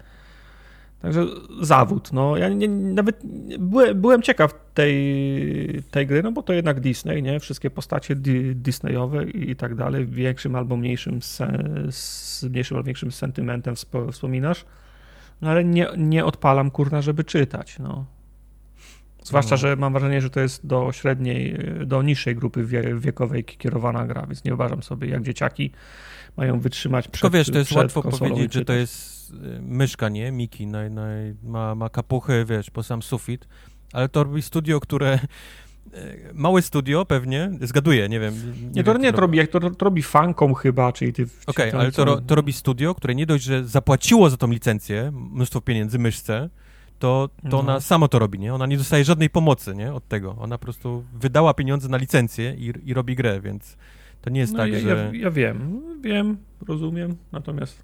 B: Także zawód. No, ja nie, nawet byłem, byłem ciekaw tej, tej gry, no bo to jednak Disney, nie? Wszystkie postacie di, Disneyowe i, tak dalej, większym albo mniejszym, z mniejszym albo większym sentymentem wspo- wspominasz. No ale nie, nie odpalam, kurna, żeby czytać, no. Zwłaszcza,
C: No.
B: że mam wrażenie, że to jest do średniej, do niższej grupy wie, wiekowej kierowana gra, więc nie uważam sobie, jak dzieciaki mają wytrzymać przed
C: Tylko wiesz, to jest łatwo powiedzieć, że to jest y, myszka, nie? Miki naj, naj, ma, ma kapuchy, wiesz, po sam sufit, ale to robi studio, które... y, Małe studio pewnie, zgaduję, nie wiem.
B: Nie, to
C: wiem,
B: nie to robi, to, to robi fankom chyba, czyli ty...
C: Okej,
B: czy
C: ale to, ro, to robi studio, które nie dość, że zapłaciło za tą licencję mnóstwo pieniędzy myszce, to, to
B: No.
C: ona samo to robi, nie? Ona nie dostaje żadnej pomocy, nie? Od tego. Ona po prostu wydała pieniądze na licencję i, i robi grę, więc to nie jest
B: no,
C: tak,
B: ja,
C: że...
B: ja, ja wiem, wiem, rozumiem, natomiast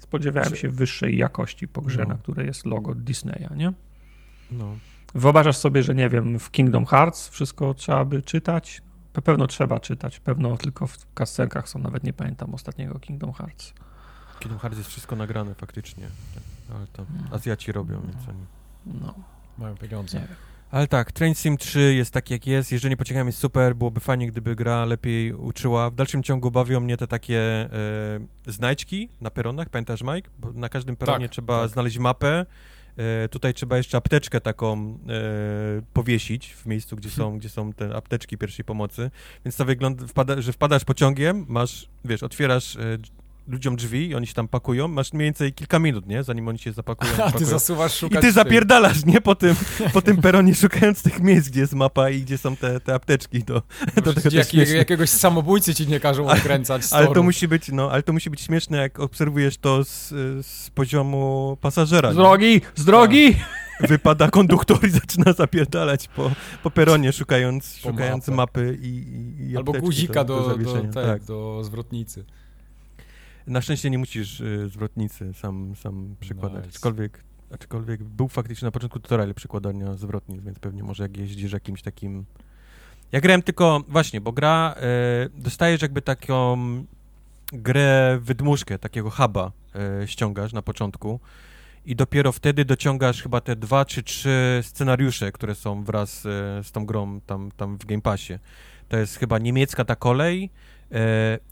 B: spodziewałem
C: Że-
B: się wyższej jakości po grze,
C: No.
B: na której jest logo Disneya, nie?
C: No.
B: Wyobrażasz sobie, że nie wiem, w Kingdom Hearts wszystko trzeba by czytać? Na pewno trzeba czytać, pewno tylko w kascenkach są, nawet nie pamiętam ostatniego Kingdom Hearts.
C: Kingdom Hearts jest wszystko nagrane faktycznie, ale to Azjaci robią, więc oni...
B: No,
A: Mają pieniądze.
B: nie wiem.
C: Ale tak, Train Sim 3 jest tak jak jest, jeżeli pociągiem jest super, byłoby fajnie, gdyby gra lepiej uczyła. W dalszym ciągu bawią mnie te takie e, znajdźki na peronach, pamiętasz Mike? Bo na każdym peronie
A: Tak,
C: trzeba
A: tak.
C: znaleźć mapę, e, tutaj trzeba jeszcze apteczkę taką e, powiesić w miejscu, gdzie są, gdzie są te apteczki pierwszej pomocy, więc to wygląda, wpada, że wpadasz pociągiem, masz, wiesz, otwierasz e, ludziom drzwi i oni się tam pakują, masz mniej więcej kilka minut, nie? Zanim oni się zapakują.
A: A ty zasuwasz
C: I
A: szukać...
C: ty
A: tych-
C: zapierdalasz, nie? Po tym, po tym peronie szukając tych miejsc, gdzie jest mapa i gdzie są te, te apteczki. To,
A: ci
C: to
A: jak,
C: śmieszne.
A: jakiegoś samobójcy ci nie każą odkręcać z
C: ale to musi być, no, ale to musi być śmieszne, jak obserwujesz to z, z poziomu pasażera.
B: Z
C: nie?
B: drogi! Z drogi!
C: Wypada konduktor i zaczyna zapierdalać po, po peronie, szukając,
A: Po
C: szukając mapy i, i, i
A: Albo guzika do, do,
C: zawieszenia.
A: tak,
C: tak.
A: do zwrotnicy.
C: Na szczęście nie musisz y, zwrotnicy sam, sam przykładać.
A: Nice.
C: Aczkolwiek, aczkolwiek był faktycznie na początku tutorial przykładania zwrotnic, więc pewnie może jak jeździsz jakimś takim... Ja grałem tylko, właśnie, bo gra, y, dostajesz jakby taką grę wydmuszkę, takiego huba y, ściągasz na początku i dopiero wtedy dociągasz chyba te dwa czy trzy scenariusze, które są wraz y, z tą grą tam, tam w Game Passie. To jest chyba niemiecka ta kolej,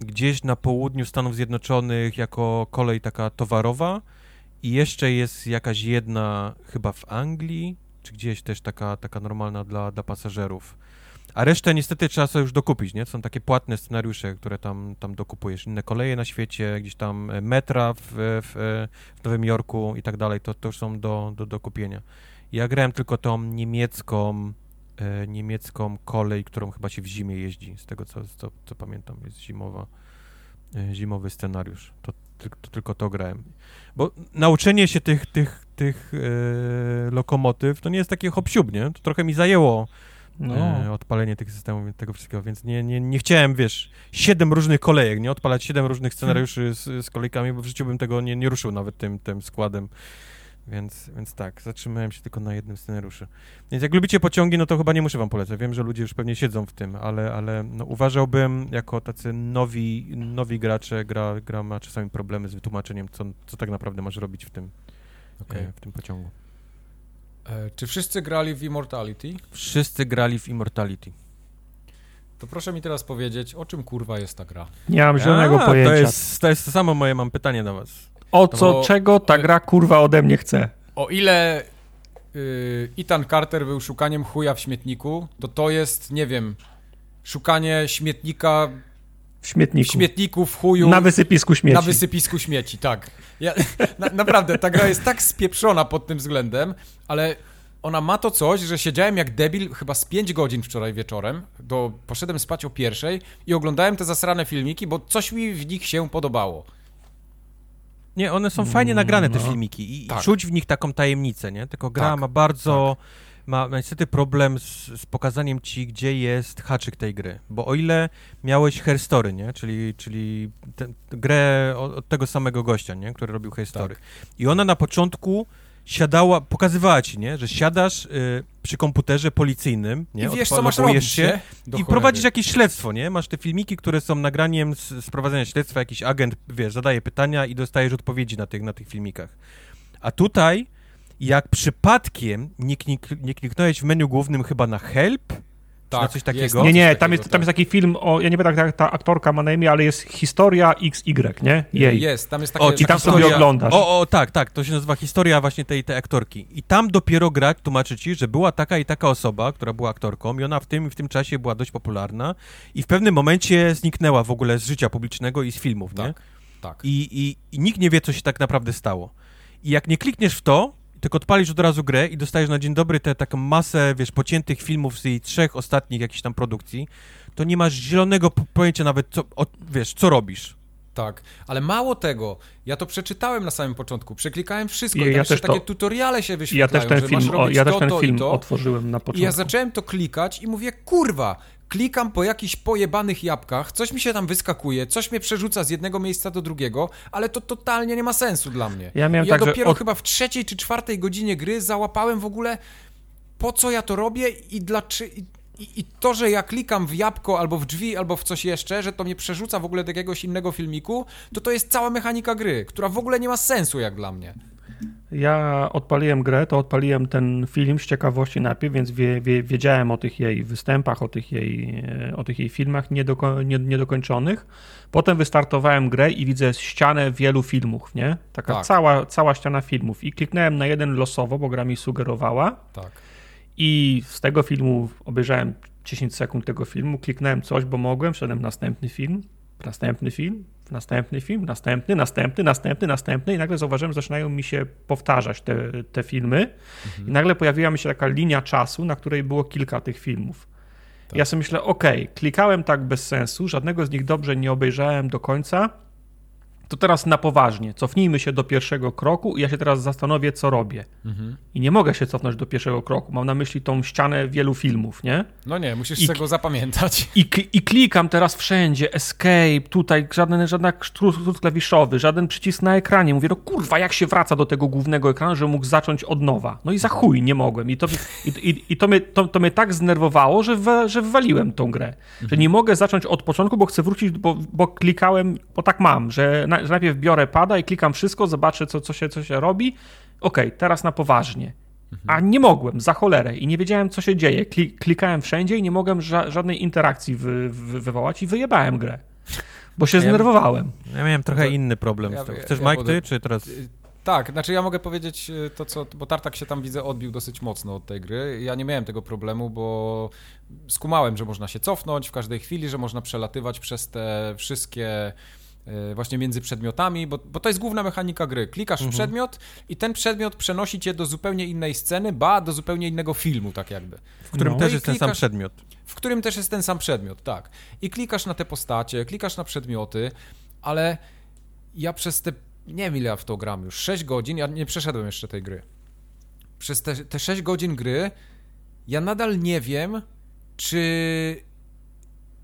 C: gdzieś na południu Stanów Zjednoczonych jako kolej taka towarowa i jeszcze jest jakaś jedna chyba w Anglii, czy gdzieś też taka, taka normalna dla, dla pasażerów. A resztę niestety trzeba sobie już dokupić, nie? Są takie płatne scenariusze, które tam, tam dokupujesz. Inne koleje na świecie, gdzieś tam e, metra w, w, w Nowym Jorku i tak dalej, to, to już są do, do, do kupienia. Ja grałem tylko tą niemiecką, e, niemiecką kolej, którą chyba się w zimie jeździ, z tego co, co, co pamiętam, jest zimowa, e, zimowy scenariusz. To, to tylko to grałem. Bo nauczenie się tych, tych, tych e, lokomotyw to nie jest takie hop nie? To trochę mi zajęło
B: No.
C: e, odpalenie tych systemów, tego wszystkiego, więc nie, nie, nie chciałem, wiesz, siedem różnych kolejek, nie odpalać siedem różnych scenariuszy z, z kolejkami, bo w życiu bym tego nie, nie ruszył nawet tym, tym składem. Więc, więc tak, zatrzymałem się tylko na jednym scenariuszu. Więc jak lubicie pociągi, no to chyba nie muszę wam polecać. Wiem, że ludzie już pewnie siedzą w tym, ale, ale no, uważałbym, jako tacy nowi, nowi gracze, gra, gra ma czasami problemy z wytłumaczeniem, co, co tak naprawdę masz robić w tym,
A: Okej.
C: e, w tym pociągu.
A: E, Czy wszyscy grali w Immortality?
C: Wszyscy grali w Immortality.
A: To proszę mi teraz powiedzieć, o czym kurwa jest ta gra.
B: Nie mam zielonego
C: A,
B: pojęcia.
C: To jest, to jest to samo moje, mam pytanie do was.
B: O co,
A: Bo-
B: czego ta gra kurwa ode mnie chce?
A: O ile y, Ethan Carter był szukaniem chuja w śmietniku, to to jest, nie wiem, szukanie śmietnika
B: W
A: w
B: śmietniku.
A: śmietniku, w chuju,
B: Na wysypisku śmieci.
A: na wysypisku śmieci, tak. Ja, na, naprawdę, ta gra jest tak spieprzona pod tym względem, ale ona ma to coś, że siedziałem jak debil chyba z 5 godzin wczoraj wieczorem, do, poszedłem spać o pierwszej i oglądałem te zasrane filmiki, bo coś mi w nich się podobało.
C: Nie, one są fajnie nagrane, te
B: no.
C: filmiki i, i
A: Tak.
C: czuć w nich taką tajemnicę, nie? Tylko gra
A: Tak,
C: ma bardzo, ma niestety problem z, z pokazaniem ci, gdzie jest haczyk tej gry, bo o ile miałeś Herstory, nie? Czyli, czyli tę grę od, od tego samego gościa, nie? Który robił Herstory. I ona na początku siadała, pokazywała ci, nie? Że siadasz y, przy komputerze policyjnym, nie?
A: I wiesz,
C: Odpa-
A: co masz robić,
C: się,
A: nie?
C: I
A: cholery.
C: prowadzisz jakieś śledztwo, nie? Masz te filmiki, które są nagraniem z, z prowadzenia śledztwa, jakiś agent, wiesz, zadaje pytania i dostajesz odpowiedzi na tych, na tych filmikach. A tutaj, jak przypadkiem nie, klik, nie kliknąłeś w menu głównym chyba na help, czy na coś takiego?
B: Nie, nie,
A: takiego,
B: tam jest, tam
A: tak.
B: jest taki film o, ja nie wiem jak ta, ta aktorka ma na imię, ale jest historia XY, nie? Jej.
A: Jest, tam jest takie...
C: O,
B: I tam
C: taka
B: sobie
C: historia-
B: oglądasz.
C: O, o, tak, tak, to się nazywa historia właśnie tej, tej aktorki. I tam dopiero grać tłumaczy ci, że była taka i taka osoba, która była aktorką i ona w tym i w tym czasie była dość popularna i w pewnym momencie zniknęła w ogóle z życia publicznego i z filmów, nie?
A: Tak, tak.
C: I, i, I nikt nie wie, co się tak naprawdę stało. I jak nie klikniesz w to, tylko odpalisz od razu grę i dostajesz na dzień dobry tę taką masę, wiesz, pociętych filmów z jej trzech ostatnich jakichś tam produkcji, to nie masz zielonego pojęcia nawet, co, o, wiesz, co robisz.
A: Tak, ale mało tego, ja to przeczytałem na samym początku, przeklikałem wszystko
B: Ja-
A: i tam
B: ja też to-
A: takie tutoriale się
B: I ja
A: wyświetlają,
B: też ten
A: że
B: film,
A: masz
B: o,
A: robić
B: ja też
A: to,
B: ten
A: to
B: film
A: i to.
B: otworzyłem na
A: I
B: początku.
A: ja zacząłem to klikać i mówię, kurwa, klikam po jakichś pojebanych jabłkach, coś mi się tam wyskakuje, coś mnie przerzuca z jednego miejsca do drugiego, ale to totalnie nie ma sensu dla mnie.
B: Ja miałem
A: ja
B: tak,
A: dopiero
B: od-
A: chyba w trzeciej czy czwartej godzinie gry załapałem w ogóle, po co ja to robię i dlaczego... I, I, to, że ja klikam w jabłko albo w drzwi, albo w coś jeszcze, że to mnie przerzuca w ogóle do jakiegoś innego filmiku, to to jest cała mechanika gry, która w ogóle nie ma sensu jak dla mnie.
B: Ja odpaliłem grę, to odpaliłem ten film z ciekawości najpierw, więc wie, wie, wiedziałem o tych jej występach, o tych jej, o tych jej filmach niedoko, nie, niedokończonych. Potem wystartowałem grę i widzę ścianę wielu filmów, nie? Taka
A: Tak.
B: cała, cała ściana filmów. I kliknąłem na jeden losowo, bo gra mi sugerowała.
A: Tak.
B: I z tego filmu obejrzałem 10 sekund tego filmu, kliknąłem coś, bo mogłem, wszedłem następny film, następny film, następny film, następny, następny, następny, następny i nagle zauważyłem, że zaczynają mi się powtarzać te, te filmy. I nagle pojawiła mi się taka linia czasu, na której było kilka tych filmów. Ja sobie myślę, okej, klikałem tak bez sensu, żadnego z nich dobrze nie obejrzałem do końca, to teraz na poważnie, cofnijmy się do pierwszego kroku i ja się teraz zastanowię, co robię. I nie mogę się cofnąć do pierwszego kroku. Mam na myśli tą ścianę wielu filmów, nie?
A: No nie, musisz
B: I-
A: tego zapamiętać.
B: I, I klikam teraz wszędzie, escape, tutaj żaden, żaden skrót klawiszowy, żaden przycisk na ekranie. Mówię, no kurwa, jak się wraca do tego głównego ekranu, że mógł zacząć od nowa. No i za chuj, nie mogłem. I to, i, i, to, mnie, to, to mnie tak zdenerwowało, że, we, że wywaliłem tą grę. Że nie mogę zacząć od początku, bo chcę wrócić, bo, bo klikałem, bo tak mam, że najpierw biorę pada i klikam wszystko, zobaczę, co, co, się, co się robi. Okej, teraz na poważnie. A nie mogłem, za cholerę i nie wiedziałem, co się dzieje. Kli, klikałem wszędzie i nie mogłem ża żadnej interakcji wy, wy, wywołać i wyjebałem grę. Bo się
C: Ja-
B: zdenerwowałem.
C: Ja miałem trochę
A: To-
C: inny problem
A: ja-
C: z tym.
A: ja-
C: Chcesz,
A: ja
C: Mike,
A: będę-
C: ty, czy teraz...
A: Tak, znaczy ja mogę powiedzieć y, to, co. Bo Tartak się tam widzę odbił dosyć mocno od tej gry. Ja nie miałem tego problemu, bo skumałem, że można się cofnąć w każdej chwili, że można przelatywać przez te wszystkie. Y, Właśnie między przedmiotami, bo, bo to jest główna mechanika gry. Klikasz w przedmiot i ten przedmiot przenosi cię do zupełnie innej sceny, ba, do zupełnie innego filmu, tak jakby.
C: W którym
B: No.
C: też
A: I
C: jest ten sam
A: klikasz-
C: przedmiot.
A: w którym też jest ten sam przedmiot, tak. I klikasz na te postacie, klikasz na przedmioty, ale ja przez te, nie wiem ile ja w to gram już, 6 godzin, ja nie przeszedłem jeszcze tej gry. Przez te, te 6 godzin gry ja nadal nie wiem, czy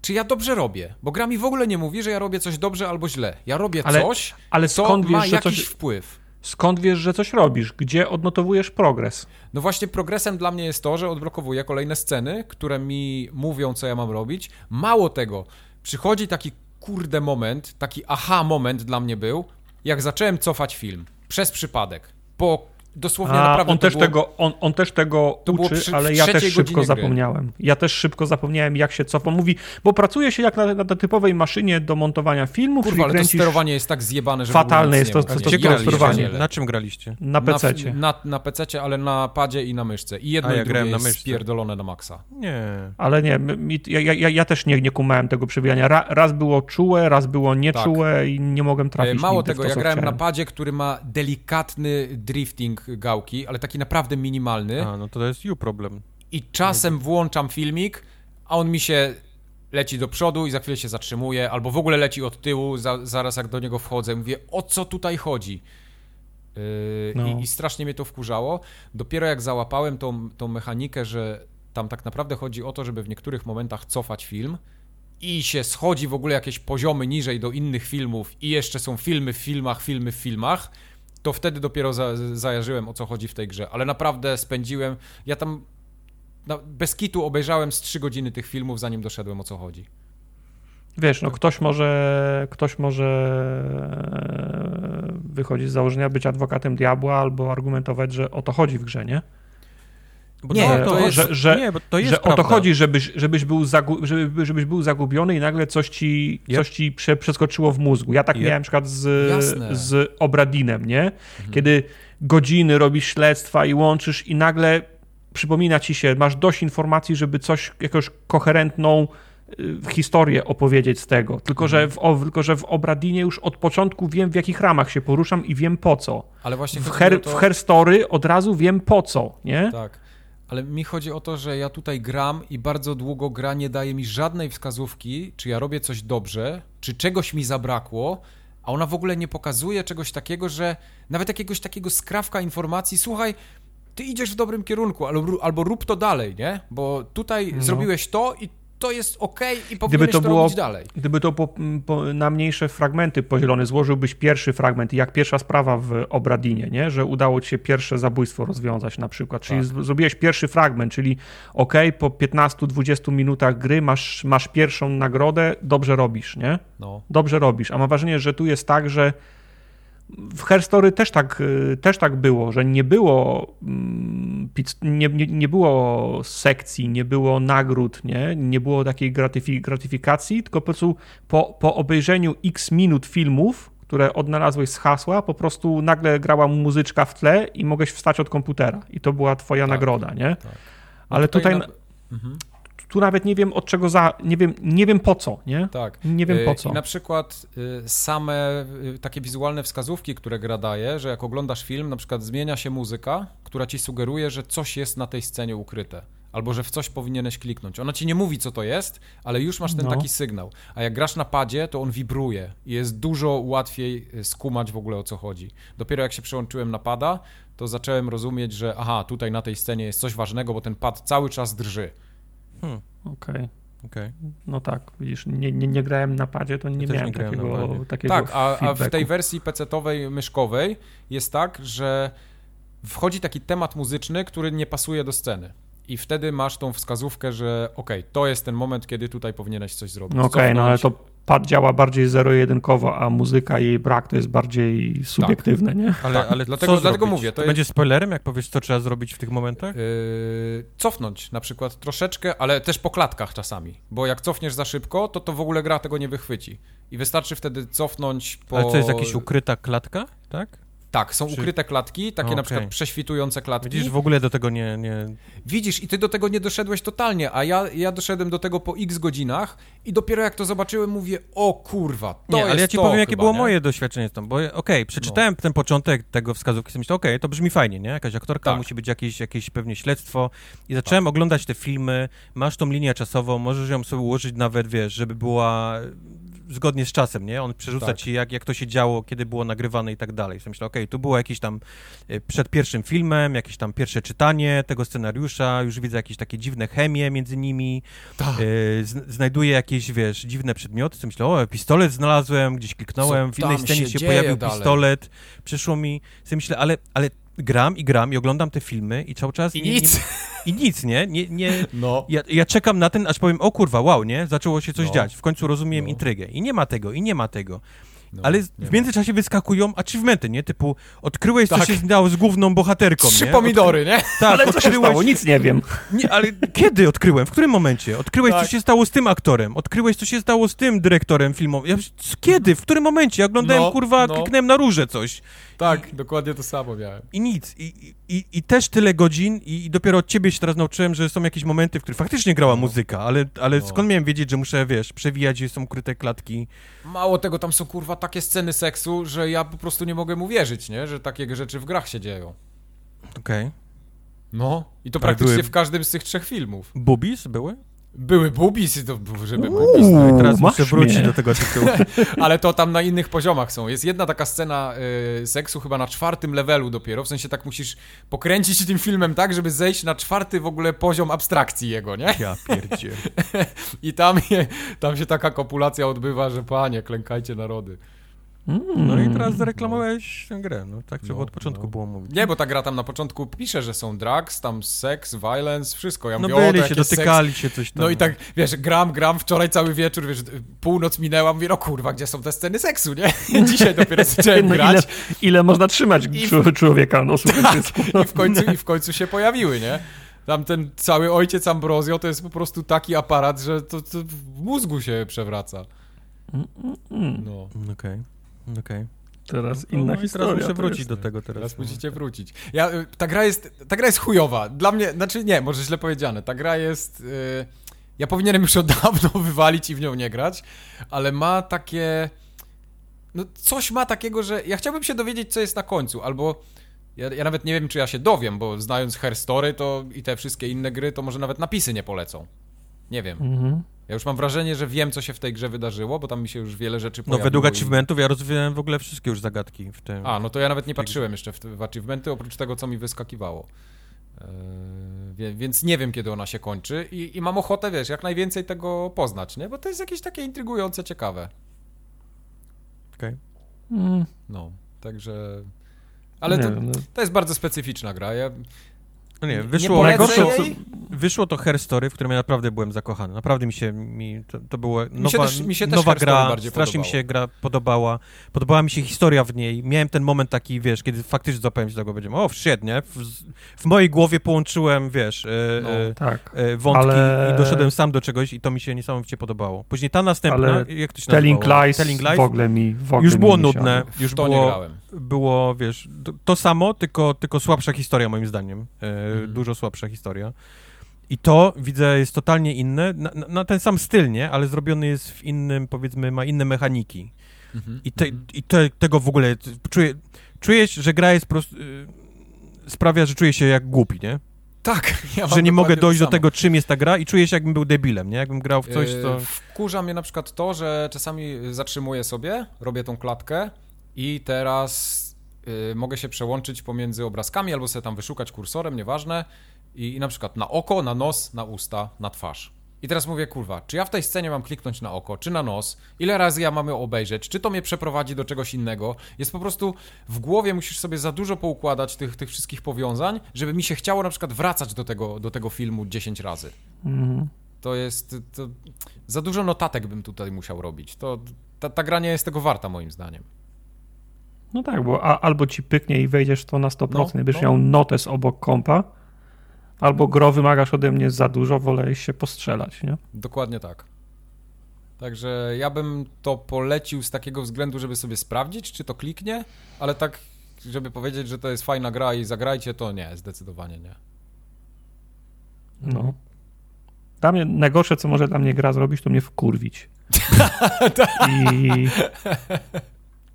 A: czy ja dobrze robię, bo gra mi w ogóle nie mówi, że ja robię coś dobrze albo źle. Ja robię
B: Ale-
A: coś,
B: ale
A: co
B: skąd
A: ma
B: wiesz, że
A: jakiś
B: coś-
A: wpływ.
B: Skąd wiesz, że coś robisz? Gdzie odnotowujesz progres?
A: No właśnie progresem dla mnie jest to, że odblokowuję kolejne sceny, które mi mówią, co ja mam robić. Mało tego, przychodzi taki kurde moment, taki aha moment dla mnie był, jak zacząłem cofać film. Przez przypadek. Bo dosłownie
B: A
A: naprawdę
B: on
A: to
B: też,
A: było...
B: tego, on, on też tego uczy,
A: przy-
B: ale ja też szybko
A: godzinie gry.
B: zapomniałem. Ja też szybko zapomniałem, jak się cofa. Mówi, bo pracuje się jak na, na typowej maszynie do montowania filmów,
A: Kurwa, ale to sterowanie jest tak zjebane, że
B: Fatalne jest to- to- to-
A: Ja
B: to sterowanie.
A: nie.
C: Na czym graliście?
B: na PC-cie.
A: Na, na PC, ale na padzie i na myszce. I jedno
C: A, ja
A: i drugie
C: grałem na
A: jest
C: myszce.
A: spierdolone na maksa.
C: Nie.
B: Ale nie, ja, ja, ja też nie, nie kumałem tego przewijania. Ra, raz było czułe, raz było nieczułe i nie mogłem trafić
A: Tak. E, Mało
B: nigdy w
A: tego, ja grałem na padzie, który ma delikatny drifting gałki, ale taki naprawdę minimalny.
C: A, no to to jest you problem.
A: I czasem włączam filmik, a on mi się leci do przodu i za chwilę się zatrzymuje, albo w ogóle leci od tyłu, za, zaraz jak do niego wchodzę. Mówię, o co tutaj chodzi? Yy,
B: No.
A: i, I strasznie mnie to wkurzało. Dopiero jak załapałem tą, tą mechanikę, że tam tak naprawdę chodzi o to, żeby w niektórych momentach cofać film i się schodzi w ogóle jakieś poziomy niżej do innych filmów i jeszcze są filmy w filmach, filmy w filmach, to wtedy dopiero za, zajarzyłem o co chodzi w tej grze. Ale naprawdę spędziłem, ja tam na, bez kitu obejrzałem z 3 godziny tych filmów, zanim doszedłem o co chodzi.
B: Wiesz, no ktoś może, ktoś może e, wychodzić z założenia być adwokatem diabła albo argumentować, że o to chodzi w grze, nie?
C: Bo
A: Nie,
C: to,
A: to
C: to
A: jest-
B: że, że,
C: nie, bo to jest
B: że o to chodzi, żebyś, żebyś, był zagu, żeby, żebyś był zagubiony i nagle coś ci,
C: Yep.
B: coś ci prze, przeskoczyło w mózgu. Ja tak
C: Yep.
B: miałem na przykład z,
A: Jasne.
B: z Obradinem, nie? Kiedy godziny robisz śledztwa i łączysz i nagle przypomina ci się, masz dość informacji, żeby coś, jakąś koherentną y, historię opowiedzieć z tego. Tylko, że w, o, tylko, że w Obradinie już od początku wiem, w jakich ramach się poruszam i wiem po co.
A: Ale właśnie
B: W, her,
A: to...
B: w Herstory od razu wiem po co, nie?
A: Tak. Ale mi chodzi o to, że ja tutaj gram i bardzo długo gra nie daje mi żadnej wskazówki, czy ja robię coś dobrze, czy czegoś mi zabrakło, a ona w ogóle nie pokazuje czegoś takiego, że nawet jakiegoś takiego skrawka informacji, słuchaj, ty idziesz w dobrym kierunku, albo, albo rób to dalej, nie? Bo tutaj
B: No.
A: zrobiłeś to i to jest ok i powinieneś to, to było, robić dalej.
B: Gdyby to po, po, na mniejsze fragmenty podzielone, złożyłbyś pierwszy fragment, jak pierwsza sprawa w Obradinie, nie? że udało ci się pierwsze zabójstwo rozwiązać na przykład, czyli tak. zrobiłeś pierwszy fragment, czyli ok, po 15-20 minutach gry masz, masz pierwszą nagrodę, dobrze robisz, nie? No. Dobrze robisz, a mam wrażenie, że tu jest tak, że w Herstory też tak, y, też tak było, że nie było, mm, nie, nie, nie było sekcji, nie było nagród, nie, nie było takiej gratyfikacji, tylko po prostu po, po obejrzeniu x minut filmów, które odnalazłeś z hasła, po prostu nagle grała muzyczka w tle i mogłeś wstać od komputera i to była twoja tak, nagroda, nie? Tak. No Ale tutaj... tutaj na... mhm tu nawet nie wiem od czego za, nie wiem, nie wiem po co, nie?
A: Tak.
B: Nie wiem po y, co.
A: I na przykład y, same y, takie wizualne wskazówki, które gra daje, że jak oglądasz film, na przykład zmienia się muzyka, która ci sugeruje, że coś jest na tej scenie ukryte. Albo że w coś powinieneś kliknąć. Ona ci nie mówi, co to jest, ale już masz ten no. taki sygnał. A jak grasz na padzie, to on wibruje i jest dużo łatwiej skumać w ogóle o co chodzi. Dopiero jak się przełączyłem na pada, to zacząłem rozumieć, że aha, tutaj na tej scenie jest coś ważnego, bo ten pad cały czas drży.
B: Hmm. Okej. Okay. Okay. No tak, widzisz, nie, nie, nie grałem na padzie, to nie ja miałem nie takiego, takiego
A: Tak, a, a, w tej wersji PC-owej, myszkowej jest tak, że wchodzi taki temat muzyczny, który nie pasuje do sceny. I wtedy masz tą wskazówkę, że okej, okay, to jest ten moment, kiedy tutaj powinieneś coś zrobić.
B: No okej, okay, no ale to pad działa bardziej zero-jedynkowo, a muzyka i jej brak to jest bardziej subiektywne, tak. nie?
A: Ale, tak. ale dlatego, dlatego mówię.
C: To, to jest... będzie spoilerem, jak powiesz, co trzeba zrobić w tych momentach? Yy,
A: cofnąć na przykład troszeczkę, ale też po klatkach czasami, bo jak cofniesz za szybko, to to w ogóle gra tego nie wychwyci. I wystarczy wtedy cofnąć po...
C: Ale to jest jakaś ukryta klatka, tak?
A: Tak, są Czy... ukryte klatki, takie okay. na przykład prześwitujące klatki.
C: Widzisz, w ogóle do tego nie, nie...
A: Widzisz, i ty do tego nie doszedłeś totalnie, a ja, ja doszedłem do tego po x godzinach i dopiero jak to zobaczyłem, mówię, o kurwa, to
C: Nie, ale ja ci powiem, jakie było nie? moje doświadczenie z tym, bo okej, okay, przeczytałem no. ten początek tego wskazówki i myślę, okej, okay, to brzmi fajnie, nie? Jakaś aktorka, tak. musi być jakieś, jakieś pewnie śledztwo i zacząłem tak. oglądać te filmy, masz tą linię czasową, możesz ją sobie ułożyć nawet, wiesz, żeby była zgodnie z czasem, nie? On przerzuca tak. ci, jak, jak to się działo, kiedy było nagrywane i tak dalej. myślę, okej, okay, tu było jakieś tam e, przed pierwszym filmem, jakieś tam pierwsze czytanie tego scenariusza, już widzę jakieś takie dziwne chemie między nimi, tak. e, znajduję jakieś, wiesz, dziwne przedmioty, co myślę, o, pistolet znalazłem, gdzieś kliknąłem, Co w innej scenie się, się pojawił dalej. pistolet, przyszło mi, sobie myślę, ale, ale gram i gram i oglądam te filmy i cały czas...
A: I nie, nic. Nie,
C: I nic, nie? nie, nie no. ja, ja czekam na ten, aż powiem, o kurwa, wow, nie? Zaczęło się coś no. dziać. W końcu rozumiem no. intrygę. I nie ma tego, i nie ma tego. No, ale w międzyczasie ma. wyskakują achievementy, nie? Typu odkryłeś, tak. co się stało z główną bohaterką,
A: Trzy
C: nie?
A: pomidory, nie?
B: Tak, ale co się stało? Nic nie wiem.
C: Nie, ale kiedy odkryłem? W którym momencie? Odkryłeś, tak. co się stało z tym aktorem. Odkryłeś, co się stało z tym dyrektorem filmowym. Ja, kiedy? W którym momencie? Ja oglądałem, no, kurwa, no. kliknąłem na róże coś.
A: Tak, I, dokładnie to samo miałem.
C: I nic. I, i, i też tyle godzin i, dopiero od ciebie się teraz nauczyłem, że są jakieś momenty, w których faktycznie grała no. muzyka, ale, ale no. skąd miałem wiedzieć, że muszę, wiesz, przewijać, gdzie są ukryte klatki.
A: Mało tego, tam są, kurwa, takie sceny seksu, że ja po prostu nie mogę uwierzyć, nie? Że takie rzeczy w grach się dzieją.
C: Okej. Okay.
A: No, i to praktycznie w każdym z tych trzech filmów.
C: Boobies były?
A: Były boobies, to, żeby boobies. No
C: i teraz muszę wrócić mnie. do tego tytułu.
A: Ale to tam na innych poziomach są. Jest jedna taka scena y, seksu chyba na czwartym levelu dopiero, w sensie tak musisz pokręcić tym filmem tak, żeby zejść na czwarty w ogóle poziom abstrakcji jego, nie?
C: Ja pierdzie.
A: I tam, tam się taka kopulacja odbywa, że panie, klękajcie narody.
C: Mm. No i teraz zareklamowałeś tę grę, no tak trzeba no, od początku no. było mówić.
A: Nie, bo ta gra tam na początku pisze, że są drugs, tam seks, violence, wszystko. Ja
C: no mówię, byli się, dotykali seks. się coś tam.
A: No i tak, wiesz, gram, gram, wczoraj cały wieczór, wiesz, północ minęła, mówię, no kurwa, gdzie są te sceny seksu, nie? Dzisiaj dopiero zacząłem no grać.
B: Ile, ile można trzymać I, człowieka, no słuchaj.
A: Tak, i, w końcu, I w końcu się pojawiły, nie? Tam ten cały ojciec Ambrozio to jest po prostu taki aparat, że to, to w mózgu się przewraca.
C: Mm, mm, mm. No. Okej. Okay. Okej. Okay.
B: Teraz no, inna no historia.
C: Teraz muszę wrócić do tego teraz.
A: Teraz musicie wrócić. Ja, y, ta gra jest, ta gra jest chujowa. Dla mnie, znaczy nie, może źle powiedziane. Ta gra jest... Yy, ja powinienem już od dawno wywalić i w nią nie grać, ale ma takie... No coś ma takiego, że ja chciałbym się dowiedzieć, co jest na końcu, albo... Ja, ja nawet nie wiem, czy ja się dowiem, bo znając Herstory to i te wszystkie inne gry, to może nawet napisy nie polecą. Nie wiem. Mhm. Ja już mam wrażenie, że wiem, co się w tej grze wydarzyło, bo tam mi się już wiele rzeczy pojawiło.
C: No według achievementów ja rozwijałem w ogóle wszystkie już zagadki w tym.
A: A, no to ja nawet nie patrzyłem jeszcze w, w achievementy, oprócz tego, co mi wyskakiwało. Yy, więc nie wiem, kiedy ona się kończy i, i mam ochotę, wiesz, jak najwięcej tego poznać, nie? Bo to jest jakieś takie intrygujące, ciekawe.
C: Okej.
B: Okay. Mm.
A: No, także... Ale to, no. to jest bardzo specyficzna gra. Ja
C: no nie, wyszło,
A: nie
C: wyszło to Her Story, w którym ja naprawdę byłem zakochany. Naprawdę mi się, mi, to, to była nowa,
A: mi się też, mi się też
C: nowa gra, strasznie
A: podobało.
C: mi się gra podobała. Podobała mi się historia w niej. Miałem ten moment taki, wiesz, kiedy faktycznie zapowiem się tego, będziemy, o, świetnie. W, w mojej głowie połączyłem, wiesz, e,
B: no, e, tak.
C: e, wątki ale... i doszedłem sam do czegoś i to mi się niesamowicie podobało. Później ta następna, ale jak to się
B: Telling Lies, Telling Lies w ogóle mi w ogóle
C: Już było
B: mi
C: nudne, już było, było, wiesz, to, to, samo, tylko, tylko słabsza historia moim zdaniem. E, mm. Dużo słabsza historia. I to, widzę, jest totalnie inne, na, na, ten sam styl, nie? Ale zrobiony jest w innym, powiedzmy, ma inne mechaniki. -hmm. I, te, -hmm. i te, tego w ogóle, czuję, czujesz, że gra jest po prostu, y, sprawia, że czuję się jak głupi, nie?
A: Tak.
C: Ja że nie mogę dojść do tego, czym jest ta gra i czuję się, jakbym był debilem, nie? Jakbym grał w coś, co...
A: Yy, wkurza mnie na przykład to, że czasami zatrzymuję sobie, robię tą klatkę i teraz y, mogę się przełączyć pomiędzy obrazkami albo sobie tam wyszukać kursorem, nieważne, i, i na przykład na oko, na nos, na usta, na twarz. I teraz mówię, kurwa, czy ja w tej scenie mam kliknąć na oko, czy na nos? Ile razy ja mam ją obejrzeć? Czy to mnie przeprowadzi do czegoś innego? Jest po prostu w głowie musisz sobie za dużo poukładać tych, tych wszystkich powiązań, żeby mi się chciało na przykład wracać do tego, do tego filmu 10 razy. Mhm. To jest. To, za dużo notatek bym tutaj musiał robić. To, ta, ta gra nie jest tego warta, moim zdaniem.
B: No tak, bo a, albo ci pyknie i wejdziesz w to na 100%, no, będziesz no. miał notes obok kompa, albo gro wymagasz ode mnie za dużo, wolę się postrzelać, nie?
A: Dokładnie tak. Także ja bym to polecił z takiego względu, żeby sobie sprawdzić, czy to kliknie, ale tak, żeby powiedzieć, że to jest fajna gra i zagrajcie, to nie, zdecydowanie nie.
B: No. Dla mnie najgorsze, co może dla mnie gra zrobić, to mnie wkurwić. I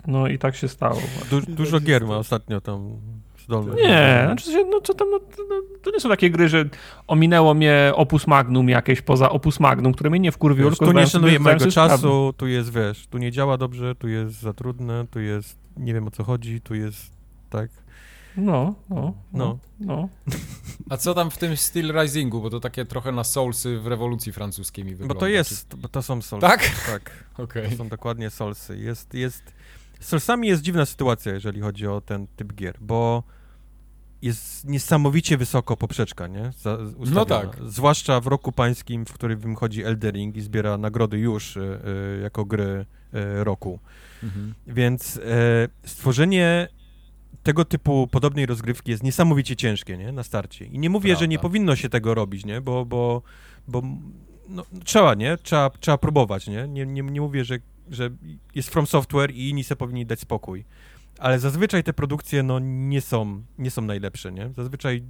B: no i tak się stało.
C: Du dużo gier ma ostatnio tam zdolne.
B: Nie, znaczy, no co tam, no, no, to nie są takie gry, że ominęło mnie Opus Magnum jakieś poza Opus Magnum, które mnie nie wkurwiło.
C: Tu nie szanuje mojego czasu, tu jest, wiesz, tu nie działa dobrze, tu jest za trudne, tu jest, nie wiem o co chodzi, tu jest, tak.
B: No, no, no, no.
A: A co tam w tym Steel Risingu, bo to takie trochę na Soulsy w rewolucji francuskiej mi wygląda.
C: Bo to jest, bo to są Soulsy.
A: Tak?
C: Tak.
A: Okay.
C: To są dokładnie Soulsy. Jest, jest Soulsami jest dziwna sytuacja, jeżeli chodzi o ten typ gier, bo jest niesamowicie wysoko poprzeczka, nie? Za,
A: no tak.
C: Zwłaszcza w roku pańskim, w którym wychodzi Eldering i zbiera nagrody już y, y, jako gry y, roku. Mhm. Więc stworzenie tego typu podobnej rozgrywki jest niesamowicie ciężkie, nie? Na starcie. I nie mówię, Prawda. że nie powinno się tego robić, nie? Bo, bo, bo no, trzeba, nie? Trzeba, trzeba próbować, nie? Nie, nie? nie mówię, że że jest From Software i inni sobie powinni dać spokój. Ale zazwyczaj te produkcje, no, nie są, nie są najlepsze, nie? Zazwyczaj,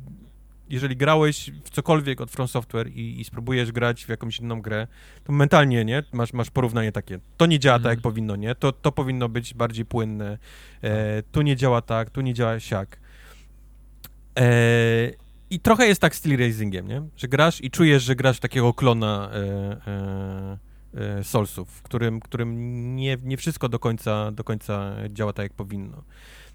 C: jeżeli grałeś w cokolwiek od From Software i, i spróbujesz grać w jakąś inną grę, to mentalnie, nie? Masz, masz porównanie takie. To nie działa tak, jak mhm. powinno, nie? To, to powinno być bardziej płynne. E, tu nie działa tak, tu nie działa siak. E, I trochę jest tak z Steel Racingiem, nie? Że grasz i czujesz, że grasz w takiego klona e E, Soulsów, w którym, którym nie, nie wszystko do końca, do końca działa tak, jak powinno.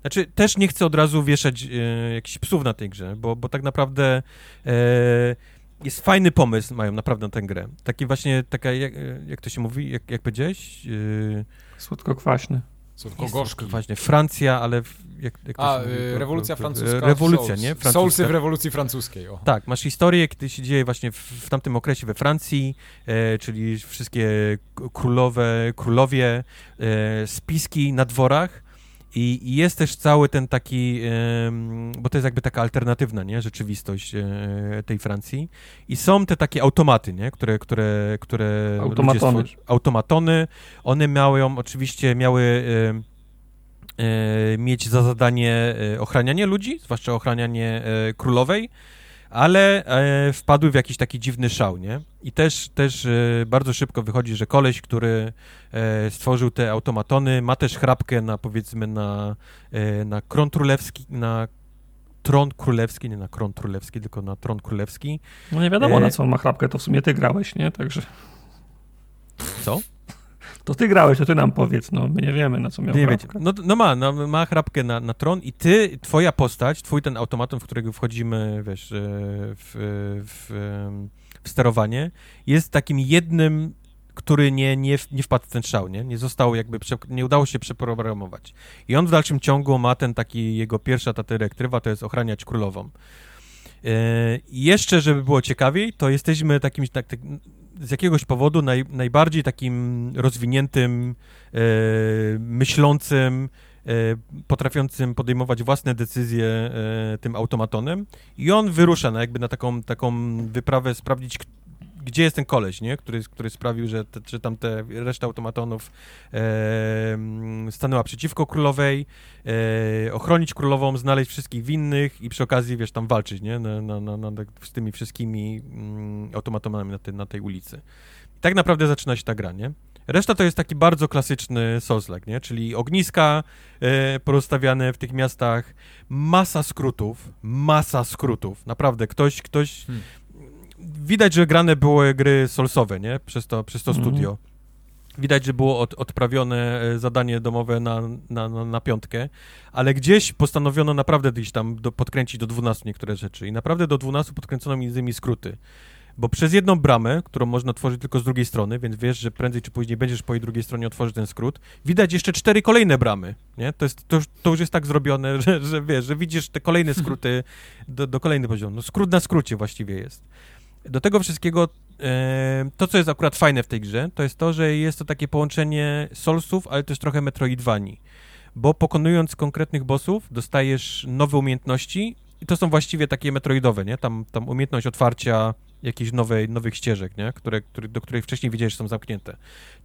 C: Znaczy, też nie chcę od razu wieszać e, jakichś psów na tej grze, bo, bo tak naprawdę e, jest fajny pomysł, mają naprawdę na tę grę. Taki właśnie, taka, jak, jak to się mówi, jak, jak powiedziałeś? E,
B: Słodko-kwaśny.
A: Słodko-gorzki.
C: Właśnie, Francja, ale jak, jak
A: A, y, rewolucja francuska.
C: Rewolucja, Souls. nie? Francuska.
A: Soulsy w rewolucji francuskiej. O.
C: Tak, masz historię, kiedy się dzieje właśnie w, w tamtym okresie we Francji, e, czyli wszystkie królowe, królowie, e, spiski na dworach. I, I, jest też cały ten taki, bo to jest jakby taka alternatywna, nie, rzeczywistość e, tej Francji. I są te takie automaty, nie, które, które, które
B: automatony.
C: automatony. One miały, oczywiście miały E, mieć za zadanie e, ochranianie ludzi, zwłaszcza ochranianie królowej, ale wpadły w jakiś taki dziwny szał, nie? I też, też bardzo szybko wychodzi, że koleś, który stworzył te automatony, ma też chrapkę na, powiedzmy, na, na kron królewski, na tron królewski, nie na kron królewski, tylko na tron królewski.
B: No nie wiadomo, e... na co on ma chrapkę, to w sumie ty grałeś, nie? Także...
C: Co?
B: To ty grałeś, to ty nam powiedz, no my nie wiemy, na co miał
C: Nie wiecie. No, no ma, no, ma chrapkę na, na tron i ty, twoja postać, twój ten automaton, w którego wchodzimy, wiesz, e, w, w, em, w sterowanie, jest takim jednym, który nie, nie, w- nie wpadł w ten szał, nie? Nie został jakby, nie udało się przeprogramować. I on w dalszym ciągu ma ten taki, jego pierwsza ta dyrektywa to jest ochraniać królową. E, i jeszcze, żeby było ciekawiej, to jesteśmy takim, tak, tak, z jakiegoś powodu naj, najbardziej takim rozwiniętym, e, myślącym, e, potrafiącym podejmować własne decyzje e, tym automatonem. I on wyrusza na jakby na taką, taką wyprawę sprawdzić, gdzie jest ten koleś, nie? Który, który sprawił, że, te, że tam te reszta automatonów e, stanęła przeciwko królowej, e, ochronić królową, znaleźć wszystkich winnych i przy okazji, wiesz, tam walczyć, nie? Na, na, na, z tymi wszystkimi mm, automatonami na, tej- na tej ulicy. I tak naprawdę zaczyna się ta gra, nie? Reszta to jest taki bardzo klasyczny Souls-like, nie? Czyli ogniska e, porozstawiane w tych miastach, masa skrótów, masa skrótów. Naprawdę, ktoś, ktoś...
A: Hmm.
C: Widać, że grane były gry Soulsowe, nie? Przez to, przez to
B: Mhm.
C: studio. Widać, że było od, odprawione e, zadanie domowe na, na, na, na piątkę, ale gdzieś postanowiono naprawdę gdzieś tam do, podkręcić do 12 niektóre rzeczy. I naprawdę do 12 podkręcono między innymi skróty. Bo przez jedną bramę, którą można otworzyć tylko z drugiej strony, więc wiesz, że prędzej czy później będziesz po jej drugiej stronie otworzyć ten skrót, widać jeszcze cztery kolejne bramy, nie? To, jest, to, już, to już jest tak zrobione, że, że wiesz, że widzisz te kolejne skróty do, do kolejnych poziomów. No skrót na skrócie właściwie jest. Do tego wszystkiego e, to, co jest akurat fajne w tej grze, to jest to, że jest to takie połączenie Soulsów, ale też trochę Metroidvanii. Bo pokonując konkretnych bossów, dostajesz nowe umiejętności i to są właściwie takie metroidowe, nie? Tam, tam umiejętność otwarcia jakichś nowej, nowych ścieżek, nie? Które, do których wcześniej wiedziałeś, że są zamknięte.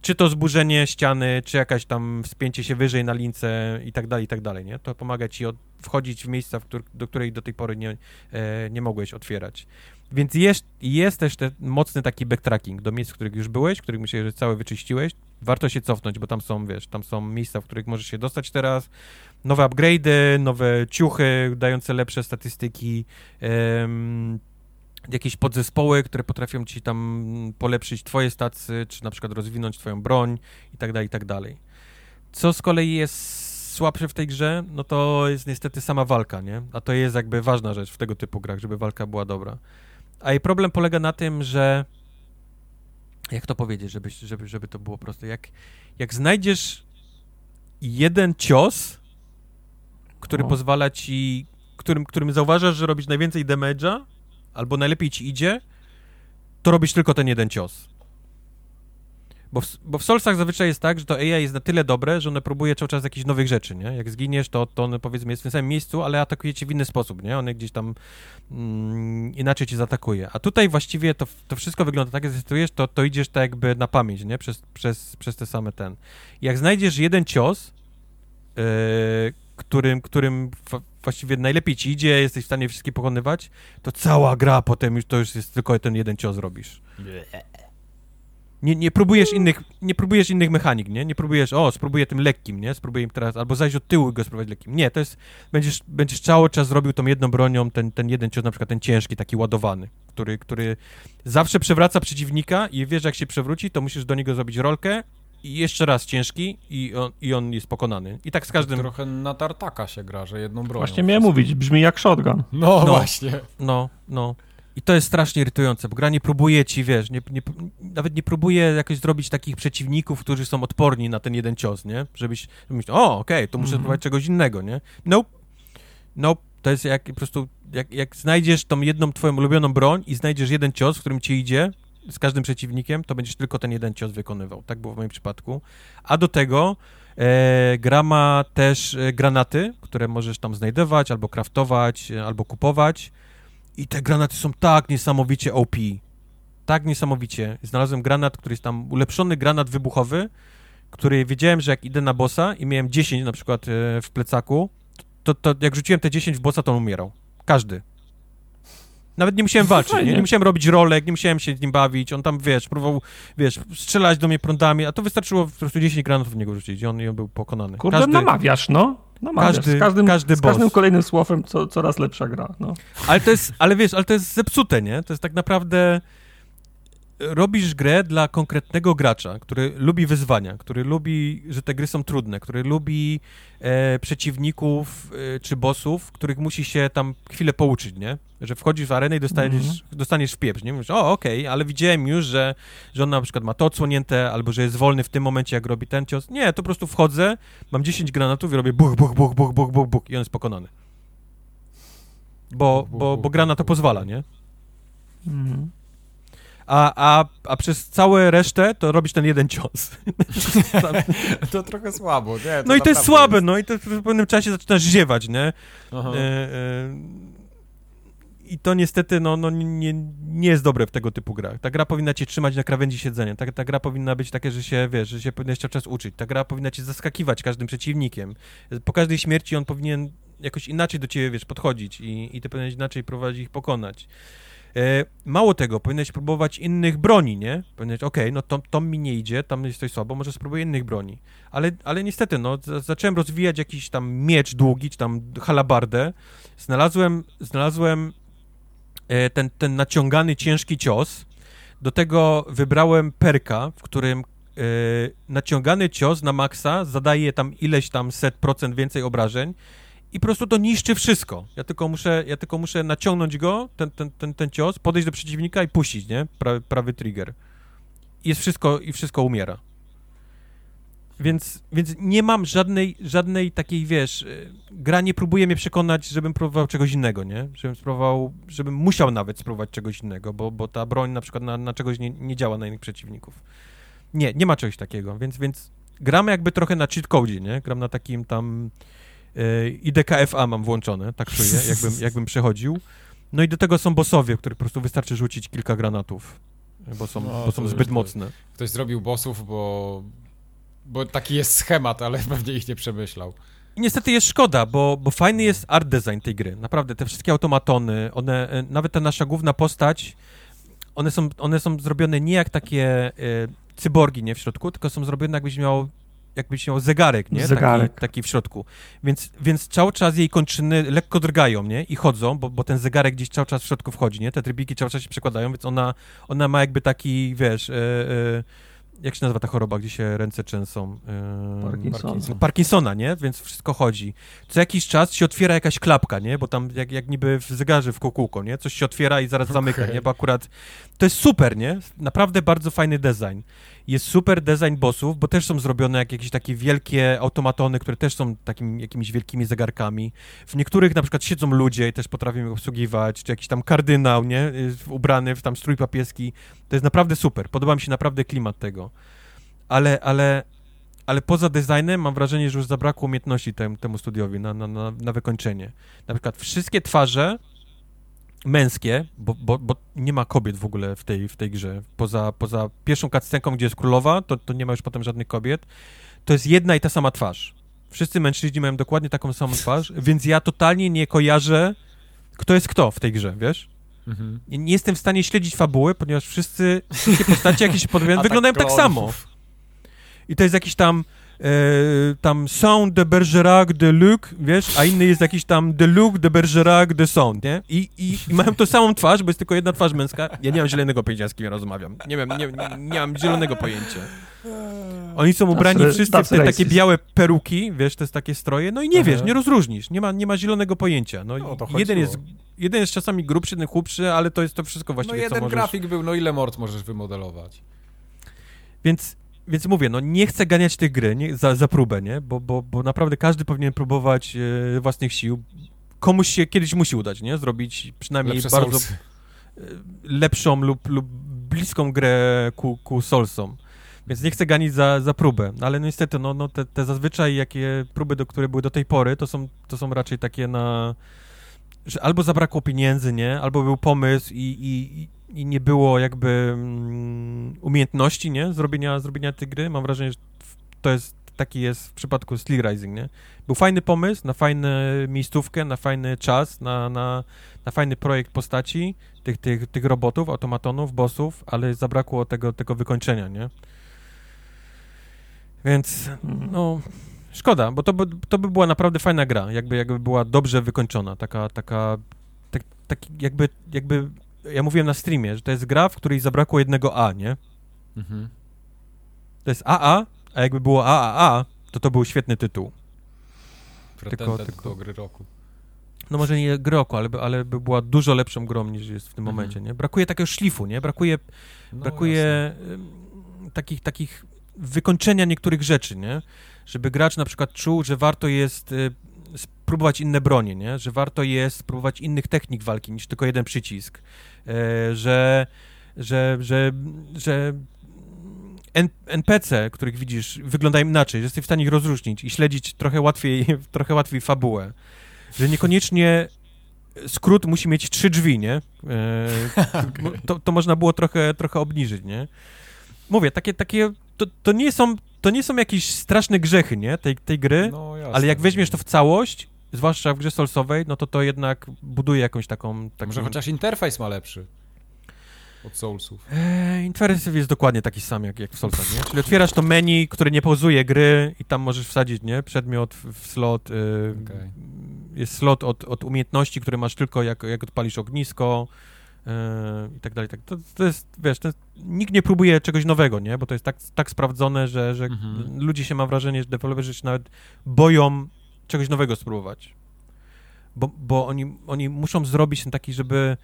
C: Czy to zburzenie ściany, czy jakaś tam wspięcie się wyżej na lince i tak dalej, i tak dalej, nie? To pomaga ci od, wchodzić w miejsca, w do której do tej pory nie, e, nie mogłeś otwierać. Więc jest, jest też ten mocny taki backtracking do miejsc, w których już byłeś, których myślę, że całe wyczyściłeś. Warto się cofnąć, bo tam są, wiesz, tam są miejsca, w których możesz się dostać teraz. Nowe upgrade'y, nowe ciuchy dające lepsze statystyki, em, jakieś podzespoły, które potrafią ci tam polepszyć twoje stacje, czy na przykład rozwinąć twoją broń i tak dalej, i tak dalej. Co z kolei jest słabsze w tej grze, no to jest niestety sama walka, nie? A to jest jakby ważna rzecz w tego typu grach, żeby walka była dobra. A jej problem polega na tym, że jak to powiedzieć, żeby, żeby, żeby to było proste, jak, jak znajdziesz jeden cios, który
B: O.
C: pozwala ci, którym, którym zauważasz, że robisz najwięcej damage'a, albo najlepiej ci idzie, to robisz tylko ten jeden cios. Bo w, bo w Soulsach zazwyczaj jest tak, że to AI jest na tyle dobre, że one próbuje cały czas jakichś nowych rzeczy, nie? Jak zginiesz, to, to one powiedzmy jest w tym samym miejscu, ale atakuje cię w inny sposób, nie? One gdzieś tam mm, inaczej cię zaatakuje. A tutaj właściwie to, to wszystko wygląda tak, jak zdecydujesz, to, to idziesz tak jakby na pamięć, nie? Przez, przez, przez te same ten. Jak znajdziesz jeden cios, yy, którym, którym właściwie najlepiej ci idzie, jesteś w stanie wszystkie pokonywać, to cała gra potem już to już jest tylko ten jeden cios robisz. Nie, nie próbujesz innych, nie próbujesz innych mechanik, nie? Nie próbujesz, o, spróbuję tym lekkim, nie? Spróbuję im teraz, albo zajść od tyłu i go spróbować lekkim. Nie, to jest, będziesz, będziesz cały czas robił tą jedną bronią, ten, ten jeden cios, na przykład ten ciężki, taki ładowany, który, który zawsze przewraca przeciwnika i wiesz, jak się przewróci, to musisz do niego zrobić rolkę i jeszcze raz ciężki i on, i on jest pokonany. I tak z każdym,
A: Trochę na tartaka się gra, że jedną bronią.
B: Właśnie miałem mówić, brzmi jak shotgun.
A: No,
C: No.
A: właśnie.
C: No, no. I to jest strasznie irytujące, bo gra nie próbuje ci, wiesz, nie, nie, nawet nie próbuje jakoś zrobić takich przeciwników, którzy są odporni na ten jeden cios, nie? Żebyś, żebyś o, okej, to muszę
B: Mhm.
C: spróbować czegoś innego, nie? Nope. Nope. To jest jak po prostu, jak, jak znajdziesz tą jedną twoją ulubioną broń i znajdziesz jeden cios, w którym ci idzie z każdym przeciwnikiem, to będziesz tylko ten jeden cios wykonywał. Tak było w moim przypadku. A do tego e, gra ma też e, granaty, które możesz tam znajdować, albo craftować, e, albo kupować. I te granaty są tak niesamowicie OP. Tak niesamowicie. Znalazłem granat, który jest tam ulepszony granat wybuchowy, który wiedziałem, że jak idę na bossa i miałem 10 na przykład e, w plecaku, to, to jak rzuciłem te 10 w bossa, to on umierał. Każdy. Nawet nie musiałem walczyć, nie? Nie musiałem robić rolek, nie musiałem się z nim bawić, on tam, wiesz, próbował, wiesz, strzelać do mnie prądami, a to wystarczyło po prostu 10 granatów w niego rzucić i on, i on był pokonany.
B: Kurde,
C: Każdy-
B: namawiasz, no. Namawiasz.
C: Każdy-
B: z każdym,
C: każdy
B: z każdym kolejnym słowem co, coraz lepsza gra, no.
C: Ale to jest, ale wiesz, ale to jest zepsute, nie? To jest tak naprawdę robisz grę dla konkretnego gracza, który lubi wyzwania, który lubi, że te gry są trudne, który lubi e, przeciwników e, czy bossów, których musi się tam chwilę pouczyć, nie? Że wchodzisz w arenę i dostaniesz, mm -hmm. dostaniesz w pieprz, nie? Mówisz, o, okej, okay, ale widziałem już, że, że on na przykład ma to odsłonięte, albo że jest wolny w tym momencie, jak robi ten cios. Nie, to po prostu wchodzę, mam 10 granatów i robię buch, buch, buch, buch, buch, buch, buch i on jest pokonany. Bo, bo, bo gra na to pozwala, nie? Mhm a, a, a przez całe resztę to robisz ten jeden cios.
A: to trochę słabo, nie?
C: no i to jest słabe, jest... no i to w pewnym czasie zaczynasz ziewać, nie? E, e, I to niestety, no, no nie, nie jest dobre w tego typu grach. Ta gra powinna cię trzymać na krawędzi siedzenia. Ta, ta gra powinna być takie, że się, wiesz, że się powinieneś cały czas uczyć. Ta gra powinna cię zaskakiwać każdym przeciwnikiem. Po każdej śmierci on powinien jakoś inaczej do ciebie, wiesz, podchodzić i, i ty powinieneś inaczej próbować ich pokonać. E, mało tego, powinieneś próbować innych broni, nie? Powinieneś, okej, okay, no to, to mi nie idzie, tam jest coś słabo, może spróbuję innych broni. Ale, ale niestety, no, zacząłem rozwijać jakiś tam miecz długi, czy tam halabardę. Znalazłem, znalazłem e, ten, ten naciągany, ciężki cios. Do tego wybrałem perka, w którym e, naciągany cios na maksa zadaje tam ileś tam set procent więcej obrażeń i po prostu to niszczy wszystko. Ja tylko muszę, ja tylko muszę naciągnąć go, ten, ten, ten, ten cios, podejść do przeciwnika i puścić, nie? Prawy, prawy trigger. I jest wszystko, i wszystko umiera. Więc, więc nie mam żadnej, żadnej takiej, wiesz, y, gra nie próbuje mnie przekonać, żebym próbował czegoś innego, nie? Żebym spróbował, żebym musiał nawet spróbować czegoś innego, bo, bo ta broń na przykład na, na czegoś nie, nie działa na innych przeciwników. Nie, nie ma czegoś takiego, więc, więc gramy jakby trochę na cheat code, nie? Gram na takim tam i DKFA mam włączone, tak czuję, jakbym, jakbym przechodził. No i do tego są bossowie, których po prostu wystarczy rzucić kilka granatów, bo są, no, bo są zbyt mocne.
A: Ktoś zrobił bossów, bo, bo taki jest schemat, ale pewnie ich nie przemyślał.
C: I niestety jest szkoda, bo, bo fajny jest art design tej gry. Naprawdę, te wszystkie automatony, one, e, nawet ta nasza główna postać, one są, one są zrobione nie jak takie y, cyborgi, nie, w środku, tylko są zrobione jakbyś miał jakbyś miał zegarek, nie?
B: Zegarek.
C: Taki, taki w środku. Więc, więc cały czas jej kończyny lekko drgają, nie? I chodzą, bo, bo ten zegarek gdzieś cały czas w środku wchodzi, nie? Te trybiki cały czas się przekładają, więc ona, ona ma jakby taki, wiesz... Yy, yy, jak się nazywa ta choroba, gdzie się ręce trzęsą?
B: Yy, Parkinson.
C: Parkinsona, nie? Więc wszystko chodzi. Co jakiś czas się otwiera jakaś klapka, nie? Bo tam jak, jak niby w zegarze w kółko, nie? Coś się otwiera i zaraz okay. zamyka, nie? Bo akurat to jest super, nie? Naprawdę bardzo fajny design. Jest super design bossów, bo też są zrobione jak jakieś takie wielkie automatony, które też są takimi jakimiś wielkimi zegarkami. W niektórych na przykład siedzą ludzie i też potrafią ich obsługiwać, czy jakiś tam kardynał, nie? Ubrany w tam strój papieski. To jest naprawdę super. Podoba mi się naprawdę klimat tego. Ale, ale, ale poza designem mam wrażenie, że już zabrakło umiejętności tem, temu studiowi na, na, na, na wykończenie. Na przykład wszystkie twarze męskie, bo, bo, bo, nie ma kobiet w ogóle w tej, w tej grze. Poza, poza pierwszą cutscenką, gdzie jest królowa, to, to nie ma już potem żadnych kobiet. To jest jedna i ta sama twarz. Wszyscy mężczyźni mają dokładnie taką samą twarz, więc ja totalnie nie kojarzę, kto jest kto w tej grze, wiesz? Mhm. Nie, nie, jestem w stanie śledzić fabuły, ponieważ wszyscy, wszystkie postacie jakieś podmiot wyglądają tak samo. I to jest jakiś tam e, tam Sound de Bergerac de Luc, wiesz, a inny jest jakiś tam de Luc de Bergerac de Sound, nie? I, i, I mają tą samą twarz, bo jest tylko jedna twarz męska. Ja nie mam zielonego pojęcia, z kim ja rozmawiam. Nie wiem, nie, nie, nie mam zielonego pojęcia. Oni są ubrani wszyscy w te takie białe peruki, wiesz, to jest takie stroje, no i nie Aha. wiesz, nie rozróżnisz, nie ma, nie ma zielonego pojęcia. No, no jeden, jest, jeden jest czasami grubszy, jeden chłopszy, ale to jest to wszystko właściwie,
A: No jeden
C: możesz...
A: grafik był, no ile mord możesz wymodelować?
C: Więc więc mówię, no nie chcę ganiać tych gry nie, za, za próbę, nie? Bo, bo, bo naprawdę każdy powinien próbować e, własnych sił. Komuś się kiedyś musi udać, nie? Zrobić przynajmniej Lepsze bardzo e, lepszą lub, lub bliską grę ku, ku Soulsom. Więc nie chcę ganić za, za próbę, ale no niestety, no, no te, te zazwyczaj jakie próby, do które były do tej pory, to są, to są raczej takie na... że albo zabrakło pieniędzy, nie? Albo był pomysł i, i, i nie było jakby mm, umiejętności, nie, zrobienia, zrobienia tej gry. Mam wrażenie, że to jest, taki jest w przypadku Steel Rising, nie. Był fajny pomysł na fajną miejscówkę, na fajny czas, na, na, na fajny projekt postaci, tych, tych, tych robotów, automatonów, bossów, ale zabrakło tego, tego wykończenia, nie. Więc, no, szkoda, bo to by, to by była naprawdę fajna gra, jakby, jakby była dobrze wykończona, taka, taka, tak, taki jakby, jakby ja mówiłem na streamie, że to jest gra, w której zabrakło jednego A, nie?
A: Mhm.
C: To jest AA, a jakby było AAA, to to był świetny tytuł.
A: Pretendent
C: tylko-
A: do gry roku.
C: No może nie gry roku, ale, by- ale by była dużo lepszą grą niż jest w tym
A: Mhm.
C: momencie, nie? Brakuje takiego szlifu, nie? Brakuje,
A: No,
C: brakuje takich, takich wykończenia niektórych rzeczy, nie? Żeby gracz na przykład czuł, że warto jest y, spróbować inne bronie, nie? Że warto jest spróbować innych technik walki niż tylko jeden przycisk. E, że, że, że, że NPC, których widzisz, wyglądają inaczej, że jesteś w stanie ich rozróżnić i śledzić trochę łatwiej, trochę łatwiej fabułę. Że niekoniecznie skrót musi mieć trzy drzwi, nie? E, to, to można było trochę, trochę obniżyć, nie? Mówię, takie, takie to, to, nie są, to nie są jakieś straszne grzechy, nie? Tej, tej gry,
A: No,
C: ale jak weźmiesz to w całość, zwłaszcza w grze solsowej, no to to jednak buduje jakąś taką... taką
A: Może chociaż interfejs ma lepszy od Soulsów.
C: Eee, interfejs jest dokładnie taki sam jak, jak w Soulsach, nie? Czyli otwierasz to menu, które nie pauzuje gry i tam możesz wsadzić, nie? Przedmiot w, slot. Yy,
A: Okej.
C: Jest slot od, od umiejętności, które masz tylko jak, jak odpalisz ognisko yy, i tak dalej. Tak. To, to jest, wiesz, to jest, nikt nie próbuje czegoś nowego, nie? Bo to jest tak, tak sprawdzone, że, że
A: Mhm.
C: ludzie się, mam wrażenie, że deweloperzy się nawet boją czegoś nowego spróbować. Bo, bo oni, oni muszą zrobić ten taki, żeby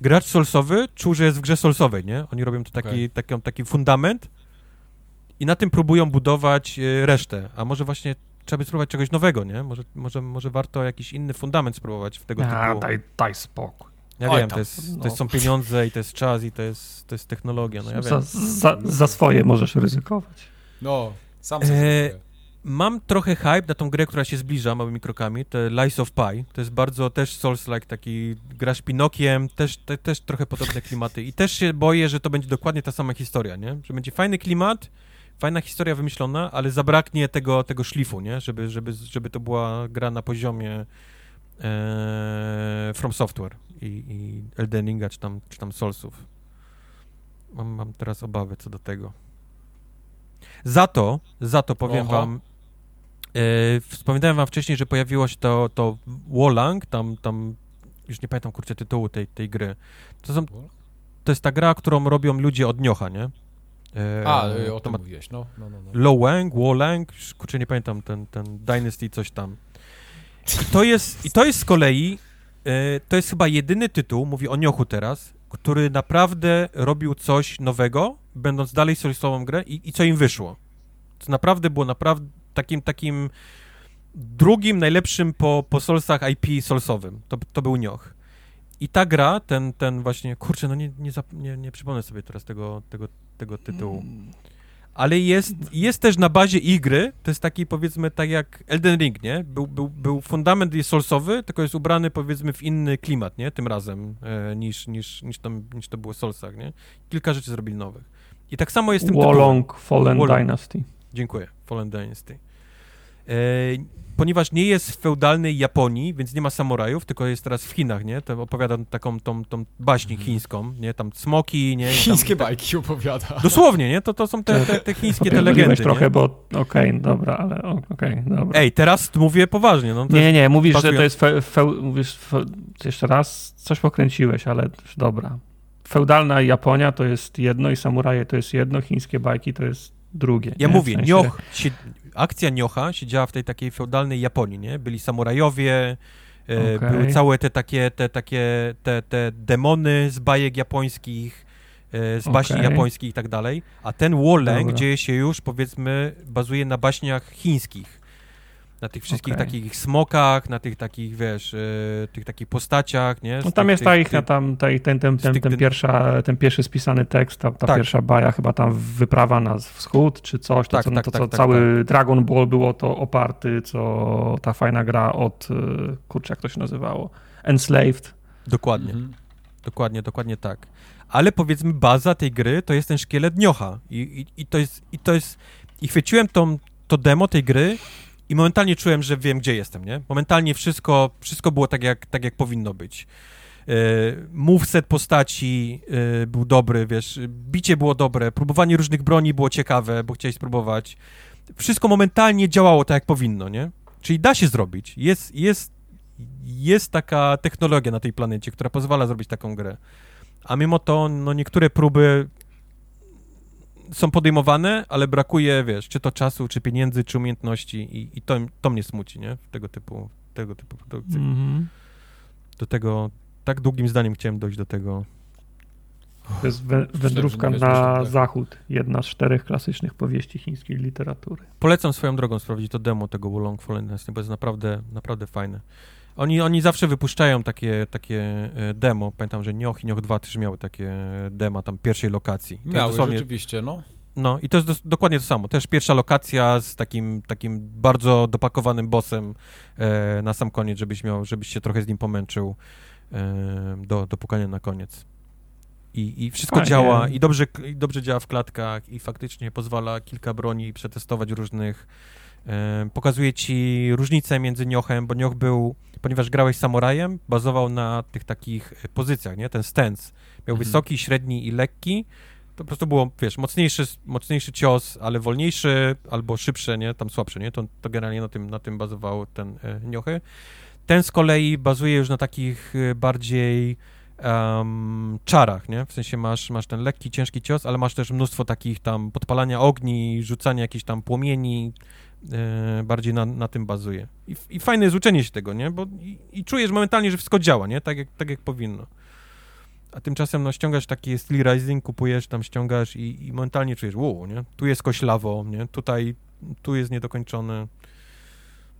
C: gracz solsowy czuł, że jest w grze solsowej, nie? Oni robią to taki,
A: Okej.
C: taki, taki fundament i na tym próbują budować e, resztę. A może właśnie trzeba by spróbować czegoś nowego, nie? Może, może, może warto jakiś inny fundament spróbować w tego
B: A,
C: typu...
B: daj, daj spokój.
C: Ja
A: Oj
C: wiem,
A: tam,
C: to, jest,
B: no.
C: to są pieniądze i to jest czas i to jest, to jest technologia, no ja
B: za,
C: wiem.
B: za, za swoje możesz ryzykować.
A: No, sam
C: Eee,
A: sobie
C: Mam trochę hype na tą grę, która się zbliża małymi krokami, to Lies of Pi. To jest bardzo też Souls-like, taki grasz Pinokiem, też, te, też trochę podobne klimaty. I też się boję, że to będzie dokładnie ta sama historia, nie? Że będzie fajny klimat, fajna historia wymyślona, ale zabraknie tego, tego szlifu, nie? Żeby, żeby, żeby to była gra na poziomie e, From Software i, i Elden Ringa, czy tam, czy tam Soulsów. Mam, mam teraz obawy co do tego. Za to, za to powiem
A: Oho.
C: wam, wspominałem wam wcześniej, że pojawiło się to, to Wolang, tam, tam, już nie pamiętam kurczę tytułu tej, tej gry. To, są, to jest ta gra, którą robią ludzie od Niocha, nie? E,
A: A, y, o tym
C: ma
A: mówiłeś, no, no, no. no.
C: Lowang, Wolang, kurczę nie pamiętam, ten, ten Dynasty coś tam. I to jest, i to jest z kolei, e, to jest chyba jedyny tytuł, mówię o Niochu teraz, który naprawdę robił coś nowego, będąc dalej solsową grę i, i co im wyszło. To naprawdę było naprawdę takim, takim drugim najlepszym po, po Solsach IP solsowym. To, to był Nioch. I ta gra, ten, ten właśnie, kurczę, no nie, nie, zap, nie, nie przypomnę sobie teraz tego, tego, tego tytułu. Ale jest, jest też na bazie ich gry, to jest taki powiedzmy tak jak Elden Ring, nie? Był, był, był fundament jest solsowy, tylko jest ubrany powiedzmy w inny klimat, nie? Tym razem e, niż, niż, niż, tam, niż to było w Solsach, nie? Kilka rzeczy zrobili nowych. I tak samo jest tym.
B: Wolong Fallen
C: Wolong.
B: Dynasty.
C: Dziękuję. Fallen Dynasty. E, ponieważ nie jest w feudalnej Japonii, więc nie ma samurajów, tylko jest teraz w Chinach, nie? To opowiada taką tą, tą baśń
A: Mhm.
C: chińską, nie? Tam smoki, nie? I
A: Chińskie
C: tam,
A: bajki opowiada.
C: Dosłownie, nie? To, to są te, te, te chińskie te legendy,
B: trochę,
C: nie?
B: bo okej, dobra, ale okej, dobra.
C: Ej, teraz mówię poważnie, no
B: nie, nie, mówisz, że
C: pasują-
B: to jest, fe, fe, mówisz, fe, jeszcze raz, coś pokręciłeś, ale dobra. Feudalna Japonia to jest jedno i samuraje to jest jedno, chińskie bajki to jest drugie.
C: Ja
B: nie?
C: mówię,
B: W sensie-
C: Nioch, akcja Niocha się działa w tej takiej feudalnej Japonii, nie? Byli samurajowie, e,
B: Okej.
C: były całe te takie, te takie, te, te demony z bajek japońskich, e, z baśni
B: Okej.
C: japońskich i tak dalej, a ten Woleng dzieje się już, powiedzmy, bazuje na baśniach chińskich. Na tych wszystkich
B: Okej.
C: takich smokach, na tych takich, wiesz, e, tych takich postaciach, nie? Z
B: No tam
C: tych-
B: jest ta ich,
C: tych-
B: tam, ta, ten, ten, ten, ten,
C: ten-
B: pierwsza, ten pierwszy spisany tekst, ta, ta
C: Tak.
B: pierwsza baja, chyba tam wyprawa na wschód, czy coś, to,
C: Tak,
B: co,
C: tak,
B: to,
C: tak,
B: co
C: tak,
B: cały Dragon Ball było to oparty, co ta fajna gra od, y, kurczę, jak to się nazywało, Enslaved.
C: Dokładnie.
A: Mhm.
C: Dokładnie, dokładnie tak. Ale powiedzmy, baza tej gry to jest ten szkielet Niocha. I, i, i to jest. I to jest. I chwyciłem tą, to demo tej gry i momentalnie czułem, że wiem, gdzie jestem, nie? Momentalnie wszystko, wszystko było tak jak, tak, jak powinno być. E, moveset postaci e, był dobry, wiesz, bicie było dobre, próbowanie różnych broni było ciekawe, bo chciałeś spróbować. Wszystko momentalnie działało tak, jak powinno, nie? Czyli da się zrobić. Jest, jest, jest taka technologia na tej planecie, która pozwala zrobić taką grę. a mimo to no, niektóre próby są podejmowane, ale brakuje, wiesz, czy to czasu, czy pieniędzy, czy umiejętności i, i to, to mnie smuci, nie? W tego typu, tego typu produkcji.
B: Mhm.
C: Do tego, tak długim zdaniem chciałem dojść do tego.
B: To jest wę- wędrówka na
A: że-
B: zachód. Jedna z czterech klasycznych powieści chińskiej literatury.
C: Polecam swoją drogą sprawdzić to demo tego Wulong Fallen Dynasty, bo jest naprawdę, naprawdę fajne. Oni, oni zawsze wypuszczają takie, takie e, demo. Pamiętam, że Nioh i Nioh 2 też miały takie dema tam pierwszej lokacji. To jest
A: Miały
C: dosłownie-
A: rzeczywiście, no.
C: No i to jest dos- dokładnie to samo. Też pierwsza lokacja z takim, takim bardzo dopakowanym bossem e, na sam koniec, żebyś miał, żebyś się trochę z nim pomęczył e, do, do pukania na koniec. I, i wszystko
B: Fajnie.
C: działa i dobrze, i dobrze działa w klatkach i faktycznie pozwala kilka broni przetestować różnych. Pokazuje ci różnicę między Niochem, bo Nioch był, ponieważ grałeś samurajem, bazował na tych takich e, pozycjach, nie? Ten stance. Miał
A: Mhm.
C: wysoki, średni i lekki. To po prostu było, wiesz, mocniejszy, mocniejszy cios, ale wolniejszy albo szybszy, nie? Tam słabszy, nie? To, to generalnie na tym, na tym bazował ten e, Niochy. Ten z kolei bazuje już na takich e, bardziej em, czarach, nie? W sensie masz, masz ten lekki, ciężki cios, ale masz też mnóstwo takich tam podpalania ogni, rzucania jakichś tam płomieni, bardziej na, na tym bazuje. I, I fajne jest uczenie się tego, nie? Bo i, i czujesz momentalnie, że wszystko działa, nie? Tak jak, tak jak powinno. A tymczasem, no, ściągasz taki Steel Rising, kupujesz, tam ściągasz i, i momentalnie czujesz, wow, nie? Tu jest koślawo, nie? Tutaj, tu jest niedokończone.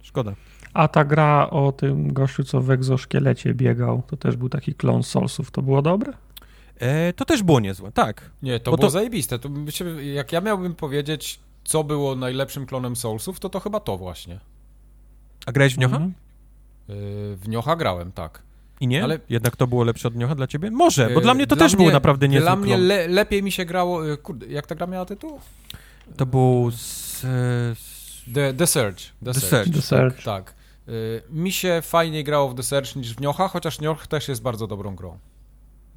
C: Szkoda.
B: A ta gra o tym gościu, co w egzoszkielecie biegał, to też był taki klon Soulsów. To było dobre?
C: E, to też było niezłe, tak.
A: Nie, to
C: Bo
A: było
C: to-
A: zajebiste. To jak ja miałbym powiedzieć, co było najlepszym klonem Soulsów, to to chyba to właśnie.
C: A grałeś w Niocha?
B: Mhm.
A: Yy, w Niocha grałem, tak.
C: I nie?
A: Ale-
C: Jednak to było lepsze od Niocha dla ciebie? Może, bo
A: Yy,
C: dla mnie to
A: dla
C: też
A: mnie-
C: naprawdę niezły
A: Dla mnie
C: klon.
A: le, lepiej mi się grało... yy, Kurde, jak ta gra miała tytuł?
C: To był z, z...
A: The, The Search. The,
C: The
A: Search.
C: Search.
B: The Search.
A: Tak. Yy, mi się fajniej grało w The Search niż w Niocha, chociaż Nioch też jest bardzo dobrą grą.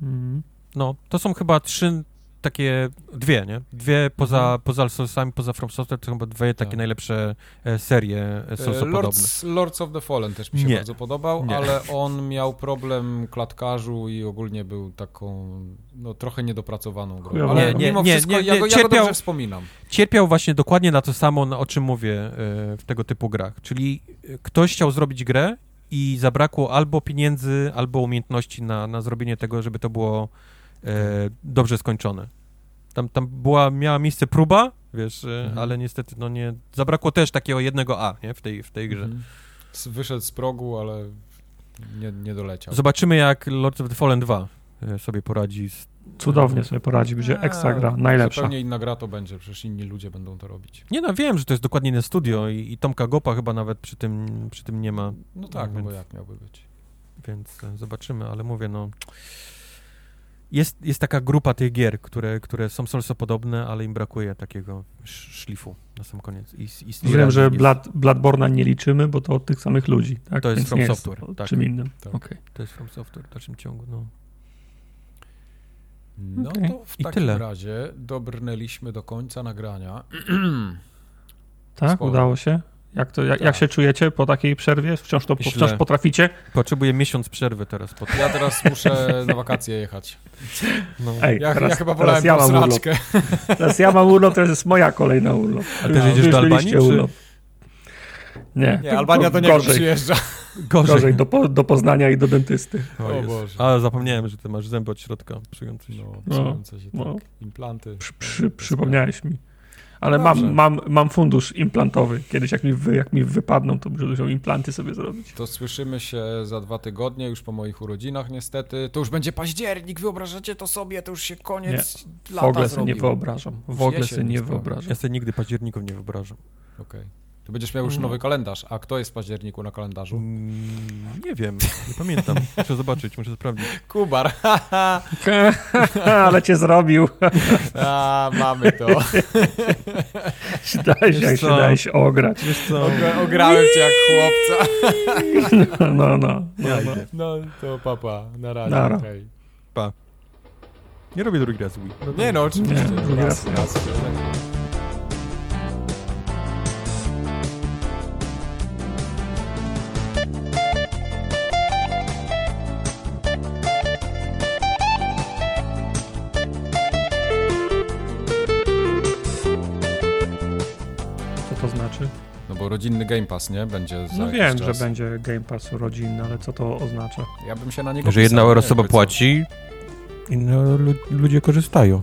B: Mhm.
C: No, to są chyba trzy takie, dwie, nie? Dwie poza, poza Soulsami, poza From Software, to chyba dwie takie
A: Tak.
C: najlepsze e, serie e,
A: Yy,
C: Soulsopodobne.
A: Lords, Lords of the Fallen też mi się
C: Nie.
A: bardzo podobał,
C: Nie.
A: ale on miał problem klatkarzu i ogólnie był taką, no trochę niedopracowaną grą. Ale
C: Nie, nie,
A: mimo
C: nie,
A: wszystko
C: nie,
A: ja, go,
C: nie,
A: ja go
C: cierpiał-
A: dobrze wspominam.
C: Cierpiał właśnie dokładnie na to samo, o czym mówię e, w tego typu grach. Czyli e, ktoś chciał zrobić grę i zabrakło albo pieniędzy, albo umiejętności na, na zrobienie tego, żeby to było e, dobrze skończone. Tam, tam była, miała miejsce próba, wiesz, e,
A: Mhm.
C: ale niestety no nie, zabrakło też takiego jednego A, nie, w tej, w tej grze.
A: Mhm. Wyszedł z progu, ale nie, nie doleciał.
C: Zobaczymy, jak Lords of the Fallen 2 e, sobie poradzi z...
B: Cudownie sobie poradzi, będzie
A: A,
B: ekstra gra, najlepsza.
A: Zupełnie inna gra to będzie, przecież inni ludzie będą to robić.
C: Nie no, wiem, że to jest dokładnie inne studio i, i Tomka Gopa chyba nawet przy tym, przy tym nie ma,
A: No tak, no bo
C: Więc-
A: jak miałby być.
C: więc e, zobaczymy, ale mówię, no... Jest, jest taka grupa tych gier, które, które są podobne, ale im brakuje takiego sz- szlifu na sam koniec. I, i
B: Wiem, że
C: jest-
B: Blood, Bloodborne'a nie liczymy, bo to od tych samych ludzi. Tak?
C: To jest
B: Więc
C: From Software,
B: o
C: tak.
B: czym innym.
A: Tak.
B: Okej.
C: To jest From Software w dalszym ciągu, no.
A: No
B: Okej.
A: to w
C: I
A: takim
C: tyle.
A: razie dobrnęliśmy do końca nagrania.
B: Tak,
A: Sporo.
B: udało się? Jak, to, jak,
A: Tak.
B: jak się czujecie po takiej przerwie? Wciąż to wciąż potraficie?
C: Potrzebuję miesiąc przerwy teraz po tym.
A: Ja teraz muszę na wakacje jechać.
C: No.
B: Ej,
A: Ja,
B: teraz,
A: ja chyba
B: teraz
A: wolałem
B: ja mam urlop. Teraz ja mam urlop, to jest moja kolejna urlop.
C: A jedziesz
B: już
C: do Albanii,
B: urlop. Nie,
A: Nie, Albania to nie
B: gorzej,
A: przyjeżdża.
C: Gorzej.
B: gorzej do, po, do Poznania i do dentysty.
C: O,
A: O. Boże.
C: A, zapomniałem, że ty masz zęby od środka psujące się.
A: No,
B: No,
A: się
B: no.
A: tak. Implanty.
B: Przy, przy, przypomniałeś mi. Ale mam, mam, mam fundusz implantowy. Kiedyś jak mi, wy, jak mi wypadną, to będę musiał implanty sobie zrobić.
A: To słyszymy się za dwa tygodnie, już po moich urodzinach niestety. To już będzie październik, wyobrażacie to sobie, to już się koniec
B: W
A: lata
B: ogóle sobie nie wyobrażam. W ogóle sobie nie wyobrażam.
C: Ja sobie nigdy październików nie wyobrażam.
A: Okej. To będziesz miał już
B: No.
A: nowy kalendarz. A kto jest w październiku na kalendarzu?
C: Mm, nie wiem, nie pamiętam. Muszę zobaczyć, muszę sprawdzić.
A: Kubar. haha.
B: Ale cię zrobił.
A: A, mamy to.
B: Jak się dałeś ograć.
C: Wiesz co?
A: Ogra- ograłem cię jak chłopca.
B: No, no, no. no, no.
A: No to papa, na razie.
B: Nara.
A: okej.
C: Nie robię drugi raz Wii.
A: Nie no, oczywiście.
B: Nie, drugi raz nie.
A: raz. Rodzinny Game Pass, nie? Będzie za
B: No wiem,
A: czas.
B: że będzie Game Pass rodzinny, ale co to oznacza?
A: Ja bym się na niego
C: Że jedna osoba płaci, inne lu- ludzie korzystają.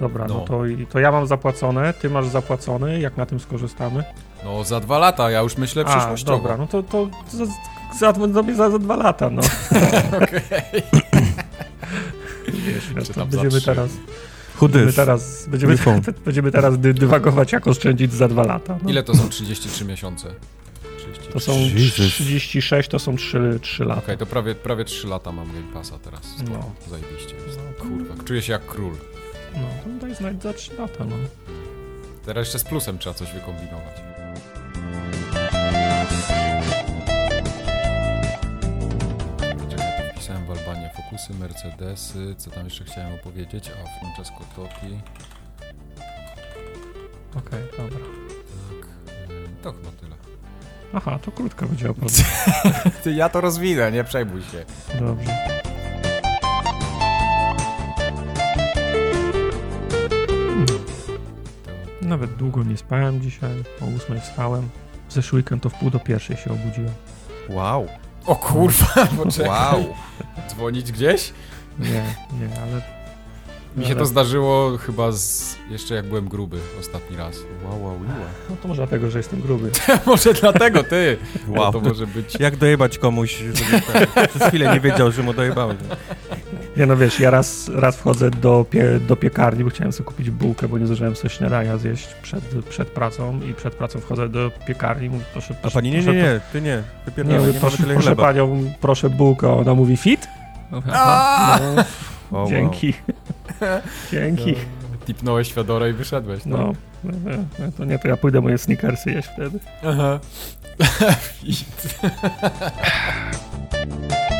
B: Dobra, no,
A: No.
B: to, i- to ja mam zapłacone, ty masz zapłacony, jak na tym skorzystamy?
A: No za dwa lata, ja już myślę
B: A,
A: przyszłościowo.
B: dobra, no to, to za, za, za, za, za dwa lata, no.
A: Okej.
B: Wiesz, no to będziemy teraz. Będziemy teraz, będziemy, będziemy teraz dy, dywagować, jak oszczędzić za dwa lata. No.
A: Ile to są 33 miesiące? 33.
B: To są
C: Jesus.
B: 36, to są 3, 3 lata.
A: Okej, to prawie, prawie 3 lata mam Game Passa teraz.
B: No.
A: Zajebiście. jest.
B: No.
A: Kurwa, czuję się jak król.
B: No, to daj znać za 3 lata, no.
A: Teraz jeszcze z plusem trzeba coś wykombinować. Focusy, Mercedesy, co tam jeszcze chciałem opowiedzieć? O, Francesco Totti.
B: Okej, dobra.
A: Tak, y, to chyba tyle.
B: Aha, to krótko będzie opowiedź.
A: Ty, ja to rozwinę, nie przejmuj się.
B: Dobrze. Nawet długo nie spałem dzisiaj. O 8 wstałem. Zeszły weekend to w pół do pierwszej się obudziłem.
C: Wow.
A: O kurwa, poczekaj.
C: Wow.
A: Dzwonić gdzieś?
B: Nie, nie, ale...
A: Mi się
B: ale-
A: to zdarzyło chyba z... jeszcze jak byłem gruby ostatni raz.
C: Wow, wow, wow.
B: No to może dlatego, że jestem gruby.
A: może dlatego ty.
C: Wow.
A: To może być...
C: Jak dojebać komuś, żeby tak, przez chwilę nie wiedział, że mu dojebałeś.
B: Nie no wiesz, ja raz, raz wchodzę do, pie, do piekarni, bo chciałem sobie kupić bułkę, bo nie zdążyłem sobie śniadania zjeść przed, przed pracą i przed pracą wchodzę do piekarni mówię, proszę,
C: A
B: proszę,
C: pani, nie, nie,
B: proszę,
C: nie, ty nie.
B: Nie,
C: Wypierdolę,
B: mówię,
C: nie,
B: proszę,
C: tyle
B: proszę panią, proszę bułkę, ona mówi fit? Aha, no,
C: Wow, wow.
B: dzięki, dzięki.
A: Tipnąłeś Fedora i wyszedłeś. tak?
B: No, no, no, to nie, to ja pójdę moje sneakersy jeść wtedy.
A: Aha. Fit.